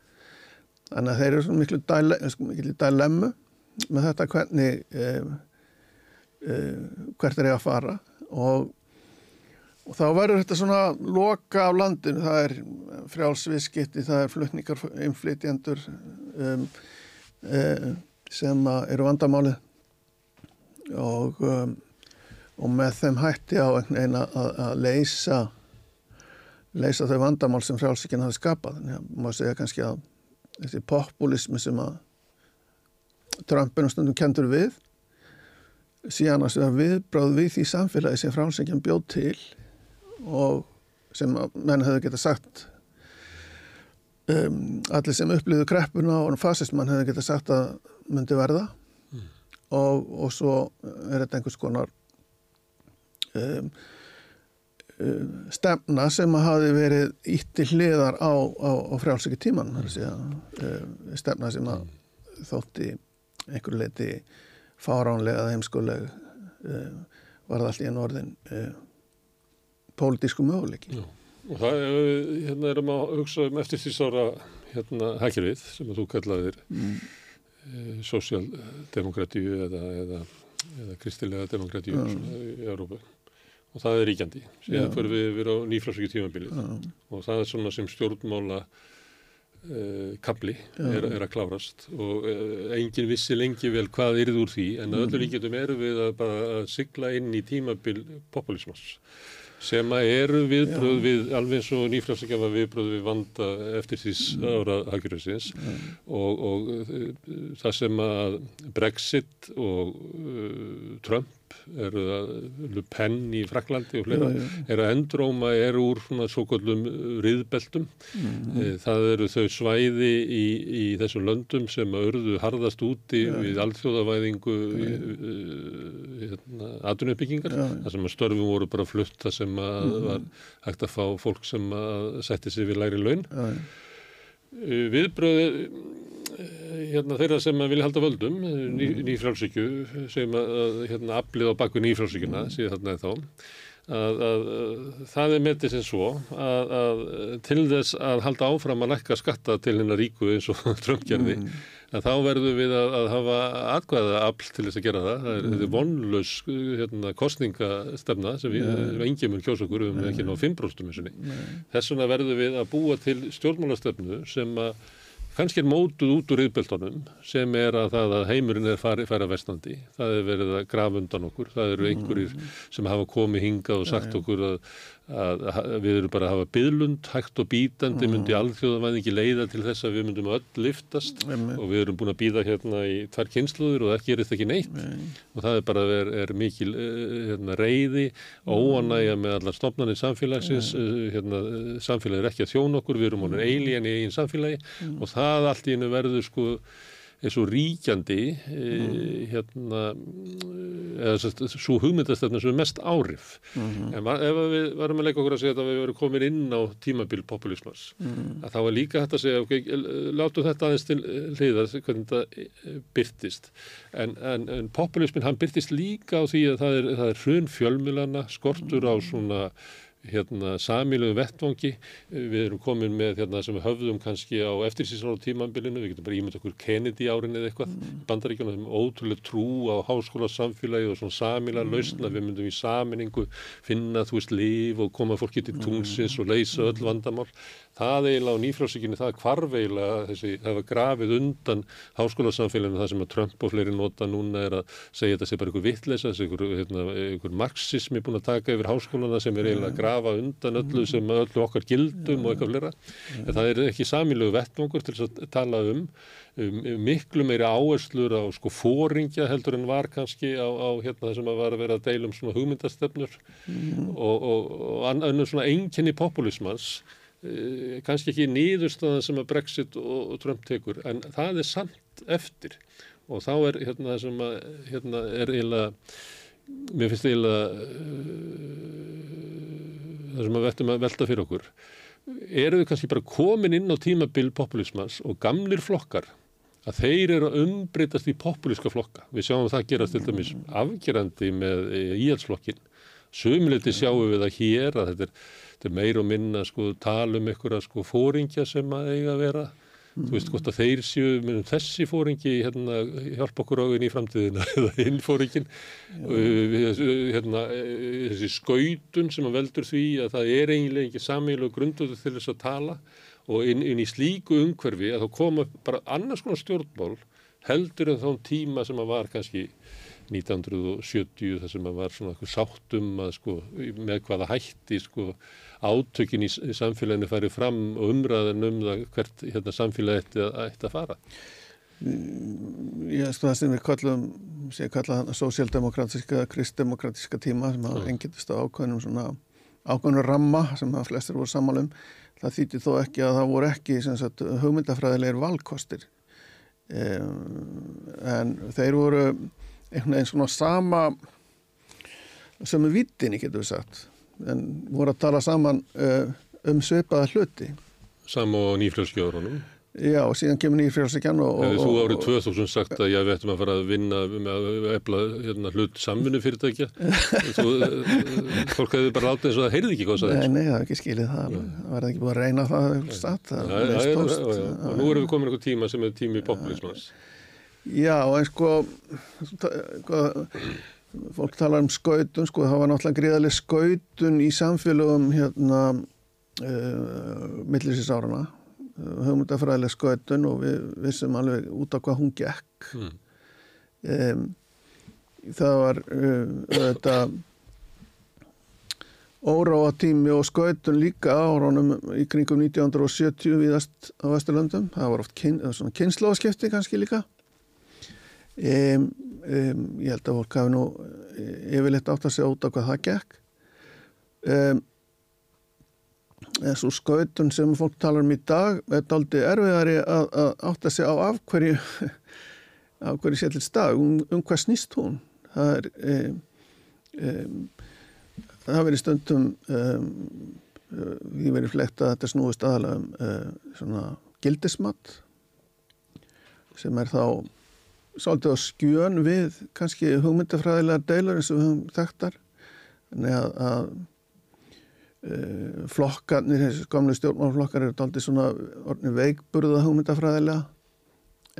Þannig að þeir eru svona miklu, dæle, miklu dilemmu með þetta hvernig eh, eh, hvert er ég að fara og, og þá verður þetta svona loka af landinu, það er frjálsviðskipti, það er flutningar inflytjendur um, eh, sem eru vandamálið. Og um, og með þeim hætti á veginn að leysa leysa þau vandamál sem frjálsíkinn hafi skapað. Þannig að maður segja kannski að þessi populismi sem að Trumpin og stundum kentur við síðan að viðbráð við því samfélagi sem frjálsíkinn bjóð til og sem menn hefur geta sagt um, allir sem upplýðu kreppuna og fasismann hefur geta sagt að myndi verða mm. og, og svo er þetta einhvers konar um, um, stefna sem hafi verið ítti hliðar á, á, á frjálsöki tíman um, stefna sem að þótti einhverju leiti fáránlega eða heimskuleg um, var það allt í enn orðin um, pólitísku möguleiki. Já.
og það er, hérna erum að hugsa um eftir því sára hérna hækjurvið sem að þú kallaðir mm. e, sósjaldemokratíu eða, eða, eða kristilega demokratíu mm. í Európa og það er ríkjandi. Síðan fyrir við við á nýfrásvíki tímabilið Já. og það er svona sem stjórnmála uh, kabli er, er að klárast. Og uh, engin vissi lengi vel hvað er það úr því en að öllu líkjum eru við að bara að sigla inn í tímabil populismas sem eru viðbröð við alveg eins og nýfrælsleikjafa viðbröð við vanda eftir því ára haggjurðsins og, og uh, það sem að Brexit og uh, Trump eru það Le Pen í Fraklandi og fleira, já, já. eru að endróma eru úr svona svo kollum riðbeltum. Mm það eru þau svæði í, í þessum löndum sem að örðu harðast úti já, við alþjóðavæðingu hérna, aðunuppbyggingar það sem að störfum voru bara flutt það sem að mm var hægt að fá fólk sem að setti sig við læri laun. Viðbröði hérna, þeirra sem vilja halda völdum ný, nýfrálsíkju sem að hérna, aflið á baku nýfrálsíkjuna síðan þarna er þá að, að, að það er metið sem svo að, að til þess að halda áfram að lækka skatta til hennar ríku eins og Trump gerði mm. en þá verðum við að, að hafa atkvæða afl til þess að gera það. Það er, mm. er vonlaus hérna, kostningastefna sem við, yeah. engin mun kjósa okkur, við höfum ekki náðu 5% missunni. Þess vegna verðum við að búa til stjórnmálastefnu sem að kannski er mótuð út úr yfirbeltunum sem er að það að heimurinn er færi að vestandi. Það er verið að grafa undan okkur. Það eru einhverjir sem hafa komið hingað og sagt okkur að, að, að við erum bara að hafa byðlund, hægt og bítandi mm. myndi alþjóðavæðingi leiða til þess að við myndum öll liftast mm. og við erum búin að býða hérna í tvær kynsluður og það gerist ekki neitt. Mm. og það er bara er, er mikil hérna, reyði, óanægja með allar stofnarnir samfélagsins. Hérna, samfélagið er ekki að þjóna okkur við erum honum eilíðan í einn samfélagi. Og það allt í hennu verður sko er svo ríkjandi mm. hérna eða svo hugmyndastöfna sem er mest árif mm -hmm. en ef við varum að leika okkur að segja að við verum komin inn á tímabil populismars mm. að þá er líka hægt að segja ok, látu þetta aðeins til hliðar hvernig þetta byrtist en, en, en populismin hann byrtist líka á því að það er, það er hrun fjölmilana skortur á svona hérna samíluðu vettvangi. Við erum komin með hérna sem við höfðum kannski á eftirsísnáru tímambilinu við getum bara ímynd okkur Kennedy árin eða eitthvað. Mm. bandaríkjana sem ótrúlega trú á háskóla samfélagi og svona samíla mm. lausna við myndum í saminningu finna þú veist líf og koma fólki til tungsins og leysa öll vandamál. Það eiginlega á nýfrásíkinni það kvarf eiginlega þessi, það var grafið undan háskólasamfélaginu. Það sem að Trump og fleiri nota núna er að segja þetta sé bara einhver vittleisa, þessi einhver, hérna, einhver marxismi búin að taka yfir háskólana sem er eiginlega að grafa undan öllu sem öllu okkar gildum og eitthvað flera en það er ekki samílegu vettvangur til að tala um, um miklu meiri áherslur á sko fóringja heldur en var kannski á, á hérna það sem að var að vera að deilum svona hugmyndastefnur mm. og, og, og annað svona enginni populismans Eh, kannski ekki nýðurstaðan sem að Brexit og, og Trump tekur en það er samt eftir. Og þá er hérna það sem að hérna er eiginlega mér finnst eiginlega uh, það sem að vettum að velta fyrir okkur. Eru við kannski bara komin inn á tímabil populismans og gamlir flokkar að þeir eru að umbreytast í populíska flokka? Við sjáum að það gerast til dæmis afgerandi með íhalsflokkin sömuleyti sjáum við það hér að þetta er þetta er meir og minna sko tala um einhverja sko fóringja sem að eiga að vera mm. þú veist hvort að þeir séu með þessi fóringi hérna hjálpa okkur águn í framtíðina eða hinn fóringin hérna þessi skautun sem að veldur því að það er eiginlega ekki samílu grunduðu til þess að tala og inn, inn í slíku umhverfi að þá koma bara annars konar stjórnmál heldur en þá tíma sem að var kannski 1970 þar sem að var svona eitthvað sáttum að sko með hvaða hætti sko átökin í samfélaginu farið fram og umræðan um það hvert hérna, samfélagi ætti að, ætti að fara?
Já, sko það sem við kallum, sem ég kalla sósíaldemokratiska, kristdemokratiska tíma sem hafa enginnist á ákveðnum svona ákveðnum ramma sem að flestir voru sammálum, það þýtti þó ekki að það voru ekki sagt, hugmyndafræðilegir valkostir en þeir voru einhvern veginn svona sama sem er vittinni getur við sagt en voru að tala saman uh, um sveipaða hluti.
Sam og nýfljóðskjóðurunum?
Já, og síðan kemur nýfljóðskjóðurinn og...
Hefur þú árið 2000 sagt að ég veitum að fara að vinna með að efla hérna, hlut samfunni fyrirtækja? þú, uh, fólk hefur bara látið eins og það heyrði ekki það
er. Nei, nei, það er ekki skilið það. Það var ekki búin að reyna það stát.
Það er leist tóst. Og nú erum við komin einhver tíma sem er tími populismans.
Já, en sko fólk talar um skautun sko, það var náttúrulega gríðarlega skautun í samfélögum hérna uh, millisins árana höfumundafræðilega skautun og við vissum alveg út á hvað hún gekk. Mm. um, það var uh, þetta óráa tími og skautun líka áraunum í kringum 1970 viðast á Vesturlöndum. Það var oft kyn, kynnslóðskipti kannski líka um, um, ég held að fólk hafi nú eh, yfirleitt átt að segja út á hvað það gekk. Um, þessu skautun sem fólk talar um í dag er aldrei erfiðari að, að átt að segja á af hverju af hverju sér til stað um, um hvað snýst hún? Það er það verið stundum því verið flekt að þetta snúist aðalega um uh, svona gildismat sem er þá svolítið á skjön við kannski hugmyndafræðilega deilur eins og við höfum þekktar. Þannig að, e, flokkarnir, þessi gamle stjórnmálflokkar eru aldrei svona veikburða hugmyndafræðilega.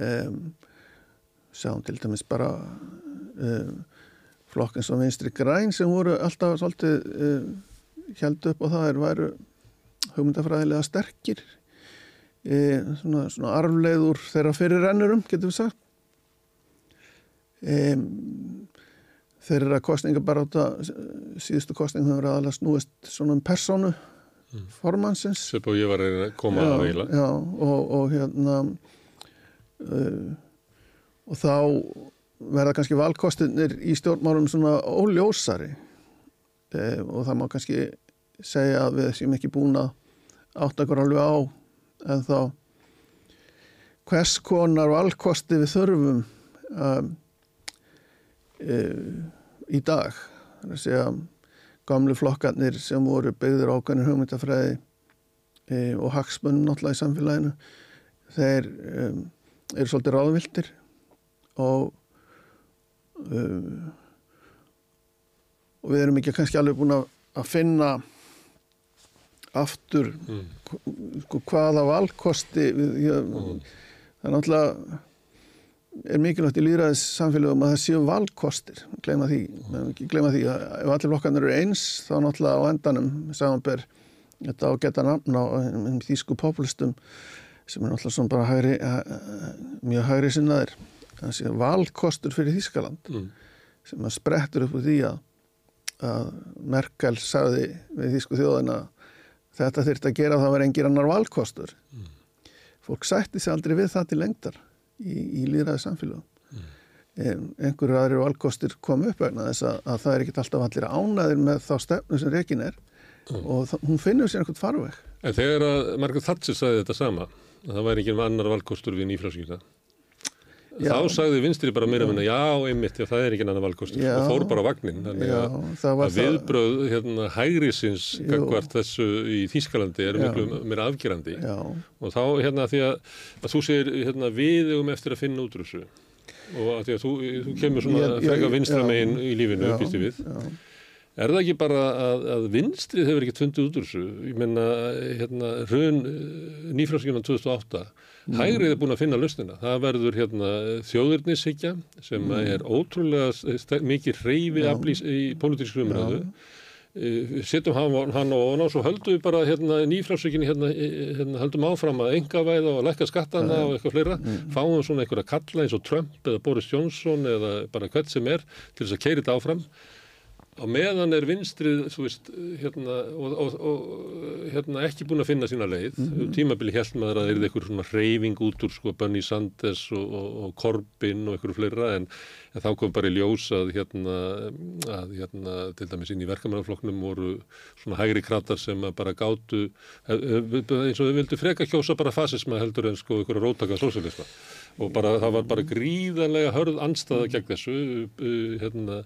Um, sjáum til dæmis bara um, flokkinn sem vinstri græn sem voru alltaf svolítið um, held upp og það er væru hugmyndafræðilega sterkir. E, svona, svona arfleiður þeirra fyrir rennurum, getur við sagt e, þeirra kostninga bara átta síðustu kostninga hefur aðalega snúist svona um persónu
Mm.
formansins
Sepp og ég var að að koma að
já,
veila.
já, og, og hérna uh, og þá verða kannski valkostinir í stjórnmálum svona óljósari uh, og það má kannski segja að við séum ekki búin að átta okkur alveg á en þá hvers konar valkosti við þurfum um, í dag það er að segja gamlu flokkarnir sem voru byggður ákveðnir hugmyndafræði e, og hagsmunum náttúrulega í samfélaginu þeir um, eru svolítið ráðvildir og um, og við erum ekki kannski alveg búin að, finna aftur
Mm.
sko, hvaða valkosti við, ég, það er náttúrulega er mikilvægt í líðræðis samfélagum að það séu valkostir gleyma því, mm. gleyma því að ef allir flokkarnir eru eins þá náttúrulega á endanum samanber þetta á að geta nafn á þýsku populistum sem er náttúrulega svona bara hægri, mjög hægri sinnaðir það séu valkostur fyrir Þýskaland
Mm.
sem að sprettur upp úr því að, að Merkel sagði við Þýsku þjóðina þetta þurft að gera það var engin annar valkostur fólk sætti sig aldrei við það til lengdar í, í líðræði samfélagum mm. einhverju aðri valkostir kom upp vegna þess að, að það er ekkit alltaf allir ánæðir með þá stefnu sem rekin er og það, hún finnur sér einhvern farveg.
En þegar að Margaret Thatcher sagði þetta sama, að það væri ekki um annar valkostur við nýfrálsvíkina,
Já.
þá sagði vinstri bara mér að minna, já, einmitt, já, það er ekki annar valkostur og fór bara vagnin. Þannig
Já,
að, að viðbröð hérna, hægrisins
Jú.
gagvart þessu í Þýskalandi eru miklu meira afgerandi. Og þá hérna því að, að þú segir hérna, við um eftir að finna útrússu og að því að þú, þú kemur svona
ég-
freka vinstra
já.
megin í lífinu, býstu við. Er það ekki bara að, að vinstrið hefur ekkert fundið út úr þessu? Ég menna, hérna, hrun nýfrálskjunan 2008,
Mm.
Hægrið er búin að finna lausnina. Það verður hérna þjóðurnissikja sem
Mm.
er ótrúlega st- mikið hreyfi
Já.
aflýs í pólitísku umræðu. Uh, setjum hann, hann og ofan á svo höldum við bara hérna, nýfrálsökinni hérna, eh, hérna, höldum áfram að engavæða og lækka skattana og eitthvað fleira
Mm.
fáum svona einhverja kalla eins og Trump eða Boris Johnson eða bara hvert sem er til þess að keira þetta áfram á meðan er vinstrið veist, hérna, og, og, og hérna, ekki búin að finna sína leið
Mhm.
tímabili held maður að það er eitthvað svona reyfing út úr sko Bernie Sanders og, og, og Corbyn og eitthvað fleira en, en þá kom bara í ljós að hérna, að hérna til dæmis inn í verkamannaflokknum voru svona hægri kratar sem bara gátu eins og þau vildu freka kjósa bara fasisma heldur en sko einhverja rótaka sósialisma og bara það var bara gríðanlega hörð anstaða gegn þessu uh, hérna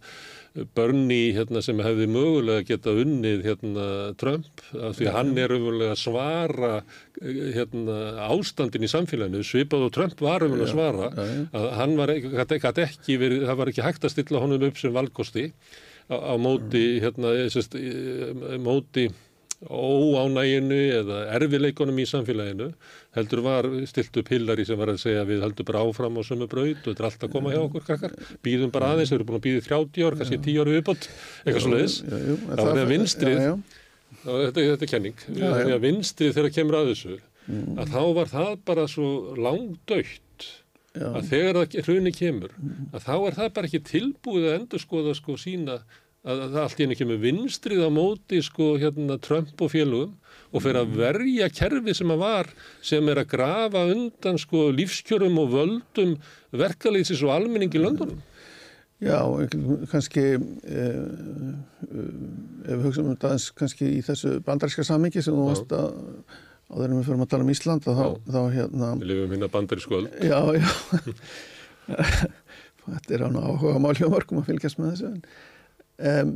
Bernie hérna, sem hefði mögulega geta unnið hérna, Trump af því hann er umverulega að svara hérna, ástandin í samfélaginu. Svipað og Trump var umverulega að svara að hann var, ekki verið, það var ekki hægt að stilla honum upp sem valkosti á, á móti hérna, sest, móti óánæginu eða erfileikunum í samfélaginu heldur var stilt upp hillari sem var að segja við heldur bara áfram á sömu braut og þetta er allt að koma hjá okkur krakkar býðum bara aðeins, við erum búin að býða í 30 ár kannski 10 ári viðbót, eitthvað
en
það var
það-
þegar vinstrið
já, já.
þetta, þetta er kenning
Já, já.
þegar vinstrið þegar kemur að þessu
Mm.
að þá var það bara svo langdautt
Já.
að þegar það hruni kemur að þá er það bara ekki tilbúið að endur skoða sko sína að, að það allt í henni kemur vinstrið á móti sko hérna Trump og félugum og fyrir að verja kerfi sem að var sem er að grafa undan sko lífskjörum og völdum verkalýsis og almenning í löndunum.
Já, kannski eh, eh, ef við hugsaum um aðeins kannski í þessu bandaríska samingi sem þú varst að áður en við fyrir að tala um Ísland að þá, þá hérna
við lifum hérna bandarísku öld.
Já, já. Þetta er án áhuga mál hjá mörgum að fylgjast með þessu en, um,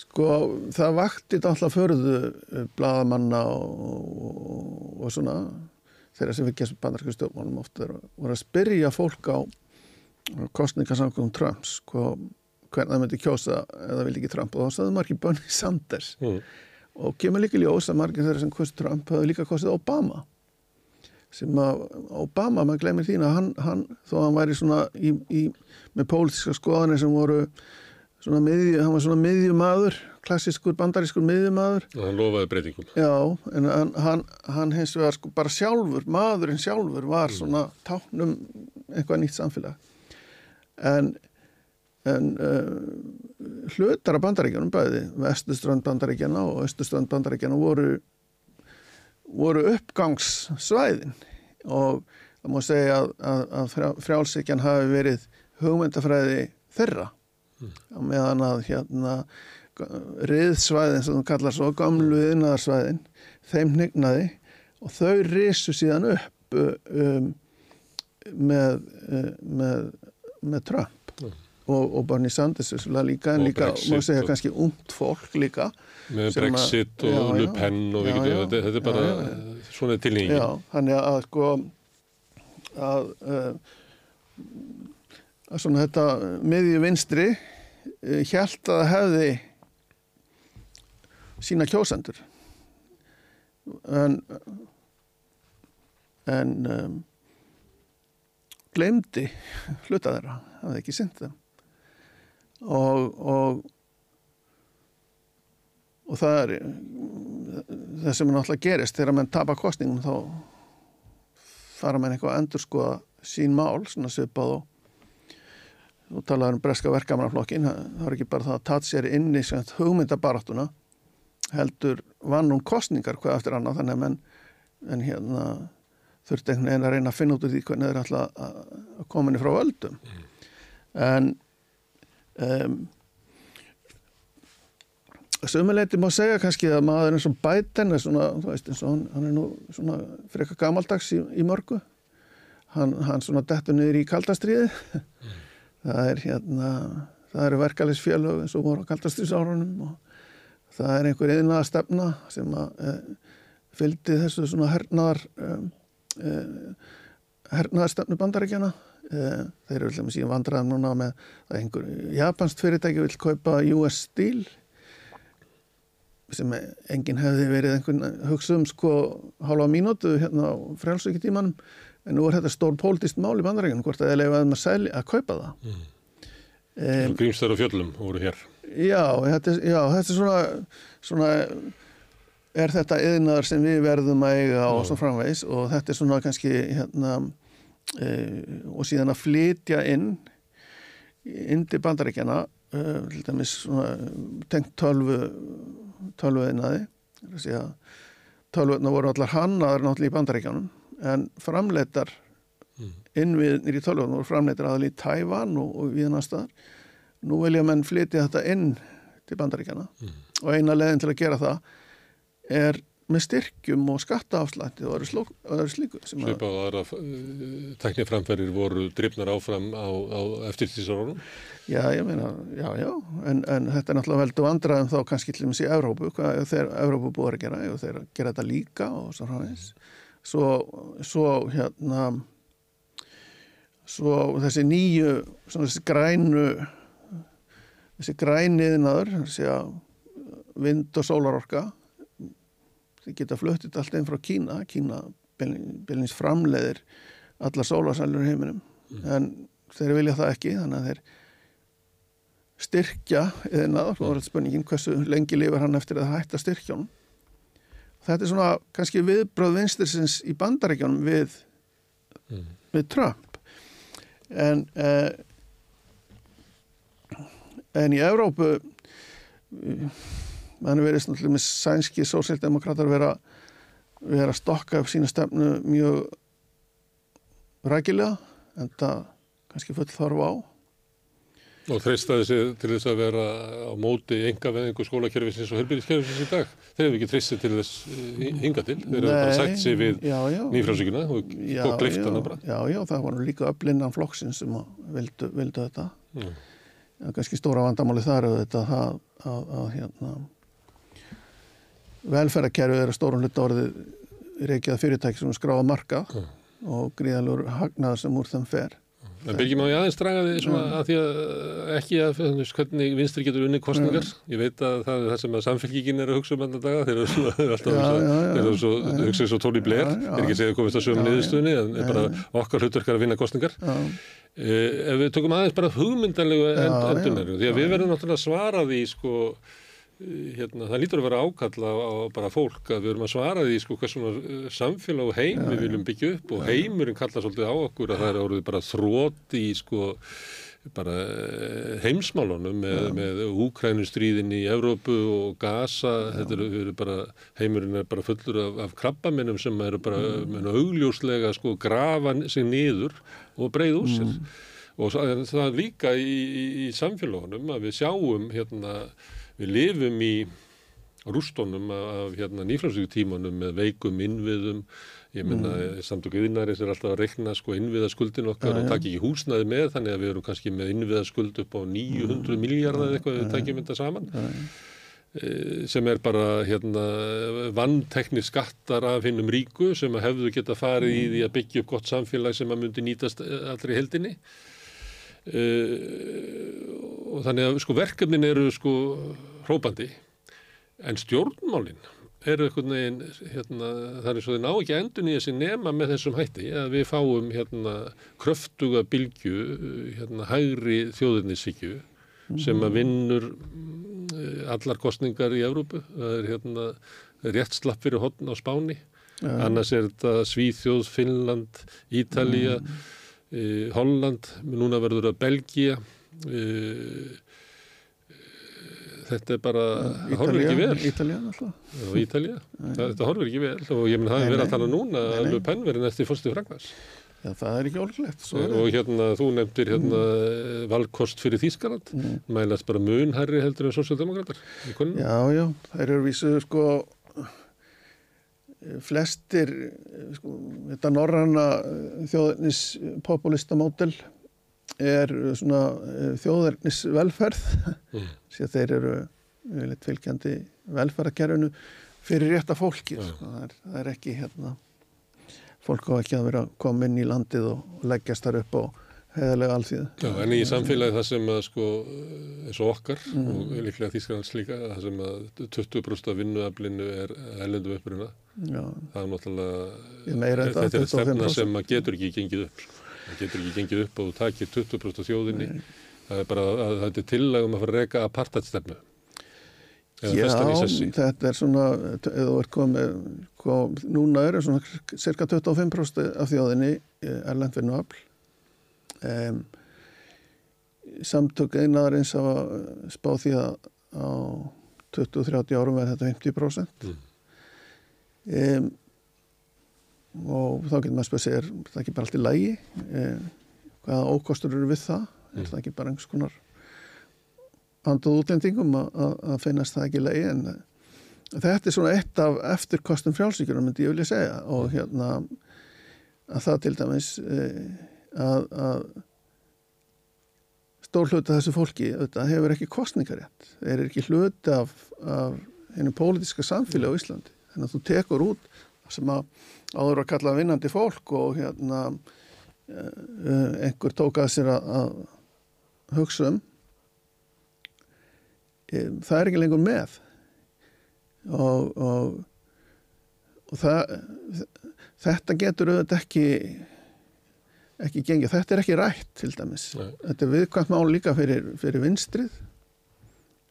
sko, það vakti alltaf förðu bladamanna og, og, og svona þeirra sem fylgjast með bandarísku stjórnmálum ofta voru að spyrja fólk á kostningarsamkvæmum Trumps sko, hvernig það myndi kjósa eða vildi ekki Trump og þá staði margir Bernie Sanders
mm.
og kemur líka ljós að margir þeirra sem kosti Trump hafði líka kostið Obama sem að Obama, maður glemir þín að hann, hann þó að hann væri svona í, í, með pólitíska skoðanir sem voru svona miðju, hann var svona miðjumadur klassískur bandarískur miðjumadur
Og hann lofaði breytingum.
Já, en hann, hann, hann hins vegar sko bara sjálfur, maðurinn sjálfur var svona táknum eitthvað nýtt samfélag. En, en uh, hlutar af bandaríkjanum bæði, vestuströnd bandaríkjana og östuströnd bandaríkjana voru, voru uppgangssvæðin og það má segja að, að, að frjá, frjálsíkjan hafi verið hugmyndafræði þeirra á meðan að hérna riðsvæðin sem þú kallar svo gamlu yðnaðarsvæðin þeim hnignaði og þau risu síðan upp um, með, með, með Trump
Mm.
og, og Bernie Sanders líka en líka,
Brexit
má segja kannski ungt fólk líka
Með
sem að-
Brexit og. Le Pen og
Já, já.
þetta, þetta er bara,
Já,
svona er tilnýjingin.
Já, þannig að sko að, uh, svona þetta miðju vinstri uh, hjælt að það hefði sína kjósendur. En en um, glemdi hluta þeirra, hafði ekki synd þeim. Og og og það er það sem náttúrulega gerist þegar menn tapa kostningum þá fara menn eitthvað að endur skoða sín mál, svona svipað og þú talaður um breska verkamannaflokkin það er ekki bara það að tatt sér inn í hugmyndabaráttuna heldur vann hún kostningar hvað eftir annað þannig menn en hérna þurfti einhvern veginn að reyna að finna út úr því hvernig þeir ætla að að koma henni frá völdum en um, Sömuleiti má segja kannski að maður er eins og hann, hann er nú svona frekar gamaldags í, í mörgu. Hann, hann svona dettur niður í kaldastriði. Það er hérna, það eru verkalisfélög eins og voru á kaldastriðsárunum og það er einhver eðnaða stefna sem að e, fylgdi þessu svona hernaðar, e, e, hernaðar stefnu bandaríkjana. E, þeir eru alltaf síðan vandræðum núna með að einhver japansk fyrirtæki vil kaupa US Steel sem enginn hefði verið einhvern hugsa um sko hálfa mínútu hérna á frjálsvíkjutímanum en nú er þetta stór pólitist mál í bandarækjunum hvort að það leifaði um að, að kaupa það.
Mm.
um,
Grímstar og fjöllum voru hér.
já, þetta, er- já, þetta er svona, svona er þetta yðnaðar sem við verðum að eiga og svo framvegs og þetta er svona kannski hérna e, og síðan að flytja inn til bandaríkjana e, til dæmis svona tengt tölvu tölvuðinaði tölvuðina voru allar hannaðar náttúrulega í bandaríkjanum en framleitar innviðnir í tölvuðina voru framleitar aðal í Tævan og, og við annar staðar. Nú vilja menn flytja þetta inn til bandaríkjana og eina leðin til að gera það er með styrkjum og skattaafslætti og öðru, slíku
Svipað og aðra uh, tækniframferðir voru drifnar áfram á, á eftirtísarunum.
Já, ég meina, já, já, en, en þetta er náttúrulega veldu vandræðum þá kannski til dæmis í Evrópu, hvað þeir Evrópu búið að gera, ef þeir gera þetta líka og svo framins. Svo, svo hérna, svo þessi nýju, svona þessi grænu, þessi græniðnaður, þessi að vind og sólarorka, þeir geta fluttit allt einn frá Kína, Kína bylnins framleiðir allar sólarsælur í heiminum, en þeir vilja það ekki, þannig að þeir styrkja eðinaður, þá er þetta spurningin hversu lengi lifur hann eftir að hætta styrkjónum. Þetta er svona kannski viðbröð vinstirsins í bandarækjónum við, við Trump. En, eh, en í Evrópu mann verið náttúrulega með sænski sósíaldemokrater vera, vera að stokka upp sína stefnu mjög rækilega en það kannski full þarf á
Og treystaði sig til þess að vera á móti enga veðingu skólakerfisins og helbyrðiskerfisins í dag. Þeir hefur ekki treystið til þess eh, hinga til. Þeir hefur bara sætt sig við nýfrálsíkuna og, og gleift
já,
hana bara.
Já, já, það var nú líka öflinnan flokksinn sem vildu, vildu þetta.
Já.
Já, kannski stóra vandamáli þar þetta að, að, að hérna, velferðarkerfið er að stórum hluta orðið reykjað fyrirtæki sem skráða marka og gríðalur hagnaður sem úr þeim fer.
En Birgir má ég aðeins draga því svona að því að ekki að hvernig vinstri getur unni kostningar. Ég veit að það er það sem að samfélkingin er að hugsa um enn daga. Þeir eru svona, þeir alltaf að hugsa svo.
Já, já.
Þeir ekki segja komist að sögum niðurstöðunni en er bara okkar hlutverkar að vinna kostningar. Eh, ef við tökum aðeins bara hugmyndanlegu
Já,
end,
já.
endunaru, því að við verðum náttúrulega að svara því sko, eh, hérna, það lítur að vera ákalla á bara fólk að við erum að svara því sko hvers svona eh, samfélag og heim við viljum byggja upp og heimurinn kallar svolítið á okkur að það er orðið bara þrótt í sko bara eh, heimsmálunum með, með Úkrænustríðin í Evrópu og Gaza, þetta eru, eru bara heimurinn er bara fullur af, af krabbaminnum sem eru bara mm. augljóslega sko grafa sig niður og breið úr sér. Og það, en það er líka í, í, í samfélagunum að við sjáum hérna, við lifum í rústónum af hérna, nýframsvíkutímanum með veikum innviðum. Ég menna mm. samtöku yðnaris er alltaf að reikna sko innviðaskuldin okkar
Já,
og
já.
taka ekki húsnaði með þannig að við erum kannski með innviðaskuld upp á 900 miljardar eða eitthvað ef við takjum þetta saman. Eh, sem er bara hérna vanntekni skattar af hinnum ríku sem að hefðu geta farið í því að byggja upp gott samfélag sem að myndi nýtast eh, allri heldinni og þannig að sko verkefnin eru sko hrópandi. En stjórnmálin eru einhvern veginn hérna, það er svo þau ná ekki endun í þessi nema með þessum hætti að við fáum hérna kröftuga bylgju hérna hægri þjóðinnisíkju sem að vinnur mm, allar kostningar í Evrópu. Það er hérna rétt slapp fyrir hotn á Spáni. Annars er þetta Svíþjóð, Finnland, Ítalía mm. Holland, núna verður það Belgía uh, þetta er bara það horfir ekki vel.
Ítalía alltaf.
og Ítalía, það, þetta horfir ekki vel og ég menn það er verið að tala núna
Nei,
að
nei.
Le Pen verið næsti fórstu Franklands
Já, það er ekki er
og hérna þú nefndir hérna mm. valkost fyrir Þýskaland. Mælast bara munherri heldur en konunum
Já, já, þær eru vísu sko flestir sko, þetta norranna þjóðarnis populista mótel er svona eh, þjóðarnis velferð
Mm.
að þeir eru litt fylgjandi velferðarkerfinu fyrir rétta fólki sko. það, er, það er ekki hérna fólk á ekki að vera að koma inn í landið og leggjast þar upp á heðalega alþýðu
Já, en í samfélagi það sem að sko eins og okkar og líklega Þýskalands líka það sem að 20% af vinnuaflinu er erlendu uppruna
Já.
það er náttúrulega þetta er stefna
25%.
sem að getur ekki gengið upp sko. Það getur ekki gengið upp og þú takir 20% af þjóðinni það er bara að, að þetta er tillagum að fara að reka apartheidstefnu eða sessi
þetta er svona, þú ert komið, kom, núna eru svona cirka 25% af þjóðinni erlend vinnuafl. Um, samtök einaðarins hafa spáð því að á 20-30 árum verði þetta 50%.
Mm.
Um, og þá getur maður spöð sér, er það ekki bara allt í lægi? Um, hvaða ókostur eru við það? Er það ekki bara einhvers konar anduð útlendingum að, að, að finnast það ekki leið en þetta er svona eitt af eftirkostum frjálsíkjuna myndi ég vilja segja. Og hérna að það til dæmis eh, að, að stór hluti af þessu fólki auðvitað, hefur ekki kostningarétt þeir eru ekki hluti af, af hennu pólitiska samfélagi á Íslandi. Þannig að þú tekur út sem að áður að kalla vinnandi fólk og hérna eh, einhver tók að sér að, að hugsa um Em, það er ekki lengur með. Og, og, og það, þetta getur auðvitað ekki ekki gengið, þetta er ekki rætt til dæmis,
Nei.
þetta er viðkvæmt mál líka fyrir, fyrir vinstrið.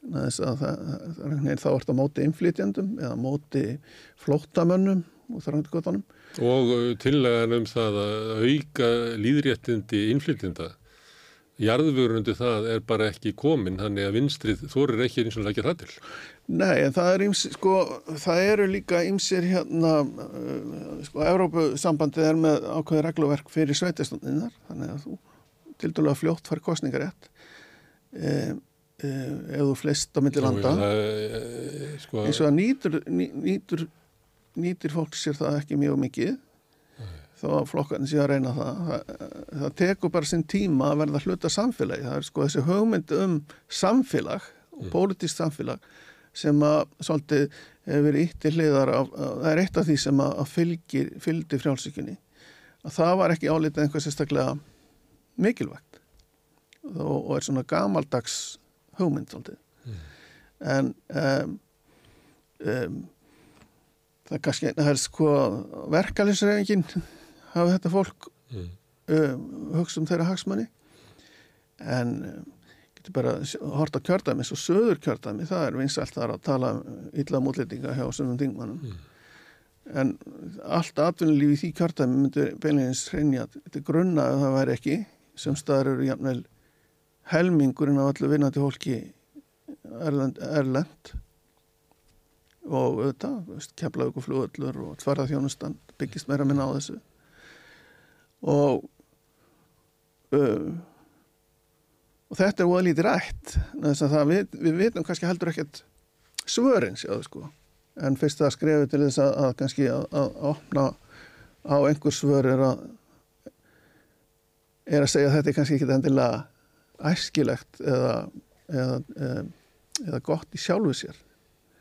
Það, það, þá ert á móti innflytjandum eða móti flóttamönnum og gotanum
og uh, tillagan um það að auka líðréttindi innflytjenda. Jarðvörun undir það er bara ekki komin þannig að vinstrið þorir ekki eins og leggja það til.
Nei, en það er íms, sko, það eru líka ýmsir hérna, uh, sko, Evrópusambandið er með ákveði regluverk fyrir sveitastundinnar, þannig að þú til dælu að fljótt fær kostningarétt e, e, ef þú flest á milli landa.
það, eh, sko,
Eins og það nýtur, ný, nýtur, nýtir fólk sér það ekki mjög mikið, þó að flokkarnir sé að reyna það. það. Það tekur bara sinn tíma að verða hluta samfélagi. Það er sko þessi hugmynd um samfélag og pólitískt samfélag sem að svolítið hefur verið ítt til hliðar af, að, það er eitt af því sem að, að fylgir, fylgdi frjálsíkunni að það var ekki álítið einhver sérstaklega mikilvægt og, og er svona gamaldags hugmynd svolítið en um, um, það er kannski það er sko verkalinsreifingin hafa þetta fólk
Mm.
um, hugsa um þeirra hagsmanni en um, getur bara hort á kjördæmi svo söður kjördæmi, það er vinsælt þar að tala um illa mútlendinga hjá sömum þingmannum en allt atvinnulífi í því kjördæmi myndi beinlegins hreinja þetta grunna að það væri ekki. Sem staðar eru jafnvel helmingurinn af allu vinnandi hólki erlend, erlend og auðvitað keflaug og flugullur og tverðarþjónustan byggist meira minna á þessu. Og uh, og þetta er óða lítið rætt við, við vitum kannski heldur ekkert svörin sjáðu sko. En fyrst það skrefi til þess að, að kannski að, að opna á einhver svör er að er að segja að þetta er kannski ekki endilega æskilegt eða, eða, eða, eða gott í sjálfu sér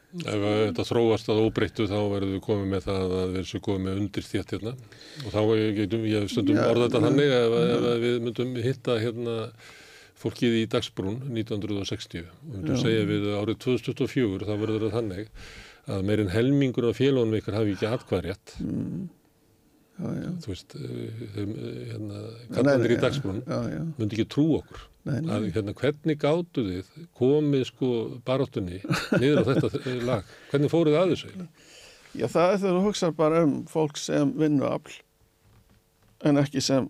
Ef að þetta þróast að óbreyttu þá verðum við komið með það að við erum komið með undir þétt hérna. Og þá getum við stundum
Já,
orða þetta þannig ef að við myndum hitta hérna fólkið í Dagsbrún 1960 og myndum
Já.
segja við árið 2024 þá verður það þannig að meirinn helmingur af félagunum ykkar hafi ekki atkvæðrétt
mm.
þú veist eh, eh, hérna,
nei,
kallandir í Dagsbrún myndi ekki trú okkur. Að hérna, hvernig gáttu þið komið sko baráttunni niður á þetta eh, lag? Hvernig fóruð að þessu eiginlega?
Já, það er þegar þú hugsa bara um fólk sem vinnuafl en ekki sem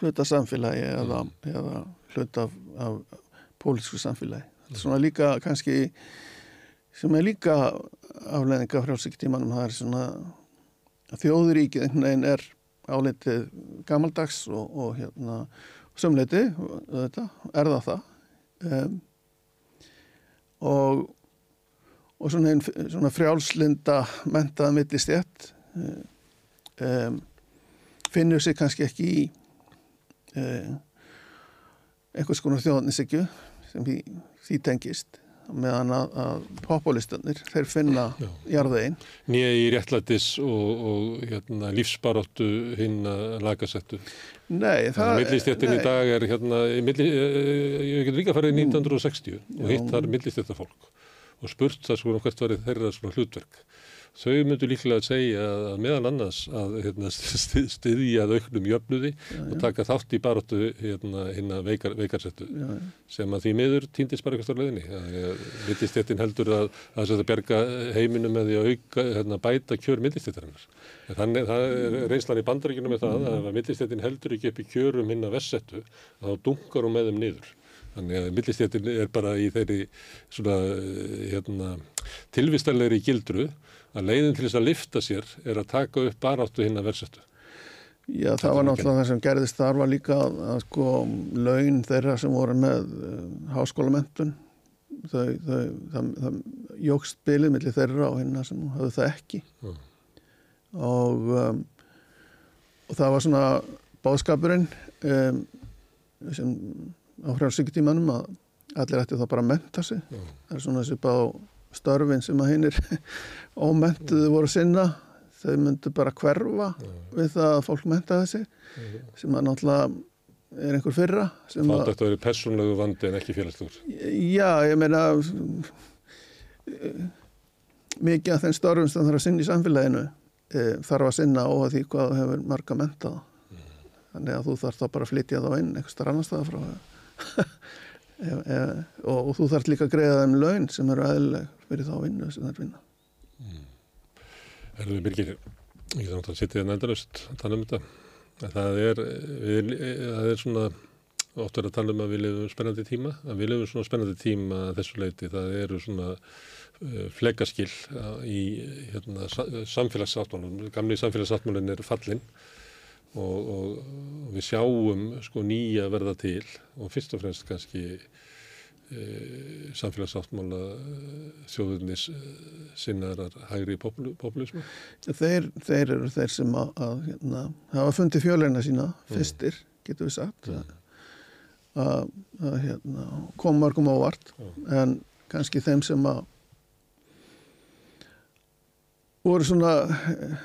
hluta samfélagi eða, eða hluta af, af pólitísku samfélagi. Er svona líka kannski sem er líka afleðinga frjálsíktímanum, það er svona þjóðuríkið einhvern veginn er álitið gamaldags og, og hérna sömleiti, þetta, er það það. Um, og og svona, ein, svona frjálslinda mentaða millistjætt um, finnur sig kannski ekki í um, einhvers konar þjóðnisíkju sem því, því tengist meðan að, að populistanir þeir finna jarðvegin
nýja í réttlætis og, og hérna, lífsbaróttu hinn að lagasettu.
Nei,
það... Millistéttin í dag er hérna, milli, eh, ég get líka farið í 1960 og
Já.
hitt þar millistéttafólk og spurt það svona hvert var þeirra svona hlutverk. Þau myndu líklega að segja að meðal annars að hérna, styð- styðja að auknum jöfnuði og taka þátt í baróttu hérna, hérna veikar, veikarsettu
Já, já.
sem að því miður týndist bara eitthvað stórleðinni. Millistéttin heldur að, að þetta berga heiminum með því að auka, hérna, bæta kjör millistéttarinnar. En Þannig, það er reynslan í bandaríkjunum með það að ef millistéttin heldur ekki upp í kjörum hinn að vessettu, þá dunkar hún með þeim niður. Þannig að millistéttin er bara í þeirri svona, eh, hérna, tilvistarlegri gildru að leiðin til þess að lifta sér er að taka upp baráttu hinn að versettu.
Já, það var náttúrulega það sem gerðist þar var líka að, að sko laun þeirra sem voru með uh, háskólamentun þau, þau, það, það jógst bilið millir þeirra og hérna sem höfðu það ekki
Mm.
og, um, og það var svona báðskapurinn um, sem á frjálfsíkjutímanum að allir ætti það bara að menta sig
Mm.
það er svona þessi bá störfin sem að hinnir ómentuðu voru sinna þau myndu bara hverfa við það að fólk mentaði sig sem að náttúrulega er einhver fyrra sem
Það
að,
að vera persónlegu vandi en ekki félagslugur.
já, ég meina mikið af þeim störfum sem það þarf að sinna í samfélaginu e, þarf að sinna og því hvað þú hefur marga mentað þannig að þú þarf þá bara að flytja þá inn einhvers þar annar staða frá. E, e, og, og þú þarf líka að greiða þeim laun sem eru eðlileg fyrir þá vinnu sem þær vinna
Erðu Birgir, ég þarf að sitja hérna endalaust að tala um þetta. Það er, við, það er svona, oft er að tala um að við lifum spennandi tíma, að við lifum svona spennandi tíma að þessu leiti. Það eru svona uh, fleikaskill uh, í hérna, sa- samfélagssáttmálun. Gamli samfélagssáttmálun er fallinn og, og, og við sjáum sko nýja verða til og fyrst og fremst kannski e, samfélagssáttmála þjóðurnis sinnaðar hægri popul populismu.
þeir, þeir eru þeir sem að, að hérna, hafa fundið fjölina sína fyrstir, getur við sagt. Að, að, að hérna, kom mörgum ávart en kannski þeim sem að voru svona eh,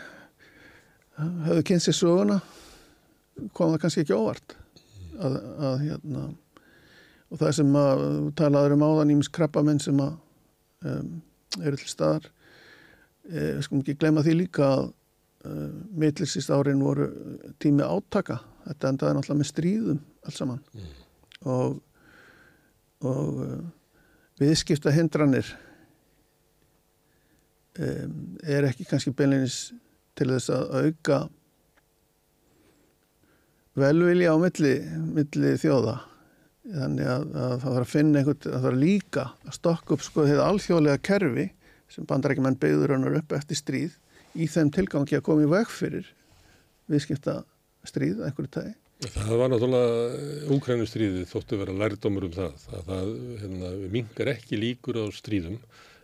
höfðu kynnt sér söguna kom það kannski ekki óvart. Að, að hérna og það sem að talaður um áðan ímis krabbamenn sem að um, eru til staðar. E, við skulum ekki glemma því líka að uh, mitlisist árin voru tími átaka. Þetta endaði náttúrulega með stríðum alls saman.
Mm.
og og uh, viðskipta hindranir er ekki kannski beinleinis til þess að auka velvilja á milli, milli þjóða þannig að, að það þarf að finna einhvern, það þarf líka að stokka upp sko þeirra alþjóðlega kerfi sem bandarækjumenn beigður hannar upp eftir stríð í þeim tilgangi að koma í veg fyrir viðskipta stríð að einhverju tægi.
Það var náttúrulega úkrænustríðið þóttu vera lærdómur um það. Það, það hérna, mingar ekki líkur á stríðum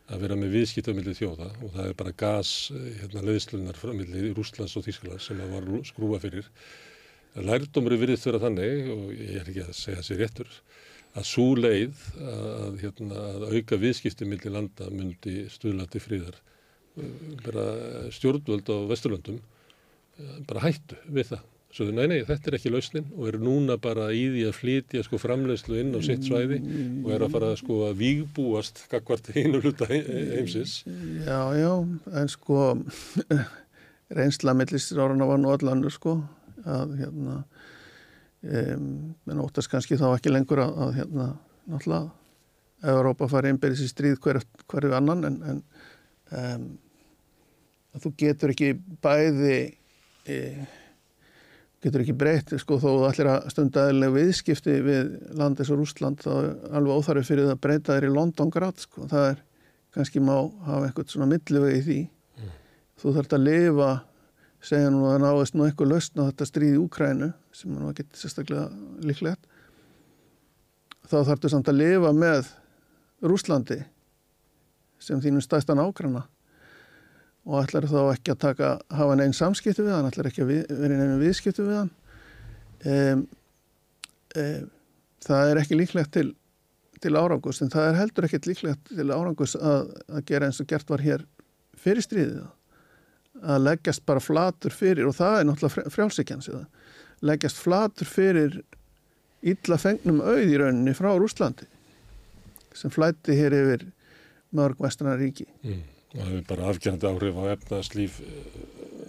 að vera með viðskipt á milli þjóða og það er bara gas hérna, leðslunar frá milli Rúslands og Þísklands sem það var skrúa fyrir. Lærdómur er virðist vera þannig og ég er ekki að segja þessi réttur að svo leið að, hérna, að auka viðskipti milli landa myndi stuðla til fríðar. Bara stjórnvöld á Vesturlöndum bara hættu við það. Svo nei, nei, þetta er ekki lauslinn og eru núna bara í því að flytja sko framlegslu inn á sitt svæði og eru að fara sko að vígbúast kakvart hinu hluta heimsins.
Já, já, en sko reynsla millistir árana var nú allanur sko að hérna um, menn óttast kannski þá ekki lengur að, að hérna náttúrulega Európa fari einberðis í stríð hverju hver annan en, en um, að þú getur ekki bæði e, getur ekki breytt sko þó þú allir að stunda eðlilega viðskipti við landis og Rúsland þá er alveg óþarfi fyrir það að breyta þér í London grad sko það er kannski má hafa eitthvað svona millivegi í því mm. þú þarfst að lifa segja nú að náist nú eitthvað lausn á þetta stríð í Úkrænu sem nú að geta sérstaklega líklegt þá þarfstu samt að lifa með Rúslandi sem þínum stæstan ákræna og ætlar þá ekki að taka, hafa neinn samskiptu við hann, ætlar ekki að vera neinn viðskiptu við hann. Um, um, það er ekki líklegt til, til árangus, en það er heldur ekki líklegt til árangus að, að gera eins og gert var hér fyrir stríðið. Að leggjast bara flatur fyrir, og það er náttúrulega frjálsikjans, leggjast flatur fyrir illa fengnum auð í rauninni frá Rúslandi sem flætti hér yfir mörg vestrana ríki.
Mm og það hefur bara afgjörandi áhrif á efnaðslíf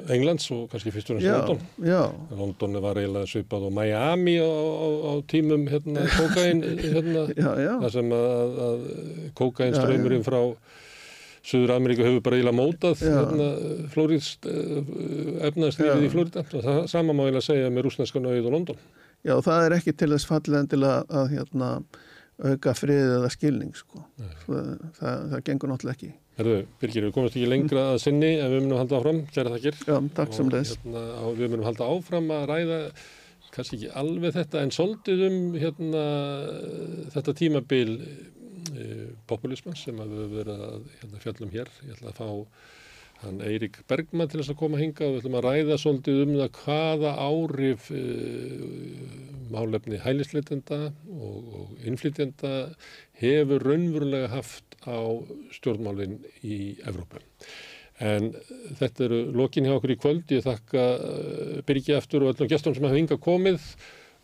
Englands og kannski fyrst og náttúrulega London.
Já.
London var eiginlega svipað og Miami á, á, á tímum hérna, kókain hérna,
já, já.
þar sem að, að kókain ströymurinn frá Suður Ameríku hefur bara eiginlega mótað hérna, flórist efnaðslífið í Flórida og það sama má eiginlega segja með rúsneskan auðið á London.
Já, það er ekki til þess fallið en til að, að hérna, auka frið eða skilning sko. það, það, það gengur náttúrulega ekki.
Herðu, Birgir, við komumst ekki lengra að sinni en við munum halda áfram, kæra þakkir.
Já, takk sem leys.
Hérna, við munum halda áfram að ræða, kannski ekki alveg þetta, en soldið um hérna, þetta tímabil e, populisman sem við höfum verið að hérna, fjallum hér. Ég ætla að fá hann Eirik Bergman til þess að koma hinga og við ætlum að ræða soldið um það hvaða árif e, málefni hælisleitenda og, og innflytjenda hefur raunverulega haft á stjórnmálinn í Evrópu. En þetta eru lokin hjá okkur í kvöld. Ég þakka Birgi eftir og öllum gestum sem hafa hinga komið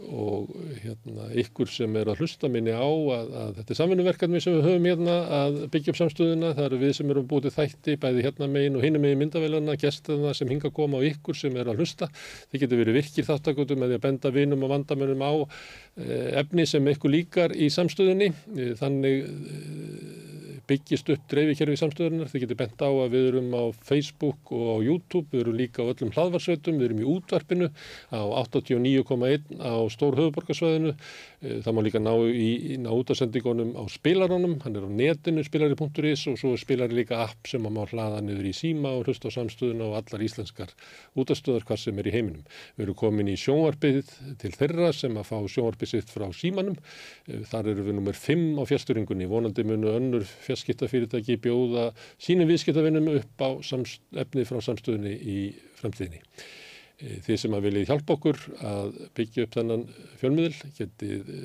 og hérna, ykkur sem er að hlusta minni á að, að þetta er samfunnuverkarni sem við höfum hérna að byggja upp samstöðuna. Það eru við sem erum búið þætti, bæði hérna megin og hinna megin myndavélana, gesturna sem hinga koma og ykkur sem er að hlusta. Þið getur verið virkir því að benda vinum og vandamönnum á efni sem ykkur líkar í samstöðunni. Þannig byggist upp dreifikerfi samstöðunar. Þið getur bent á að við erum á Facebook og á YouTube, við erum líka á öllum hlaðvarsveitum, við erum í útvarpinu á 89,1 á stór höfuborgarsvæðinu. Það má líka ná, í, ná útasendingunum á spilaranum, hann er á netinu spilari.is og svo er spilari líka app sem maður hlaða niður í síma og hlusta á samstöðuna og allar íslenskar útastöðar hvað sem er í heiminum. Við erum komin í sjónvarpið til þeirra sem að fá sjónvarpið sitt frá símanum. Þar eru við nummer 5 á fjärsturingunni, vonandi munu önnur fjarskiptafyrirtæki bjóða sínum viðskiptavinnum upp á efni frá samstöðunni í framtíðinni. E, Þið sem að viljið hjálpa okkur að byggja upp þennan fjölmiðil getið e,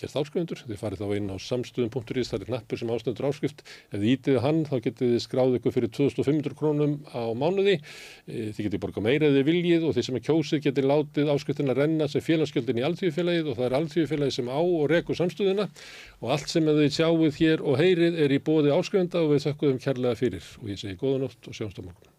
gert áskrifundur. Þið farið þá inn á samstöðum.is, það er knappur sem ástendur áskrift. Ef þið ítið hann þá getið þið skráð ykkur fyrir 2500 krónum á mánuði. Þið getið borgað meira þið viljið og þið sem er kjósið getið látið áskriftina renna sem félagsgjöldin í alþjóðfélagið og það er alþjóðfélagið sem á og rekur samstöðuna og allt sem þið sjáuð hér og heyrið er í bóði áskrifenda og við þökkum kærlega fyrir og ég segi góða nótt og sjáumst á morgun.